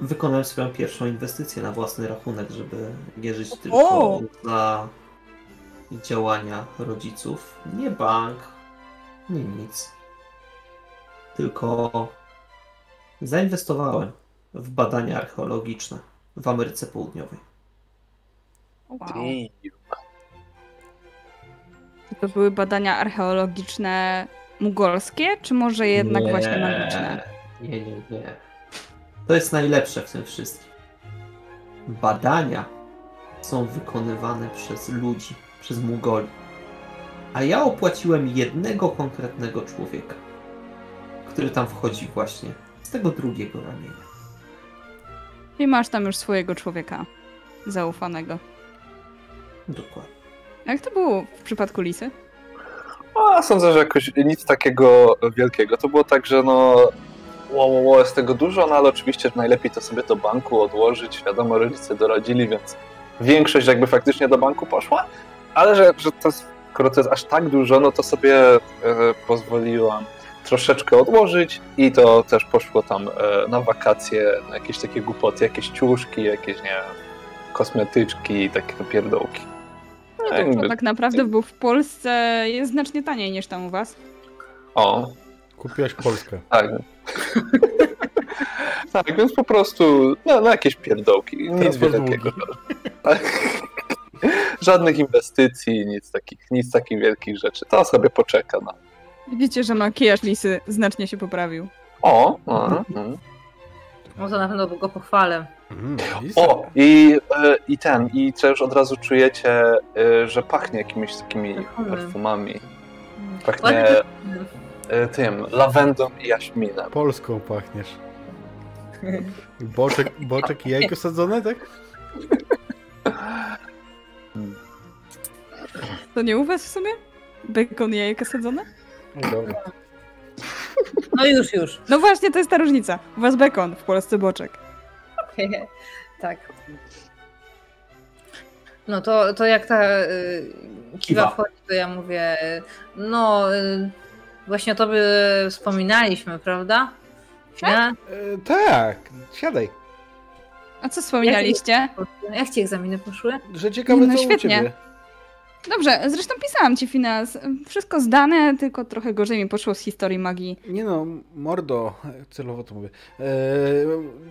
Speaker 5: wykonałem swoją pierwszą inwestycję na własny rachunek, żeby nie żyć tylko
Speaker 1: O!
Speaker 5: za działania rodziców. Nie bank, nie nic. Tylko zainwestowałem w badania archeologiczne w Ameryce Południowej.
Speaker 1: Wow. To były badania archeologiczne mugolskie, czy może jednak
Speaker 5: Nie,
Speaker 1: właśnie magiczne?
Speaker 5: Nie, nie, nie. To jest najlepsze w tym wszystkim. Badania są wykonywane przez ludzi, przez Mugoli. A ja opłaciłem jednego konkretnego człowieka, który tam wchodzi właśnie z tego drugiego ramienia.
Speaker 1: I masz tam już swojego człowieka zaufanego.
Speaker 5: Dokładnie.
Speaker 1: Jak to było w przypadku Lisy?
Speaker 2: A, sądzę, że jakoś nic takiego wielkiego. To było tak, że no wow, wow, jest tego dużo, no ale oczywiście najlepiej to sobie do banku odłożyć. Wiadomo, rodzice doradzili, więc większość jakby faktycznie do banku poszła, ale że, że to, jest- skoro to jest aż tak dużo, no to sobie e, pozwoliłam troszeczkę odłożyć i to też poszło tam e, na wakacje, na jakieś takie głupoty, jakieś ciuszki, jakieś, nie wiem, kosmetyczki i takie pierdołki.
Speaker 1: No
Speaker 2: Jakby-
Speaker 1: to tak naprawdę był w Polsce jest znacznie taniej niż tam u was.
Speaker 2: O,
Speaker 4: Kupiłaś Polskę.
Speaker 2: Tak. tak, więc po prostu no, no jakieś pierdołki. Nic wielkiego. Tak. Żadnych inwestycji, nic takich, nic takich wielkich rzeczy. To sobie poczeka na.
Speaker 1: Widzicie, że makijaż Lisy znacznie się poprawił.
Speaker 2: O, o, mm.
Speaker 3: No to na pewno go pochwalę.
Speaker 4: Mm,
Speaker 2: o i, e, i ten, i też od razu czujecie, e, że pachnie jakimiś takimi
Speaker 3: Perfumy.
Speaker 2: perfumami.
Speaker 3: Ładnie
Speaker 2: Pachnie tym, lawendą i jaśminem.
Speaker 4: Polską pachniesz. Boczek, boczek i jajko sadzone, tak?
Speaker 1: To nie u was w sumie? Bacon i jajka sadzone?
Speaker 4: No dobra.
Speaker 3: No już, już.
Speaker 1: No właśnie, to jest ta różnica. U was bekon, w Polsce boczek.
Speaker 3: tak. No to, to jak ta y, kiwa
Speaker 5: Kiwa.
Speaker 3: wchodzi, to ja mówię, y, no y, właśnie o tobie wspominaliśmy, prawda? Ja,
Speaker 4: E, tak, siadaj.
Speaker 1: A co wspominaliście?
Speaker 3: jak ci egzaminy poszły?
Speaker 4: Że ciekawe
Speaker 1: No
Speaker 4: co
Speaker 1: świetnie.
Speaker 4: u ciebie.
Speaker 1: Dobrze, zresztą pisałam ci finans. Wszystko zdane, tylko trochę gorzej mi poszło z historii magii.
Speaker 4: Nie no, mordo, celowo to mówię. E,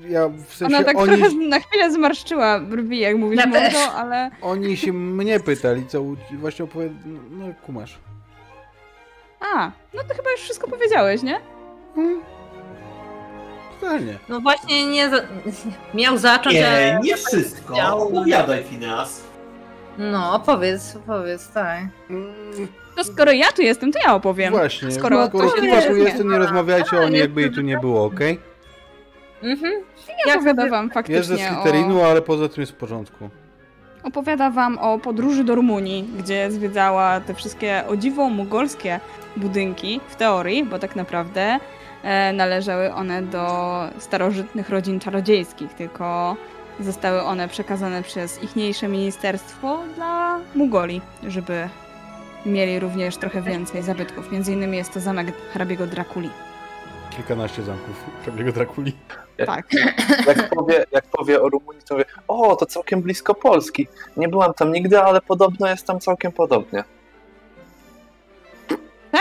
Speaker 4: ja w sensie
Speaker 1: Ona tak
Speaker 4: oni,
Speaker 1: trochę na chwilę zmarszczyła brwi, jak mówisz
Speaker 3: Ja też.
Speaker 1: mordo, ale...
Speaker 4: oni się mnie pytali, co u- właśnie opowiad... No kumasz.
Speaker 1: A, no to chyba już wszystko powiedziałeś, nie?
Speaker 4: Hmm.
Speaker 3: No właśnie nie za... miał zacząć,
Speaker 5: Nie,
Speaker 3: ale...
Speaker 5: nie wszystko.
Speaker 3: Chciał-
Speaker 5: Opowiadaj, Fineas.
Speaker 3: No, opowiedz, opowiedz, tak.
Speaker 4: Mm,
Speaker 1: To skoro ja tu jestem, to ja opowiem.
Speaker 4: Właśnie,
Speaker 1: skoro
Speaker 4: skoro, skoro
Speaker 1: to
Speaker 4: Kiwa
Speaker 1: jest-
Speaker 4: tu jest, to nie rozmawiajcie o niej,
Speaker 3: nie,
Speaker 4: jakby jej tu nie było, okej?
Speaker 3: Mhm.
Speaker 1: Ja
Speaker 3: Jak
Speaker 1: opowiada
Speaker 3: sobie-
Speaker 1: wam
Speaker 4: Jest
Speaker 1: faktycznie
Speaker 4: ze Slytherinu, ale poza tym jest w porządku.
Speaker 1: Opowiada wam o podróży do Rumunii, gdzie zwiedzała te wszystkie o dziwo mugolskie budynki, w teorii, bo tak naprawdę e, należały one do starożytnych rodzin czarodziejskich, tylko zostały one przekazane przez ichniejsze ministerstwo dla Mugoli, żeby mieli również trochę więcej zabytków. Między innymi jest to zamek hrabiego Drakuli.
Speaker 4: Kilkanaście zamków hrabiego Drakuli.
Speaker 1: Tak.
Speaker 2: Jak powie, jak powie o Rumunii, to wie, o, to całkiem blisko Polski. Nie byłam tam nigdy, ale podobno jest tam całkiem podobnie.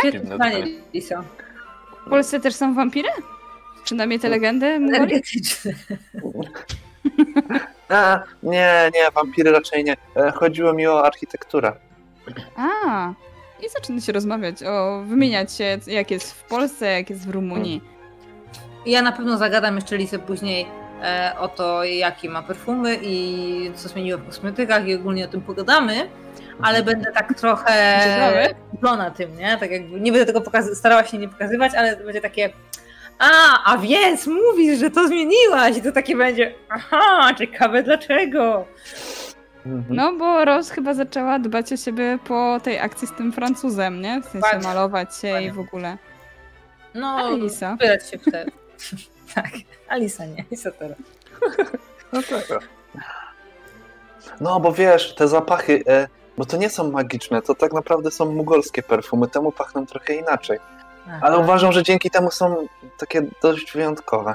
Speaker 3: Pytanie. Lisa.
Speaker 1: W Polsce też są wampiry? Przynajmniej te legendy Mugoli?
Speaker 3: Energetyczne.
Speaker 2: A, nie, nie, wampiry raczej nie. E, Chodziło mi o architekturę.
Speaker 1: A, i zaczyna się rozmawiać, o wymieniać się, jak jest w Polsce, jak jest w Rumunii.
Speaker 3: Ja na pewno zagadam jeszcze Lisę później e, o to, jakie ma perfumy i co zmieniło w kosmetykach i ogólnie o tym pogadamy, ale będę tak trochę skupiona tym, nie? Tak jakby nie będę tego pokazy- starała się nie pokazywać, ale będzie takie a, a więc mówisz, że to zmieniłaś i to takie będzie aha, ciekawe dlaczego.
Speaker 2: Mhm.
Speaker 1: No, bo Rose chyba zaczęła dbać o siebie po tej akcji z tym Francuzem, nie? W sensie
Speaker 3: Dokładnie.
Speaker 1: malować się i
Speaker 3: Dokładnie.
Speaker 1: w ogóle.
Speaker 3: No,
Speaker 1: Alisa.
Speaker 3: wspierać się w te... tak, Alisa nie, Alisa teraz.
Speaker 2: No, tak. no bo wiesz, te zapachy, e, Bo to nie są magiczne, to tak naprawdę są mugolskie perfumy, temu pachną trochę inaczej.
Speaker 3: Aha.
Speaker 2: Ale uważam, że dzięki temu są takie dość wyjątkowe.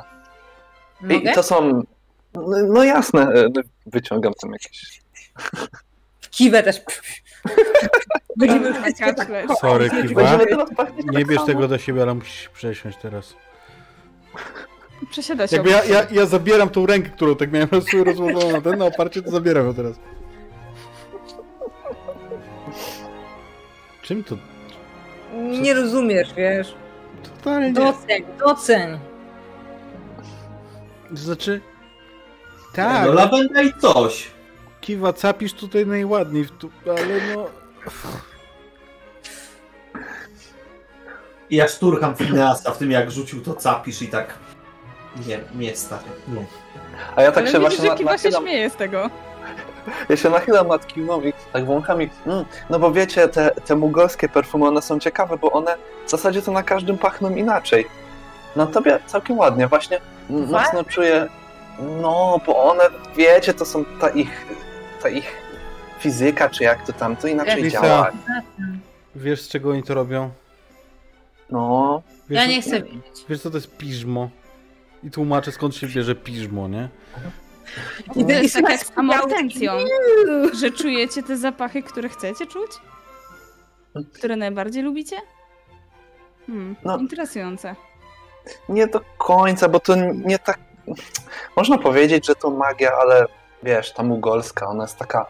Speaker 2: I,
Speaker 3: Mogę?
Speaker 2: i to są. No, no jasne, e, wyciągam tam jakieś.
Speaker 3: Kiwę też. Będziemy
Speaker 1: Tak,
Speaker 3: wszystkie tak
Speaker 1: kacper.
Speaker 4: Sorry, Kiwa. Nie
Speaker 2: tak
Speaker 4: bierz tego do siebie, ale musisz przesiąść teraz.
Speaker 1: Przesiada się.
Speaker 4: Jakby ja, ja, ja zabieram tą rękę, którą tak miałem roz- rozłożoną na ten, na oparcie, to zabieram ją teraz. Czym to?
Speaker 3: Nie rozumiesz, wiesz.
Speaker 4: Totalnie nie.
Speaker 3: Doceń, doceń.
Speaker 4: To znaczy...
Speaker 5: No
Speaker 4: Tak,
Speaker 5: lawenda i coś.
Speaker 4: Kiwa, capisz tutaj najładniej, tu, ale no...
Speaker 5: I ja szturcham Fineasa w tym, jak rzucił to capisz i tak... Nie, nie stary, nie.
Speaker 2: A ja tak
Speaker 1: Ale
Speaker 2: się
Speaker 1: widzisz,
Speaker 2: właśnie
Speaker 1: Kiwa się śmieje z tego.
Speaker 2: ja się nachylam nad Kiwą i tak wącham i, mm, no bo wiecie, te, te mugolskie perfumy, one są ciekawe, bo one w zasadzie to na każdym pachną inaczej. Na tobie całkiem ładnie, właśnie mocno czuję, no bo one, wiecie, to są ta ich, ta ich fizyka, czy jak to tam, to inaczej
Speaker 4: Lisa.
Speaker 2: działa.
Speaker 4: Wiesz, z czego oni to robią?
Speaker 2: No,
Speaker 4: Wiesz,
Speaker 3: Ja nie chcę wiedzieć.
Speaker 4: Wiesz, co to jest piżmo? I tłumaczę, skąd się bierze piżmo, nie?
Speaker 3: I
Speaker 1: To jest tak
Speaker 3: Jezu.
Speaker 1: amortencją, że czujecie te zapachy, które chcecie czuć? Które najbardziej lubicie? Hmm,
Speaker 2: No.
Speaker 1: interesujące.
Speaker 2: nie do końca, bo to nie tak, można powiedzieć, że to magia, ale wiesz, ta mugolska, ona jest taka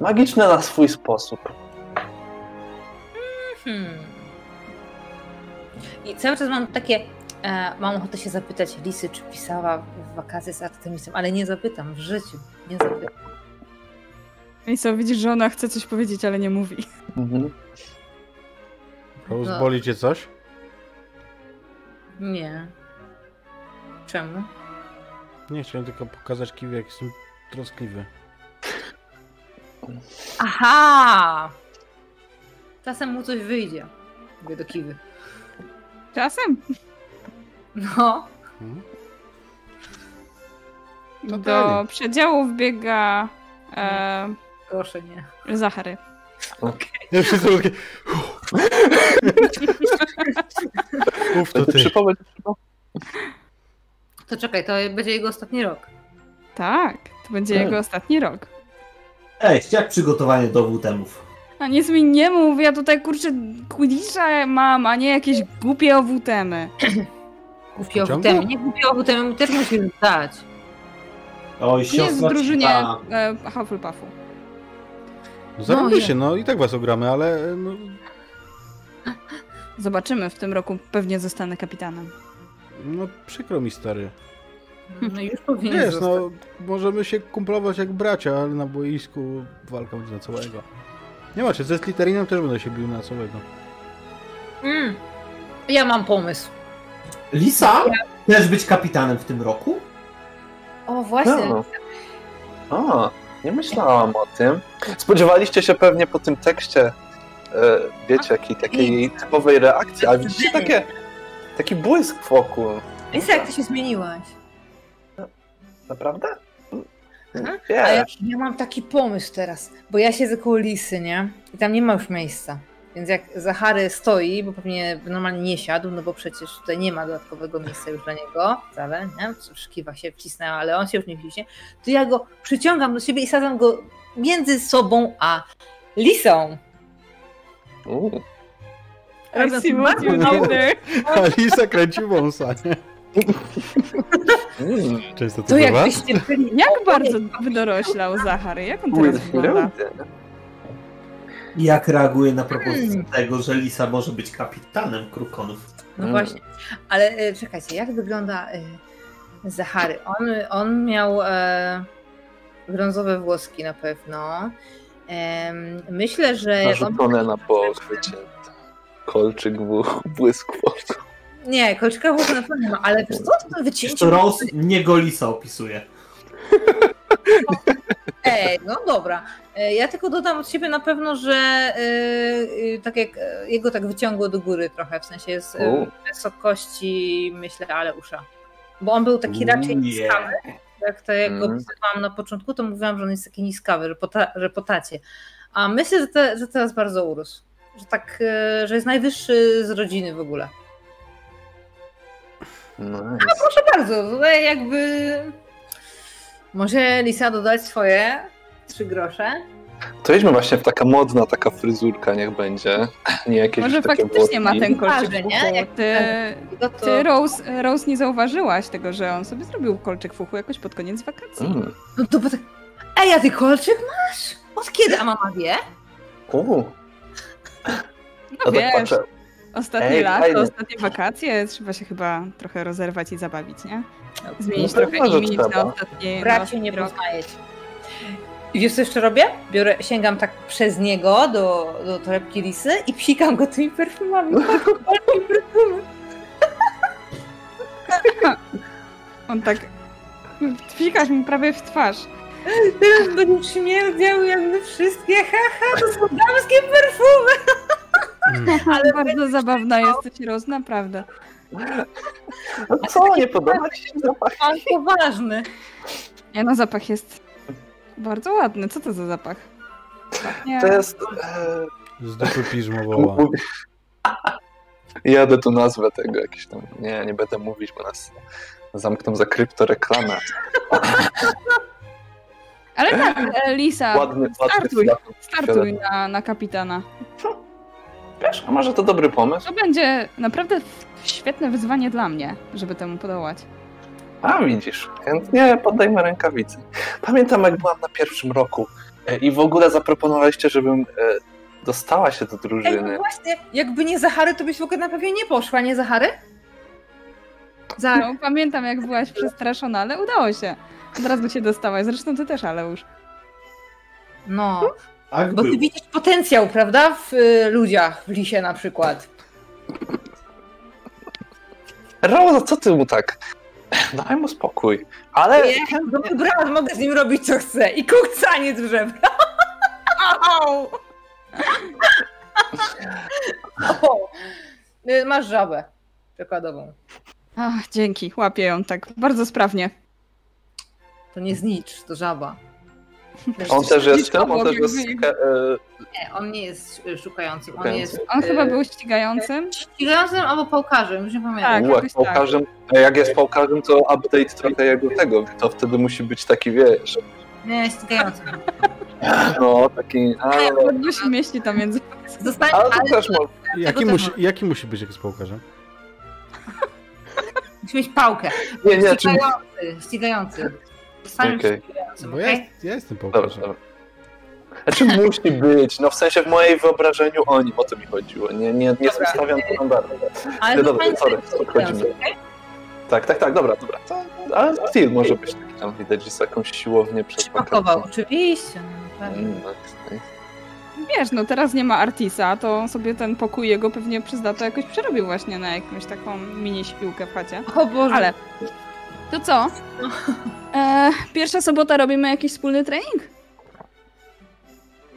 Speaker 2: magiczna na swój sposób.
Speaker 3: Hmm. I cały czas mam takie. E, mam ochotę się zapytać Lisy, czy pisała w wakacje z Artemisem, ale nie zapytam w życiu. Nie zapytam.
Speaker 1: I co, widzisz, że ona chce coś powiedzieć, ale nie mówi.
Speaker 2: Mhm.
Speaker 4: Rose,
Speaker 3: No.
Speaker 4: boli cię coś?
Speaker 3: Nie. Czemu?
Speaker 4: Nie, chciałem tylko pokazać Kiwi, jak jestem troskliwy.
Speaker 3: Aha! Czasem mu coś wyjdzie. Mówię do kiwy.
Speaker 1: Czasem
Speaker 3: No.
Speaker 4: Hmm?
Speaker 1: do
Speaker 4: Totalnie.
Speaker 1: przedziału wbiega e,
Speaker 3: Proszę nie.
Speaker 1: Zachary.
Speaker 4: Ja wszyscy takie... Uf, to ty.
Speaker 2: Przypomnę,
Speaker 3: To czekaj, to będzie jego ostatni rok.
Speaker 1: Tak, to będzie
Speaker 2: Tak.
Speaker 1: jego ostatni rok.
Speaker 5: Ej, jak przygotowanie do WTM-ów?
Speaker 1: A nic mi nie mów, ja tutaj kurczę Quidditcha mam, a nie jakieś głupie owutemy.
Speaker 3: Głupie owutemy. Nie głupie owutemy, też musisz dać.
Speaker 5: Oj,
Speaker 1: Nie jest w
Speaker 5: siostra
Speaker 1: drużynie
Speaker 5: Cita.
Speaker 1: e, Hufflepuffu.
Speaker 4: No zarobię
Speaker 3: No,
Speaker 4: się, no i tak was ogramy, ale no,
Speaker 1: Zobaczymy, w tym roku pewnie zostanę kapitanem.
Speaker 4: No przykro mi stary.
Speaker 3: No już powinien
Speaker 4: Wiesz,
Speaker 3: zostać.
Speaker 4: no możemy się kumplować jak bracia, ale na boisku walka będzie na całego. Nie macie, ze Slytherinem też będę się bił na całego.
Speaker 3: Mm. Ja mam pomysł.
Speaker 5: Lisa? Też być kapitanem w tym roku?
Speaker 3: O, właśnie.
Speaker 2: No. A, nie myślałam o tym. Spodziewaliście się pewnie po tym tekście, e, wiecie, jakiej takiej typowej reakcji, a widzicie takie, taki błysk wokół.
Speaker 3: Lisa, jak ty się zmieniłaś?
Speaker 2: Naprawdę?
Speaker 3: Mhm. A ja, ja mam taki pomysł teraz, bo ja siedzę koło Lisy, nie? I tam nie ma już miejsca. Więc jak Zachary stoi, bo pewnie normalnie nie siadł, no bo przecież tutaj nie ma dodatkowego miejsca już dla niego, wcale, nie? Cóż, kiwa się wcisnęła, ale on się już nie wciśnie, to ja go przyciągam do siebie i sadzam go między sobą a Lisą.
Speaker 2: U,
Speaker 1: I see what you did there.
Speaker 4: Alisa kręci wąsa, nie?
Speaker 2: mm,
Speaker 4: Często to
Speaker 3: To
Speaker 4: bywa?
Speaker 3: jakbyście byli...
Speaker 1: Jak bardzo wydoroślał Zachary? Jak on teraz wygląda?
Speaker 5: Jak reaguje na propozycję
Speaker 3: Hmm.
Speaker 5: tego, że Lisa może być kapitanem Krukonów?
Speaker 3: No
Speaker 2: Mm.
Speaker 3: właśnie. Ale e, czekajcie, jak wygląda e, Zachary? On, on miał e, brązowe włoski na pewno. Myślę, że jak on...
Speaker 2: Narzucone na bok, wycięte. Kolczyk, bł- błysk oczu.
Speaker 3: Nie, kolczyka włosy na pewno nie ma, ale wiesz co, to wycięcie...
Speaker 5: to Rose nie go Lisa opisuje.
Speaker 3: Ej, no dobra. E, Ja tylko dodam od siebie na pewno, że e, tak jak jego tak wyciągło do góry trochę, w sensie z
Speaker 2: U.
Speaker 3: wysokości, myślę, ale usza. Bo on był taki raczej
Speaker 5: Nie.
Speaker 3: niskawy, jak to jak go
Speaker 2: Mhm.
Speaker 3: opisywałam na początku, to mówiłam, że on jest taki niskawy, że, pota, że potacie. A myślę, że, te, że teraz bardzo urósł. Że tak, e, że jest najwyższy z rodziny w ogóle.
Speaker 2: No,
Speaker 3: Proszę bardzo, tutaj jakby może Lisa dodać swoje trzy grosze.
Speaker 2: To jedźmy właśnie w taka modna taka fryzurka niech będzie. Nie jakieś
Speaker 1: Może faktycznie ma ten kolczyk
Speaker 3: nie? Jak-
Speaker 1: Ty,
Speaker 3: No to
Speaker 1: ty Rose, Rose nie zauważyłaś tego, że on sobie zrobił kolczyk w uchu jakoś pod koniec wakacji.
Speaker 2: Mm.
Speaker 3: No to bo tak. Ej, a ty kolczyk masz? Od kiedy? A mama wie?
Speaker 2: U,
Speaker 1: No
Speaker 2: no tak
Speaker 1: wiesz,
Speaker 2: patrzę.
Speaker 1: ostatnie
Speaker 2: Ej,
Speaker 1: lato,
Speaker 2: fajnie.
Speaker 1: ostatnie wakacje, trzeba się chyba trochę rozerwać i zabawić, nie? Zmienić
Speaker 2: No
Speaker 1: trochę imidż na ostatnie na
Speaker 3: Bracie nie poznajecie. I wiesz co jeszcze robię? Biorę, sięgam tak przez niego do, do torebki lisy i psikam go tymi perfumami. Perfumy.
Speaker 1: On tak... Fikasz mi prawie w twarz.
Speaker 3: Teraz nich śmierdziały jakby wszystkie. Haha, to są damskie perfumy.
Speaker 1: Ale bardzo zabawna jesteś, Rose, naprawdę.
Speaker 2: No co, nie podoba ci się zapach?
Speaker 3: On poważny.
Speaker 1: Nie no, zapach jest bardzo ładny. Co to za zapach? Nie.
Speaker 2: To jest... E,
Speaker 4: Z dupy piżmo woła.
Speaker 2: Mówię- Jadę tu nazwę tego jakiś tam. Nie, nie będę mówić, bo nas zamkną za kryptoreklamę.
Speaker 1: Ale tak, e, Lisa,
Speaker 2: Ładny, ładny
Speaker 1: startuj,
Speaker 2: flaton.
Speaker 1: startuj na, na kapitana.
Speaker 2: Wiesz, a może to dobry pomysł?
Speaker 1: To będzie naprawdę świetne wyzwanie dla mnie, żeby temu podołać.
Speaker 2: A widzisz, chętnie poddajmy rękawicy. Pamiętam, jak byłam na pierwszym roku e, i w ogóle zaproponowaliście, żebym e, dostała się do
Speaker 3: Ej, no
Speaker 2: drużyny.
Speaker 3: właśnie, jakby nie Zachary, to byś w ogóle na pewno nie poszła, nie Zachary? Za...
Speaker 1: No, pamiętam, jak byłaś przestraszona, ale udało się. Od razu cię dostałaś. Zresztą ty też, Aleusz.
Speaker 3: No,
Speaker 5: Tak
Speaker 3: bo ty
Speaker 5: był.
Speaker 3: widzisz potencjał, prawda? W y, ludziach, w lisie na przykład.
Speaker 2: Roza, co ty mu tak? Daj mu spokój. Ale
Speaker 3: Nie, dobry brat, mogę z nim robić co chcę. I kukcaniec w żebra. Au! O, y, masz żabę przykładową.
Speaker 1: Ach, dzięki, łapię ją tak bardzo sprawnie.
Speaker 3: To nie znicz, to żaba.
Speaker 2: on też jest tym, on też jest...
Speaker 1: jakby-
Speaker 2: e,
Speaker 3: Nie, on nie jest szukającym, on jest
Speaker 1: On chyba był ścigającym.
Speaker 3: ścigającym albo pałkarzem, już nie pamiętam.
Speaker 1: Tak.
Speaker 2: Ułek
Speaker 1: tak.
Speaker 2: pałkarzem, a jak jest pałkarzem, to update trochę jego tego, to wtedy musi być taki, wiesz,
Speaker 3: Nie, ścigającym.
Speaker 2: no taki, ale,
Speaker 1: Ledwo się mieści tam między...
Speaker 3: Zostań,
Speaker 2: ale to
Speaker 3: ale
Speaker 2: też może,
Speaker 4: Jaki musi, jaki musi być jak z pałkarzem?
Speaker 3: musi mieć pałkę.
Speaker 2: nie, nie, czy,
Speaker 3: Ścigający,
Speaker 2: Okej.
Speaker 3: ścigającym,
Speaker 4: Bo
Speaker 3: okej?
Speaker 4: ja, ja jestem
Speaker 2: dobra. Znaczy musi być, no w sensie w mojej wyobrażeniu o nim, o to mi chodziło, nie, nie, nie
Speaker 3: Dobra.
Speaker 2: stawiam to na barwę.
Speaker 3: Ale
Speaker 2: No dobra, sorry, odchodzimy.
Speaker 3: okej?
Speaker 2: Tak, tak, tak, dobra, dobra, to, ale styl może być taki tam widać, że z jakąś siłownię przez
Speaker 3: Przypakował, oczywiście. No, pewnie.
Speaker 2: Mm, tak, tak.
Speaker 1: Wiesz, no teraz nie ma Artisa, to on sobie ten pokój jego pewnie przez lato jakoś przerobił właśnie na jakąś taką mini śpiłkę w chacie.
Speaker 3: O Boże.
Speaker 1: Ale to co? E, pierwsza sobota robimy jakiś wspólny trening?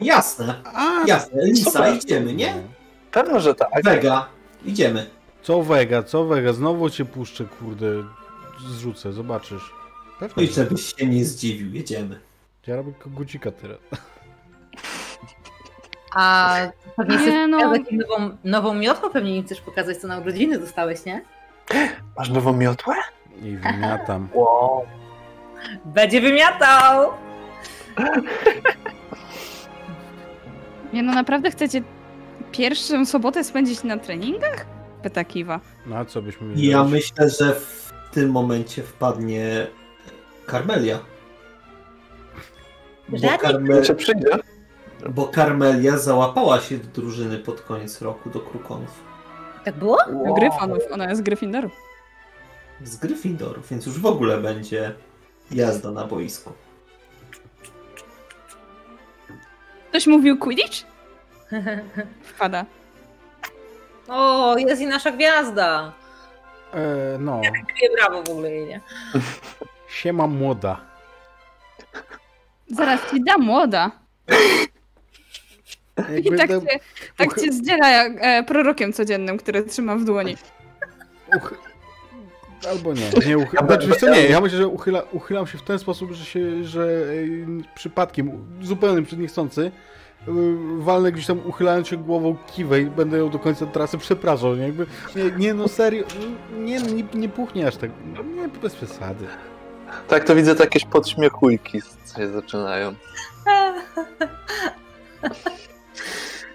Speaker 5: Jasne,
Speaker 4: A,
Speaker 5: jasne. Lisa,
Speaker 2: Super.
Speaker 5: idziemy, nie?
Speaker 2: Pewno, że tak.
Speaker 5: Vega, idziemy.
Speaker 4: co Vega, co Vega? Znowu cię puszczę, kurde. Zrzucę, zobaczysz.
Speaker 5: No
Speaker 4: Pewnie.
Speaker 5: i żebyś się nie zdziwił, jedziemy.
Speaker 4: Ja robię kogucika teraz.
Speaker 3: A pewnie
Speaker 1: Nie,
Speaker 3: chcesz
Speaker 1: no.
Speaker 3: pokazać nową, nową miotłę, pewnie im chcesz pokazać, co na urodziny dostałeś, nie?
Speaker 2: Masz nową miotłę?
Speaker 4: I wymiatam.
Speaker 2: Wow.
Speaker 3: Będzie wymiatał!
Speaker 1: Nie no, naprawdę chcecie pierwszą sobotę spędzić na treningach? Pyta Kiwa.
Speaker 4: No a co byśmy mieli
Speaker 5: Ja
Speaker 4: robić?
Speaker 5: myślę, że w tym momencie wpadnie Karmelia. Bo,
Speaker 3: Żadnych
Speaker 5: Karme...
Speaker 2: Czy przyjdzie?
Speaker 5: Bo Karmelia załapała się do drużyny pod koniec roku, do Krukonów.
Speaker 3: Tak było?
Speaker 1: Wow. Gryfonów, ona jest Gryffindoru.
Speaker 5: Z Gryffindoru, więc już w ogóle będzie jazda na boisku.
Speaker 1: Ktoś mówił Quidditch? Wpada.
Speaker 3: o, jest i nasza gwiazda!
Speaker 4: E, no,
Speaker 3: Kryje brawo w ogóle jej, nie?
Speaker 4: siema młoda.
Speaker 1: Zaraz ci da młoda. I tak cię, tak cię zdziela jak e, prorokiem codziennym, który trzyma w dłoni.
Speaker 4: uch- Albo nie. nie uchy... Znaczy, wiesz co, nie, ja myślę, że uchyla, uchylam się w ten sposób, że się, że ej, przypadkiem, zupełnie niechcący, y, walnę gdzieś tam uchylając się głową kiwę i będę ją do końca trasy przepraszał, nie? Jakby, nie, nie no serio, nie, nie, nie puchnie aż tak, nie, bez przesady.
Speaker 2: Tak, to widzę, to jakieś podśmiechujki się zaczynają.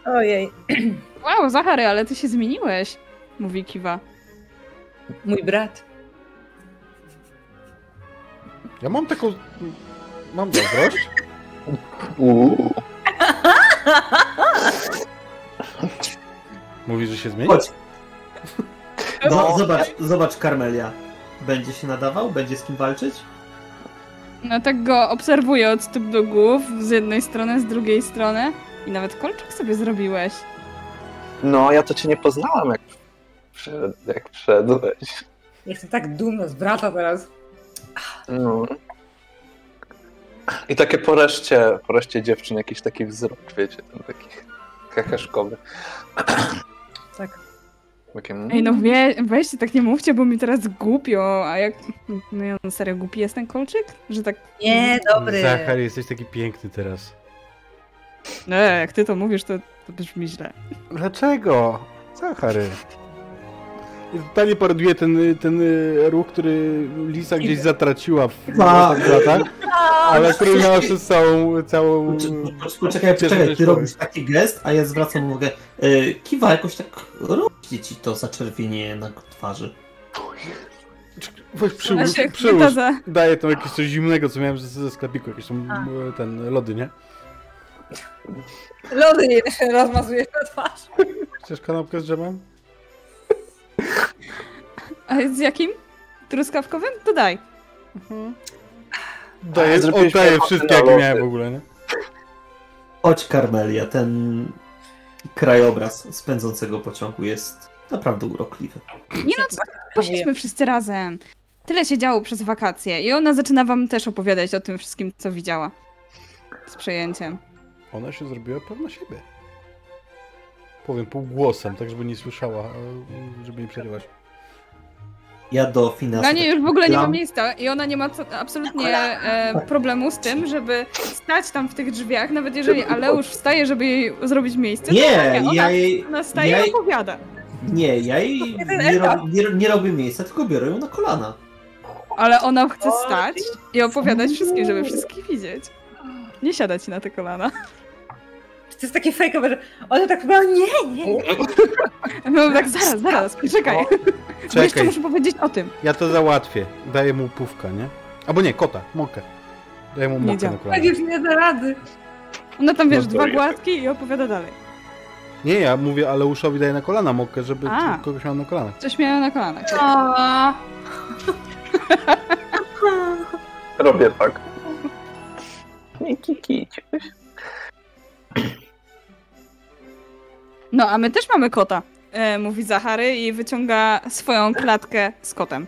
Speaker 3: Ojej,
Speaker 1: Wow, Zachary, ale ty się zmieniłeś, mówi Kiwa.
Speaker 3: mój brat.
Speaker 4: Ja mam taką, mam zazdrość,
Speaker 2: Uuu.
Speaker 4: mówi, że się zmieni?
Speaker 5: Chodź. No,
Speaker 2: No.
Speaker 5: zobacz, zobacz Karmelia. Będzie się nadawał? Będzie z kim walczyć?
Speaker 1: No tak go obserwuję od stóp do głów, z jednej strony, z drugiej strony. I nawet kolczyk sobie zrobiłeś.
Speaker 2: No, ja to cię nie poznałam, jak, przed, jak wszedłeś.
Speaker 3: Jestem tak dumna z brata teraz.
Speaker 2: No. I takie po reszcie, po reszcie dziewczyn jakiś taki wzrok, wiecie, ten taki kakaszkowy.
Speaker 3: Tak.
Speaker 2: Takie, mm.
Speaker 1: Ej, no wie, weźcie, tak nie mówcie, bo mi teraz głupio. A jak... No ja serio, głupi jest ten kolczyk? Że tak...
Speaker 3: Nie, dobry.
Speaker 4: Zachary, jesteś taki piękny teraz.
Speaker 1: No, jak ty to mówisz, to, to brzmi źle.
Speaker 4: Dlaczego? Zachary. Totalnie paroduje ten, ten y, ruch, który Lisa gdzieś zatraciła w
Speaker 5: A.
Speaker 4: ostatnich latach, ale który miała przez całą, całą...
Speaker 5: Poczekaj, poczekaj, poczekaj, ty robisz taki gest, a ja zwracam uwagę. E, Kiwa jakoś tak rośnie ci to zaczerwienie na twarzy.
Speaker 4: Weź przyłóż,
Speaker 1: Znaczy,
Speaker 4: przyłóż. Daję tam jakieś coś zimnego, co miałem ze, ze sklepiku, jakieś tam y, ten lody, nie?
Speaker 3: Lody nie rozmazujesz na twarz.
Speaker 4: Chcesz kanapkę z dżemem?
Speaker 1: A z jakim? Truskawkowym? To daj.
Speaker 4: Daję,
Speaker 2: zrobiliśmy
Speaker 4: oddaję wszystkie, jakie miałem w ogóle, nie?
Speaker 5: Chodź Karmelia, ten krajobraz spędzącego pociągu jest naprawdę urokliwy.
Speaker 1: Nie no? Poszliśmy wszyscy razem. Tyle się działo przez wakacje i ona zaczyna wam też opowiadać o tym wszystkim, co widziała. Z przejęciem.
Speaker 4: Ona się zrobiła pewna siebie. Powiem półgłosem, tak żeby nie słyszała, a, żeby nie przerywać.
Speaker 5: Ja do finansów.
Speaker 1: Dla niej już w ogóle nie ma miejsca i ona nie ma co, absolutnie e, problemu z tym, żeby stać tam w tych drzwiach, nawet jeżeli Aleusz wstaje, żeby jej zrobić miejsce. to
Speaker 5: Nie,
Speaker 1: ona,
Speaker 5: ja jej.
Speaker 1: ona staje
Speaker 5: ja
Speaker 1: i opowiada.
Speaker 5: Nie, ja jej nie, rob, nie, nie robię miejsca, tylko biorę ją na kolana.
Speaker 1: Ale ona chce stać i opowiadać wszystkim, żeby wszystkich widzieć. Nie siadać na te kolana.
Speaker 3: To jest takie fejkowe, że ona tak chyba nie, nie.
Speaker 1: No tak, zaraz, zaraz, poczekaj. Bo jeszcze muszę powiedzieć o tym.
Speaker 4: ja to załatwię. Daję mu pówka, nie? Albo nie, kota, mokę. Daję mu
Speaker 1: Nie
Speaker 4: mokę
Speaker 1: działa.
Speaker 4: na
Speaker 3: Tak
Speaker 4: kolana.
Speaker 3: już nie da rady.
Speaker 1: Ona tam, wiesz,
Speaker 2: No
Speaker 1: dwa gładki i opowiada dalej.
Speaker 4: Nie, ja mówię Aleuszowi daję na kolana mokę, żeby
Speaker 1: A.
Speaker 4: kogoś miał na kolanach.
Speaker 1: Coś miała na kolanach.
Speaker 2: Robię tak. Nie kikić.
Speaker 1: No, a my też mamy kota, e, mówi Zachary i wyciąga swoją klatkę z kotem.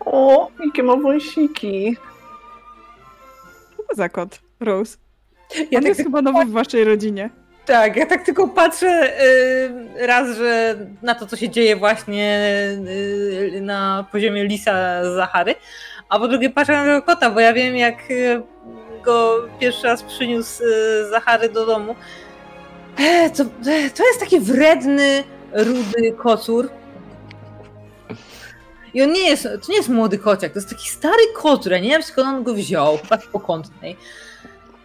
Speaker 2: O, jakie ma wąsiki.
Speaker 1: Co to za kot, Rose?
Speaker 3: Ja
Speaker 1: On
Speaker 3: tak,
Speaker 1: jest chyba nowy w waszej rodzinie.
Speaker 3: tak, ja tak tylko patrzę y, raz, że na to, co się dzieje właśnie y, na poziomie Lisa Zachary, a po drugie patrzę na tego kota, bo ja wiem, jak y, go pierwszy raz przyniósł y, Zachary do domu. E, to, e, to jest taki wredny, rudy kocur. I on nie jest, to nie jest młody kociak, to jest taki stary kocur, ja nie wiem skąd on go wziął, chyba z pokątnej.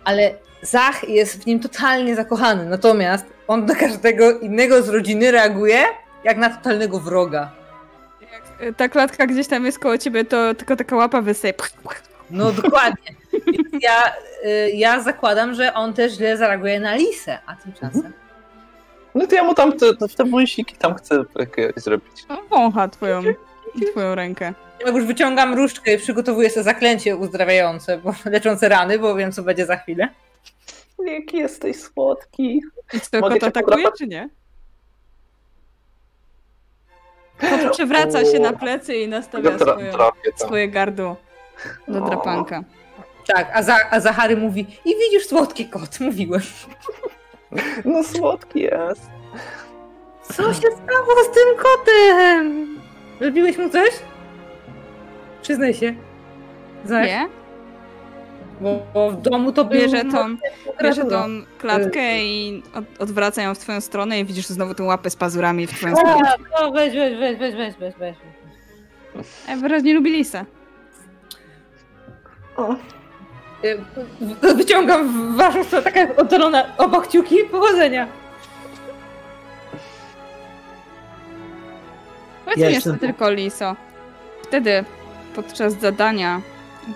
Speaker 3: Ale Zach jest w nim totalnie zakochany, natomiast on na każdego innego z rodziny reaguje jak na totalnego wroga.
Speaker 1: Jak e, ta klatka gdzieś tam jest koło ciebie, to tylko taka łapa wysyje.
Speaker 3: No dokładnie. Więc ja, y, ja zakładam, że on też źle zareaguje na Lisę, a tymczasem.
Speaker 2: No to ja mu tam te, te, wąsiki tam chcę zrobić.
Speaker 1: No, Wącha twoją, twoją rękę.
Speaker 3: Ja już wyciągam różdżkę i przygotowuję sobie zaklęcie uzdrawiające, bo leczące rany, bo wiem, co będzie za chwilę.
Speaker 2: Jaki jesteś słodki.
Speaker 1: I kot
Speaker 2: cię
Speaker 1: atakuje, czy nie? Kot przewraca się na plecy i nastawia
Speaker 2: tam.
Speaker 1: swoje gardło do
Speaker 2: O.
Speaker 1: drapanka.
Speaker 3: Tak, a, za, a Zachary mówi, i widzisz słodki kot, mówiłem.
Speaker 2: No słodki jest.
Speaker 3: Co się stało z tym kotem? Zrobiłeś mu coś? Przyznaj się. Zach,
Speaker 1: Nie?
Speaker 3: bo, bo w domu to był...
Speaker 1: Bierze tą, bierze tą klatkę i od, odwraca ją w twoją stronę i widzisz znowu tę łapę z pazurami w twoją stronę.
Speaker 3: A, no weź, weź, weź, weź, weź, weź, weź.
Speaker 1: Ja wyraźnie lubi lisa.
Speaker 3: Y, Wyciągam w waszą stronę, taka oddalona obok kciuki, powodzenia.
Speaker 1: Powiedz
Speaker 5: Ja
Speaker 1: mi jeszcze tylko, Liso. Wtedy, podczas zadania,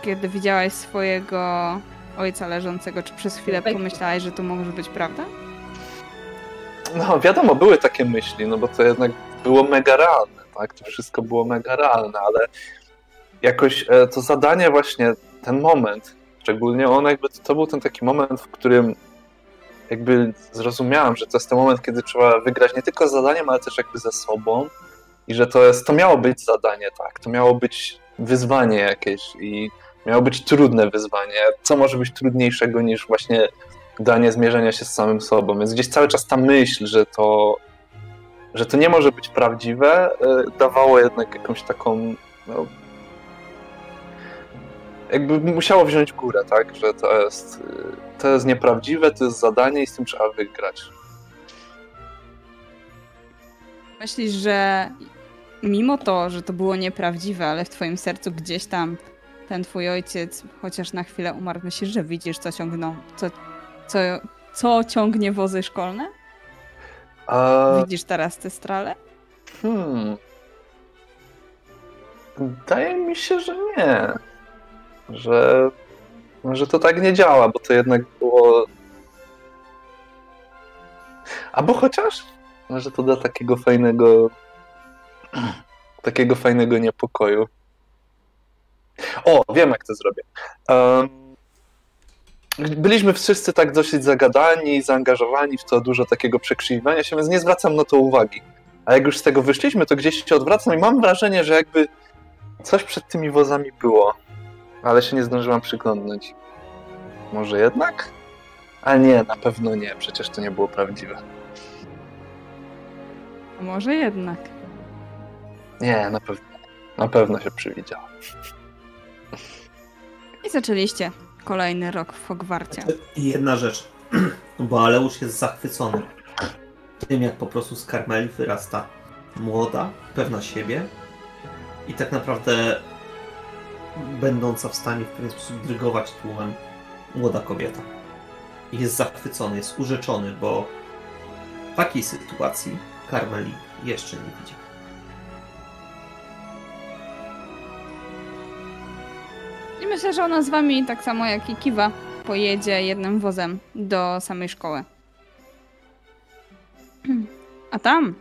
Speaker 1: kiedy widziałaś swojego ojca leżącego, czy przez chwilę pomyślałaś, że to może być prawda?
Speaker 2: No wiadomo, były takie myśli, no bo to jednak było mega realne, tak? To wszystko było mega realne, ale jakoś e, to zadanie właśnie, ten moment, szczególnie on jakby, to był ten taki moment, w którym jakby zrozumiałem, że to jest ten moment, kiedy trzeba wygrać nie tylko z zadaniem, ale też jakby ze sobą i że to jest, to miało być zadanie, tak? To miało być wyzwanie jakieś i miało być trudne wyzwanie. Co może być trudniejszego niż właśnie danie zmierzenia się z samym sobą. Więc gdzieś cały czas ta myśl, że to, że to nie może być prawdziwe, y, dawało jednak jakąś taką. No, jakby musiało wziąć górę, tak? Że to jest, to jest nieprawdziwe, to jest zadanie i z tym trzeba wygrać.
Speaker 1: Myślisz, że mimo to, że to było nieprawdziwe, ale w twoim sercu gdzieś tam ten twój ojciec chociaż na chwilę umarł, myślisz, że widzisz, co ciągną, co, co, co ciągnie wozy szkolne?
Speaker 2: A,
Speaker 1: Widzisz teraz te strale?
Speaker 2: hmm. Wydaje mi się, że nie. Że, że to tak nie działa, bo to jednak było. Albo chociaż, że to da takiego fajnego. takiego fajnego niepokoju. O, wiem jak to zrobię. Em, byliśmy wszyscy tak dosyć zagadani, zaangażowani w to dużo takiego przekrzywiwania się, więc nie zwracam na to uwagi. A jak już z tego wyszliśmy, to gdzieś się odwracam i mam wrażenie, że jakby coś przed tymi wozami było, ale się nie zdążyłam przyglądnąć. Może jednak? A nie, na pewno nie, przecież to nie było prawdziwe.
Speaker 1: Może jednak.
Speaker 2: Nie, na pewno. Na pewno się przywidziało.
Speaker 1: I zaczęliście kolejny rok w Hogwarcie.
Speaker 5: I jedna rzecz, bo Aleusz jest zachwycony tym, jak po prostu z Karmeli wyrasta młoda, pewna siebie i tak naprawdę będąca w stanie w pewien sposób drygować tłumem młoda kobieta. Jest zachwycony, jest urzeczony, bo takiej sytuacji Karmeli jeszcze nie widział.
Speaker 1: I myślę, że ona z wami, tak samo jak i Kiwa, pojedzie jednym wozem do samej szkoły. A tam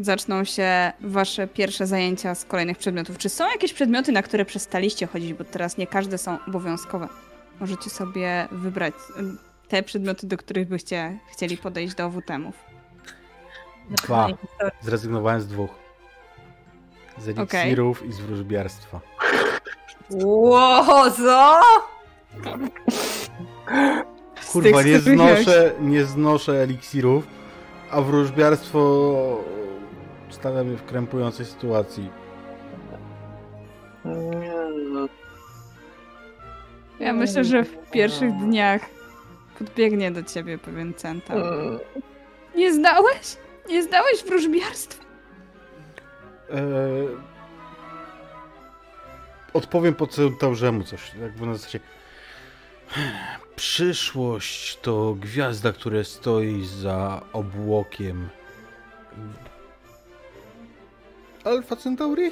Speaker 1: zaczną się wasze pierwsze zajęcia z kolejnych przedmiotów. Czy są jakieś przedmioty, na które przestaliście chodzić, bo teraz nie każde są obowiązkowe. Możecie sobie wybrać te przedmioty, do których byście chcieli podejść do WTM-ów.
Speaker 4: Dwa. Zrezygnowałem z dwóch. Z eliksirów i z wróżbiarstwa.
Speaker 3: Ło, co?
Speaker 1: Z
Speaker 4: Kurwa, nie znoszę, nie znoszę eliksirów, a wróżbiarstwo stawia mnie w krępującej sytuacji.
Speaker 1: Ja myślę, że w pierwszych dniach podbiegnie do ciebie pewien centaur. Nie zdałeś? Nie zdałeś wróżbiarstwa?
Speaker 4: Eee, odpowiem po centaurzemu coś, jakby na zasadzie. Przyszłość to gwiazda, która stoi za obłokiem. Alfa Centauri?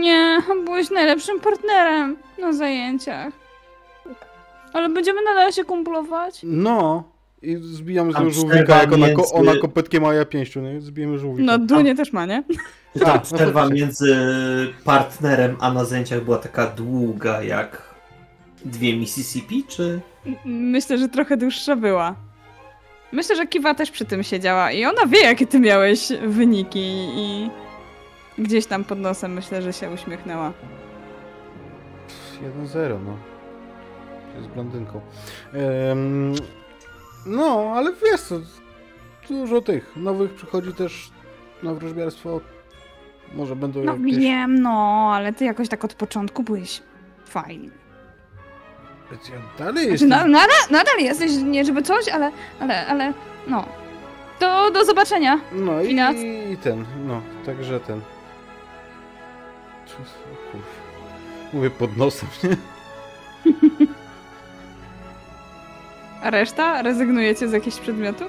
Speaker 1: Nie, byłeś najlepszym partnerem na zajęciach. Ale będziemy nadal się kumplować.
Speaker 4: No. I zbijam z żółwika, jak ona, ko-
Speaker 5: między-
Speaker 4: ona kopetkiem, a ja pięścią. Nie? Zbijemy żółwika.
Speaker 1: No, Dunie też ma, nie?
Speaker 5: Ta
Speaker 4: Tak,
Speaker 5: przerwa
Speaker 4: no to-
Speaker 5: między partnerem a na zajęciach była taka długa jak dwie Mississippi, czy...
Speaker 1: Myślę, że trochę dłuższa była. Myślę, że Kiwa też przy tym siedziała i ona wie, jakie ty miałeś wyniki i gdzieś tam pod nosem myślę, że się uśmiechnęła.
Speaker 4: 1-0, no. Z blondynką. No, ale wiesz co, dużo tych nowych przychodzi też na wróżbiarstwo Może będą
Speaker 1: No
Speaker 4: jakieś...
Speaker 1: wiem, no, ale ty jakoś tak od początku byłeś fajny.
Speaker 4: Ja dalej
Speaker 1: Znaczy,
Speaker 4: jestem...
Speaker 1: na, nadal, nadal jesteś, nie żeby coś, ale, ale, ale, no. To do zobaczenia.
Speaker 4: No i, i ten, no, także ten. Kurwa. Mówię pod nosem, nie?
Speaker 1: A reszta? Rezygnujecie z jakichś przedmiotów?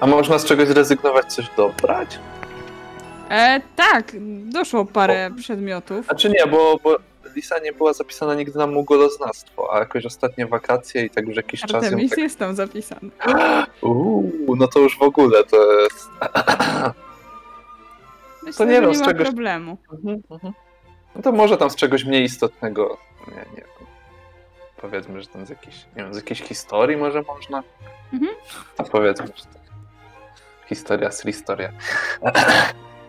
Speaker 2: A można z czegoś zrezygnować, coś dobrać?
Speaker 1: E, tak, doszło parę przedmiotów.
Speaker 2: Znaczy nie, bo, bo Lisa nie była zapisana nigdy na mugoloznawstwo, a jakoś ostatnie wakacje i tak już jakiś czas ją
Speaker 1: Artemis
Speaker 2: tak...
Speaker 1: jest tam zapisany.
Speaker 2: Uuu, no to już w ogóle to jest...
Speaker 1: Myślę,
Speaker 2: nie wiem,
Speaker 1: nie
Speaker 2: z
Speaker 1: ma
Speaker 2: czegoś-
Speaker 1: problemu.
Speaker 2: Mhm, mhm. No to może tam z czegoś mniej istotnego, nie, nie wiem. Powiedzmy, że tam z jakiejś, nie wiem, z jakiejś historii może można?
Speaker 1: Mhm.
Speaker 2: Powiedzmy, że tak. Historia z historia.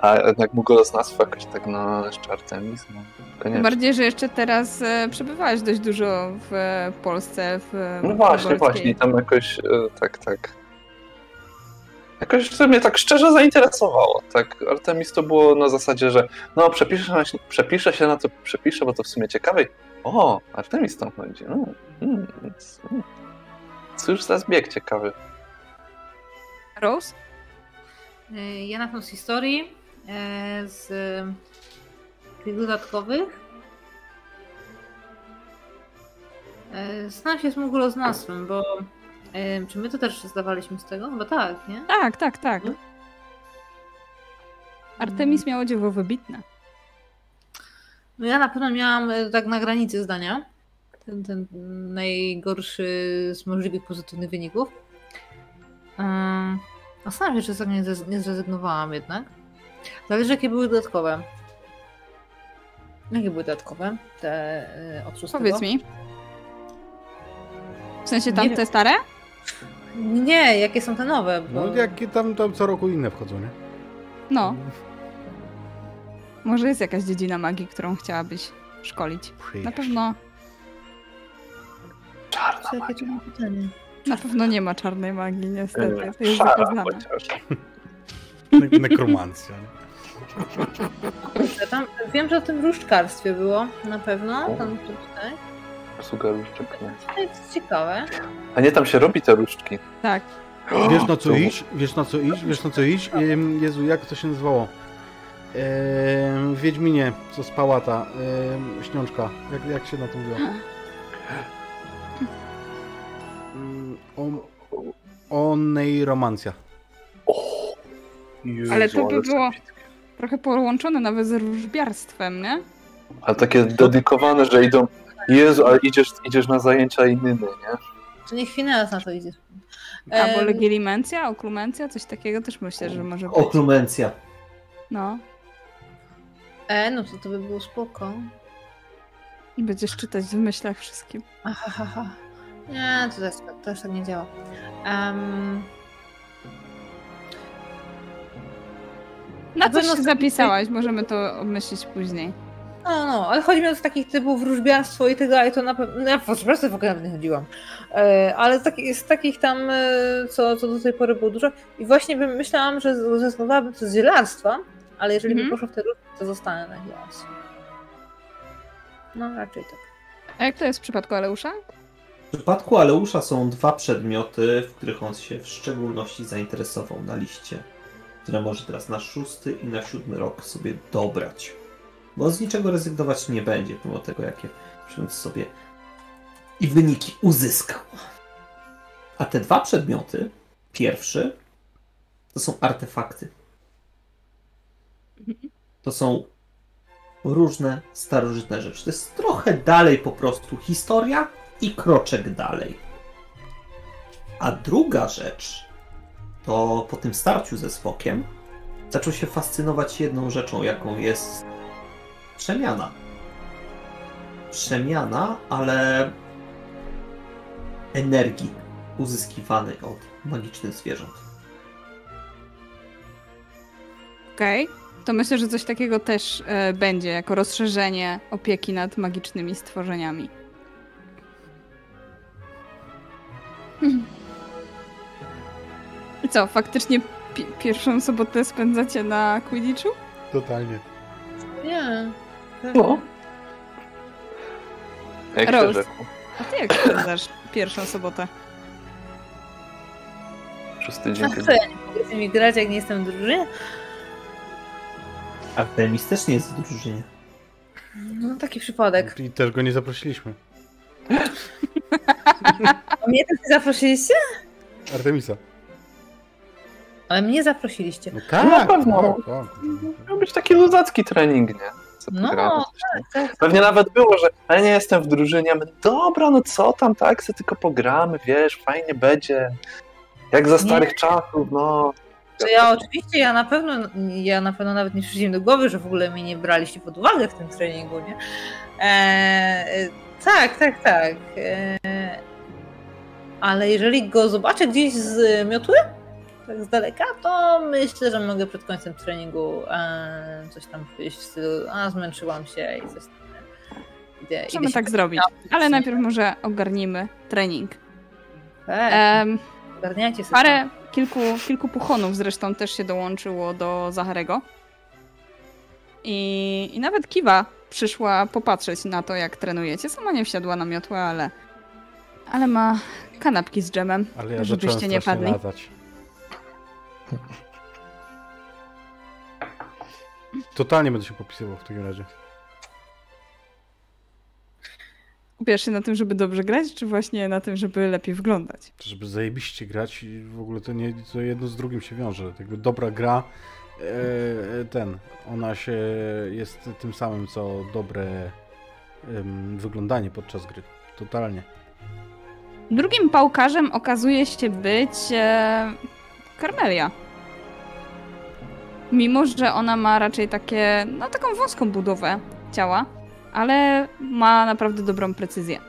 Speaker 2: A jednak mugoloznawstwo jakoś tak, no, jeszcze Artemis, no,
Speaker 1: bardziej, że jeszcze teraz e, przebywałeś dość dużo w e, Polsce. W,
Speaker 2: No właśnie, właśnie, tam jakoś, e, tak, tak. Jakoś to mnie tak szczerze zainteresowało. Tak, Artemis to było na zasadzie, że no, przepiszę, się- przepiszę się na to, przepiszę, bo to w sumie ciekawe. O, Artemis tam chodzi. No, mm, więc, mm. Cóż za zbieg ciekawy.
Speaker 1: Rose?
Speaker 3: Y, Ja na pewno z historii, e, z tych dodatkowych. E, Znam się z muguloznawstwem, bo e, czy my to też zdawaliśmy z tego? Bo tak, nie?
Speaker 1: Tak, tak, tak. Artemis miało dzieło wybitne.
Speaker 3: No ja na pewno miałam e, tak na granicy zdania. Ten, ten najgorszy z możliwych pozytywnych wyników. Um, Zastanawiam się, czy nie, zrez- nie zrezygnowałam jednak. Zależy, jakie były dodatkowe. Jakie były dodatkowe? Te e, od szóstego?
Speaker 1: Powiedz mi. W sensie
Speaker 3: Nie
Speaker 1: tamte
Speaker 3: wiem.
Speaker 1: stare?
Speaker 3: Nie, jakie są te nowe? Bo...
Speaker 4: No jakie tam, tam co roku inne wchodzą, nie?
Speaker 1: No. Może jest jakaś dziedzina magii, którą chciałabyś szkolić. Na pewno,
Speaker 2: Czarna
Speaker 3: Jakie to ma pytanie?
Speaker 1: na pewno nie ma czarnej magii, niestety.
Speaker 2: magia.
Speaker 1: To jest zakazane.
Speaker 4: Ne- nekromancja,
Speaker 3: tam, wiem, że o tym różdżkarstwie było, na pewno. Tam tutaj.
Speaker 2: Obsługa różdżek.
Speaker 3: To jest ciekawe.
Speaker 2: A nie, tam się robi te różdżki.
Speaker 1: Tak.
Speaker 4: Wiesz na co
Speaker 2: To-
Speaker 4: iść? Wiesz na co iść? Wiesz na co iść? Em, Jezu, jak to się nazywało? W Wiedźminie, co spała ta em, śniączka. Jak, jak się na to mówiło? Mm, On, onej romancja.
Speaker 2: Jezu,
Speaker 1: Ale to by było-. Trochę połączone nawet z wróżbiarstwem, nie?
Speaker 2: Ale takie dedykowane, że idą. Jezu, ale idziesz, idziesz na zajęcia innymi, nie?
Speaker 3: To niech Fineas na to idzie.
Speaker 1: Albo
Speaker 3: Em,
Speaker 1: legilimencja, oklumencja, coś takiego też myślę, że może być.
Speaker 5: Oklumencja.
Speaker 1: No.
Speaker 3: E, no to to by było spoko.
Speaker 1: I będziesz czytać w myślach wszystkim.
Speaker 3: Ahaha. Nie, to też, to też tak nie działa. Um,
Speaker 1: Na
Speaker 3: pewno
Speaker 1: się zapisałaś, możemy to obmyślić później.
Speaker 3: no, no, ale chodzi mi o takich typów wróżbiarstwo i tak dalej, to na pewno. No, ja w wróżbiarstwo w ogóle nawet nie chodziłam. E, ale z, takich, z takich tam, e, co, co do tej pory było dużo. I właśnie bym myślałam, że zrezygnowałabym z zielarstwa, ale jeżeli
Speaker 1: Mhm.
Speaker 3: bym poszła w te różne, to zostanę na zielarstwie. No, raczej tak.
Speaker 1: A jak to jest w przypadku Aleusza?
Speaker 5: W przypadku Aleusza są dwa przedmioty, w których on się w szczególności zainteresował na liście, które może teraz na szósty i na siódmy rok sobie dobrać. Bo z niczego rezygnować nie będzie, pomimo tego, jakie przyjąć sobie i wyniki uzyskał. A te dwa przedmioty, pierwszy, to są artefakty. To są różne starożytne rzeczy. To jest trochę dalej po prostu historia i kroczek dalej. A druga rzecz, to po tym starciu ze Spokiem zaczął się fascynować jedną rzeczą, jaką jest przemiana. Przemiana, ale energii uzyskiwanej od magicznych zwierząt.
Speaker 1: Okej. To myślę, że coś takiego też e, będzie, jako rozszerzenie opieki nad magicznymi stworzeniami. Hmm. I co, faktycznie pi- pierwszą sobotę spędzacie na Quidditchu?
Speaker 4: Totalnie.
Speaker 3: Nie.
Speaker 2: No. Jak rzekł?
Speaker 1: A ty jak spędzasz pierwszą sobotę?
Speaker 2: Przez
Speaker 3: A
Speaker 2: tydzień.
Speaker 3: co ja nie mogę z nimi grać, jak nie jestem w drużynie?
Speaker 5: Artemis też nie jest w drużynie.
Speaker 3: No taki przypadek.
Speaker 4: I też go nie zaprosiliśmy.
Speaker 3: A mnie też nie zaprosiliście?
Speaker 4: Artemisa.
Speaker 3: Ale mnie zaprosiliście.
Speaker 4: No tak.
Speaker 2: Na pewno.
Speaker 4: tak, tak.
Speaker 2: Miał być taki luzacki trening, nie? Co
Speaker 3: No,
Speaker 2: tam.
Speaker 3: tak.
Speaker 2: Pewnie nawet było, że ale nie jestem w drużynie. My, Dobra, no co tam, tak, se tylko pogramy, wiesz, fajnie będzie. Jak za starych czasów, no.
Speaker 3: To ja oczywiście, ja na pewno, ja na pewno nawet nie mi do głowy, że w ogóle mnie nie braliście pod uwagę w tym treningu, nie? Eee, tak, tak, tak. Eee, ale jeżeli go zobaczę gdzieś z miotły, tak z daleka, to myślę, że mogę przed końcem treningu eee, coś tam powiedzieć w stylu, a zmęczyłam się i coś tam. Idę,
Speaker 1: Możemy
Speaker 3: idę się
Speaker 1: tak zrobić. Ale najpierw może ogarnijmy trening.
Speaker 3: Tak, ogarniajcie sobie.
Speaker 1: parę, kilku, kilku puchonów zresztą też się dołączyło do Zacharego. I, I nawet Kiwa przyszła popatrzeć na to, jak trenujecie. Sama nie wsiadła na miotłę, ale, ale ma kanapki z dżemem,
Speaker 4: Ale ja
Speaker 1: żebyście nie padli.
Speaker 4: latać. Totalnie będę się popisywał w takim razie.
Speaker 1: Skupiasz się na tym, żeby dobrze grać, czy właśnie na tym, żeby lepiej wyglądać?
Speaker 4: Żeby zajebiście grać i w ogóle to nie to jedno z drugim się wiąże. Jakby dobra gra, e, ten, ona się jest tym samym, co dobre em, wyglądanie podczas gry. Totalnie.
Speaker 1: Drugim pałkarzem okazuje się być e, Carmelia. Mimo, że ona ma raczej takie, no taką wąską budowę ciała, ale ma naprawdę dobrą precyzję.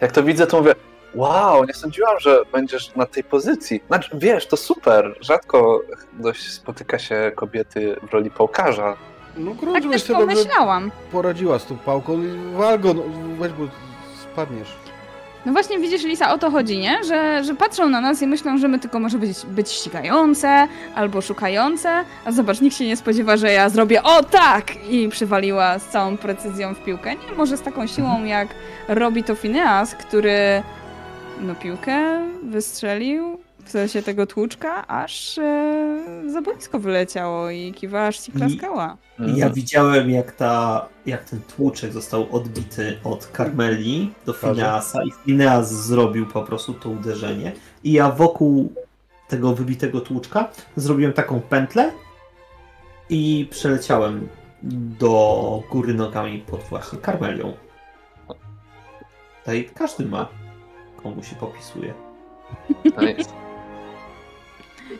Speaker 2: Jak to widzę, to mówię, wow, nie sądziłam, że będziesz na tej pozycji. Znaczy, wiesz, to super. Rzadko dość spotyka się kobiety w roli pałkarza.
Speaker 4: No
Speaker 1: Tak
Speaker 4: kurczę,
Speaker 1: też
Speaker 4: sobie dobrze
Speaker 1: pomyślałam.
Speaker 4: poradziła z tą pałką. i Wal go, no, weź, bo spadniesz.
Speaker 1: No właśnie widzisz, Lisa, o to chodzi, nie? Że, że patrzą na nas i myślą, że my tylko może być, być ścigające albo szukające, a zobacz, nikt się nie spodziewa, że ja zrobię o tak! I przywaliła z całą precyzją w piłkę. Nie, może z taką siłą, jak robi to Phineas, który no piłkę wystrzelił w sensie tego tłuczka, aż e, wyleciało i kiwa aż ci klaskała.
Speaker 2: Mhm.
Speaker 5: Ja widziałem, jak, ta, jak ten tłuczek został odbity od Carmeli do. Phineasa i Phineas zrobił po prostu to uderzenie. I ja wokół tego wybitego tłuczka zrobiłem taką pętlę i przeleciałem do góry nogami pod właśnie Carmelią. Tutaj każdy ma, komu się popisuje.
Speaker 2: Nice.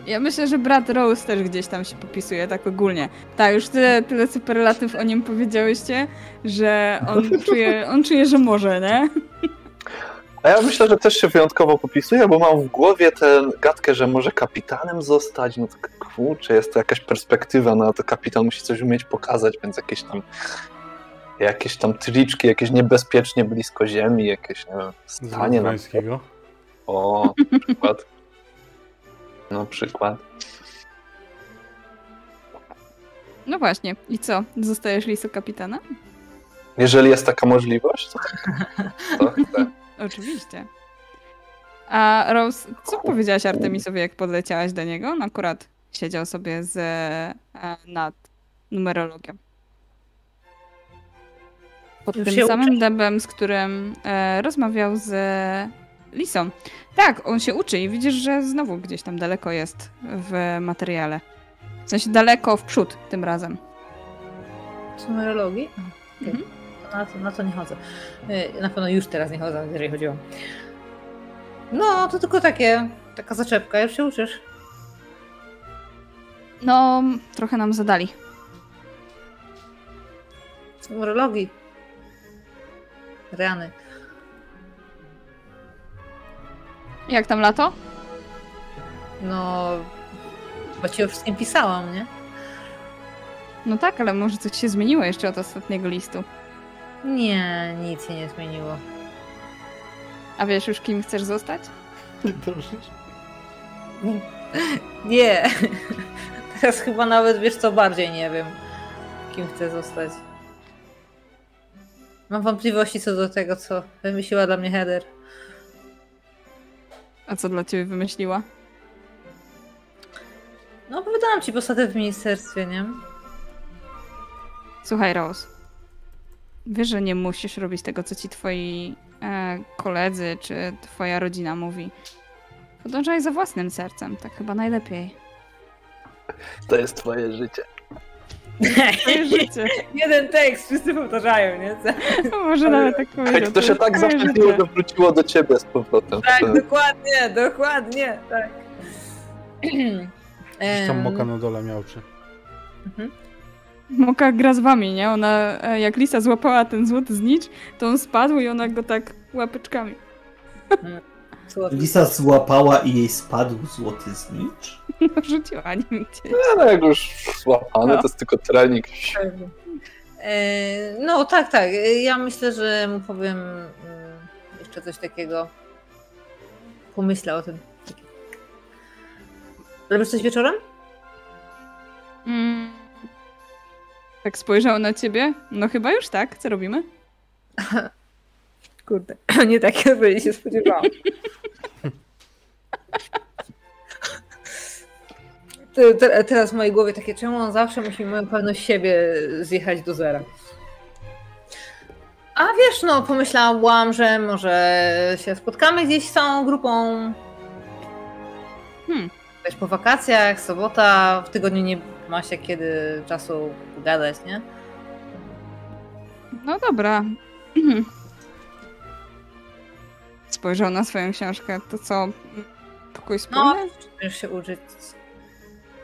Speaker 1: Ja myślę, że brat Rose też gdzieś tam się popisuje, tak ogólnie. Tak, już tyle, tyle superlatyw o nim powiedziałyście, że on czuje, on czuje, że może, nie?
Speaker 2: A ja myślę, że też się wyjątkowo popisuje, bo mam w głowie tę gadkę, że może kapitanem zostać. No tak kurczę, jest to jakaś perspektywa, no to kapitan musi coś umieć pokazać, więc jakieś tam jakieś tam triczki, jakieś niebezpiecznie blisko ziemi, jakieś nie wiem, stanie na. O, przykład. No przykład.
Speaker 1: No właśnie. I co? Zostajesz lisą kapitana?
Speaker 2: Jeżeli jest taka możliwość, to, to chcę.
Speaker 1: Oczywiście. A Rose, co powiedziałaś Artemisowi, jak podleciałaś do niego? On akurat siedział sobie z, e, nad numerologią. Pod
Speaker 3: Już
Speaker 1: tym samym dębem, z którym e, rozmawiał z Lisą. Tak, on się uczy i widzisz, że znowu gdzieś tam daleko jest w materiale. W sensie daleko w przód tym razem.
Speaker 3: A, okej.
Speaker 1: Mhm.
Speaker 3: Na, to, na to nie chodzę. Y, Na pewno już teraz nie chodzę, jeżeli chodziło. No, to tylko takie, taka zaczepka, już się uczysz.
Speaker 1: No, trochę nam zadali.
Speaker 3: Z numerologii. Rany.
Speaker 1: Jak tam lato?
Speaker 3: No, chyba ci o wszystkim pisałam, nie?
Speaker 1: No tak, ale może coś się zmieniło jeszcze od ostatniego listu.
Speaker 3: Nie, nic się nie zmieniło.
Speaker 1: A wiesz już, kim chcesz zostać?
Speaker 4: Troszeczkę.
Speaker 3: Nie. teraz chyba nawet, wiesz co, bardziej nie wiem, kim chcę zostać. Mam wątpliwości co do tego, co wymyśliła dla mnie Heather.
Speaker 1: A co dla ciebie wymyśliła?
Speaker 3: No, opowiadałam ci posadę w ministerstwie, nie?
Speaker 1: Słuchaj, Rose. Wiesz, że nie musisz robić tego, co ci twoi e, koledzy czy twoja rodzina mówi. Podążaj za własnym sercem, tak chyba najlepiej.
Speaker 2: To jest twoje życie.
Speaker 1: Twoje życie.
Speaker 3: Jeden tekst, wszyscy powtarzają, nie?
Speaker 1: Może nawet tak powiedział.
Speaker 2: Hej, to się tak zaszczepiło, że wróciło do ciebie z powrotem.
Speaker 3: Tak, dokładnie, dokładnie, tak.
Speaker 4: Tam moka na dole miałczy.
Speaker 1: Moka gra z wami, nie? Ona, e, jak Lisa złapała ten złoty znicz, to on spadł i ona go tak łapeczkami.
Speaker 3: słodki.
Speaker 5: Lisa złapała i jej spadł złoty znicz.
Speaker 1: Rzuciła nim gdzieś.
Speaker 2: No, jak już złapane, to jest tylko trening.
Speaker 3: E, No tak, tak. Ja myślę, że mu powiem mm, jeszcze coś takiego. Pomyślę o tym. Robisz coś wieczorem?
Speaker 1: Mm. Tak spojrzał na ciebie? No chyba już tak. Co robimy?
Speaker 3: Kurde, nie takie odpowiedzi się spodziewałam. Te- te- Teraz w mojej głowie takie, czemu on zawsze musi moją pewność siebie zjechać do zera. A wiesz, no pomyślałam, że może się spotkamy gdzieś z całą grupą.
Speaker 1: Hmm.
Speaker 3: Wiesz, po wakacjach, sobota, w tygodniu nie ma się kiedy czasu gadać, nie?
Speaker 1: No dobra. Spojrzał na swoją książkę. To co? Pokój
Speaker 3: No,
Speaker 1: wspólny?
Speaker 3: chcesz się uczyć.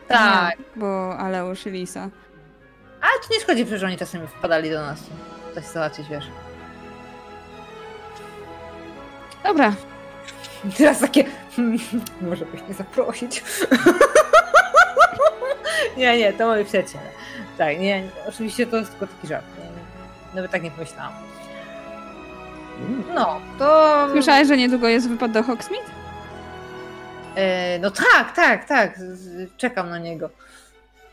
Speaker 3: Tak,
Speaker 1: bo Aleusz i Lisa.
Speaker 3: Ale to nie szkodzi, przecież oni czasami wpadali do nas. Coś załatwić, wiesz.
Speaker 1: Dobra.
Speaker 3: Teraz takie, hmm, może byś nie zaprosić. nie, nie, to moi przyjaciele. Tak, nie, oczywiście to jest tylko taki żart. Nawet tak nie pomyślałam. No, to...
Speaker 1: Słyszałeś, że niedługo jest wypad do Hogsmeade?
Speaker 3: E, no tak, tak, tak. Czekam na niego.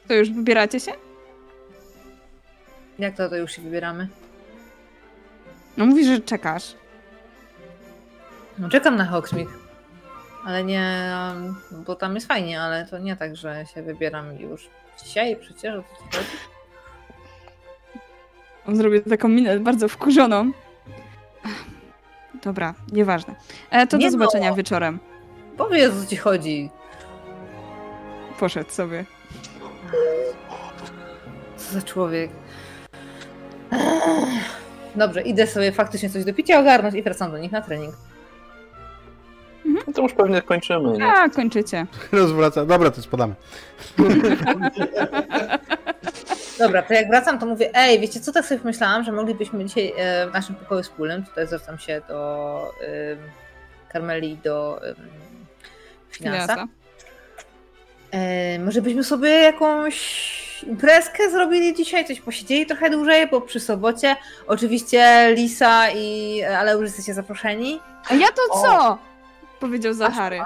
Speaker 1: To już wybieracie się?
Speaker 3: Jak to, to już się wybieramy?
Speaker 1: No mówisz, że czekasz.
Speaker 3: No czekam na Hogsmeade. Ale nie, bo tam jest fajnie, ale to nie tak, że się wybieram już dzisiaj przecież.
Speaker 1: zrobił taką minę bardzo wkurzoną. Dobra, nieważne. E, to
Speaker 3: Nie
Speaker 1: do zobaczenia
Speaker 3: no.
Speaker 1: wieczorem.
Speaker 3: Powiedz, o co ci chodzi.
Speaker 1: Poszedł sobie.
Speaker 3: Co za człowiek. Dobrze, idę sobie faktycznie coś do picia ogarnąć i wracam do nich na trening.
Speaker 2: No to już pewnie kończymy, nie?
Speaker 1: A, kończycie.
Speaker 4: Rozwraca. Dobra, to spadamy.
Speaker 3: Dobra, to jak wracam, to mówię, ej, wiecie co, tak sobie pomyślałam, że moglibyśmy dzisiaj e, w naszym pokoju wspólnym, tutaj zwracam się do ym, Karmeli do Finansa,
Speaker 1: Finansa.
Speaker 3: E, może byśmy sobie jakąś imprezkę zrobili dzisiaj, coś posiedzieli trochę dłużej, bo przy sobocie oczywiście Lisa i Aleusz jesteście zaproszeni.
Speaker 1: A ja to co? Powiedział Zachary.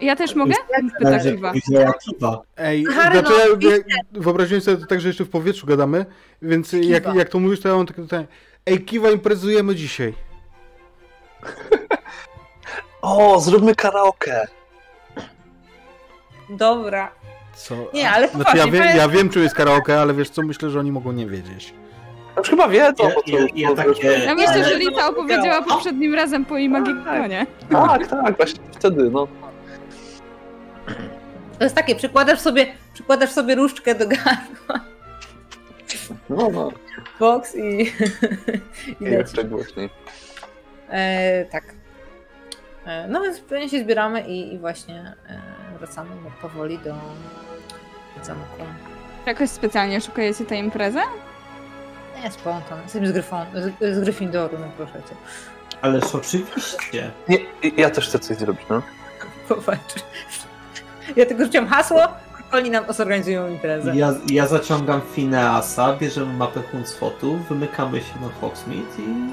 Speaker 1: Ja też mogę? Pyta Kiwa.
Speaker 4: Ej,
Speaker 3: Harry,
Speaker 4: znaczy,
Speaker 3: no,
Speaker 4: ja, wyobraziłem sobie to tak, że jeszcze w powietrzu gadamy, więc jak, jak to mówisz, to ja mam takie pytanie. Ej, Kiwa, imprezujemy dzisiaj.
Speaker 2: O, zróbmy karaoke.
Speaker 3: Dobra.
Speaker 4: Co?
Speaker 3: Nie, ale
Speaker 4: Znaczy, ja,
Speaker 3: powiem-
Speaker 4: ja wiem, czy jest karaoke, ale wiesz co, myślę, że oni mogą nie wiedzieć.
Speaker 2: Już chyba
Speaker 5: Ja-
Speaker 2: bo to
Speaker 5: ja-
Speaker 2: już
Speaker 5: ja
Speaker 2: to
Speaker 5: takie-.
Speaker 1: Ja myślę, że Lisa opowiedziała poprzednim razem po jej magikonie.
Speaker 2: Tak, tak, właśnie wtedy, no.
Speaker 3: To jest takie, przykładasz sobie, przykładasz sobie różdżkę do gardła,
Speaker 2: No, no.
Speaker 3: box i, i
Speaker 2: I jeszcze głośniej.
Speaker 3: E, tak. E, no więc pewnie się zbieramy i, i właśnie e, wracamy powoli do zamku.
Speaker 1: Jakoś specjalnie szukajecie tej imprezy?
Speaker 3: Nie, spontan. Jestem z, Gryfon, z, z Gryffindoru, no proszę cię.
Speaker 5: Ależ oczywiście.
Speaker 2: Nie, ja też chcę coś zrobić, no.
Speaker 3: Popatrz. Ja tylko rzuciłam hasło, oni nam zorganizują imprezę.
Speaker 5: Ja, ja zaciągam Fineasa, bierzemy mapę Hunsfotu, wymykamy się na Hogsmeade i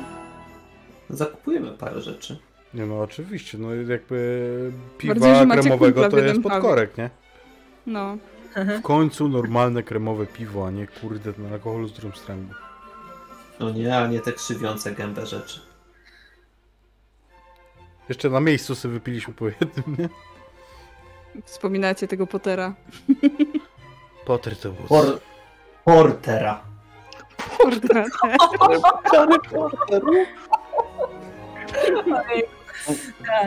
Speaker 5: zakupujemy parę rzeczy.
Speaker 4: Nie no, oczywiście, no jakby piwa kremowego to jest
Speaker 1: jednym
Speaker 4: pod
Speaker 1: pubie.
Speaker 4: korek, nie?
Speaker 1: No.
Speaker 4: W końcu normalne kremowe piwo, a nie kurde ten alkoholu z Drumstrangu.
Speaker 5: No nie, a nie te krzywiące gębę rzeczy.
Speaker 4: Jeszcze na miejscu sobie wypiliśmy po jednym, nie?
Speaker 1: Wspominacie tego Pottera.
Speaker 4: Potter to był.
Speaker 5: Por... Portera.
Speaker 1: Kurde.
Speaker 2: Harry Potter.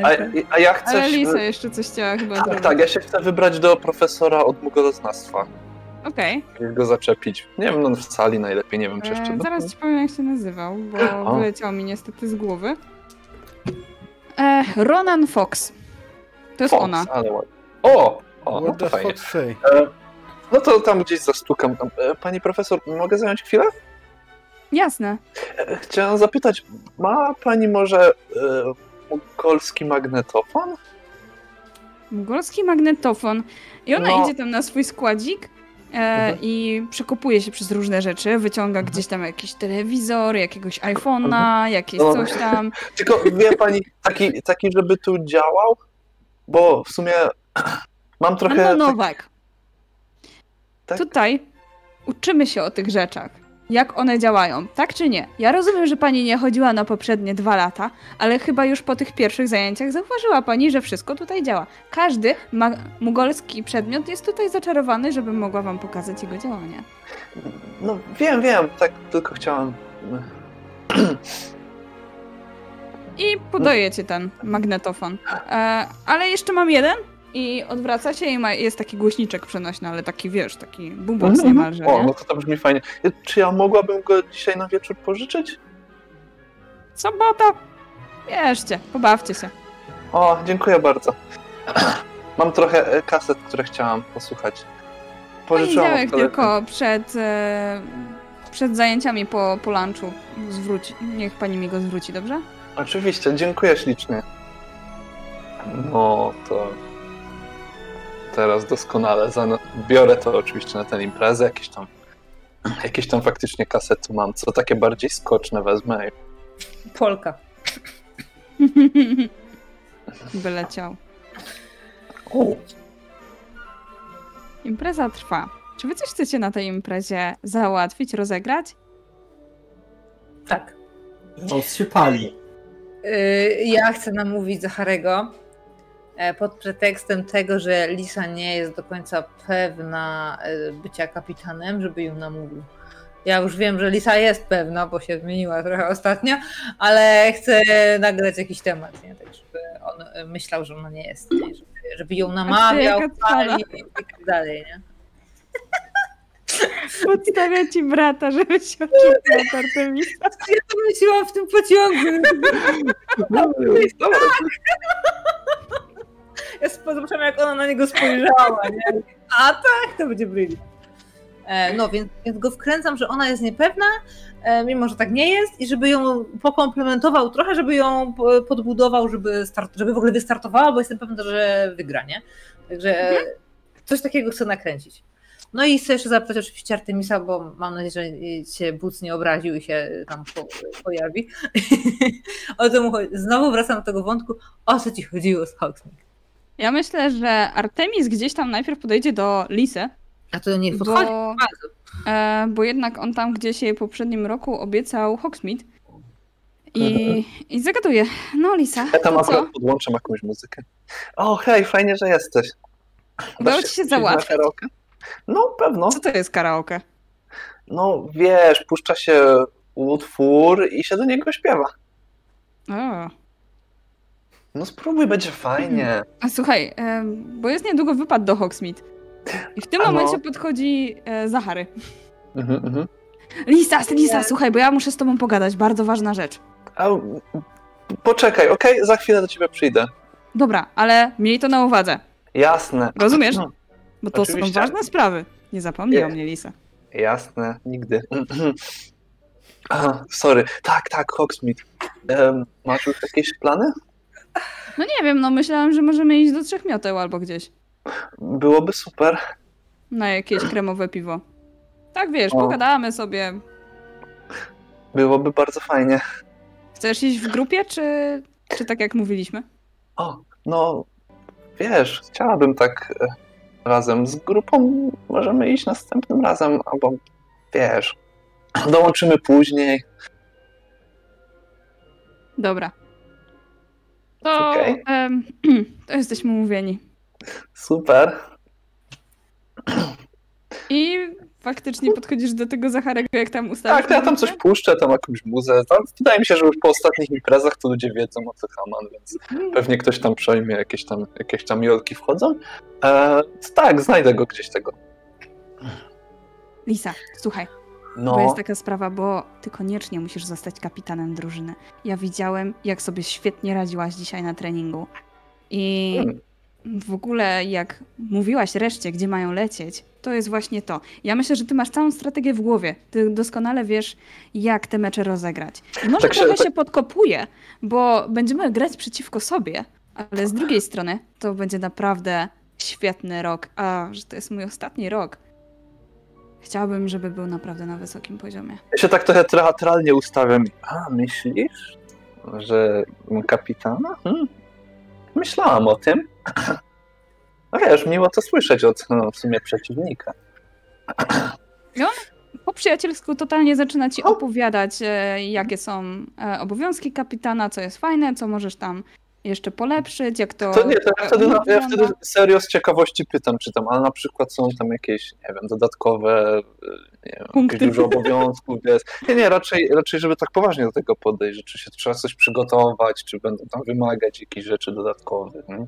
Speaker 2: A, a ja chcę...
Speaker 1: Ale
Speaker 2: się-
Speaker 1: Lisa jeszcze coś chciała chyba
Speaker 2: Tak,
Speaker 1: zrobić.
Speaker 2: tak, ja się chcę wybrać do profesora od mugoznawstwa.
Speaker 1: Okej.
Speaker 2: Jak go zaczepić. Nie wiem, no w sali najlepiej, nie wiem czy jeszcze...
Speaker 1: E, Zaraz ci powiem, jak się nazywał, bo
Speaker 2: O.
Speaker 1: wyleciał mi niestety z głowy. E, Ronan Fox. To jest
Speaker 2: Fox,
Speaker 1: ona.
Speaker 2: Ale ładnie. O! O, no to fajnie.
Speaker 4: say?
Speaker 2: No to tam gdzieś zastukam. E, Pani profesor, mogę zająć chwilę?
Speaker 1: Jasne.
Speaker 2: Chciałem zapytać, ma pani może mongolski magnetofon?
Speaker 1: Mongolski magnetofon. I ona
Speaker 2: No.
Speaker 1: idzie tam na swój składzik e,
Speaker 2: Mhm.
Speaker 1: i przekopuje się przez różne rzeczy. Wyciąga gdzieś tam jakiś telewizor, jakiegoś iPhone'a, jakieś
Speaker 2: No.
Speaker 1: coś tam.
Speaker 2: Tylko wie pani, taki, taki żeby tu działał? Bo w sumie mam trochę...
Speaker 1: Anno Nowak.
Speaker 2: tak-
Speaker 1: Tutaj uczymy się o tych rzeczach. Jak one działają, tak czy nie? Ja rozumiem, że pani nie chodziła na poprzednie dwa lata, ale chyba już po tych pierwszych zajęciach zauważyła pani, że wszystko tutaj działa. Każdy ma- mugolski przedmiot jest tutaj zaczarowany, żeby mogła wam pokazać jego działanie.
Speaker 2: No wiem, wiem, tak tylko chciałam...
Speaker 1: I podaje ci ten magnetofon. E, ale jeszcze mam jeden i odwraca się i ma, jest taki głośniczek przenośny, ale taki wiesz, taki boombox niemalże,
Speaker 2: O,
Speaker 1: nie?
Speaker 2: no to to brzmi fajnie. Czy ja mogłabym go dzisiaj na wieczór pożyczyć?
Speaker 1: Sobota! Bierzcie, pobawcie się.
Speaker 2: O, dziękuję bardzo. Mam trochę e, kaset, które chciałam posłuchać. Pożyczyłam
Speaker 1: Poniedziałek tylko przed, e, przed zajęciami po, po lunchu zwróci. Niech pani mi go zwróci, dobrze?
Speaker 2: Oczywiście, dziękuję ślicznie. No to teraz doskonale. Biorę to oczywiście na tę imprezę. Jakieś tam, jakieś tam faktycznie kasety mam. Co takie bardziej skoczne wezmę.
Speaker 3: Polka.
Speaker 1: Wyleciał. Impreza trwa. Czy wy coś chcecie na tej imprezie załatwić, rozegrać?
Speaker 3: Tak.
Speaker 5: Nos się pali.
Speaker 3: Y, Ja chcę namówić Zacharego pod pretekstem tego, że Lisa nie jest do końca pewna e, bycia kapitanem, żeby ją namówił. Ja już wiem, że Lisa jest pewna, bo się zmieniła trochę ostatnio, ale chcę nagrać jakiś temat, nie? tak żeby on e, myślał, że ona nie jest, nie? Żeby, żeby ją namawiał, palił i tak dalej. Nie?
Speaker 1: Podstawia ci brata, żeby się oczepiał od Artemisa.
Speaker 3: Ja to myślałam w tym pociągu.
Speaker 2: dobra.
Speaker 3: Ja zobaczyłam, jak ona na niego spojrzała, nie? A tak, to będzie bryli. E, no, więc, więc go wkręcam, że ona jest niepewna, e, mimo że tak nie jest, i żeby ją pokomplementował trochę, żeby ją po- podbudował, żeby, start, żeby w ogóle wystartowała, bo jestem pewna, że wygra, nie? Także e, coś takiego chcę nakręcić. No i chcę jeszcze zapytać oczywiście Artemisa, bo mam nadzieję, że się Buc nie obraził i się tam po, pojawi. o chodzi? Znowu wracam do tego wątku, o co ci chodziło z Hogsmeade.
Speaker 1: Ja myślę, że Artemis gdzieś tam najpierw podejdzie do Lisy,
Speaker 3: A to nie podchodzi
Speaker 1: bo,
Speaker 3: bardzo.
Speaker 1: e, bo jednak on tam gdzieś jej w poprzednim roku obiecał Hogsmeade. I, I zagaduje, no Lisa,
Speaker 2: Ja tam
Speaker 1: to co?
Speaker 2: akurat podłączam jakąś muzykę. O, hej, fajnie, że jesteś.
Speaker 1: Udało ci się załatwić?
Speaker 2: karaoke? No, pewno.
Speaker 1: Co to jest karaoke?
Speaker 2: No, wiesz, puszcza się utwór i się do niego śpiewa.
Speaker 1: O.
Speaker 2: No spróbuj, będzie fajnie.
Speaker 1: A słuchaj, e, bo jest niedługo wypad do Hogsmeade. I w tym
Speaker 2: A no.
Speaker 1: momencie podchodzi e, Zachary.
Speaker 2: Mhm, mhm.
Speaker 1: Lisa, Lisa, słuchaj, bo ja muszę z tobą pogadać, bardzo ważna rzecz.
Speaker 2: A, poczekaj, okej? Za chwilę do ciebie przyjdę.
Speaker 1: Dobra, ale miej to na uwadze,
Speaker 2: Jasne.
Speaker 1: rozumiesz?
Speaker 2: No,
Speaker 1: Bo to
Speaker 2: Oczywiście.
Speaker 1: są ważne sprawy. Nie zapomnij
Speaker 2: Nie.
Speaker 1: o mnie, Lisa.
Speaker 2: Jasne, nigdy. A, sorry. Tak, tak, Hogsmeade. Em, masz już jakieś plany?
Speaker 1: No nie wiem, no myślałam, że możemy iść do Trzech Mioteł albo gdzieś.
Speaker 2: Byłoby super.
Speaker 1: Na jakieś kremowe piwo. Tak wiesz,
Speaker 2: O.
Speaker 1: pogadamy sobie.
Speaker 2: Byłoby bardzo fajnie.
Speaker 1: Chcesz iść w grupie, czy, czy tak jak mówiliśmy?
Speaker 2: O, no, wiesz, chciałabym tak e, razem z grupą możemy iść następnym razem, albo wiesz, dołączymy później.
Speaker 1: Dobra. To,
Speaker 2: Okej.
Speaker 1: em, to jesteśmy umówieni.
Speaker 2: Super.
Speaker 1: I faktycznie podchodzisz do tego Zacharego, jak tam ustawisz.
Speaker 2: Tak, ja tam coś puszczę, tam jakąś muzę. Tam, wydaje mi się, że już po ostatnich imprezach to ludzie wiedzą o co Haman, więc pewnie ktoś tam przejmie, jakieś tam, jakieś tam jolki wchodzą. E, tak, znajdę go gdzieś tego.
Speaker 1: Lisa, słuchaj, bo
Speaker 2: No,
Speaker 1: jest taka sprawa, bo ty koniecznie musisz zostać kapitanem drużyny. Ja widziałem, jak sobie świetnie radziłaś dzisiaj na treningu. I w ogóle, jak mówiłaś reszcie, gdzie mają lecieć, to jest właśnie to. Ja myślę, że ty masz całą strategię w głowie. Ty doskonale wiesz, jak te mecze rozegrać. I może
Speaker 2: Tak się-
Speaker 1: trochę
Speaker 2: tak-
Speaker 1: się podkopuje, bo będziemy grać przeciwko sobie, ale z drugiej strony to będzie naprawdę świetny rok. A że to jest mój ostatni rok. Chciałabym, żeby był naprawdę na wysokim poziomie.
Speaker 2: ja się tak trochę teatralnie ustawiam. A, myślisz, że kapitana? Hmm. Myślałam o tym. No wiesz, miło to słyszeć od no, w sumie przeciwnika.
Speaker 1: Po przyjacielsku totalnie zaczyna ci opowiadać, e, jakie są e, obowiązki kapitana, co jest fajne, co możesz tam jeszcze polepszyć, jak to.
Speaker 2: To nie, to ja
Speaker 1: e,
Speaker 2: wtedy, ja wtedy serio z ciekawości pytam, czy tam, ale na przykład są tam jakieś, nie wiem, dodatkowe, y, nie wiem,
Speaker 1: Punkty.
Speaker 2: jakieś dużo obowiązków, jest. Nie, nie, raczej, raczej, żeby tak poważnie do tego podejść, że czy się trzeba coś przygotować, czy będą tam wymagać jakichś rzeczy dodatkowych, nie?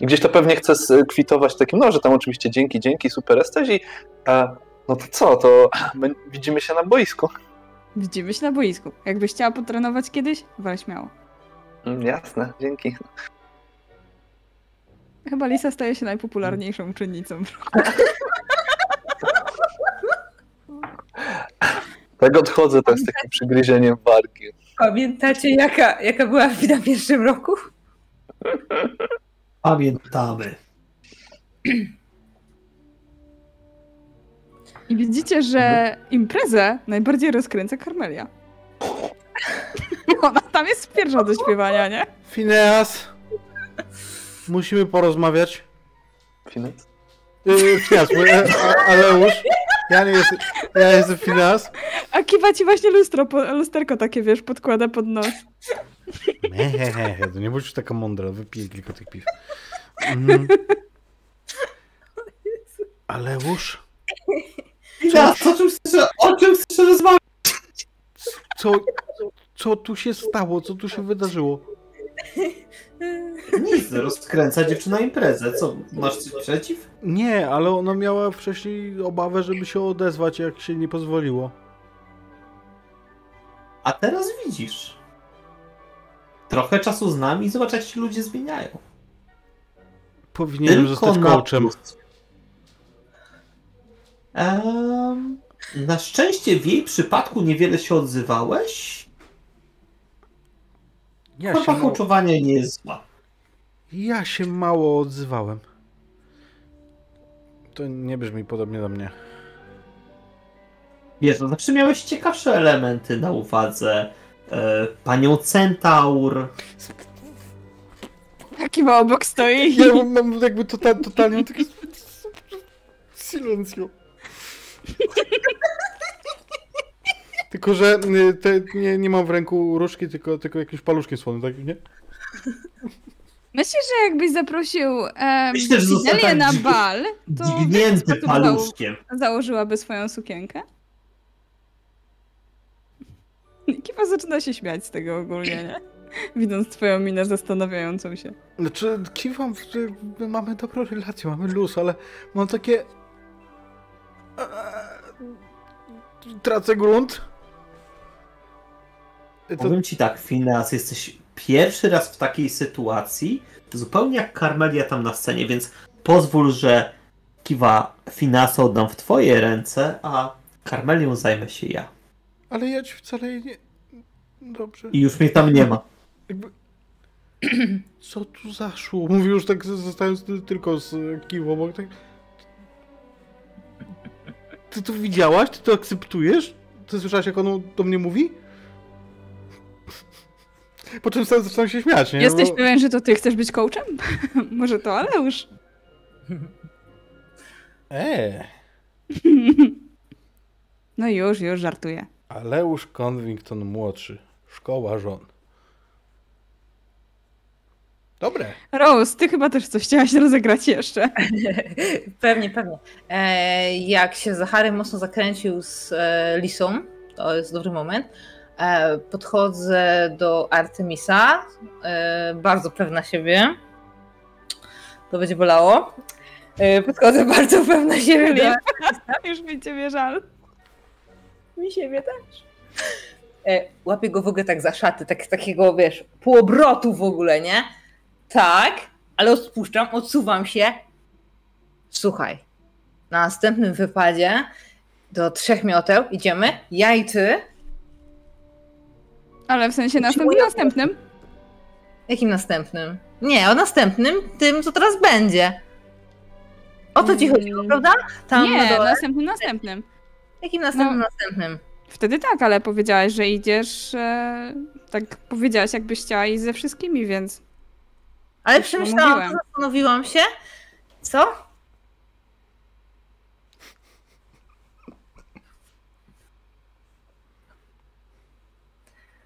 Speaker 2: I gdzieś to pewnie chcę kwitować takim, no, że tam oczywiście dzięki, dzięki, super jesteś i e, no to co, to my widzimy się na boisku.
Speaker 1: Widzimy się na boisku. Jakbyś chciała potrenować kiedyś, wal śmiało.
Speaker 2: Mm, Jasne, dzięki.
Speaker 1: Chyba Lisa staje się najpopularniejszą uczennicą.
Speaker 2: Tak odchodzę, to jest takim przygryzieniem wargi.
Speaker 3: Pamiętacie, jaka, jaka była w na pierwszym roku?
Speaker 5: Pamiętamy.
Speaker 1: I widzicie, że imprezę najbardziej rozkręca Karmelia. Ona tam jest pierwsza do śpiewania, nie?
Speaker 4: Fineas! Musimy porozmawiać.
Speaker 2: Finec.
Speaker 4: Yy, Fineas, bo- e, a- Aleusz. Ja nie jestem. Ja jestem Fineas.
Speaker 1: A kiwa ci właśnie lustro, po, lusterko takie, wiesz, podkłada pod nos.
Speaker 4: Hehehe, to nie bądź już taka mądra, wypij kilka tych piw. Mhm.
Speaker 5: Ja, co czym chcesz, o czym chcesz rozmawiać?
Speaker 4: Co, co tu się stało? Co tu się wydarzyło?
Speaker 5: Nic, rozkręca dziewczyna imprezę. Co, masz coś przeciw?
Speaker 4: Nie, ale ona miała wcześniej obawę, żeby się odezwać, jak się nie pozwoliło.
Speaker 5: A teraz widzisz. Trochę czasu z nami i zobacz, jak się ludzie zmieniają.
Speaker 4: Powinienem zostać
Speaker 5: na
Speaker 4: coachem.
Speaker 5: plus. Em, na szczęście w jej przypadku niewiele się odzywałeś.
Speaker 4: Ja
Speaker 5: Forma
Speaker 4: mało,
Speaker 5: nie jest zła.
Speaker 4: ja się mało odzywałem. To nie brzmi podobnie do mnie.
Speaker 5: Wiesz, no zawsze miałeś ciekawsze elementy na uwadze. E, panią Centaur.
Speaker 1: Kiwa obok stoi.
Speaker 4: Ja mam, mam jakby tota, totalnie takie... Silencio. Tylko, że y, te, nie, nie mam w ręku różki, tylko, tylko jakimś paluszkiem słonym, tak, nie?
Speaker 1: Myślę, że jakbyś zaprosił um,
Speaker 5: Myślę, że
Speaker 1: na bal, to
Speaker 5: paluszkiem.
Speaker 1: zało- założyłaby swoją sukienkę? Kiwa zaczyna się śmiać z tego ogólnie, nie? Widząc twoją minę zastanawiającą się.
Speaker 4: Znaczy, kiwam, że my mamy dobrą relację, mamy luz, ale mam takie... Eee, Tracę grunt. To,
Speaker 5: Powiem ci tak, Fineas, jesteś pierwszy raz w takiej sytuacji, zupełnie jak Carmelia tam na scenie, więc pozwól, że kiwa Finasa oddam w twoje ręce, a Carmelią zajmę się ja.
Speaker 4: ale ja ci wcale nie... Dobrze.
Speaker 5: I już mnie tam nie ma.
Speaker 4: Jakby... Co tu zaszło? Mówię już tak zostając ty- tylko z kiwą, bo tak... Ty to widziałaś? Ty to akceptujesz? Ty słyszałaś jak on do mnie mówi? Po czym sam zacząłem się śmiać, nie?
Speaker 1: Jesteś
Speaker 4: Bo-
Speaker 1: pewien, że to ty chcesz być coachem? Może to Aleusz?
Speaker 4: Eee,
Speaker 1: No już, już żartuję.
Speaker 4: Aleusz Convington młodszy. Szkoła żon. Dobre.
Speaker 1: Rose, ty chyba też coś chciałaś rozegrać jeszcze.
Speaker 3: Pewnie, pewnie. E, jak się Zachary mocno zakręcił z e, Lisą, to jest dobry moment, podchodzę do Artemisa, e, bardzo pewna siebie. To będzie bolało. E, podchodzę bardzo pewna siebie. do
Speaker 1: Już mi ciebie żal.
Speaker 3: Mi siebie też. E, łapię go w ogóle tak za szaty, tak, takiego, wiesz, półobrotu w ogóle, nie? Tak, ale odpuszczam, odsuwam się. Słuchaj, na następnym wypadzie do trzech mioteł idziemy, ja i ty.
Speaker 1: Ale w sensie następnym, następnym.
Speaker 3: Jakim następnym? Nie, o następnym, tym, co teraz będzie. O to ci
Speaker 1: Mm.
Speaker 3: chodziło, prawda? Tam na
Speaker 1: Nie,
Speaker 3: dole.
Speaker 1: następnym, następnym.
Speaker 3: Jakim następnym,
Speaker 1: No.
Speaker 3: następnym?
Speaker 1: Wtedy tak, ale powiedziałaś, że idziesz. E, tak powiedziałaś, jakbyś chciała iść ze wszystkimi, więc.
Speaker 3: Ale przemyślałam, zastanowiłam się. Co?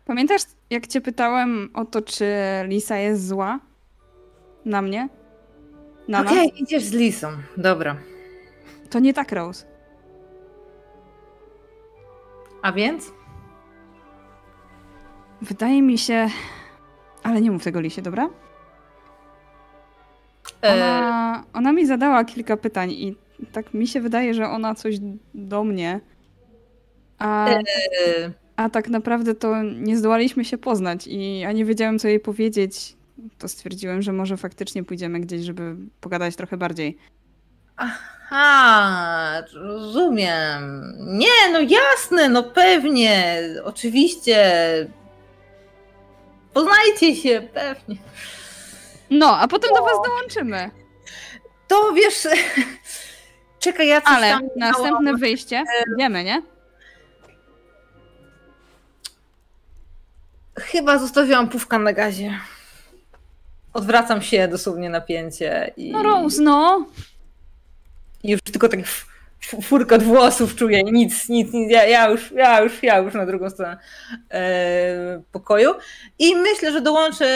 Speaker 1: Pamiętasz, jak cię pytałem o to, czy Lisa jest zła? Na mnie? Na
Speaker 3: Okej,
Speaker 1: nas?
Speaker 3: idziesz z Lisą. Dobra.
Speaker 1: To nie tak, Rose.
Speaker 3: A więc?
Speaker 1: Wydaje mi się. Ale nie mów tego Lisie, dobra?
Speaker 3: E,
Speaker 1: Ona, ona mi zadała kilka pytań i tak mi się wydaje, że ona coś do mnie. A,
Speaker 3: e,
Speaker 1: a tak naprawdę to nie zdołaliśmy się poznać i ja nie wiedziałem, co jej powiedzieć. To stwierdziłem, że może faktycznie pójdziemy gdzieś, żeby pogadać trochę bardziej.
Speaker 3: Aha, rozumiem. Nie, no jasne, no pewnie. Oczywiście. Poznajcie się, pewnie.
Speaker 1: No, a potem do was dołączymy.
Speaker 3: To wiesz. Czekaj, ja coś
Speaker 1: Ale
Speaker 3: tam
Speaker 1: następne wyjście, wiemy, nie?
Speaker 3: Chyba zostawiłam pówka na gazie. Odwracam się dosłownie napięcie i
Speaker 1: No Rose, no.
Speaker 3: i już tylko f- furkot włosów czuję nic, nic, nic. Ja, ja, już, ja, już, ja już na drugą stronę e, pokoju. I myślę, że dołączę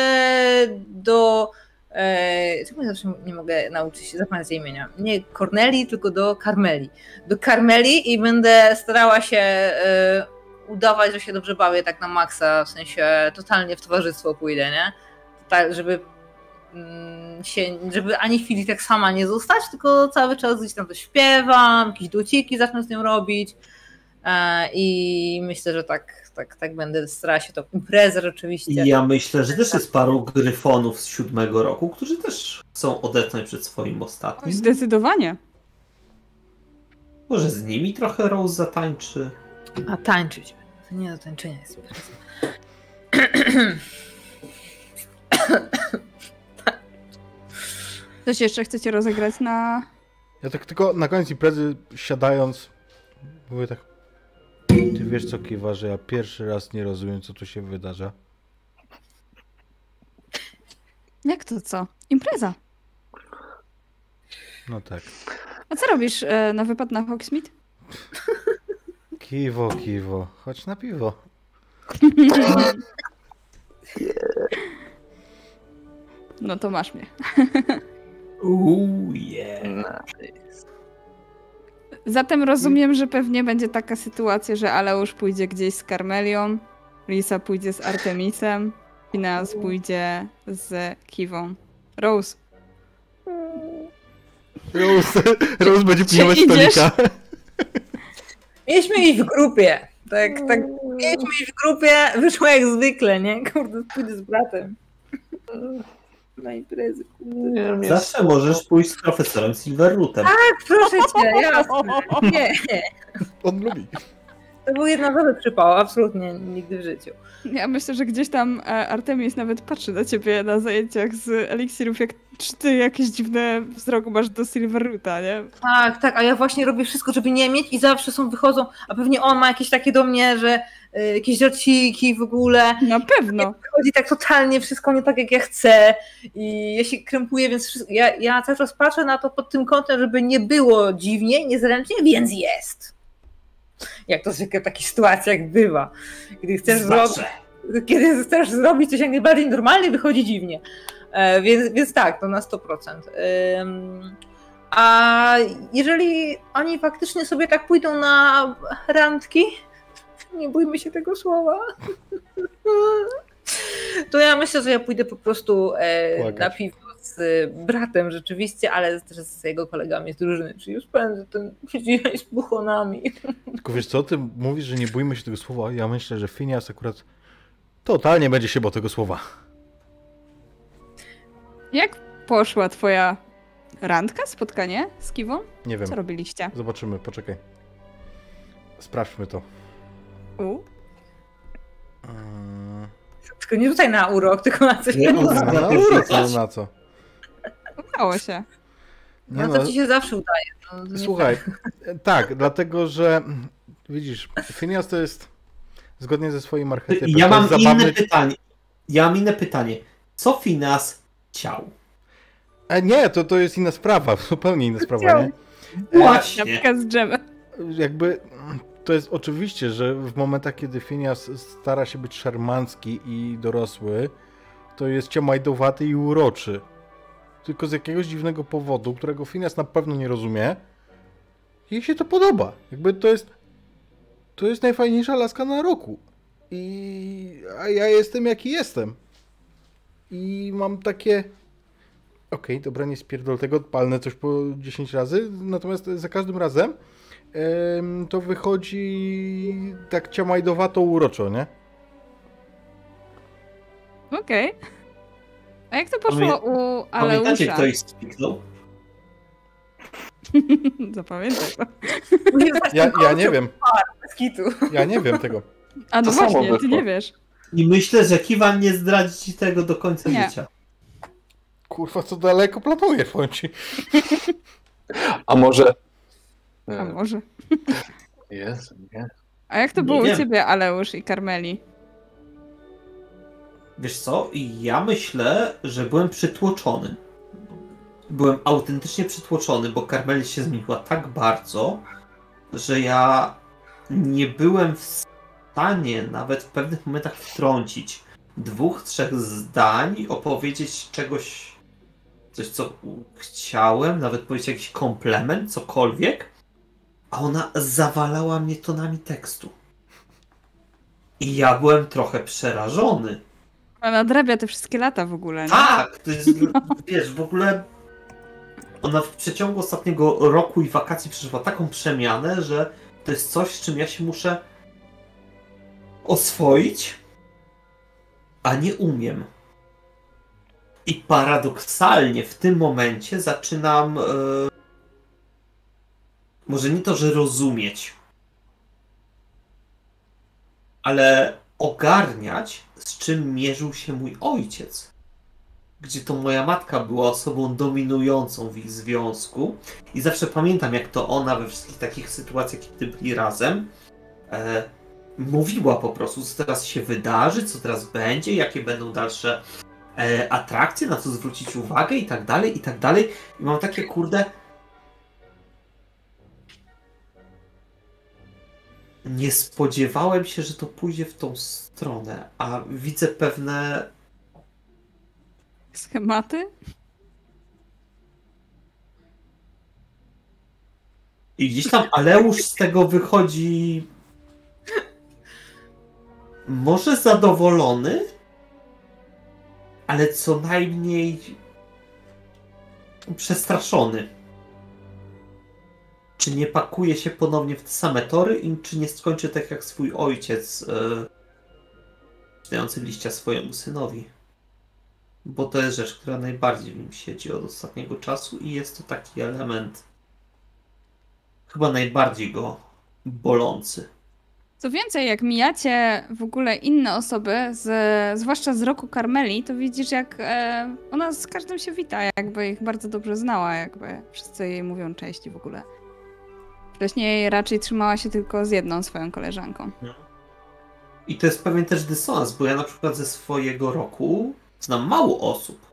Speaker 3: do. E, czemu ja zawsze nie mogę nauczyć się zapamiętać jej imienia? Nie Corneli, tylko do Carmeli. Do Carmeli i będę starała się e, udawać, że się dobrze bawię tak na maksa, w sensie totalnie w towarzystwo pójdę, nie? Tak, żeby mm, się, żeby ani chwili tak sama nie zostać, tylko cały czas gdzieś tam coś śpiewam, jakieś duciki zacznę z nią robić e, i myślę, że tak, tak, tak będę starała się to imprezę oczywiście.
Speaker 5: I ja myślę, że też jest paru gryfonów z siódmego roku, którzy też chcą odetchnąć przed swoim ostatnim.
Speaker 1: Zdecydowanie.
Speaker 5: Może z nimi trochę Rose zatańczy.
Speaker 3: A tańczyć. To nie do tańczenia jest impreza.
Speaker 1: Coś jeszcze chcecie rozegrać na...
Speaker 4: Ja tak tylko na koniec imprezy siadając, mówię tak. Ty wiesz co kiwa, że ja pierwszy raz nie rozumiem, co tu się wydarza.
Speaker 1: Jak to co? Impreza.
Speaker 4: No tak.
Speaker 1: A co robisz e, na wypad na Hogsmeade?
Speaker 4: Kiwo, kiwo. Chodź na piwo.
Speaker 1: No to masz mnie.
Speaker 5: Uuu, yeah.
Speaker 2: Nice.
Speaker 1: Zatem rozumiem, że pewnie będzie taka sytuacja, że Aleusz pójdzie gdzieś z Karmelią, Lisa pójdzie z Artemisem, Phineas pójdzie z Kiwą. Rose,
Speaker 4: Rose, Rose będzie pilnować
Speaker 1: idziesz?
Speaker 4: stolika.
Speaker 3: Mieliśmy iść w grupie. Tak, tak. Mieliśmy iść w grupie, wyszło jak zwykle, nie? Kurde, pójdę z bratem. Na imprezy.
Speaker 5: Zawsze możesz pójść z profesorem Silverrootem.
Speaker 3: Tak, proszę cię, jasne. Nie,
Speaker 4: On lubi.
Speaker 3: To był jednorazowy przypał, absolutnie nigdy w życiu.
Speaker 1: Ja myślę, że gdzieś tam e, Artemis nawet patrzy na ciebie na zajęciach z eliksirów, jak czy ty jakieś dziwne wzrok masz do Silverroota, nie?
Speaker 3: Tak, tak, a ja właśnie robię wszystko, żeby nie mieć i zawsze są, wychodzą, a pewnie on ma jakieś takie do mnie, że y, jakieś żarciki w ogóle.
Speaker 1: Na pewno.
Speaker 3: Chodzi tak totalnie wszystko nie tak, jak ja chcę i ja się krępuję, więc wszystko, ja, ja cały czas patrzę na to pod tym kątem, żeby nie było dziwnie, niezręcznie, więc jest. Jak to zwykle w takich sytuacjach bywa. Gdy chcesz zrobić kiedy chcesz zrobić coś jak najbardziej normalnie, wychodzi dziwnie. E, więc, więc tak, to na 100%. Ym, a jeżeli oni faktycznie sobie tak pójdą na randki, nie bójmy się tego słowa, to ja myślę, że ja pójdę po prostu e, na piwo z bratem rzeczywiście, ale też z jego kolegami z drużyny, czyli już spędzę ten dzień z buchonami.
Speaker 4: Tylko wiesz co, ty mówisz, że nie bójmy się tego słowa. Ja myślę, że Phineas akurat totalnie będzie się bał tego słowa.
Speaker 1: Jak poszła twoja randka, spotkanie z Kiwą?
Speaker 4: Nie wiem.
Speaker 1: Co robiliście?
Speaker 4: Zobaczymy, poczekaj. Sprawdźmy to.
Speaker 1: U?
Speaker 4: Eee,
Speaker 3: Tylko nie rzucaj na urok, tylko na coś
Speaker 5: Nie,
Speaker 4: Na
Speaker 5: Najpierw
Speaker 4: urok, na co?
Speaker 1: Udało się.
Speaker 4: Nie
Speaker 3: No to ci się zawsze udaje. No, nie
Speaker 4: Słuchaj, tak, dlatego że widzisz, Phineas to jest zgodnie ze swoim archetypem.
Speaker 5: ja mam
Speaker 4: jest
Speaker 5: inne
Speaker 4: zabawny...
Speaker 5: pytanie. Ja mam inne pytanie. Co Finas chciał?
Speaker 4: E, nie, to, to jest inna sprawa, zupełnie inna sprawa, nie?
Speaker 1: Na
Speaker 5: Właśnie.
Speaker 1: przykład z dżemem.
Speaker 4: Jakby to jest oczywiście, że w momentach, kiedy Phineas stara się być szarmancki i dorosły, to jest ciamajdowaty i uroczy. Tylko z jakiegoś dziwnego powodu, którego Phineas na pewno nie rozumie, jej się to podoba. Jakby to jest to jest najfajniejsza laska na roku. I a ja jestem jaki jestem. I mam takie Okej, dobra, nie spierdol tego, palnę coś po 10 razy, natomiast za każdym razem em, to wychodzi tak ciamajdowato uroczo, nie?
Speaker 1: Okej. A jak to poszło u
Speaker 5: Pamiętacie,
Speaker 1: Aleusza?
Speaker 5: kto ich spiknął?
Speaker 1: Zapamiętaj to.
Speaker 4: Ja, ja nie wiem, ja nie wiem tego.
Speaker 1: A no
Speaker 2: To
Speaker 1: właśnie, ty nie wiesz.
Speaker 5: I myślę, że Kiwan nie zdradzi ci tego do końca
Speaker 1: Nie.
Speaker 5: życia.
Speaker 4: Kurwa, co daleko planujesz, powiem ci.
Speaker 2: A może...
Speaker 1: A może.
Speaker 2: Jezu, nie.
Speaker 1: A jak to
Speaker 5: Nie
Speaker 1: było u ciebie, Aleusz i Karmeli?
Speaker 5: Wiesz co? Ja myślę, że byłem przytłoczony. Byłem autentycznie przytłoczony, bo Carmel się zmieniła tak bardzo, że ja nie byłem w stanie nawet w pewnych momentach wtrącić dwóch, trzech zdań opowiedzieć czegoś, coś co chciałem, nawet powiedzieć jakiś komplement, cokolwiek, a ona zawalała mnie tonami tekstu. I ja byłem trochę przerażony.
Speaker 1: Ona nadrabia te wszystkie lata w ogóle, nie?
Speaker 5: Tak, to jest, wiesz, w ogóle ona w przeciągu ostatniego roku i wakacji przeżywa taką przemianę, że to jest coś, z czym ja się muszę oswoić, a nie umiem. I paradoksalnie w tym momencie zaczynam e, może nie to, że rozumieć, ale ogarniać, z czym mierzył się mój ojciec. Gdzie to moja matka była osobą dominującą w ich związku. I zawsze pamiętam, jak to ona we wszystkich takich sytuacjach, kiedy byli razem, e, mówiła po prostu, co teraz się wydarzy, co teraz będzie, jakie będą dalsze e, atrakcje, na co zwrócić uwagę i tak dalej, i tak dalej. I mam takie kurde. Nie spodziewałem się, że to pójdzie w tą stronę, a widzę pewne
Speaker 1: Schematy?
Speaker 5: I gdzieś tam Aleusz z tego wychodzi. Może zadowolony, ale co najmniej przestraszony. Czy nie pakuje się ponownie w te same tory i czy nie skończy tak jak swój ojciec, yy, dający liścia swojemu synowi? Bo to jest rzecz, która najbardziej w nim siedzi od ostatniego czasu i jest to taki element chyba najbardziej go bolący.
Speaker 1: Co więcej, jak mijacie w ogóle inne osoby, z, zwłaszcza z roku Karmeli, to widzisz, jak e, ona z każdym się wita, jakby ich bardzo dobrze znała, jakby wszyscy jej mówią cześć w ogóle. Wcześniej raczej trzymała się tylko z jedną swoją koleżanką.
Speaker 5: I to jest pewien też dysonans, bo ja na przykład ze swojego roku znam mało osób.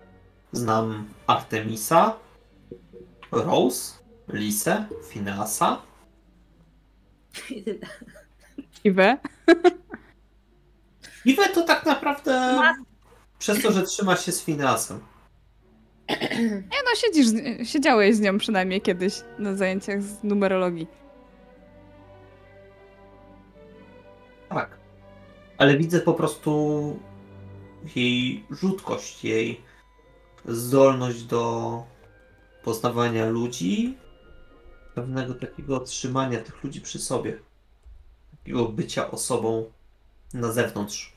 Speaker 5: Znam Artemisa, Rose, Lisę, Fineasa.
Speaker 3: I tyle.
Speaker 1: Iwe?
Speaker 5: Iwe to tak naprawdę przez to, że trzyma się z Fineasem.
Speaker 1: Nie no, siedzisz, siedziałeś z nią przynajmniej kiedyś na zajęciach z numerologii.
Speaker 5: Tak. Ale widzę po prostu jej rzutkość, jej zdolność do poznawania ludzi, pewnego takiego trzymania tych ludzi przy sobie, takiego bycia osobą na zewnątrz.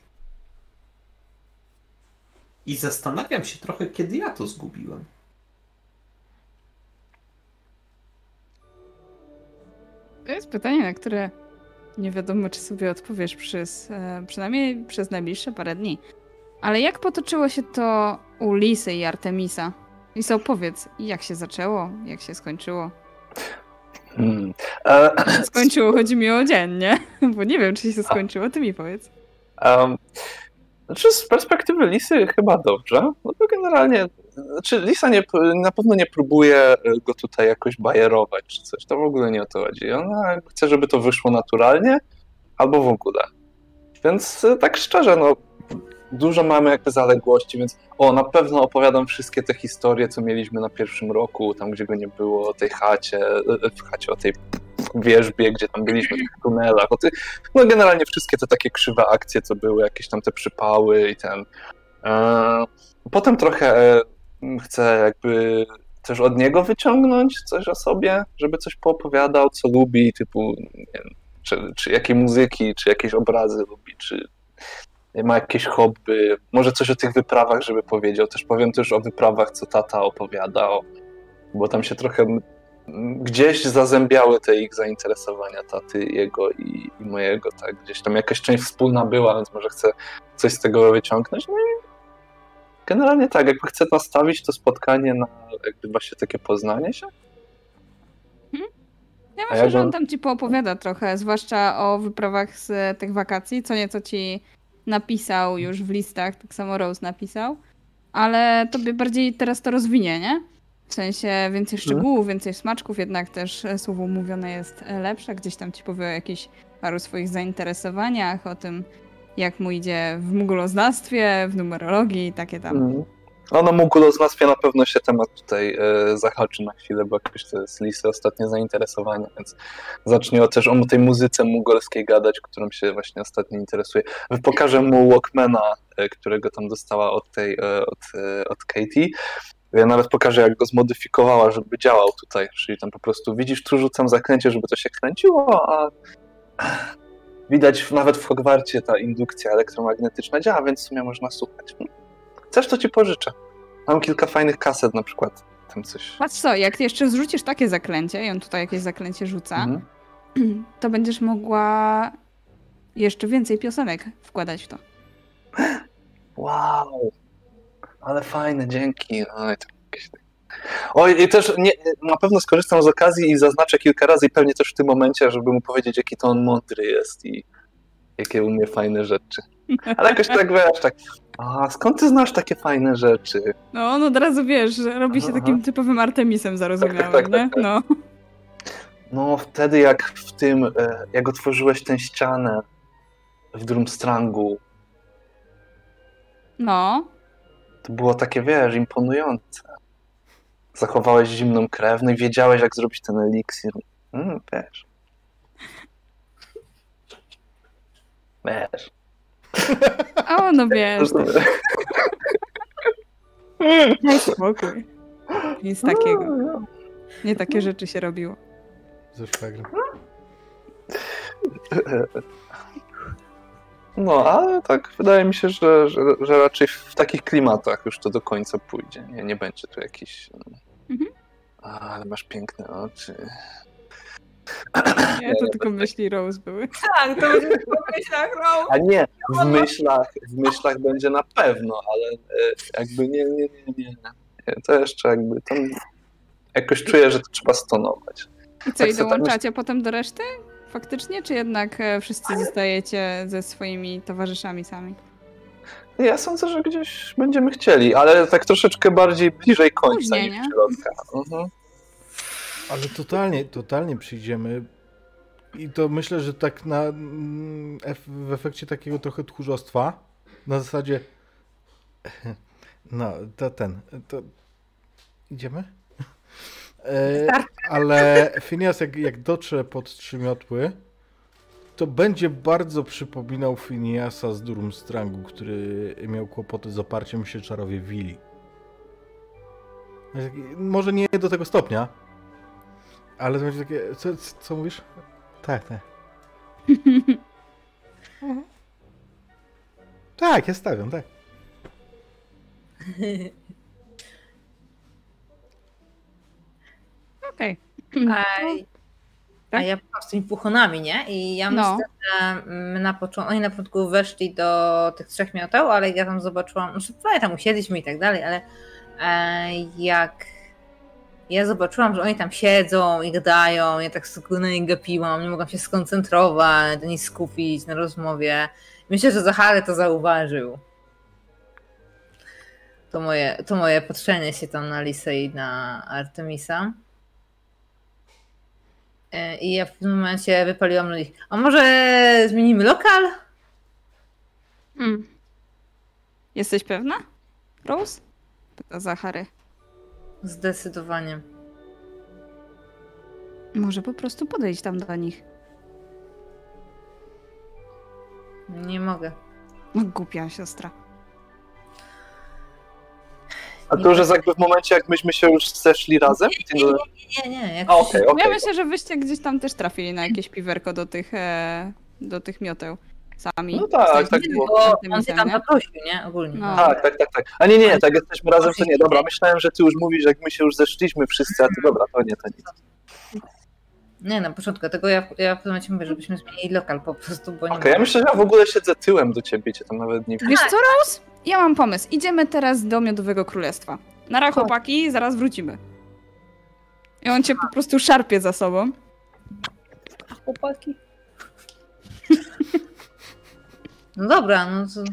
Speaker 5: I zastanawiam się trochę, kiedy ja to zgubiłem.
Speaker 1: To jest pytanie, na które nie wiadomo, czy sobie odpowiesz przez, e, przynajmniej przez najbliższe parę dni. Ale jak potoczyło się to u Lisy i Artemisa? Lisa, opowiedz, jak się zaczęło, jak się skończyło?
Speaker 2: Hmm. E,
Speaker 1: Skończyło, chodzi mi o dzień, nie? Bo nie wiem, czy się skończyło, ty mi powiedz.
Speaker 2: Um, znaczy z perspektywy Lisy chyba dobrze, no to generalnie, znaczy Lisa nie, na pewno nie próbuje go tutaj jakoś bajerować czy coś, to w ogóle nie o to chodzi. Ona chce, żeby to wyszło naturalnie, albo w ogóle. Więc e, tak szczerze, no dużo mamy jakby zaległości, więc o, na pewno opowiadam wszystkie te historie, co mieliśmy na pierwszym roku, tam gdzie go nie było, o tej chacie, e, w chacie, o tej wierzbie, gdzie tam byliśmy w tunelach, no generalnie wszystkie te takie krzywe akcje, co były, jakieś tam te przypały i ten. E, potem trochę e, chcę jakby też od niego wyciągnąć coś o sobie, żeby coś poopowiadał, co lubi, typu, wiem, czy, czy jakiej muzyki, czy jakieś obrazy lubi, czy ma jakieś hobby, może coś o tych wyprawach, żeby powiedział. Też powiem też o wyprawach, co tata opowiadał, bo tam się trochę gdzieś zazębiały te ich zainteresowania taty, jego i, i mojego, tak, gdzieś tam jakaś część wspólna była, więc może chcę coś z tego wyciągnąć, no i generalnie tak, jakby chcę nastawić to spotkanie na jakby właśnie takie poznanie się.
Speaker 1: Ja
Speaker 2: A
Speaker 1: myślę, że on- tam ci poopowiada trochę, zwłaszcza o wyprawach z tych wakacji, co nieco ci napisał już w listach, tak samo Rose napisał, ale tobie bardziej teraz to rozwinie, nie? W sensie więcej szczegółów, więcej smaczków, jednak też e, słowo mówione jest e, lepsze, gdzieś tam ci powie o jakichś paru swoich zainteresowaniach, o tym jak mu idzie w muguloznawstwie, w numerologii, takie tam.
Speaker 2: Mm. Ono muguloznawstwie na pewno się temat tutaj e, zahaczy na chwilę, bo jakoś to jest listy ostatnie zainteresowania, więc zacznie też o tej muzyce mugolskiej gadać, którą się właśnie ostatnio interesuje. Pokażę mu Walkmana, którego tam dostała od tej, od, od Katie. Ja nawet pokażę, jak go zmodyfikowała, żeby działał tutaj. Czyli tam po prostu widzisz, tu rzucam zaklęcie, żeby to się kręciło, a widać nawet w Hogwarcie ta indukcja elektromagnetyczna działa, więc w sumie można słuchać. Chcesz, to ci pożyczę. Mam kilka fajnych kaset na przykład. Tam coś.
Speaker 1: Patrz co, jak jeszcze zrzucisz takie zaklęcie i on tutaj jakieś zaklęcie rzuca,
Speaker 2: Mhm.
Speaker 1: to będziesz mogła jeszcze więcej piosenek wkładać w to.
Speaker 2: Wow, ale fajne, dzięki. Oj, to jakieś... Oj, i też nie, na pewno skorzystam z okazji i zaznaczę kilka razy i pewnie też w tym momencie, żeby mu powiedzieć, jaki to on mądry jest i jakie umie fajne rzeczy. Ale jakoś tak wiesz, tak, a skąd ty znasz takie fajne rzeczy?
Speaker 1: No on od razu wiesz, że robi się
Speaker 2: Aha,
Speaker 1: takim typowym Artemisem zarozumiałym,
Speaker 2: tak, tak,
Speaker 1: nie?
Speaker 2: tak, tak.
Speaker 1: No.
Speaker 2: No wtedy jak w tym, e, jak otworzyłeś tę ścianę w Drumstrangu,
Speaker 1: No.
Speaker 2: To było takie, wiesz, imponujące. Zachowałeś zimną krew, no i wiedziałeś, jak zrobić ten eliksir. Mm, wiesz. Wiesz.
Speaker 1: A no wiesz, daj spokój. Nic takiego. Nie takie rzeczy się robiło.
Speaker 4: Ze szwagrem.
Speaker 2: No, ale tak wydaje mi się, że, że, że raczej w takich klimatach już to do końca pójdzie. Nie, nie będzie tu jakiś.
Speaker 1: Mhm.
Speaker 2: A, ale masz piękne oczy.
Speaker 1: Nie, to tylko myśli Rose były.
Speaker 3: Tak, to będzie w myślach Rose.
Speaker 2: A nie, w myślach, w myślach będzie na pewno, ale e, jakby nie, nie, nie, nie. To jeszcze jakby tam jakoś czuję, że to trzeba stonować.
Speaker 1: I co,
Speaker 2: Tak
Speaker 1: i
Speaker 2: sobie
Speaker 1: dołączacie potem do reszty? Faktycznie? Czy jednak e, wszyscy zostajecie ze swoimi towarzyszami sami?
Speaker 2: Ja sądzę, że gdzieś będziemy chcieli, ale tak troszeczkę bardziej bliżej końca
Speaker 1: Później,
Speaker 2: niż
Speaker 1: nie?
Speaker 2: środka. Mhm.
Speaker 4: Ale totalnie, totalnie przyjdziemy. I to myślę, że tak na, mm, w efekcie takiego trochę tchórzostwa, na zasadzie no, to ten, to idziemy? E, ale Phineas jak, jak dotrze pod trzy miotły, to będzie bardzo przypominał Phineasa z Durmstrangu, który miał kłopoty z oparciem się czarowie Willi. Może nie do tego stopnia, ale to będzie takie. Co, co, co mówisz? Tak, tak. Mhm. tak, ja stawiam, tak.
Speaker 1: Okej.
Speaker 3: A, a ja byłam z tymi puchonami, nie? I ja
Speaker 1: No.
Speaker 3: myślę, że my na początku, oni na początku weszli do tych trzech mioteł, ale ja tam zobaczyłam, znaczy prawie tam usiedliśmy i tak dalej, ale e, jak ja zobaczyłam, że oni tam siedzą i gadają, ja tak na nich gapiłam, nie mogłam się skoncentrować, ani skupić na rozmowie. Myślę, że Zachary to zauważył. To moje, to moje patrzenie się tam na Lisę i na Artemisa. E, I ja w pewnym momencie wypaliłam nich. A może zmienimy lokal?
Speaker 1: Mm. Jesteś pewna? Rose? Pyta Zachary.
Speaker 3: Zdecydowanie.
Speaker 1: Może po prostu podejdź tam do nich.
Speaker 3: Nie mogę.
Speaker 1: No głupia siostra.
Speaker 2: A to już jest jakby w momencie, jak myśmy się już zeszli razem?
Speaker 3: Nie, nie, nie, nie. Jak
Speaker 2: A, okej, okej.
Speaker 1: Ja myślę, że wyście gdzieś tam też trafili na jakieś piwerko do tych, e, do tych mioteł. Sami.
Speaker 2: No tak, tak było.
Speaker 3: Bo on się tam
Speaker 1: nie?
Speaker 3: zaprosił, nie? Ogólnie.
Speaker 1: No.
Speaker 2: Tak, tak, tak, tak. A nie, nie, tak jesteśmy razem, to nie. Dobra, myślałem, że ty już mówisz, jak my się już zeszliśmy wszyscy, a ty dobra, to nie, to nic.
Speaker 3: Nie, na początku. Dlatego ja, ja w pewnym momencie mówię, żebyśmy zmienili lokal po prostu, bo nie
Speaker 2: Okej, ja myślę, że ja w ogóle siedzę tyłem do ciebie, cię tam nawet nie widzę.
Speaker 1: Wiesz co, Rose? Ja mam pomysł. Idziemy teraz do Miodowego Królestwa. Nara chłopaki, zaraz wrócimy. I on cię po prostu szarpie za sobą.
Speaker 3: Chłopaki. No dobra, no to...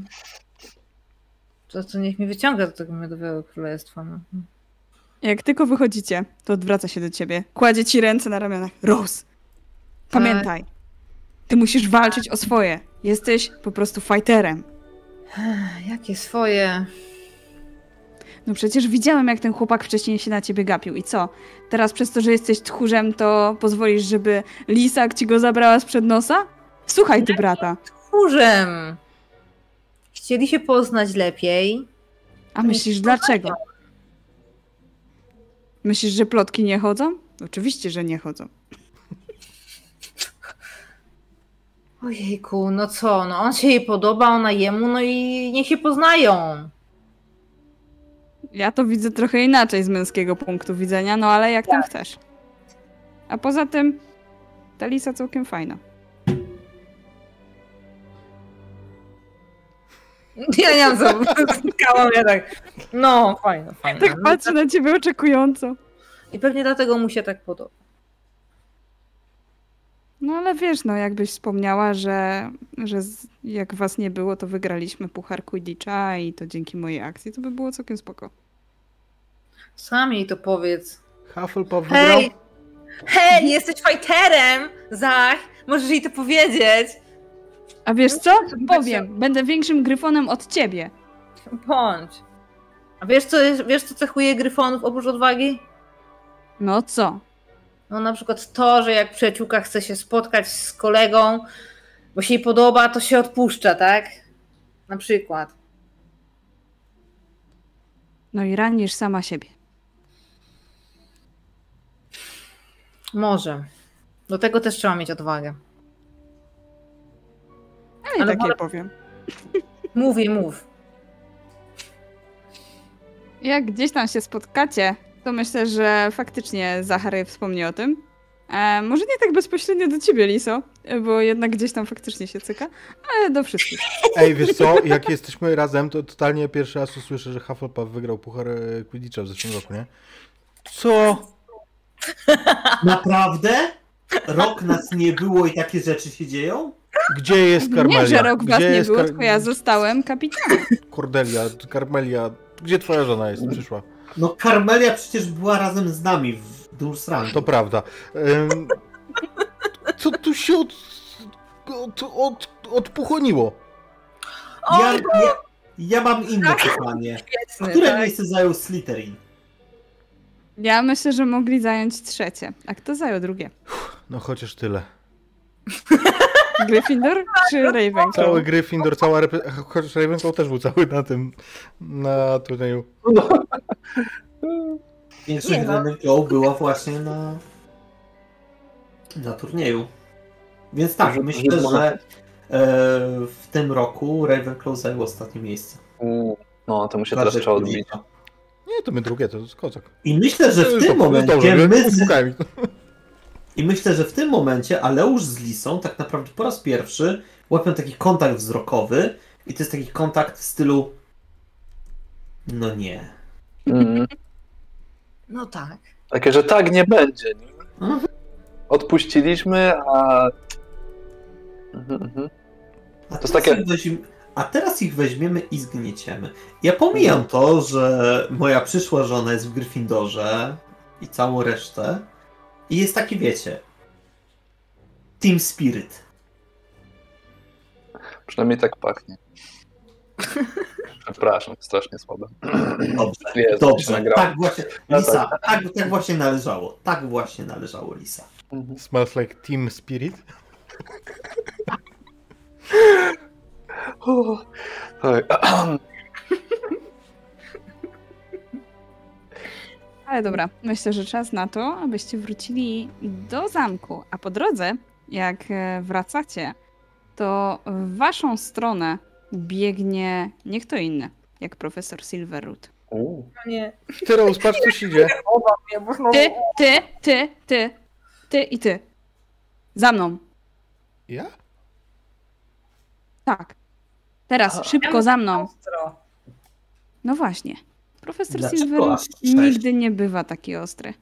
Speaker 3: To, to niech mi wyciąga do tego miodowego królestwa. No.
Speaker 1: Jak tylko wychodzicie, to odwraca się do ciebie. Kładzie ci ręce na ramionach. Rose, pamiętaj. Ty musisz walczyć o swoje. Jesteś po prostu fighterem.
Speaker 3: Jakie swoje...
Speaker 1: No przecież widziałem, jak ten chłopak wcześniej się na ciebie gapił. I co? Teraz przez to, że jesteś tchórzem, to pozwolisz, żeby lisak ci go zabrała sprzed nosa? Słuchaj ty, brata.
Speaker 3: Tchórzem! Chcieli się poznać lepiej.
Speaker 1: A myślisz, dlaczego? Myślisz, że plotki nie chodzą? Oczywiście, że nie chodzą.
Speaker 3: Ojejku, no co, no on się jej podoba, ona jemu, no i niech się poznają.
Speaker 1: Ja to widzę trochę inaczej z męskiego punktu widzenia, no ale jak tam chcesz. A poza tym, ta lisa całkiem fajna.
Speaker 3: Ja nie wiem co, spotkałam ja tak, no fajne, fajne.
Speaker 1: Tak patrzę na ciebie oczekująco.
Speaker 3: I pewnie dlatego mu się tak podoba.
Speaker 1: No ale wiesz, no jakbyś wspomniała, że, że z, jak was nie było, to wygraliśmy Puchar Quidditcha i to dzięki mojej akcji, to by było całkiem spoko.
Speaker 3: Sam jej to powiedz.
Speaker 4: Hufflepuff wygrał.
Speaker 3: Hej! Hej, jesteś fighterem! Zach, możesz jej to powiedzieć.
Speaker 1: A wiesz co?
Speaker 3: Zobaczcie.
Speaker 1: Powiem, będę większym gryfonem od ciebie.
Speaker 3: Bądź. A wiesz co, jest- wiesz co cechuje gryfonów oprócz odwagi?
Speaker 1: No co?
Speaker 3: No na przykład to, że jak przyjaciółka chce się spotkać z kolegą, bo się jej podoba, to się odpuszcza, tak? Na przykład.
Speaker 1: No i ranisz sama siebie.
Speaker 3: Może. Do tego też trzeba mieć odwagę. Ale
Speaker 1: takie
Speaker 3: może-
Speaker 1: powiem.
Speaker 3: Mówię, mów.
Speaker 1: Jak gdzieś tam się spotkacie, to myślę, że faktycznie Zachary wspomni o tym. E, może nie tak bezpośrednio do ciebie, Liso, bo jednak gdzieś tam faktycznie się cyka, ale do wszystkich.
Speaker 4: Ej, wiesz co, jak jesteśmy razem, to totalnie pierwszy raz usłyszę, że Hufflepuff wygrał Puchar e, Quidditcha w zeszłym roku, nie? Co?
Speaker 5: Naprawdę? Rok nas nie było i takie rzeczy się dzieją?
Speaker 4: Gdzie jest Karmelia?
Speaker 1: Nie, że rok was
Speaker 4: Gdzie
Speaker 1: nie
Speaker 4: jest
Speaker 1: było,
Speaker 4: Kar-
Speaker 1: tylko ja zostałem kapitanem.
Speaker 4: Cordelia, Karmelia, gdzie twoja żona jest? Przyszła.
Speaker 5: No Karmelia przecież była razem z nami w Dursrangu.
Speaker 4: To prawda. Ym, co tu się od, od, od, odpuchoniło?
Speaker 5: Ja, ja, ja mam inne pytanie.
Speaker 3: Świetny,
Speaker 5: Które
Speaker 3: tak?
Speaker 5: miejsce zajął Slytherin?
Speaker 1: Ja myślę, że mogli zająć trzecie. A kto zajął drugie?
Speaker 4: No chociaż tyle.
Speaker 1: Gryffindor czy Ravenclaw?
Speaker 4: Cały Gryffindor, cała repre... Chociaż Ravenclaw też był cały na tym, na turnieju.
Speaker 5: Większość
Speaker 3: Nie no.
Speaker 5: Ravenclaw była właśnie na, na turnieju. Więc tak,
Speaker 2: Że-
Speaker 5: myślę,
Speaker 2: że-
Speaker 5: e, w tym roku Ravenclaw zajął ostatnie miejsce.
Speaker 2: U, No, to mu się teraz trzeba odbić.
Speaker 4: Nie, to my drugie, to jest kozak.
Speaker 5: I myślę, że w tym
Speaker 4: to
Speaker 5: momencie my z. I myślę, że w tym momencie Aleusz z Lisą tak naprawdę po raz pierwszy łapią taki kontakt wzrokowy i to jest taki kontakt w stylu no nie.
Speaker 2: Mm.
Speaker 3: No tak.
Speaker 2: Takie, że tak nie będzie. Nie?
Speaker 5: Mhm.
Speaker 2: Odpuściliśmy, a. Mhm, mhm.
Speaker 5: A
Speaker 2: jest
Speaker 5: teraz,
Speaker 2: takie-.
Speaker 5: A teraz ich weźmiemy i zgnieciemy. Ja pomijam to, że moja przyszła żona jest w Gryffindorze i całą resztę. I jest taki, wiecie, Team Spirit.
Speaker 2: Przynajmniej tak pachnie. Przepraszam, strasznie słabe.
Speaker 5: Dobrze, dobrze. Tak właśnie, Lisa, tak, tak właśnie należało. Tak właśnie należało, Lisa.
Speaker 2: Mhm.
Speaker 4: Smells like Team Spirit.
Speaker 2: O,
Speaker 1: Ale dobra, myślę, że czas na to, abyście wrócili do zamku. A po drodze, jak e, wracacie, to w waszą stronę biegnie nie kto inny, jak profesor Silverroot.
Speaker 3: No nie.
Speaker 4: Tyros, patrz co się dzieje.
Speaker 1: Ty, ty, ty, ty, ty i ty. Za mną.
Speaker 4: Ja?
Speaker 1: Tak. Teraz, szybko za mną. No właśnie. Profesor
Speaker 5: Dlaczego aż sześć?
Speaker 1: nigdy nie bywa taki ostry.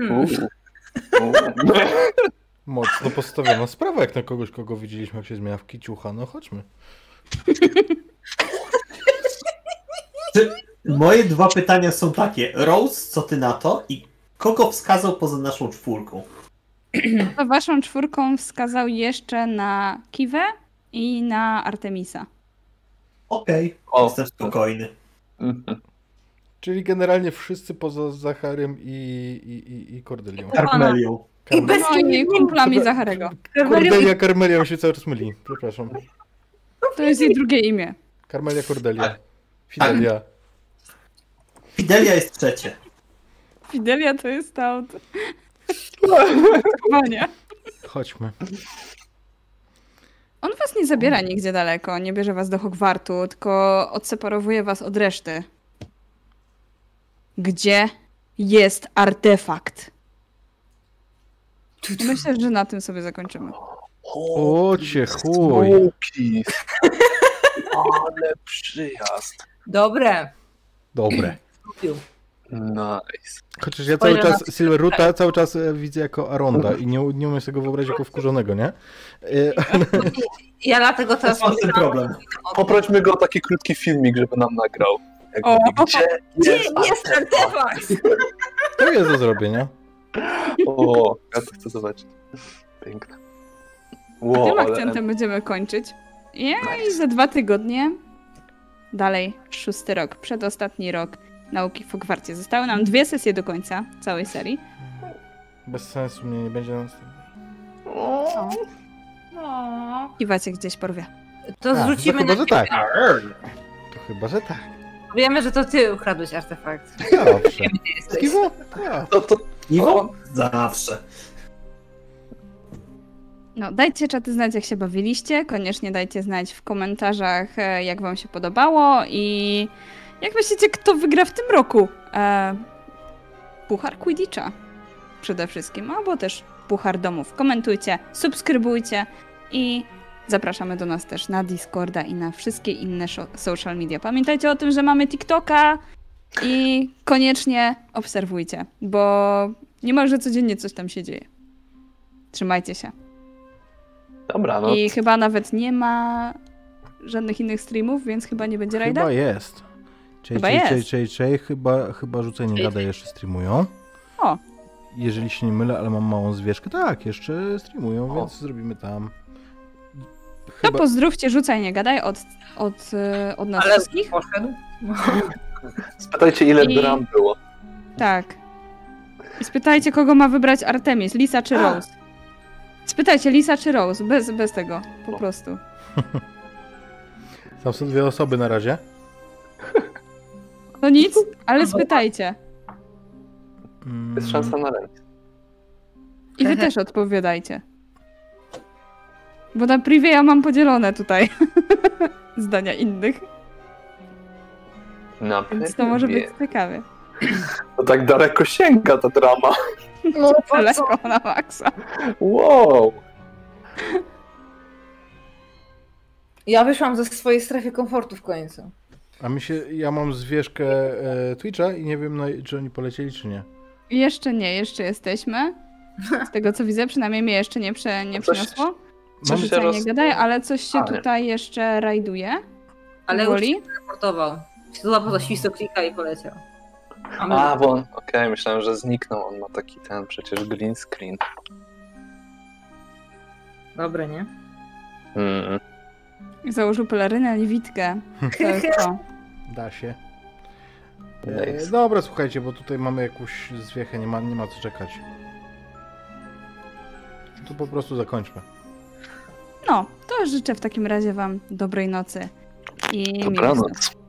Speaker 3: Mm.
Speaker 4: Mocno postawiona sprawa, jak na kogoś, kogo widzieliśmy, jak się zmienia w kiciucha. No chodźmy.
Speaker 5: Czy moje dwa pytania są takie. Rose, co ty na to? I kogo wskazał poza naszą czwórką?
Speaker 1: To waszą czwórką wskazał jeszcze na Kiwę i na Artemisa.
Speaker 5: Okej,
Speaker 2: O.
Speaker 5: jestem spokojny.
Speaker 2: Mhm.
Speaker 4: Czyli generalnie wszyscy poza Zacharym i, i, i, i Cordelią.
Speaker 5: Karmelią.
Speaker 3: I bez
Speaker 1: No i
Speaker 3: innych
Speaker 1: kumplami Zacharego.
Speaker 4: Cordelia, Karmelia mi się cały czas myli. Przepraszam.
Speaker 1: To jest jej drugie imię.
Speaker 4: Karmelia, Cordelia.
Speaker 5: Tak.
Speaker 4: Fidelia.
Speaker 5: Fidelia jest trzecie.
Speaker 1: Fidelia to jest ta od... Chowania.
Speaker 4: Chodźmy.
Speaker 1: On was nie zabiera nigdzie daleko, nie bierze was do Hogwartu, tylko odseparowuje was od reszty. Gdzie jest artefakt? Myślę, że na tym sobie zakończymy.
Speaker 4: O cię chuj.
Speaker 2: Ale przyjazd.
Speaker 3: Dobre.
Speaker 4: Dobre.
Speaker 2: Nice.
Speaker 4: Chociaż ja cały czas Silverroota cały czas e, widzę jako Aronda i nie, nie umiem sobie go wyobrazić jako wkurzonego, nie? E,
Speaker 3: Ja dlatego teraz
Speaker 5: Teraz mam ten problem.
Speaker 2: Poprośmy go o taki krótki filmik, żeby nam nagrał.
Speaker 1: O.
Speaker 2: Gdzie
Speaker 3: Gdzie
Speaker 2: jest
Speaker 3: jest artefakt?
Speaker 4: To jest do zrobienia.
Speaker 2: O, ja to chcę zobaczyć. Piękne.
Speaker 1: Tym
Speaker 2: Wow, ale...
Speaker 1: akcentem będziemy kończyć. I za dwa tygodnie dalej szósty rok, przedostatni rok nauki w Hogwarcie. Zostały nam dwie sesje do końca całej serii.
Speaker 4: Bez sensu mnie nie będzie na
Speaker 1: O, kiwacie gdzieś porwie.
Speaker 3: To
Speaker 4: A,
Speaker 3: zrzucimy
Speaker 4: to chyba,
Speaker 3: na
Speaker 4: że tak. To chyba, że tak.
Speaker 3: Wiemy, że to ty ukradłeś artefakt.
Speaker 4: Zawsze.
Speaker 3: Wiemy, gdzie jesteś.
Speaker 4: Kiwa? Tak.
Speaker 2: To, to,
Speaker 5: Iwo? Zawsze.
Speaker 1: No, dajcie czaty znać, jak się bawiliście. Koniecznie dajcie znać w komentarzach, e, jak wam się podobało i jak myślicie, kto wygra w tym roku e, Puchar Quidditcha. przede wszystkim, albo też Puchar Domów. Komentujcie, subskrybujcie i zapraszamy do nas też na Discorda i na wszystkie inne social media. Pamiętajcie o tym, że mamy TikToka i koniecznie obserwujcie, bo niemalże codziennie coś tam się dzieje. Trzymajcie się.
Speaker 2: Dobra, no
Speaker 1: I chyba nawet nie ma żadnych innych streamów, więc chyba nie będzie rajda.
Speaker 4: Chyba jest. Czej,
Speaker 1: Chyba
Speaker 4: czej,
Speaker 1: jest.
Speaker 4: czej, czej, czej, chyba, chyba rzucaj nie gada jeszcze streamują.
Speaker 1: O.
Speaker 4: Jeżeli się nie mylę, ale mam małą zwieszkę, tak, jeszcze streamują,
Speaker 2: O.
Speaker 4: więc zrobimy tam.
Speaker 1: To
Speaker 4: Chyba,
Speaker 1: pozdrówcie, rzucaj, nie gadaj od, od, e, od nas
Speaker 3: Ale
Speaker 1: wszystkich.
Speaker 3: poszedł.
Speaker 2: spytajcie ile
Speaker 1: I-
Speaker 2: dram było.
Speaker 1: Tak. I spytajcie, kogo ma wybrać Artemis, Lisa czy Rose. Spytajcie, Lisa czy Rose, bez, bez tego, po prostu.
Speaker 4: tam są dwie osoby na razie.
Speaker 1: No nic, ale spytajcie.
Speaker 4: Mm,
Speaker 2: Jest szansa na remis.
Speaker 1: I wy też odpowiadajcie. Bo na privie ja mam podzielone tutaj zdania innych,
Speaker 2: Na
Speaker 1: więc to może być ciekawe.
Speaker 2: To tak daleko sięga ta drama.
Speaker 3: No
Speaker 1: Daleko na maksa.
Speaker 2: Wow!
Speaker 3: Ja wyszłam ze swojej strefy komfortu w końcu.
Speaker 4: A mi się, ja mam zwieszkę e, Twitcha i nie wiem, no, czy oni polecieli, czy nie.
Speaker 1: Jeszcze nie, jeszcze jesteśmy. Z tego co widzę, przynajmniej mnie jeszcze nie, prze, nie
Speaker 2: Coś-
Speaker 1: przyniosło.
Speaker 2: Coś się roz-
Speaker 1: nie gadaj, ale coś się
Speaker 2: A, nie.
Speaker 1: tutaj jeszcze rajduje.
Speaker 3: Ale
Speaker 1: Woli.
Speaker 3: już teleportował. Się złapał za świstoklika i poleciał. A my...
Speaker 2: A, bo on, okej, myślałem, że zniknął. On ma taki ten przecież green screen.
Speaker 3: Dobre, nie?
Speaker 2: Mm.
Speaker 1: Założył pelerynę, niewidkę. To jest to.
Speaker 4: Da się. E, dobra, słuchajcie, bo tutaj mamy jakąś zwiechę, nie ma, nie ma co czekać. To po prostu zakończmy.
Speaker 1: No, to życzę w takim razie wam dobrej nocy i.
Speaker 2: Dobranoc.